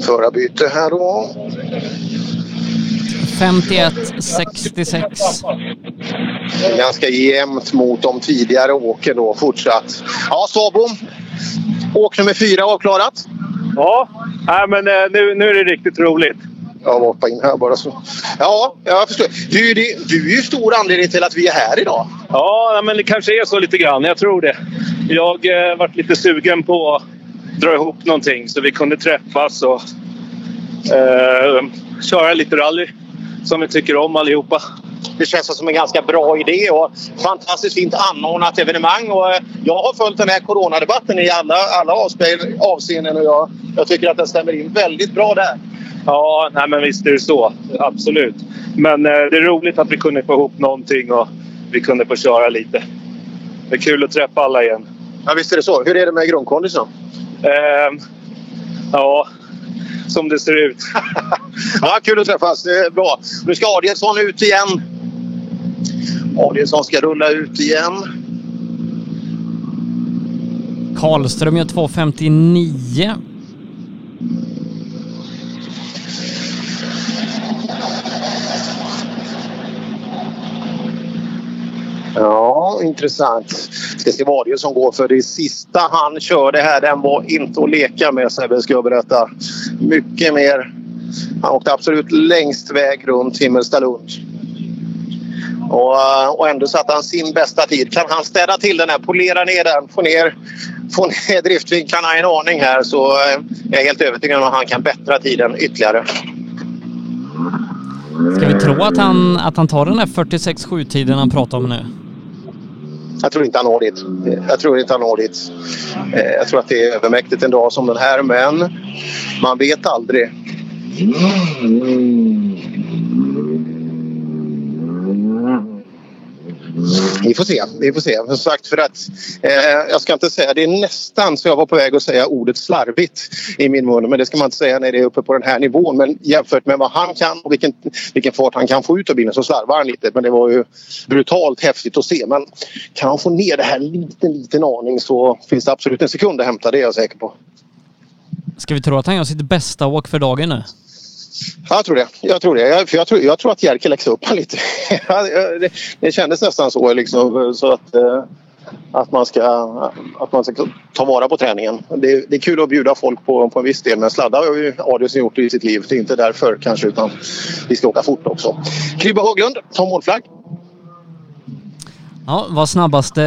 Förarbyte här då. 51, 66. Det är ganska jämnt mot de tidigare åken då fortsatt. Ja, Sabom. Åk nummer fyra avklarat. Ja, nej, men eh, nu, nu är det riktigt roligt. Jag hoppar in här bara så. Ja, jag förstår. Du, är det- du är ju stor anledning till att vi är här idag. Ja, men det kanske är så lite grann. Jag tror det. Jag eh, varit lite sugen på att dra ihop någonting så vi kunde träffas och eh, köra lite rally som vi tycker om allihopa. Det känns som en ganska bra idé och fantastiskt fint anordnat evenemang. Och eh, jag har följt den här coronadebatten i alla, alla avseenden och jag, jag tycker att den stämmer in väldigt bra där. Ja, nej, men visst är det så. Absolut. Men eh, det är roligt att vi kunde få ihop någonting och vi kunde få köra lite. Det är kul att träffa alla igen. Ja, visst är det så. Hur är det med grundkondisen? Eh, ja, som det ser ut. Ja, kul att träffas. Det är bra. Nu ska Adielsson ut igen. Adielsson ska rulla ut igen. Karlström gör 2.59. Ja, intressant. Ska var det som går för. Det sista han körde här, den var inte att leka med Sebbe, ska jag berätta. Mycket mer. Han åkte absolut längst väg runt Himmelstalund. Och, eh, och ändå satte han sin bästa tid. Kan han städa till den här, polera ner den, få ner, få ner driftvinkeln en aning här så eh, är jag helt övertygad om att han kan bättra tiden ytterligare. Ska vi tro att han, att han tar den där 46-7-tiden han pratar om nu? Jag tror inte han når dit. Jag tror inte han når dit. Eh, jag tror att det är övermäktigt en dag som den här, men man vet aldrig. Mm. Vi får se. Vi får se. Som sagt, för att, eh, jag ska inte säga, det är nästan så jag var på väg att säga ordet slarvigt i min mun. Men det ska man inte säga när det är uppe på den här nivån. Men jämfört med vad han kan och vilken, vilken fart han kan få ut av bilen så slarvar han lite. Men det var ju brutalt häftigt att se. Men kan han få ner det här en liten, liten aning så finns det absolut en sekund att hämta. Det är jag säker på. Ska vi tro att han gör sitt bästa åk för dagen nu? Jag tror det. Jag tror, det. Jag, för jag, tror, jag tror att Jerker läxade upp honom lite. Det, det kändes nästan så. Liksom, så att, eh, att, man ska, att man ska ta vara på träningen. Det, det är kul att bjuda folk på, på en viss del men sladda har ju Adielsson gjort i sitt liv. Det är inte därför kanske utan vi ska åka fort också. Kribbe Höglund, ta målflagg. Ja, var snabbaste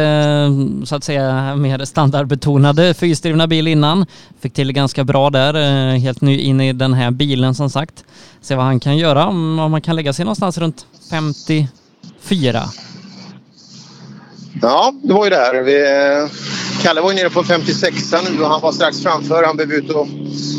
så att säga mer standardbetonade fyrhjulsdrivna bil innan. Fick till det ganska bra där, eh, helt ny in i den här bilen som sagt. Se vad han kan göra, om man kan lägga sig någonstans runt 54. Ja, det var ju där. Vi eh, Kalle var ju nere på 56 nu och han var strax framför. Han blev ut och...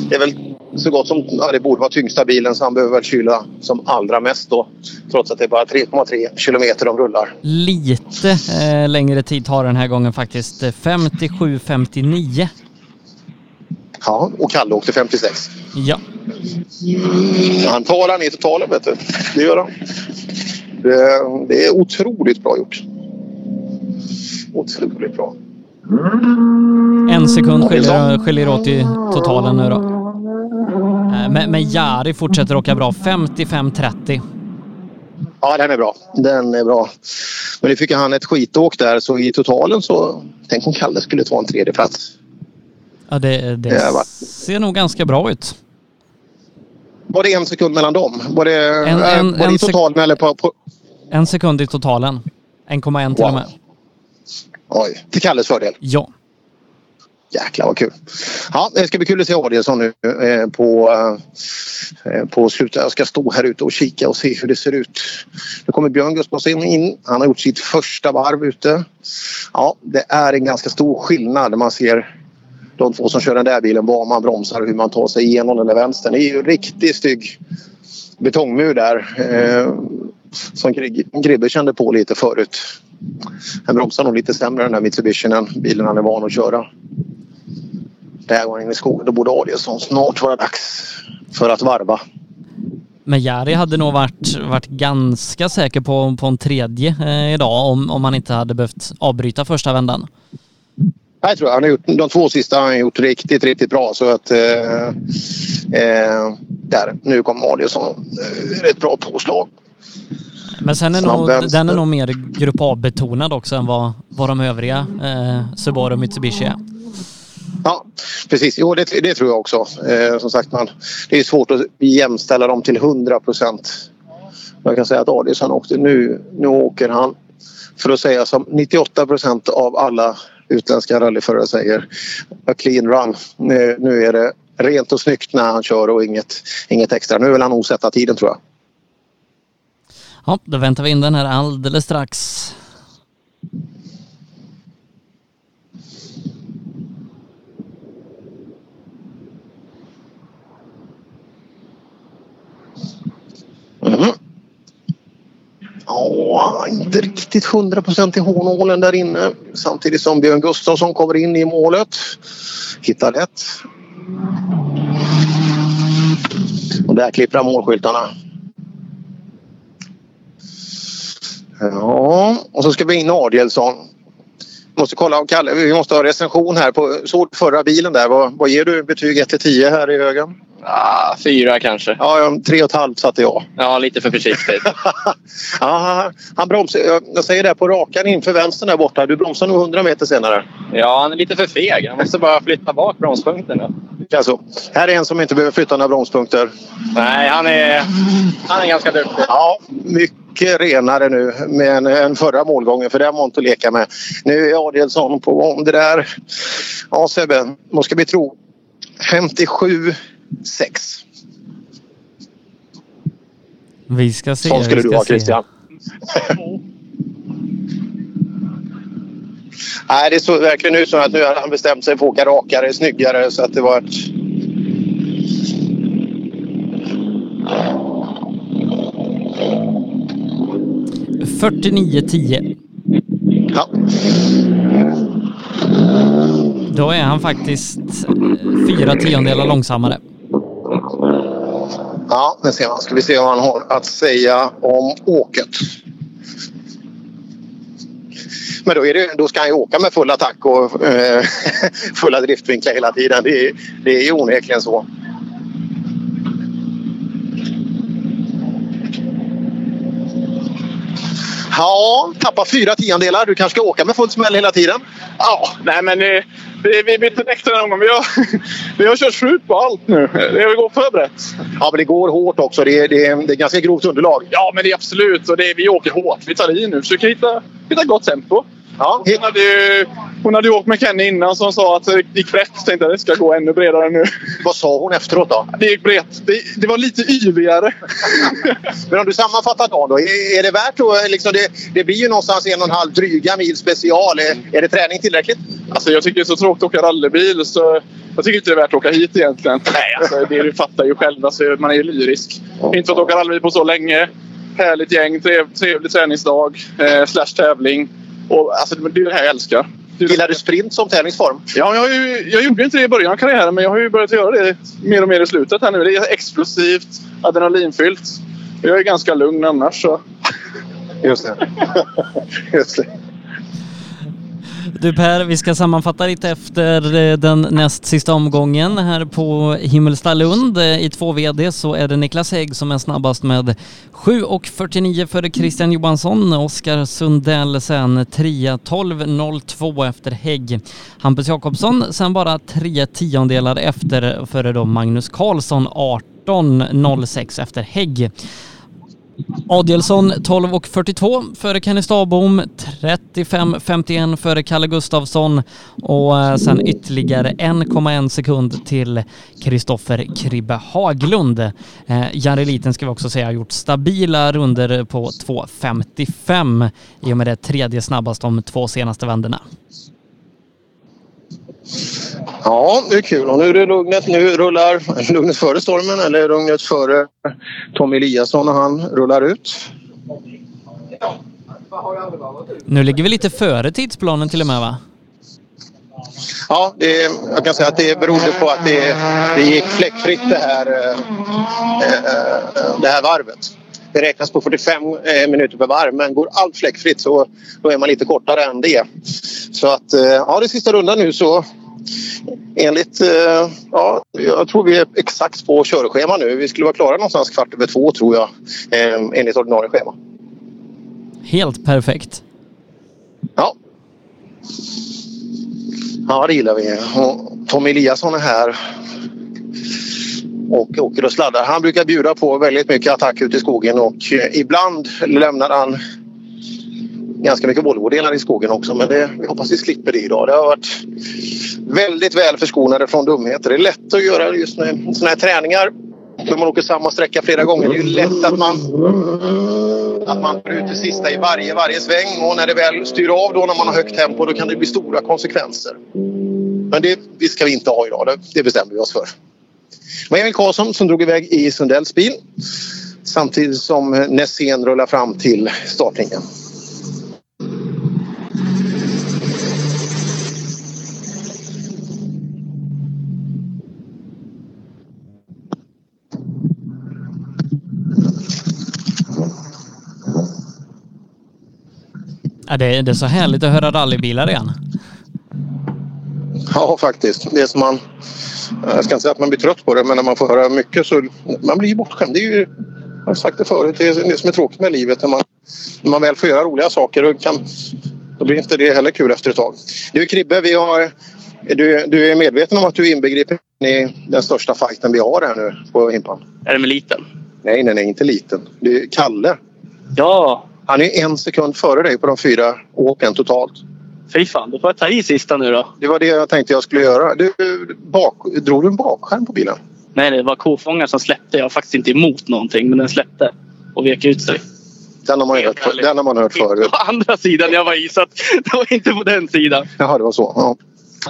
Det är väl så gott som... Ja, det borde vara tyngsta bilen så han behöver väl kyla som allra mest då. Trots att det är bara 3,3 kilometer de rullar. Lite eh, längre tid tar den här gången faktiskt. 57-59. Ja, och Kalle åkte 56. Ja. Han talar ner totalen vet du. Det gör han. Det, det är otroligt bra gjort. Otroligt bra. En sekund skiljer, skiljer åt i totalen nu då. Eh, Men, men Jari fortsätter åka bra. 55-30. Ja, den är bra. Den är bra. Men nu fick han ett skitåk där så i totalen så... Tänk om Kalle skulle ta en tredje plats. Ja, det, det Ja, ser nog ganska bra ut. Var det en sekund mellan dem? Var det, En- en- var det i totalen eller på... på... En sekund i totalen. 1,1 till Wow. och med. Oj, till Kalles fördel. Ja. Jäklar vad kul. Ja, det ska bli kul att se Adielsson nu eh, på, eh, på slutet. Jag ska stå här ute och kika och se hur det ser ut. Nu kommer Björn Gustafsson in. Han har gjort sitt första varv ute. Ja, det är en ganska stor skillnad när man ser de två som kör den där bilen, var man bromsar och hur man tar sig igenom den där vänstern. Det är ju en riktigt stygg betongmur där. Eh, som Gribbe kände på lite förut. Den bromsar nog lite sämre den där Mitsubishi än bilen han är van att köra. Där går han in i skogen. Då borde Adielsson snart vara dags för att varva. Men Jari hade nog varit, varit ganska säker på, på en tredje eh, idag om, om han inte hade behövt avbryta första vändan. Jag tror han har gjort, de två sista har han gjort riktigt, riktigt bra. Så att, eh, eh, där, nu kommer Adielsson. Eh, ett bra påslag. Men sen är nog, den är nog mer Grupp A-betonad också än vad, vad de övriga eh, Subaru och Mitsubishi är. Ja, precis. Jo, det, det tror jag också. Eh, som sagt, man, det är svårt att jämställa dem till 100 procent. Jag kan säga att Adielsson åkte nu. Nu åker han, för att säga som 98 procent av alla utländska rallyförare säger, a clean run. Nu, nu är det rent och snyggt när han kör och inget, inget extra. Nu vill han nog sätta tiden tror jag. Ja, då väntar vi in den här alldeles strax. Mm. Ja, inte riktigt 100 procent i hårnålen där inne. Samtidigt som Björn Gustafsson kommer in i målet. Hittar rätt. Och där klipper han målskyltarna. Ja, och så ska vi in Adielsson. Måste kolla Kalle, vi måste ha recension här på såg du förra bilen där. Vad, vad ger du betyg 1 till 10 här i högen? Ah, fyra kanske. Ja, tre och ett halvt satte jag. Ja, lite för försiktigt. Ja, han bromsar. jag- säger det på rakan inför vänstern där borta. Du bromsar nog 100 meter senare. Ja, han är lite för feg. Han måste bara flytta bak bromspunkten. Ja. Alltså, här är en som inte behöver flytta några bromspunkter. Nej, han är, han är ganska duktig. Ja, mycket renare nu med en, en förra målgången för den var inte att leka med. Nu är Adielsson på gång. Det där... Ja Sebbe, vad ska vi tro? 57 6. Vi ska se. Sån skulle du ha. Christian. Nej, det såg verkligen ut som att nu hade han bestämt sig för att åka rakare, snyggare så att det var ett... 49-10. Ja. Då är han faktiskt eh, fyra tiondelar långsammare. Ja, nu ser man. Ska vi se vad han har att säga om åket. Men då, är det, då ska han ju åka med full attack och eh, fulla driftvinklar hela tiden. Det är, det är ju onekligen så. Ja, tappa fyra tiondelar. Du kanske ska åka med full smäll hela tiden? Ja, nej men eh, vi, vi bytte däck den här gången. Vi har, vi har kört slut på allt nu. Det går förberett. Ja, men det går hårt också. Det är, det det är ganska grovt underlag. Ja, men det är absolut. Och det vi åker hårt. Vi tar i nu. Försöker hitta, hitta gott tempo. Ja. Hon, hade ju, hon hade ju åkt med Kenny innan som sa att det gick brett. Så tänkte att det ska gå ännu bredare nu. Vad sa hon efteråt då? Det gick brett. Det, det var lite yvigare. Men om du sammanfattar dagen då. Är, är det värt att... Liksom det, det blir ju någonstans en och en halv dryga mil special. Är, är det träning tillräckligt? Alltså jag tycker det är så tråkigt att åka rallybil så jag tycker inte det är värt att åka hit egentligen. Nej, alltså, det du fattar ju själv. Alltså, man är ju lyrisk. Inte fått åka rallybil på så länge. Härligt gäng, trev, trevlig träningsdag, eh, slash tävling. Och, alltså, det är det här jag älskar. Gillar du sprint som tävlingsform? Ja, jag, ju, jag gjorde inte det i början av karriären men jag har ju börjat göra det mer och mer i slutet här nu. Det är explosivt, adrenalinfyllt. Jag är ganska lugn annars. Så. Just det. Just det. Du Per, vi ska sammanfatta lite efter eh, den näst sista omgången här på Himmelstalund. Eh, I två VD så är det Niklas Hägg som är snabbast med 7.49 före Christian Johansson. Oskar Sundell sen 3.12.02 efter Hägg. Hampus Jakobsson sen bara tre tiondelar efter före då Magnus Karlsson 18.06 efter Hägg. Adielsson 12.42 före Kenny Stabom, 35.51 före Kalle Gustafsson och eh, sen ytterligare 1,1 sekund till Kristoffer Kribbe Haglund. Eh, Jari Liten ska vi också säga har gjort stabila runder på 2.55 i och med det tredje snabbast de två senaste vändorna. Ja, det är kul. Och nu är det lugnet. Nu rullar lugnet före stormen eller lugnet före Tom Eliasson när han rullar ut. Nu ligger vi lite före tidsplanen till och med va? Ja, det, jag kan säga att det berodde på att det, det gick fläckfritt det här, eh, eh, det här varvet. Det räknas på 45 eh, minuter per varv men går allt fläckfritt så då är man lite kortare än det. Så att eh, ja, det är sista rundan nu så enligt, eh, ja, jag tror vi är exakt på körschema nu. Vi skulle vara klara någonstans kvart över två tror jag enligt ordinarie schema. Helt perfekt. Ja. Ja, det gillar vi. Och Tom Eliasson är här och åker och sladdar. Han brukar bjuda på väldigt mycket attack ute i skogen och eh, ibland lämnar han ganska mycket Volvo-delar i skogen också men det, vi hoppas vi slipper det idag. Det har varit väldigt väl förskonade från dumheter. Det är lätt att göra just med sådana här träningar när man åker samma sträcka flera gånger. Det är ju lätt att man att man får ut det sista i varje, varje sväng och när det väl styr av då när man har högt tempo då kan det bli stora konsekvenser. Men det, det ska vi inte ha idag. Det, det bestämmer vi oss för. Det var Emil Karlsson som drog iväg i Sundells bil samtidigt som Nässén rullar fram till startlinjen. Ja, det, det är så härligt att höra rallybilar igen. Ja, faktiskt. Det är som man... Jag ska inte säga att man blir trött på det, men när man får höra mycket så... Man blir bortskämd. Det är ju... Jag har sagt det förut. Det är det som är tråkigt med livet. När man, när man väl får göra roliga saker och kan, då blir inte det heller kul efter ett tag. Du Kribbe, vi har... Du, du är medveten om att du är inbegripen i den största fighten vi har här nu på Impan? Är det med liten? Nej, nej, nej, inte liten. Det är Kalle. Ja. Han är en sekund före dig på de fyra åken totalt. Fy fan, då får jag ta i sista nu då. Det var det jag tänkte jag skulle göra. Du, bak, drog du en bakskärm på bilen? Nej, det var kofångaren som släppte. Jag var faktiskt inte emot någonting, men den släppte och vek ut sig. Den har man hört, för, den har man hört förut. På andra sidan jag var i, så det var inte på den sidan. Jaha, det var så. Ja.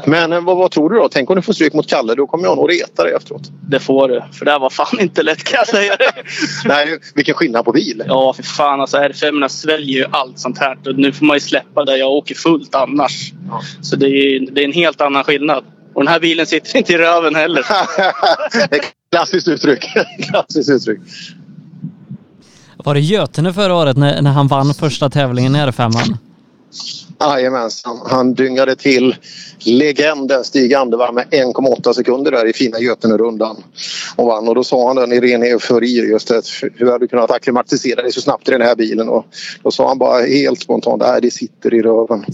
Men eh, vad, vad tror du då? Tänk om du får stryk mot Kalle. Då kommer jag nog reta dig efteråt. Det får du. För det här var fan inte lätt kan jag säga det. Nej, vilken skillnad på bil. Ja, för fan. Alltså R5 sväljer ju allt sånt här. Och nu får man ju släppa det. Jag åker fullt annars. Så det är, det är en helt annan skillnad. Och den här bilen sitter inte i röven heller. Klassiskt uttryck. Klassiskt uttryck. Var det Götene förra året när, när han vann första tävlingen i R5? Jajamensan. Han dyngade till legenden Stig Andervall med 1,8 sekunder där i fina Götene-rundan och vann. Och då sa han den i ren eufori just att hur hade du kunnat acklimatisera dig så snabbt i den här bilen? Och då sa han bara helt spontant, nej det sitter i röven.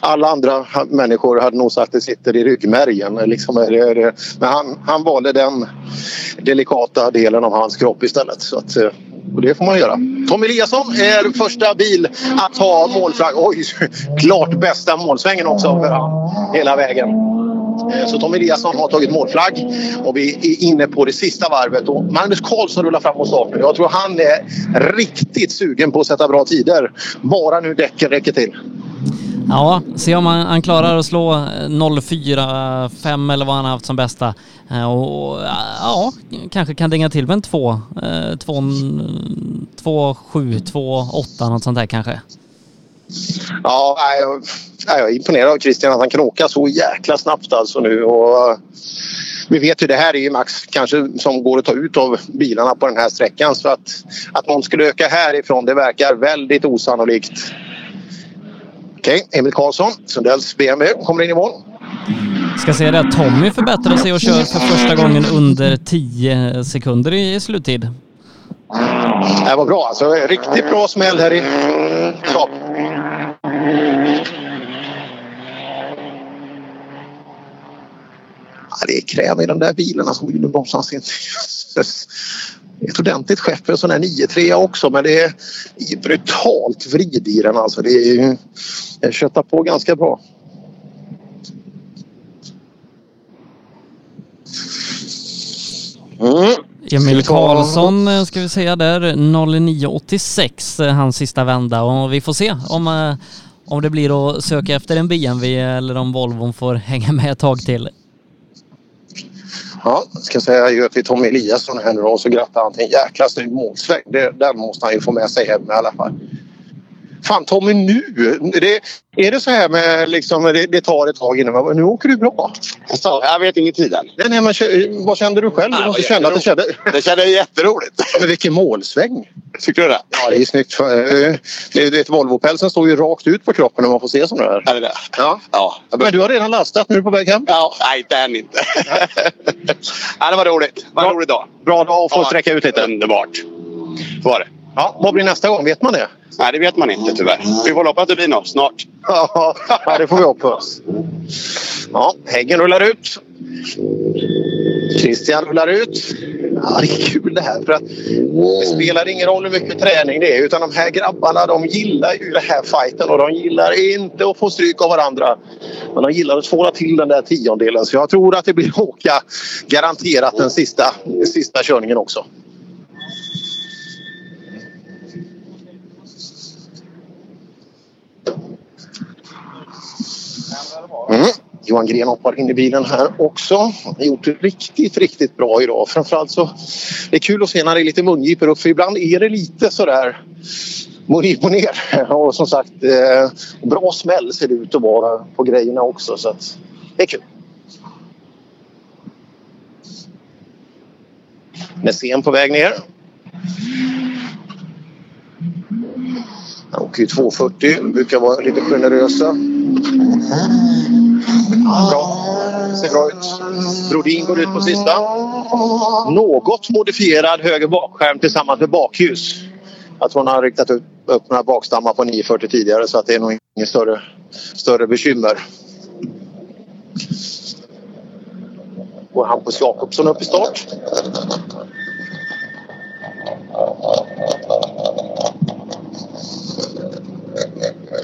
Alla andra människor hade nog sagt att det sitter i ryggmärgen. Liksom. Men han, han valde den delikata delen av hans kropp istället. Så att, eh, och det får man göra. Tom Eliasson är första bil att ta målflagg. Oj, klart bästa målsvängen också för han, hela vägen. Så Tom Eliasson har tagit målflagg och vi är inne på det sista varvet. Och Magnus Karlsson rullar fram mot startar. Jag tror han är riktigt sugen på att sätta bra tider. Bara nu däcken räcker till. Ja, se om han, han klarar att slå eh, 0,45 eller vad han har haft som bästa. Eh, och ja, kanske kan dänga till med en 2, 2, 2, 7, 2, 8 något sånt där kanske. Ja, jag, jag är imponerad av Christian att han kan åka så jäkla snabbt alltså nu. Och, eh, vi vet ju det här är ju max kanske som går att ta ut av bilarna på den här sträckan. Så att, att någon skulle öka härifrån det verkar väldigt osannolikt. Okej, Emil Karlsson, Sundells BMW, kommer in i mål. Ska säga det att Tommy förbättrar sig och kör för första gången under 10 sekunder i sluttid. Det var bra alltså. Riktigt bra smäll här i Saab. Ja, det är kräm i de där bilarna som nu bromsas inte. Ett ordentligt skepp för en sån här 9-3 också men det är brutalt vrid i den alltså. Det är ju... Jag köttar på ganska bra. Mm. Emil Karlsson eh, ska vi säga där, 09.86 eh, hans sista vända och vi får se om, eh, om det blir att söka efter en BMW eller om Volvon får hänga med ett tag till. Ja, jag ska säga adjö till Tommy Eliasson här nu då, och så grattar han till en jäkla snygg målsväng. Det, den måste han ju få med sig hem i alla fall. Fan Tommy nu! Det, är det så här med liksom, det, det tar ett tag innan man, nu åker du bra? Alltså, jag vet ingen tid än. Nej, nej, men, vad kände du själv? Du måste känna att det kände... Det kändes jätteroligt. Men vilken målsväng! Tycker du det? Ja, det är snyggt. Eh, Det är ett Volvo-pälsen står ju rakt ut på kroppen när man får se som det här. Är det det? Ja. Ja. Men du har redan lastat, nu är du på väg hem? Ja, nej inte än inte. ja, det var roligt. Det var en rolig dag. Bra dag att få Ja, sträcka ut lite. Underbart. Så var det. Ja, vad blir nästa gång? Vet man det? Nej, det vet man inte tyvärr. Vi får hoppas att det blir något snart. Ja, det får vi hoppas. Ja, Häggen rullar ut. Christian rullar ut. Ja, det är kul det här. För att det spelar ingen roll hur mycket träning det är utan de här grabbarna de gillar ju den här fighten och de gillar inte att få stryk av varandra. Men de gillar att tvåla till den där tiondelen så jag tror att det blir åka garanterat den sista, sista körningen också. Mm. Johan Gren hoppar in i bilen här också. Han har gjort det riktigt, riktigt bra idag. Framförallt så det är kul att se när det är lite mungipor upp för ibland är det lite sådär upp och ner. Och som sagt, eh, bra smäll ser det ut att vara på grejerna också så att det är kul. Nässén på väg ner. Han åker ju 240, brukar vara lite generösa. Ja, bra. Ser bra ut. Brodin går ut på sista. Något modifierad höger bakskärm tillsammans med bakljus. Jag tror han har riktat upp, upp några bakstammar på 940 tidigare så att det är nog inget större, större bekymmer. Går Hampus Jakobsson upp i start.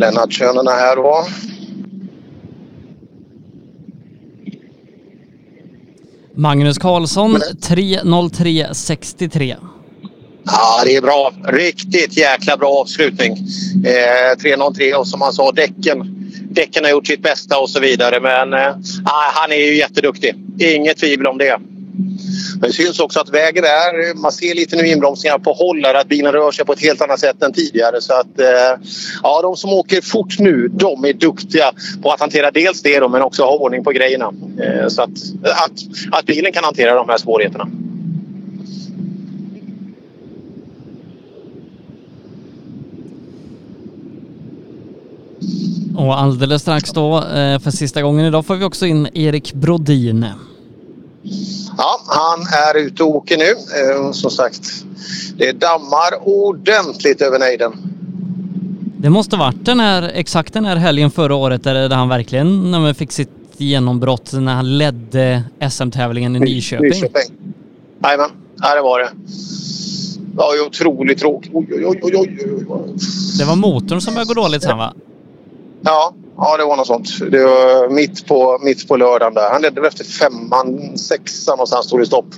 Lennartsönerna här då. Magnus Karlsson 3.03.63. Ja, det är bra. Riktigt jäkla bra avslutning. Eh, 303 och som han sa, däcken, däcken har gjort sitt bästa och så vidare. Men eh, ah, han är ju jätteduktig. Inget tvivel om det. Men det syns också att vägen är... Man ser lite nu inbromsningar på håll att bilen rör sig på ett helt annat sätt än tidigare. Så att, eh, ja, de som åker fort nu, de är duktiga på att hantera dels det då, men också ha ordning på grejerna. Eh, så att, att, att bilen kan hantera de här svårigheterna. Och alldeles strax då, eh, för sista gången idag, får vi också in Erik Brodin. Ja, han är ute och åker nu. Eh, som sagt, det dammar ordentligt över nejden. Det måste varit den här, exakt den här helgen förra året där, han verkligen när man fick sitt genombrott när han ledde SM-tävlingen i Nyköping. Nyköping. Jajamän, ja, det var det. Det var ju otroligt tråkigt. Oj, oj, oj, oj, oj. Det var motorn som började gå dåligt sen va? Ja, ja, det var något sånt. Det var mitt på, mitt på lördagen där. Han ledde väl efter femman, sexan någonstans stod det stopp.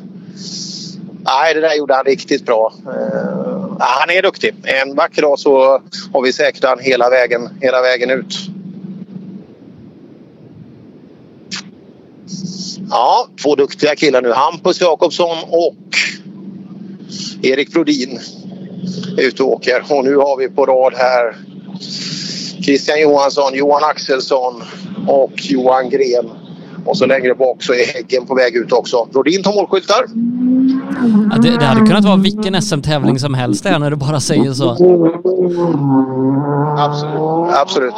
Nej, det där gjorde han riktigt bra. Uh, han är duktig. En vacker dag så har vi säkrat han hela vägen, hela vägen ut. Ja, två duktiga killar nu. Hampus Jakobsson och Erik Brodin är ute och åker. Och nu har vi på rad här Christian Johansson, Johan Axelsson och Johan Gren. Och så längre bak så är Häggen på väg ut också. Brodin tar målskyltar. Ja, det, det hade kunnat vara vilken SM-tävling som helst där när du bara säger så. Absolut. Absolut.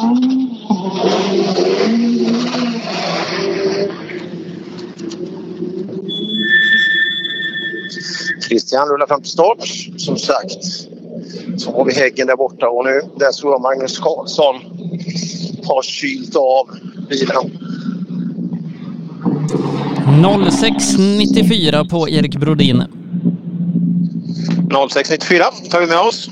Christian rullar fram till start. Som sagt så har vi Häggen där borta och nu där tror jag Magnus Karlsson har kylt av bilen. 06.94 på Erik Brodin. 0694 tar vi med oss.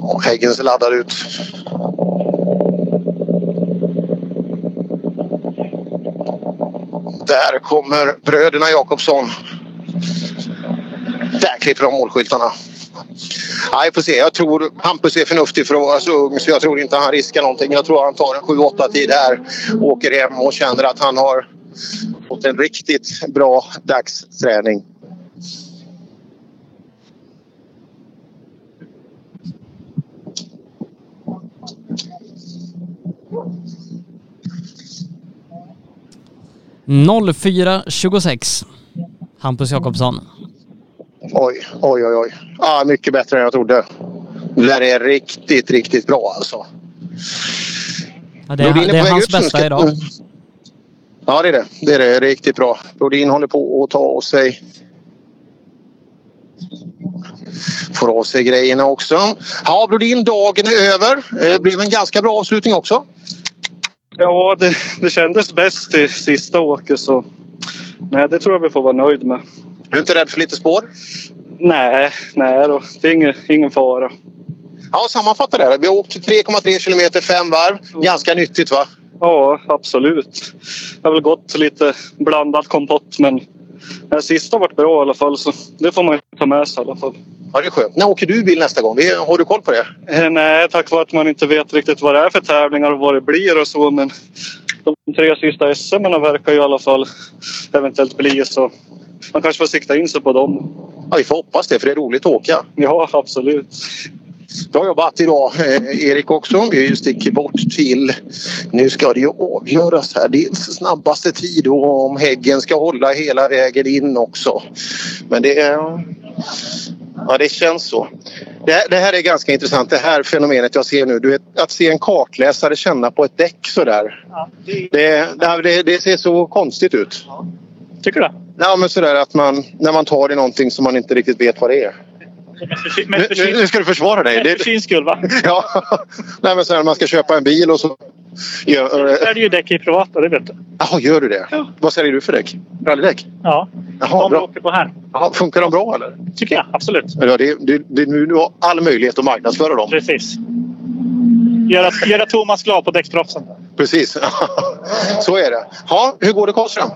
Och Häggen ser laddad ut. Där kommer bröderna Jakobsson. Där klipper de målskyltarna. Nej, vi får se. Jag tror Hampus är förnuftig för att vara så ung så jag tror inte han riskar någonting. Jag tror han tar en 7-8 tid här, åker hem och känner att han har fått en riktigt bra dagsträning. 04.26. Hampus Jakobsson. Oj, oj, oj. oj. Ja, mycket bättre än jag trodde. Det där är riktigt, riktigt bra alltså. Ja, det är, det är hans bästa ska- idag. Ja, det är det. Det är det. Riktigt bra. Brodin håller på att ta av sig får av sig grejerna också. Ja, Brodin, dagen är över. Det blev en ganska bra avslutning också. Ja, det, det kändes bäst i sista åket så nej, det tror jag vi får vara nöjd med. Du är inte rädd för lite spår? Nej, nej då. det är ingen, ingen fara. Ja, sammanfatta det. Vi har åkt 3,3 kilometer, fem varv. Ganska nyttigt va? Ja, absolut. Det har väl gått lite blandad kompott men det sista varit bra i alla fall så det får man ta med sig i alla fall. Ja, det är skönt. När åker du bil nästa gång? Har du koll på det? Eh, Nej, tack vare att man inte vet riktigt vad det är för tävlingar och vad det blir och så. Men de tre sista SM verkar ju i alla fall eventuellt bli så. Man kanske får sikta in sig på dem. Ja, vi får hoppas det för det är roligt att åka. Ja, absolut. Bra jobbat idag eh, Erik också. Vi sticker bort till... Nu ska det ju avgöras här. Dels snabbaste tid och om Häggen ska hålla hela vägen in också. Men det är... Ja, det känns så. Det här, det här är ganska intressant. Det här fenomenet jag ser nu. Du vet, att se en kartläsare känna på ett däck sådär. Det, det, det ser så konstigt ut. Tycker du? Ja, men sådär att man, när man tar i någonting som man inte riktigt vet vad det är. Nu, nu, nu ska du försvara dig. Mest för sin skull va? Ja, Nej, men så här, man ska köpa en bil och så... Gör, är det ju däck i privata, det vet du. Jaha, gör du det? Vad säljer du för däck? Rallydäck? Ja, Jaha, de bra. åker på här. Jaha, funkar de bra eller? Tycker jag, absolut. Ja, det, det, det, nu har all möjlighet att marknadsföra dem. Precis. Göra, göra Thomas glad på däcksproffsen. Precis. så är det. Ja, hur går det Karlström?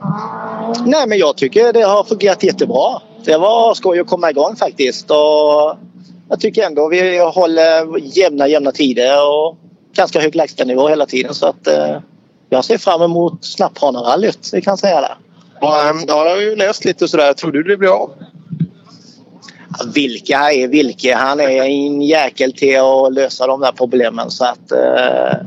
Nej, men jag tycker det har fungerat jättebra. Det var skoj att komma igång faktiskt. Och jag tycker ändå vi håller jämna, jämna tider och ganska hög lägstanivå hela tiden. Så att, eh, jag ser fram emot Snapphanarallyt, det kan jag säga ehm, ja, jag har ju läst lite sådär. Tror du det blir av? Vilka är vilka? Han är en jäkel till att lösa de där problemen. Så att, eh,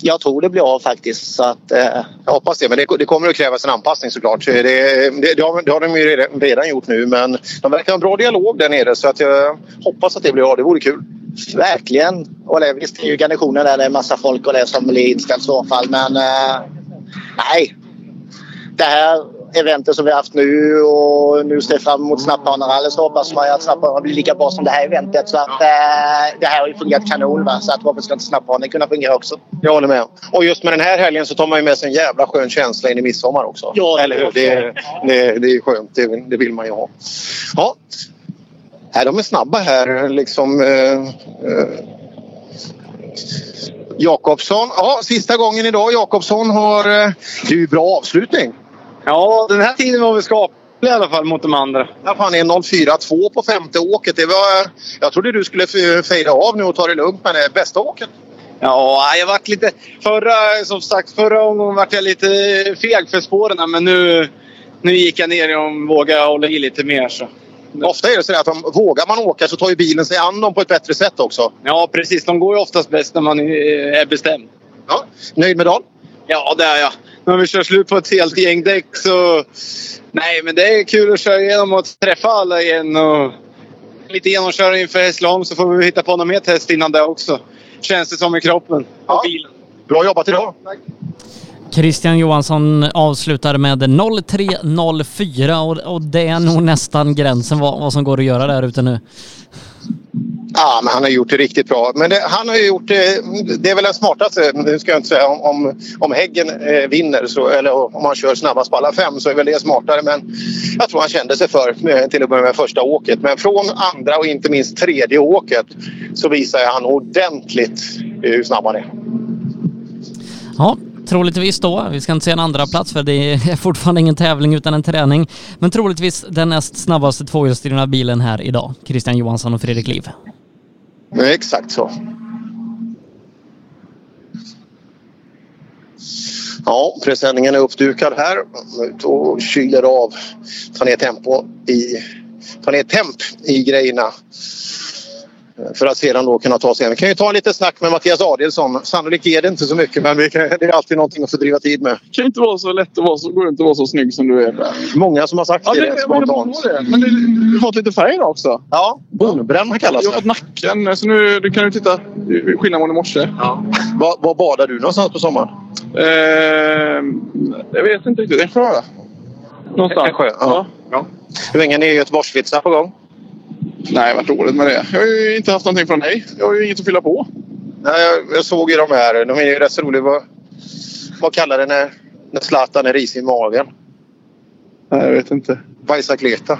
jag tror det blir av faktiskt. Så att, eh, Jag hoppas det, men det, det kommer att krävas en anpassning såklart. Det, det, det, har, har de ju redan, redan gjort nu, men de verkar ha en bra dialog där nere så att jag hoppas att det blir av. Det vore kul. Verkligen. Och det, visst, är ju garnitionen där det är massa folk och det som blir inställt i så fall. Men eh, nej. Det här eventet som vi har haft nu och nu ser jag fram emot Snapphanerallen så hoppas man att Snapphanen blir lika bra som det här eventet. Så att eh, det här har ju fungerat kanon. Va? Så att varför ska inte Snapphanen kunna fungera också? Jag håller med. Och just med den här helgen så tar man ju med sig en jävla skön känsla in i midsommar också. Ja, Eller hur? Det, det, det är skönt. Det, det vill man ju ha. Ja. Nej, de är snabba här liksom. Eh, eh. Jakobsson. Ja, sista gången idag. Jakobsson har... Eh, det är ju bra avslutning. Ja, den här tiden var väl skaplig i alla fall mot de andra. Ja, fan, är 0,42 på femte åket. Det var, jag trodde du skulle fejda av nu och ta det lugnt med det bästa åket. Ja, jag vart lite... Förra, som sagt, förra omgången vart jag lite feg för spåren men nu, nu gick jag ner och vågade hålla i lite mer. Så. Ofta är det så att om, vågar man åka så tar ju bilen sig an dem på ett bättre sätt också. Ja, precis. De går ju oftast bäst när man är är bestämd. Ja. Nöjd med dagen? Ja, det är jag. När vi kör slut på ett helt gäng däck så... Nej, men det är kul att köra igenom och träffa alla igen. Och lite genomkörning inför Hässleholm så får vi hitta på något mer test innan det också. Känns det som i kroppen. Och bilen. Bra jobbat idag. Christian Johansson avslutar med 03.04 och, och det är nog nästan gränsen vad, vad som går att göra där ute nu. Ja, men han har gjort det riktigt bra. Men det, han har ju gjort det... Det är väl den smartaste, nu ska jag inte säga om, om, om Häggen eh, vinner så, eller om han kör snabbast på alla fem så är väl det smartare. Men jag tror han kände sig för eh, till att börja med första åket. Men från andra och inte minst tredje åket så visar han ordentligt hur snabb han är. Ja, troligtvis då. Vi ska inte säga en andra plats för det är fortfarande ingen tävling utan en träning. Men troligtvis den näst snabbaste tvåhjulsdrivna bilen här idag. Christian Johansson och Fredrik Liv. Exakt så. Ja, presenningen är uppdukad här. Ut och kyler av. Ta ner tempo i... Ta ner temp i grejerna. För att sedan då kunna ta sig hem. Vi kan ju ta en lite snack med Mattias Adielsson. Sannolikt är det inte så mycket men vi kan, det är alltid någonting att fördriva tid med. Det kan inte vara så lätt att vara så, går det inte att vara så snygg som du är. Många som har sagt Ja, det, det, det det, spontant. det, men det, du har fått lite färg idag också. Ja, bonbränd kallas Jag har fått nacken. Så nu du kan du titta skillnad mot i morse. Ja. Var, var badar du någonstans på sommaren? Eh, jag vet inte riktigt. En sjö. Någonstans. En sjö, ja. ja. Hur länge är ni Göteborgsvitsar på gång? Nej, vart roligt med det. Jag har ju inte haft någonting från dig. Jag har ju inget att fylla på. Nej, jag, jag såg ju de här. De är ju rätt så roliga. Vad, vad kallar det när, när Zlatan är risig i magen? Nej, jag vet inte. Bajsakleta.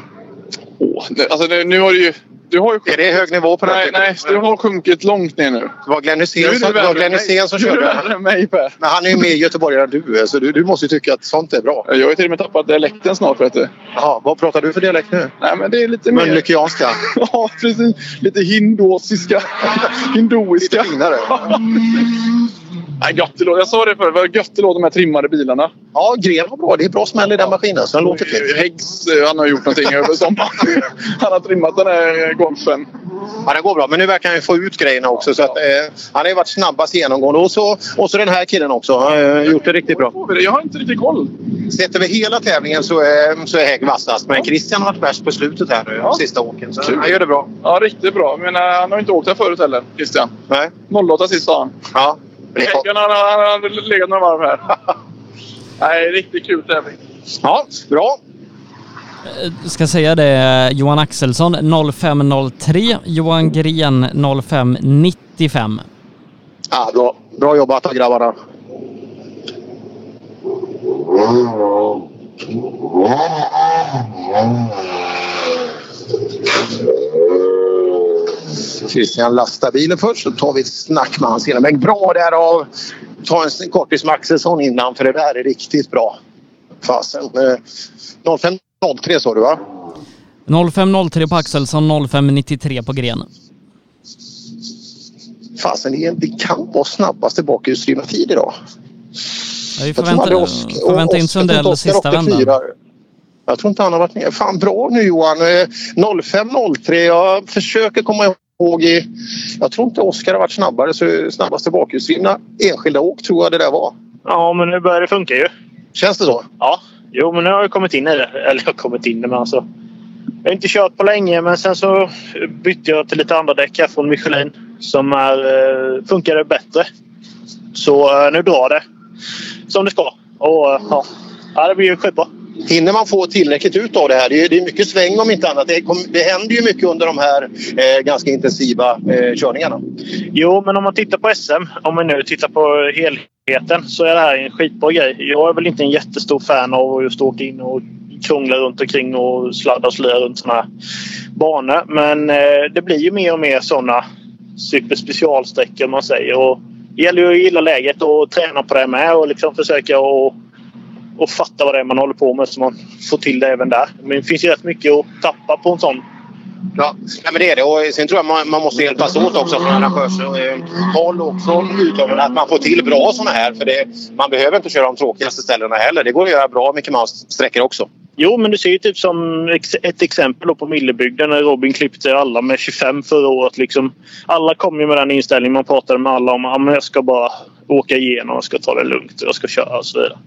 Åh, nu, alltså, nu, nu har du ju... Du har ju är det hög nivå på den? Nej, nej, du har sjunkit långt ner nu. Det var Glenn Hysén är som, var Glenn mig. som är du körde. värre än mig Per. Men han är ju mer göteborgare än du är, så du, du måste ju tycka att sånt är bra. Jag har ju till och med tappat dialekten snart vet du. Jaha, vad pratar du för dialekt nu? Nej men det är lite mer... Mölnlyckeanska? ja precis. Lite hindosiska. Hinduiska. Lite finare. Nej, gött det. Jag sa det förr. Vad gött det de här trimmade bilarna. Ja, Gren var bra. Det är bra smäll i den maskinen. Så den låter fint. Häggs, eh, han har gjort någonting över sommaren. Han har trimmat den här golfen. Ja, den går bra. Men nu verkar han få ut grejerna också. Så att, eh, han har ju varit snabbast genomgående. Och så, och så den här killen också. Han har eh, gjort det riktigt bra. Jag har inte riktigt koll. Sett över hela tävlingen så är, så är Hägg vassast. Men Christian har varit bäst på slutet här nu. Sista åken. Så Kul. han gör det bra. Ja, riktigt bra. Men eh, han har inte åkt här förut heller, Christian. Nej. 08 sist sa han. Ja. Han har legat några varv här. Nej, riktigt kul tävling. Ja, bra. Eh, Ska säga det, Johan Axelsson 0503, Johan Gren 0595. Ja, bra. bra jobbat av grabbarna. Christian lastar bilen först så tar vi ett snack med han senare. Men bra där av ta en kortis med Axelsson innan för det där är riktigt bra. Fasen. Eh, 0503 sa du va? 0503 på Axelsson, 0593 på Gren. Fasen, det, det kan vara snabbaste bakhjulsdrivna tid idag. Ja, vi Jag tror förväntar, aldrig Osk- förväntar in Oskar- Sundell Oskar sista vändan. Jag tror inte han har varit med. Fan bra nu Johan. Eh, 05.03. Jag försöker komma ihåg ihåg i, jag tror inte Oskar har varit snabbare så snabbaste bakhjulsdrivna enskilda åk tror jag det där var. Ja, men nu börjar det funka ju. Känns det så? Ja. Jo, men nu har jag kommit in i det. Eller jag har kommit in i det, men alltså. Jag har inte kört på länge, men sen så bytte jag till lite andra däck här från Michelin som är, eh, funkar bättre. Så eh, nu drar det som det ska. Och eh, ja, ja det blir ju skitbra. Hinner man få tillräckligt ut av det här? Det är, det är mycket sväng om inte annat. Det, kom, det händer ju mycket under de här eh, ganska intensiva eh, körningarna. Jo, men om man tittar på SM, om vi nu tittar på helheten, så är det här en skitbra grej. Jag är väl inte en jättestor fan av att just åka in och krångla runt omkring och sladda och slöa runt sådana här banor. Men eh, det blir ju mer och mer sådana superspecialsträckor man säger. Och det gäller ju att gilla läget och träna på det med och liksom försöka och, och fatta vad det är man håller på med så man får till det även där. Men det finns ju rätt mycket att tappa på en sån Ja, men det är det. Och sen tror jag man, man måste hjälpas åt också från arrangörshåll och från utövarna. Att man får till bra såna här. För det, man behöver inte köra de tråkigaste ställena heller. Det går att göra bra Mickey Mouse-sträckor också. Jo, men du ser ju typ som ett exempel på Millebygden när Robin klippte alla med 25 förra året. Liksom, alla kom ju med den inställningen. Man pratade med alla om att jag ska bara åka igenom, jag ska ta det lugnt jag ska köra och så vidare.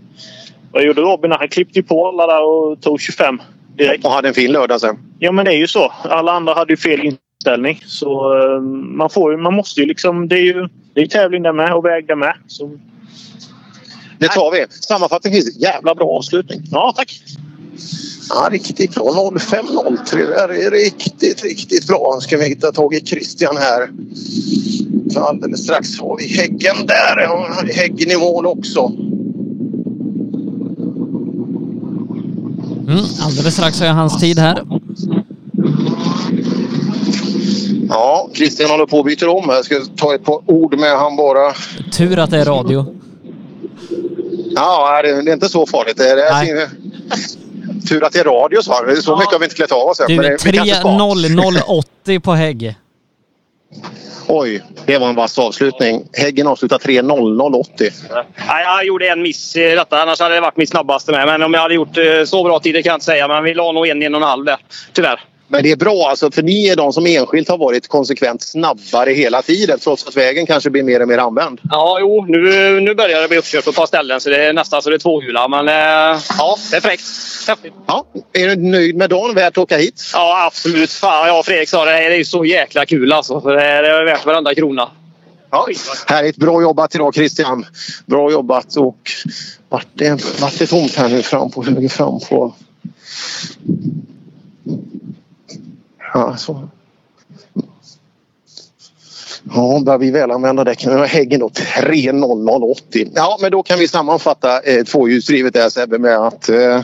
Vad gjorde Robin? Han klippte ju på alla där och tog 25 direkt. Och hade en fin lördag sen. Ja, men det är ju så. Alla andra hade ju fel inställning. Så eh, man, får, man måste ju liksom... Det är ju det är tävling där med och väg där med. Så, Det tar vi. Sammanfattningsvis, jävla bra avslutning. Ja, tack. Ja, riktigt bra. 05.03. Det där är riktigt, riktigt bra. Ska vi hitta tag i Christian här. Så alldeles strax har vi Häggen där. Häggen i mål också. Mm, alldeles strax har jag hans tid här. Ja, Christian håller på att byta om. Jag ska ta ett par ord med han bara. Tur att det är radio. Ja, det är inte så farligt. Det är, är, tur att det är radio så. Det är så mycket har vi inte klätt av oss än. Du, men det- vi kanske ska. 3.0080 på Hägg. Oj, det var en vass avslutning. Häggen avslutar 3.00,80. Ja, jag gjorde en miss i detta. Annars hade det varit mitt snabbaste med. Men om jag hade gjort eh, så bra tid det kan jag inte säga. Men vi la nog en, en och en halv där. Tyvärr. Men det är bra alltså, för ni är de som enskilt har varit konsekvent snabbare hela tiden trots att vägen kanske blir mer och mer använd. Ja, jo. Nu, nu börjar det bli uppkört på ett par ställen. Så det är nästan så det är tvåhjular. Men eh, ja, det är fräckt. Häftigt. Ja, är du nöjd med dagen? Värt att åka hit? Ja, absolut. Fan, och Fredrik sa det. Det är så jäkla kul alltså. Så Det är, det är värt varenda krona. Ja, härligt. Bra jobbat idag Christian. Bra jobbat och vart det, vart det tomt här nu fram på höger fram på... Ja. Ja, börjar vi väl använda däcken. vi ha Häggen då 3.0080. Ja, men då kan vi sammanfatta eh, tvåhjulsdrivet där Sebbe med att eh,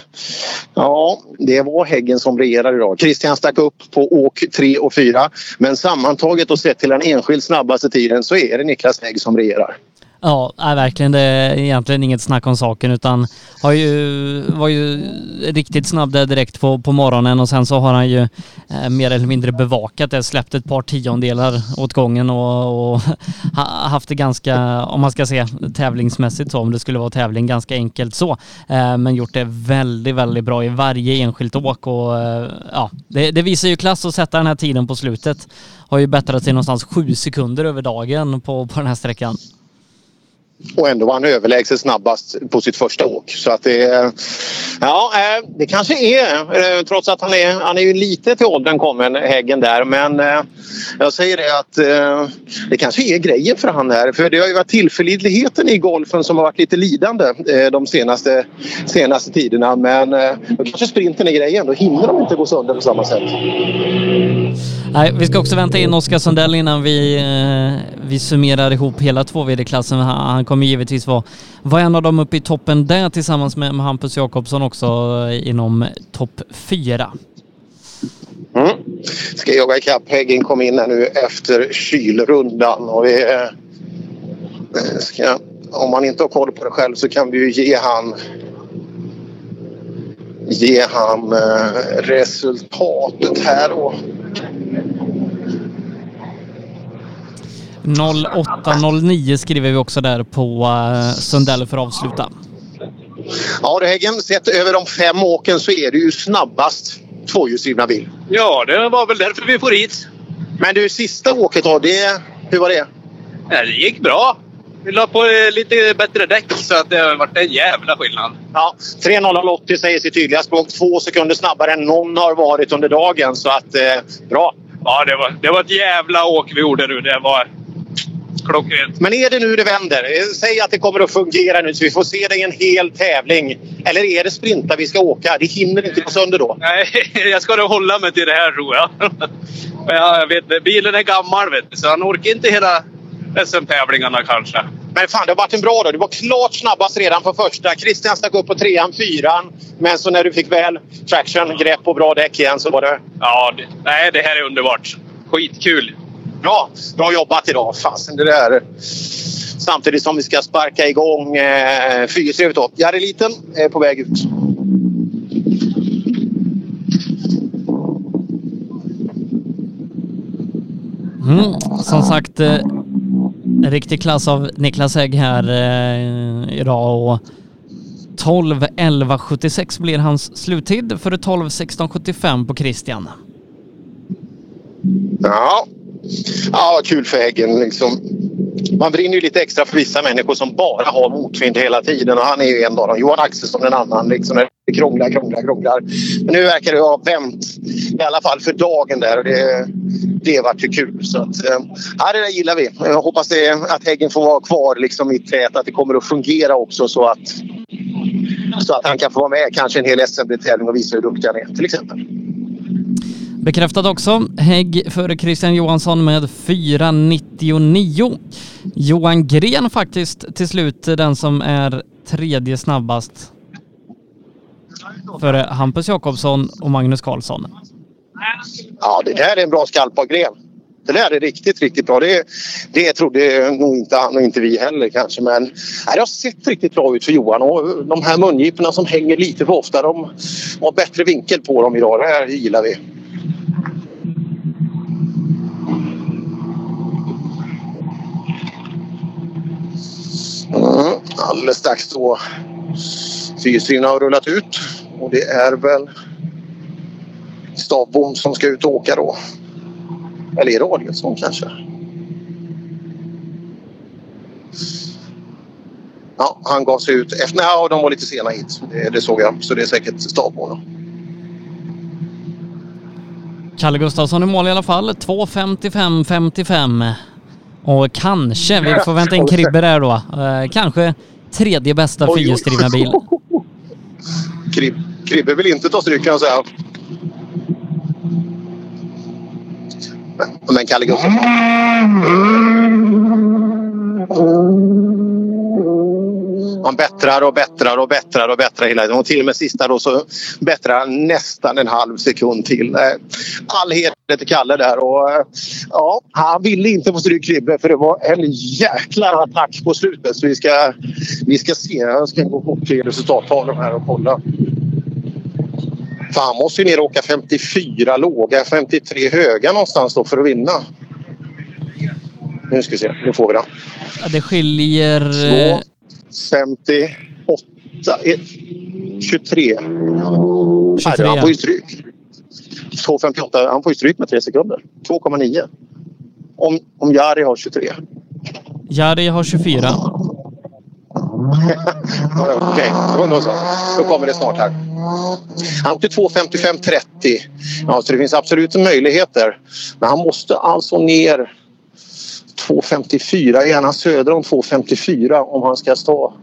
ja, det var Häggen som regerade idag. Christian stack upp på åk 3 och 4. Men sammantaget och sett till den enskilt snabbaste tiden så är det Niklas Hägg som regerar. Ja, nej, verkligen. Det är egentligen inget snack om saken utan har ju, var ju riktigt snabb där direkt på, på morgonen och sen så har han ju eh, mer eller mindre bevakat det, släppt ett par tiondelar åt gången och, och ha, haft det ganska, om man ska säga tävlingsmässigt så, om det skulle vara tävling, ganska enkelt så. Eh, men gjort det väldigt, väldigt bra i varje enskilt åk och eh, ja, det, det visar ju klass att sätta den här tiden på slutet. Har ju bättrat sig någonstans sju sekunder över dagen på, på den här sträckan. Och ändå var han överlägset snabbast på sitt första åk. Så att det, ja, eh, det kanske är, eh, trots att han är, han är ju lite till åldern kommen, Häggen där. Men eh, jag säger det att det kanske är grejen för han här. För det har ju varit tillförlitligheten i golfen som har varit lite lidande de senaste, senaste tiderna. Men då kanske sprinten är grejen. Då hinner de inte gå sönder på samma sätt. Nej, vi ska också vänta in Oskar Sundell innan vi, vi summerar ihop hela två vd-klassen. Han kommer givetvis vara, vara en av dem uppe i toppen där tillsammans med, med Hampus Jakobsson också eh, inom topp fyra. Mm. Ska jaga ikapp. Häggen kom in här nu efter kylrundan. Och vi, eh, eh, ska, om man inte har koll på det själv så kan vi ju ge han ge han eh, resultatet här. Och, 08.09 skriver vi också där på uh, Sundell för att avsluta. ja, det Häggen, sett över de fem åken så är det ju snabbast tvåhjulsdrivna bil. Ja, det var väl därför vi får hit. Men du, sista åket då, det, hur var det? Ja, det gick bra. Vi la på eh, lite bättre däck så att det har varit en jävla skillnad. Ja, 3.00,80 säger sitt tydliga språk. Två sekunder snabbare än någon har varit under dagen. Så att, eh, bra. Ja, det var, det var ett jävla åk vi gjorde nu. Det var klockrent. Men är det nu det vänder? Säg att det kommer att fungera nu så vi får se dig i en hel tävling. Eller är det sprintar vi ska åka? Det hinner inte gå sönder då. Nej, jag ska nog hålla mig till det här tror jag. Men ja, jag vet, bilen är gammal vet du, så han orkar inte hela SM-tävlingarna kanske. Men fan, det har varit en bra dag. Du var klart snabbast redan på första. Christian stack upp på trean, fyran. Men så när du fick väl traction, grepp och bra däck igen så var det... Ja, det, nej, det här är underbart. Skitkul! Bra! Bra jobbat idag. Fasen, det där... Samtidigt som vi ska sparka igång eh, fyrhjulsdrivet då. Jari Liten är på väg ut. Mm, som sagt, eh, riktig klass av Niklas Hägg här eh, idag och 12 11 76 blir hans sluttid för 12 16 75 på Christian. Ja ja, kul för Häggen. Liksom. Man brinner ju lite extra för vissa människor som bara har motvind hela tiden och han är ju en av dem. Johan Axelsson en annan. Liksom, det krånglar, krånglar, krånglar. Men nu verkar det ha vänt i alla fall för dagen där och det, det vart ju kul. Så att, eh, ja, det där gillar vi. Jag hoppas det, att Häggen får vara kvar liksom i tät, att det kommer att fungera också så att, så att han kan få vara med kanske en hel SM-tävling och visa hur duktig han är till exempel. Bekräftat också. Hägg före Christian Johansson med 4.99. Johan Gren faktiskt till slut den som är tredje snabbast. Före Hampus Jakobsson och Magnus Karlsson. Ja, det där är en bra skalp av gren. Det där är riktigt, riktigt bra. Det, det trodde nog inte han och inte vi heller kanske. Men nej, det har sett riktigt bra ut för Johan. Och de här mungiporna som hänger lite för ofta, de har bättre vinkel på dem idag. Det här gillar vi. Mm, alldeles strax då fyrhjulsdrivna har rullat ut och det är väl Stavbom som ska ut och åka då. Eller är det Adielsson kanske? Ja, han gav sig ut efter... Nej, de var lite sena hit. Det, det såg jag. Så det är säkert Stavbom. då. Kalle Gustafsson i mål i alla fall. 2.55.55. Och kanske, vi får vänta in Kribbe där då. Eh, kanske tredje bästa fyrhjulsdrivna bil. Krib, Kribbe vill inte ta stryk kan jag säga. Men Kalle Gustafsson. Han bättrar och bättrar och bättrar och bättrar hela tiden. Och till och med sista då så bättrar han nästan en halv sekund till. Eh, All heder till Kalle där. Och, eh, ja, han ville inte få stryk Kribbe för det var en jäkla attack på slutet. Så vi ska, vi ska se. Jag ska gå bort till resultattavlan här och kolla. För han måste ju ner och åka 54 låga, 53 höga någonstans då för att vinna. Nu ska vi se, nu får vi den. Ja, Det skiljer... eh, 58, eh, 23. Nej, han får ju stryk. 2.58, han får ju stryk med 3 sekunder. 2,9. Om, om Jari har 23. Jari har 24. Okej, då- då. Då kommer det snart här. Han åkte 2.55.30. Ja, så det finns absolut möjligheter. Men han måste alltså ner 2.54, gärna söder om 2.54 om han ska stå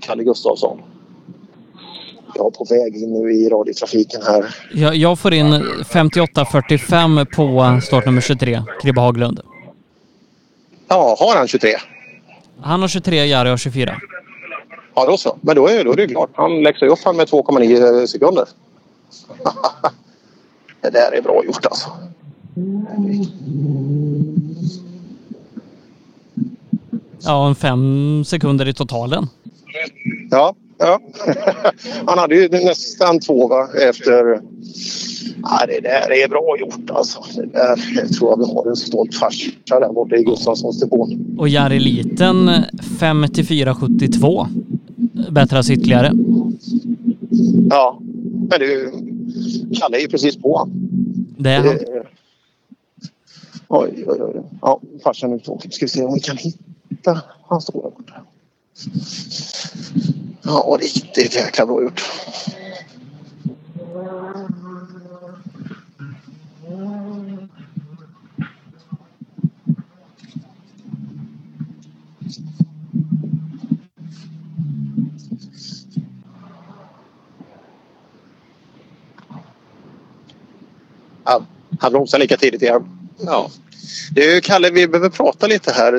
Kalle Gustafsson. Jag är på väg in nu i radiotrafiken här. Jag, jag får in 58.45 på startnummer 23, Kribbe Haglund. Ja, har han 23? Han har 23, Jari har 24. Ja, då så. Men då är, då är det klart. Han läxar ju upp han med 2,9 sekunder. det där är bra gjort alltså. Ja, en fem sekunder i totalen. Ja, ja. Han hade ju nästan två va? efter... Ja, det där är bra gjort alltså. Det där jag tror jag vi har en stolt farsa där borta i Gustafssons depån. Och Jari Liten 54.72. Bättras ytterligare. Ja, men du, Kalle är ju precis på han. Det är han. Det- Oj, oj, oj. Ja, farsan är åker. Ska vi se om vi kan hitta. Han står där borta. Ja, riktigt jäkla bra gjort. Ja, han bromsade lika tidigt igen. Ja. Du, Kalle, vi behöver prata lite här.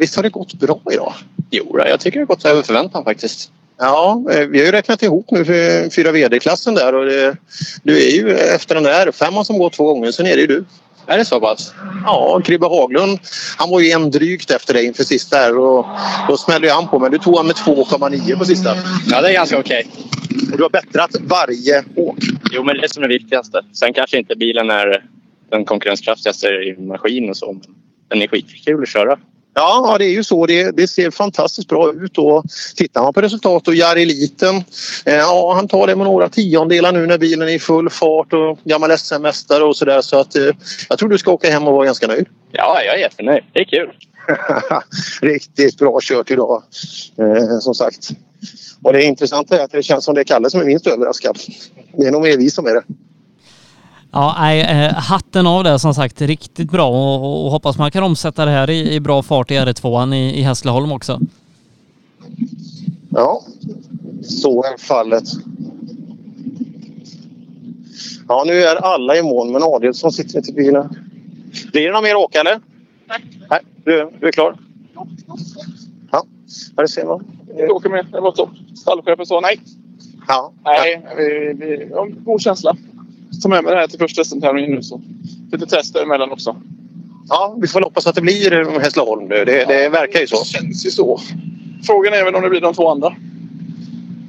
Visst har det gått bra idag? Jo, jag tycker det har gått över förväntan faktiskt. Ja, eh, vi har ju räknat ihop nu för fyra VD-klassen där och det, du är ju efter den där femman som går två gånger, sen är det ju du. Är det så pass? Ja, Kribbe Haglund, han var ju en drygt efter dig inför sista här och då smällde ju han på men du tog han med 2,9 på sista. Ja, det är ganska okej. Och du har bättrat varje åk. Jo, men det är som det viktigaste. Sen kanske inte bilen är den konkurrenskraftigaste i maskin och så, men den är skitkul att köra. Ja, det är ju så. Det, det ser fantastiskt bra ut. Och tittar man på resultat och Jari Liten, eh, ja, han tar det med några tiondelar nu när bilen är i full fart och gammal SM-mästare och sådär. Så att eh, jag tror du ska åka hem och vara ganska nöjd. Ja, jag är jättenöjd. Det är kul. Riktigt bra kört idag, eh, som sagt. Och det intressanta är att det känns som det är Kalle som är minst överraskad. Det är nog mer vi som är det. Ja, nej, eh, hatten av det som sagt. Riktigt bra och, och hoppas man kan omsätta det här i, i bra fart i R2 i, i Hässleholm också. Ja, så är fallet. Ja, nu är alla i mål, men Adielsson sitter inte i bilen. Blir det någon mer åka eller? Nej. Nej du, du är klar? Ja, ja det ser man. Jag åker med. Det var topp. Stallchefen sa nej. Ja. Nej, vi, har en god känsla. Ta med mig det här till första SM-tävlingen nu så. Lite test däremellan också. Ja, vi får hoppas att det blir Hässleholm nu. Det, det verkar ju så. Det känns ju så. Frågan är väl om det blir de två andra.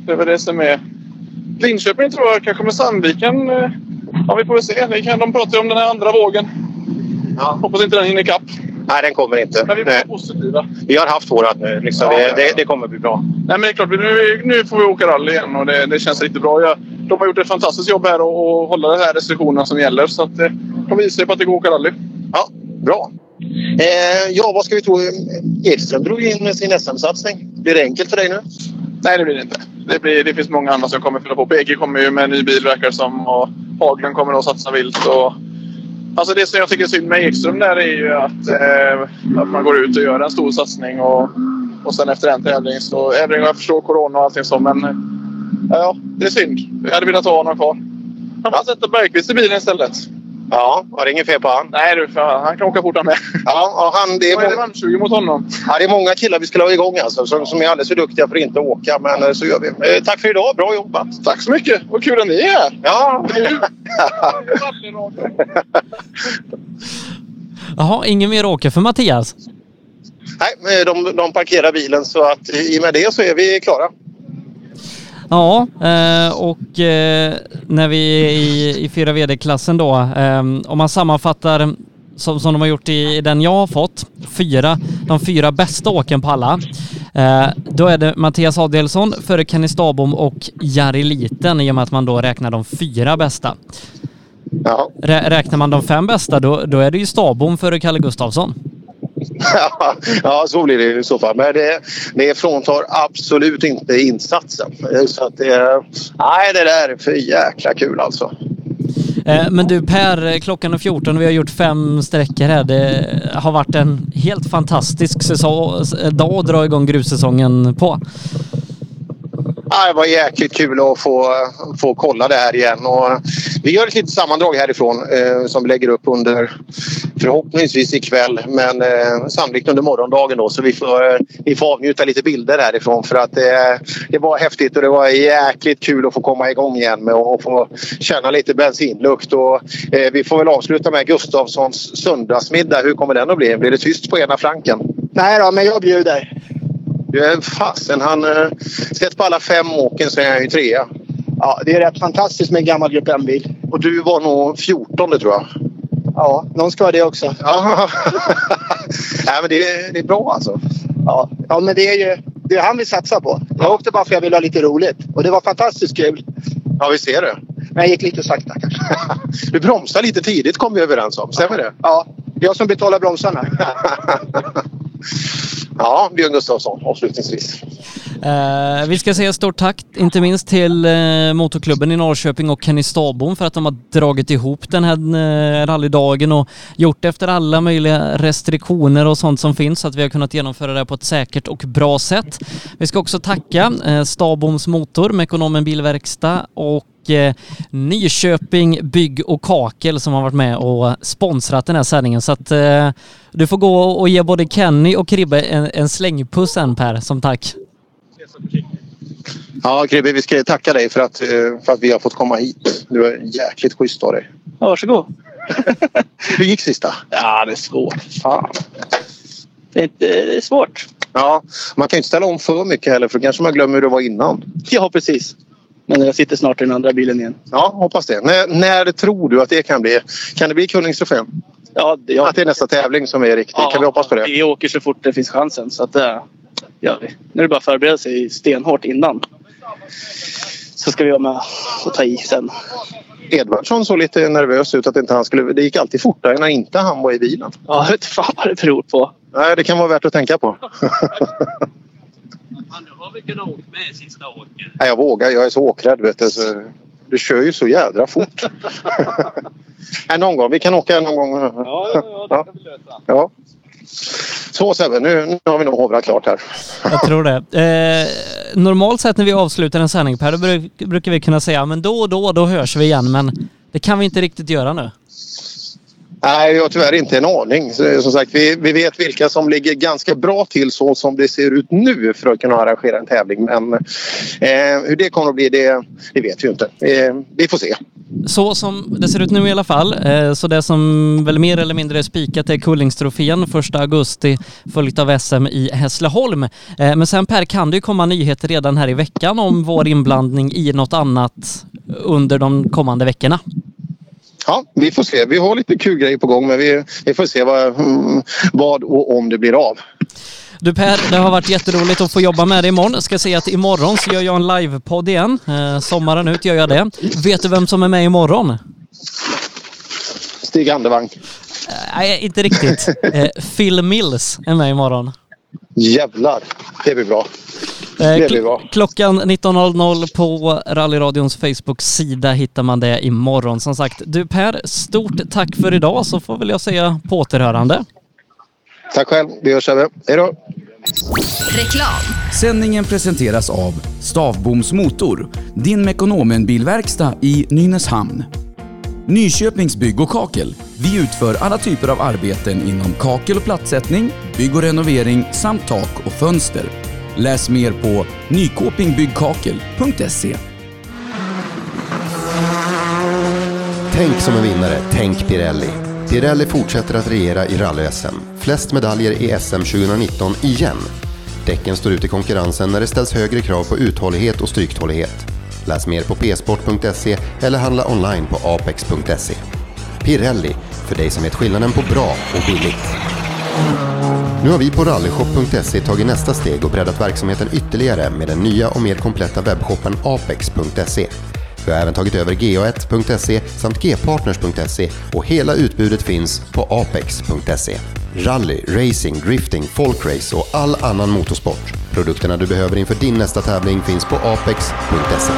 Det är väl det som är... Linköping tror jag kanske med Sandviken. eh, Ja, vi får väl se. Det kan, de pratar ju om den här andra vågen. Ja. Hoppas inte den hinner ikapp. Nej, den kommer inte. Men vi är positiva. Vi har haft vårat nu. Liksom. Ja, det, ja, ja. det, det kommer bli bra. Nej, men det är klart. Nu, nu får vi åka rally igen och det, det känns riktigt bra. Jag, de har gjort ett fantastiskt jobb här och, och hålla de här restriktionerna som gäller. Så att, eh, de visar ju på att det går att åka rally. Ja, bra. Eh, ja, vad ska vi tro? Edström drog in sin SM-satsning. Blir det enkelt för dig nu? Nej, det blir det inte. Det, blir, det finns många andra som kommer fylla på. PG kommer ju med en ny bil verkar som och Haglund kommer att satsa vilt. Och, alltså det som jag tycker är synd med Ekström där är ju att, eh, att man går ut och gör en stor satsning och, och sen efter en tävling så... Även jag förstår corona och allting så men... Ja, det är synd. Jag hade velat ha honom kvar. Han får sätta Bergqvist i bilen istället. Ja, har det inget fel på han. Nej du, för han kan åka fort han med. Ja, han, det är Vad är det många, man mot honom? ja, det är många killar vi skulle ha igång alltså, som, som är alldeles för duktiga för att inte åka. Men eh, så gör vi. Eh, tack för idag. Bra jobbat. Tack så mycket. Vad kul att ni är här. Ja. Jaha, ingen mer åker för Mattias? Nej, eh, de, de parkerar bilen så att i och med det så är vi klara. Ja, eh, och eh, när vi är i, i 4 VD-klassen då, eh, om man sammanfattar som, som de har gjort i, i den jag har fått, fyra, de fyra bästa åken på alla. Eh, då är det Mattias Adelsson före Kenny Stabom och Jari Liten i och med att man då räknar de fyra bästa. Rä, räknar man de fem bästa då, då är det ju Stabom före Kalle Gustafsson. Ja, så blir det i så fall. Men det, det fråntar absolut inte insatsen. Så att det, nej, det där är för jäkla kul alltså. Eh, Men du Per, klockan är 14 och vi har gjort fem sträckor här. Det har varit en helt fantastisk säsong, dag att dra igång grussäsongen på. Ja, det var jäkligt kul att få, få kolla det här igen. Och vi gör ett litet sammandrag härifrån eh, som vi lägger upp under förhoppningsvis ikväll men eh, sannolikt under morgondagen då så vi får, eh, vi får avnjuta lite bilder härifrån för att eh, det var häftigt och det var jäkligt kul att få komma igång igen med och få känna lite bensinlukt. Och, eh, vi får väl avsluta med Gustafssons söndagsmiddag. Hur kommer den att bli? Blir det tyst på ena flanken? Nej då, men jag bjuder. Du är fasen, han... Eh, sett på alla fem åken så är han ju trea. Ja, det är rätt fantastiskt med en gammal Grupp M-bil. Och du var nog 14 tror jag. Ja, någon ska ha det också. Ja. Nej, men det, är- det är bra alltså. Ja, ja men det är ju det är han vi satsar på. Jag åkte bara för att jag ville ha lite roligt. Och det var fantastiskt kul. Ja, vi ser det. Men jag gick lite sakta kanske. Du bromsade lite tidigt kom vi överens om. Stämmer det? Ja, jag som betalar bromsarna. Ja, Björn Gustafsson avslutningsvis. Eh, vi ska säga stort tack, inte minst till eh, Motorklubben i Norrköping och Kenny Stabom för att de har dragit ihop den här eh, rallydagen och gjort det efter alla möjliga restriktioner och sånt som finns så att vi har kunnat genomföra det på ett säkert och bra sätt. Vi ska också tacka eh, Staboms Motor, Mekonomen Bilverkstad och Nyköping Bygg och Kakel som har varit med och sponsrat den här sändningen. Så att eh, du får gå och ge både Kenny och Kribbe en, en slängpuss sen Per, som tack. Ja, Kribbe, vi ska tacka dig för att, eh, för att vi har fått komma hit. Du är jäkligt schysst av dig. Ja, varsågod. Hur gick sista? Ja, det är svårt. Fan. Det är, inte, det är svårt. Ja, man kan ju inte ställa om för mycket heller för då kanske man glömmer hur det var innan. Ja, precis. Men jag sitter snart i den andra bilen igen. Ja, hoppas det. När, när tror du att det kan bli? Kan det bli Kullingstrofén? Ja, det, ja. Att det är nästa tävling som är riktig? kan vi hoppas på det? Vi åker så fort det finns chansen. Så att gör vi. Nu är det bara att förbereda sig stenhårt innan. Så ska vi vara med och ta i sen. Edvardsson såg lite nervös ut att inte han skulle... Det gick alltid fortare när inte han var i bilen. Ja, jag vet fan vad det beror på. Nej, det kan vara värt att tänka på. Har kunnat åka med sista åket. Nej, jag vågar. Jag är så åkrädd. Vet du. Så, du kör ju så jädra fort. Nej, någon gång. Vi kan åka någon gång. Ja, ja, ja, det kan vi lösa. Ja. Så Sebbe, nu, nu har vi nog hovrat klart här. Jag tror det. Eh, normalt sett när vi avslutar en sändning Per, då bruk- brukar vi kunna säga men då och då, då hörs vi igen. Men det kan vi inte riktigt göra nu. Nej, jag har tyvärr inte en aning. Eh, som sagt, vi, vi vet vilka som ligger ganska bra till så som det ser ut nu för att kunna arrangera en tävling. Men eh, hur det kommer att bli, det, det vet vi ju inte. Eh, vi får se. Så som det ser ut nu i alla fall. Eh, så det som väl mer eller mindre är spikat är Kullingstrofén 1 augusti följt av SM i Hässleholm. Eh, men sen Per kan det ju komma nyheter redan här i veckan om vår inblandning i något annat under de kommande veckorna. Ja, vi får se. Vi har lite kul grejer på gång men vi, vi får se vad, vad och om det blir av. Du Per, det har varit jätteroligt att få jobba med dig imorgon. Jag ska säga att imorgon så gör jag en livepodd igen. Eh, sommaren ut gör jag det. Vet du vem som är med imorgon? Stig Andevang. Eh, Nej, inte riktigt. Eh, Phil Mills är med imorgon. Jävlar, det blir bra. Eh, kl-. Klockan 19.00 på Rallyradions Facebook-sida hittar man det imorgon. Som sagt, du Per, stort tack för idag så får väl jag säga på återhörande. Tack själv. Vi hörs Sebbe. Hej då. Reklam. Sändningen presenteras av Stavboms Motor, din Mekonomen-bilverkstad i Nynäshamn. Nyköpings Bygg och Kakel. Vi utför alla typer av arbeten inom kakel och plattsättning, bygg och renovering samt tak och fönster. Läs mer på nykopingbyggkakel.se. Tänk som en vinnare, tänk Pirelli. Pirelli fortsätter att regera i rally-SM. Flest medaljer i SM 2019 igen. Däcken står ut i konkurrensen när det ställs högre krav på uthållighet och stryktålighet. Läs mer på psport.se eller handla online på apex.se. Pirelli, för dig som vet skillnaden på bra och billigt. Nu har vi på rallyshop.se tagit nästa steg och breddat verksamheten ytterligare med den nya och mer kompletta webbshoppen apex.se. Vi har även tagit över ga1.se samt gpartners.se och hela utbudet finns på apex.se. Rally, racing, drifting, folkrace och all annan motorsport. Produkterna du behöver inför din nästa tävling finns på apex.se.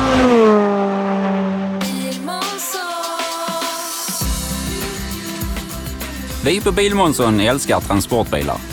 Vi på Bilmånsson älskar transportbilar.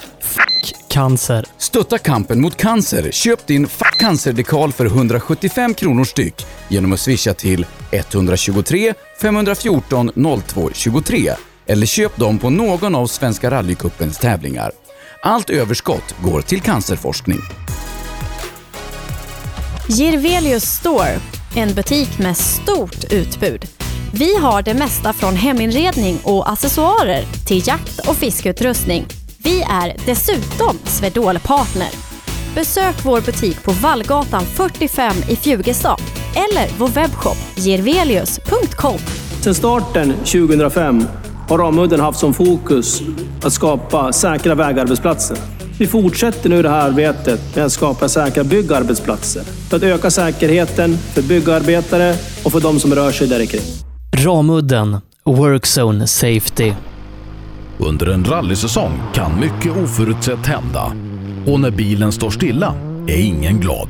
Cancer. Stötta kampen mot cancer. Köp din Fuck Cancer-dekal för 175 kronor styck genom att swisha till 123 514 02 23 eller köp dem på någon av Svenska rallycupens tävlingar. Allt överskott går till cancerforskning. Girvelius Store, en butik med stort utbud. Vi har det mesta från heminredning och accessoarer till jakt och fiskeutrustning. Vi är dessutom Swedol-partner. Besök vår butik på Vallgatan 45 i Fjugestad eller vår webbshop gervelius.com. Sedan starten 2005 har Ramudden haft som fokus att skapa säkra vägarbetsplatser. Vi fortsätter nu det här arbetet med att skapa säkra byggarbetsplatser för att öka säkerheten för byggarbetare och för de som rör sig där kring. Ramudden Workzone Safety. Under en rallysäsong kan mycket oförutsett hända. Och när bilen står stilla är ingen glad.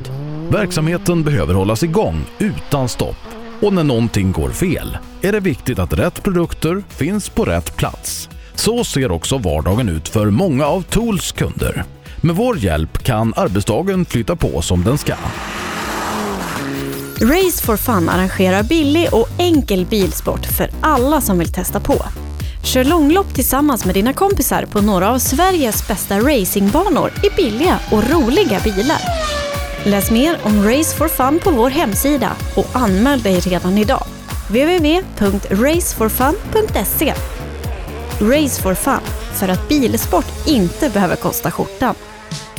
Verksamheten behöver hållas igång utan stopp. Och när någonting går fel är det viktigt att rätt produkter finns på rätt plats. Så ser också vardagen ut för många av Tools kunder. Med vår hjälp kan arbetsdagen flytta på som den ska. Race for Fun arrangerar billig och enkel bilsport för alla som vill testa på. Kör långlopp tillsammans med dina kompisar på några av Sveriges bästa racingbanor i billiga och roliga bilar. Läs mer om Race for Fun på vår hemsida och anmäl dig redan idag. www.raceforfun.se Race for Fun, för att bilsport inte behöver kosta skjortan.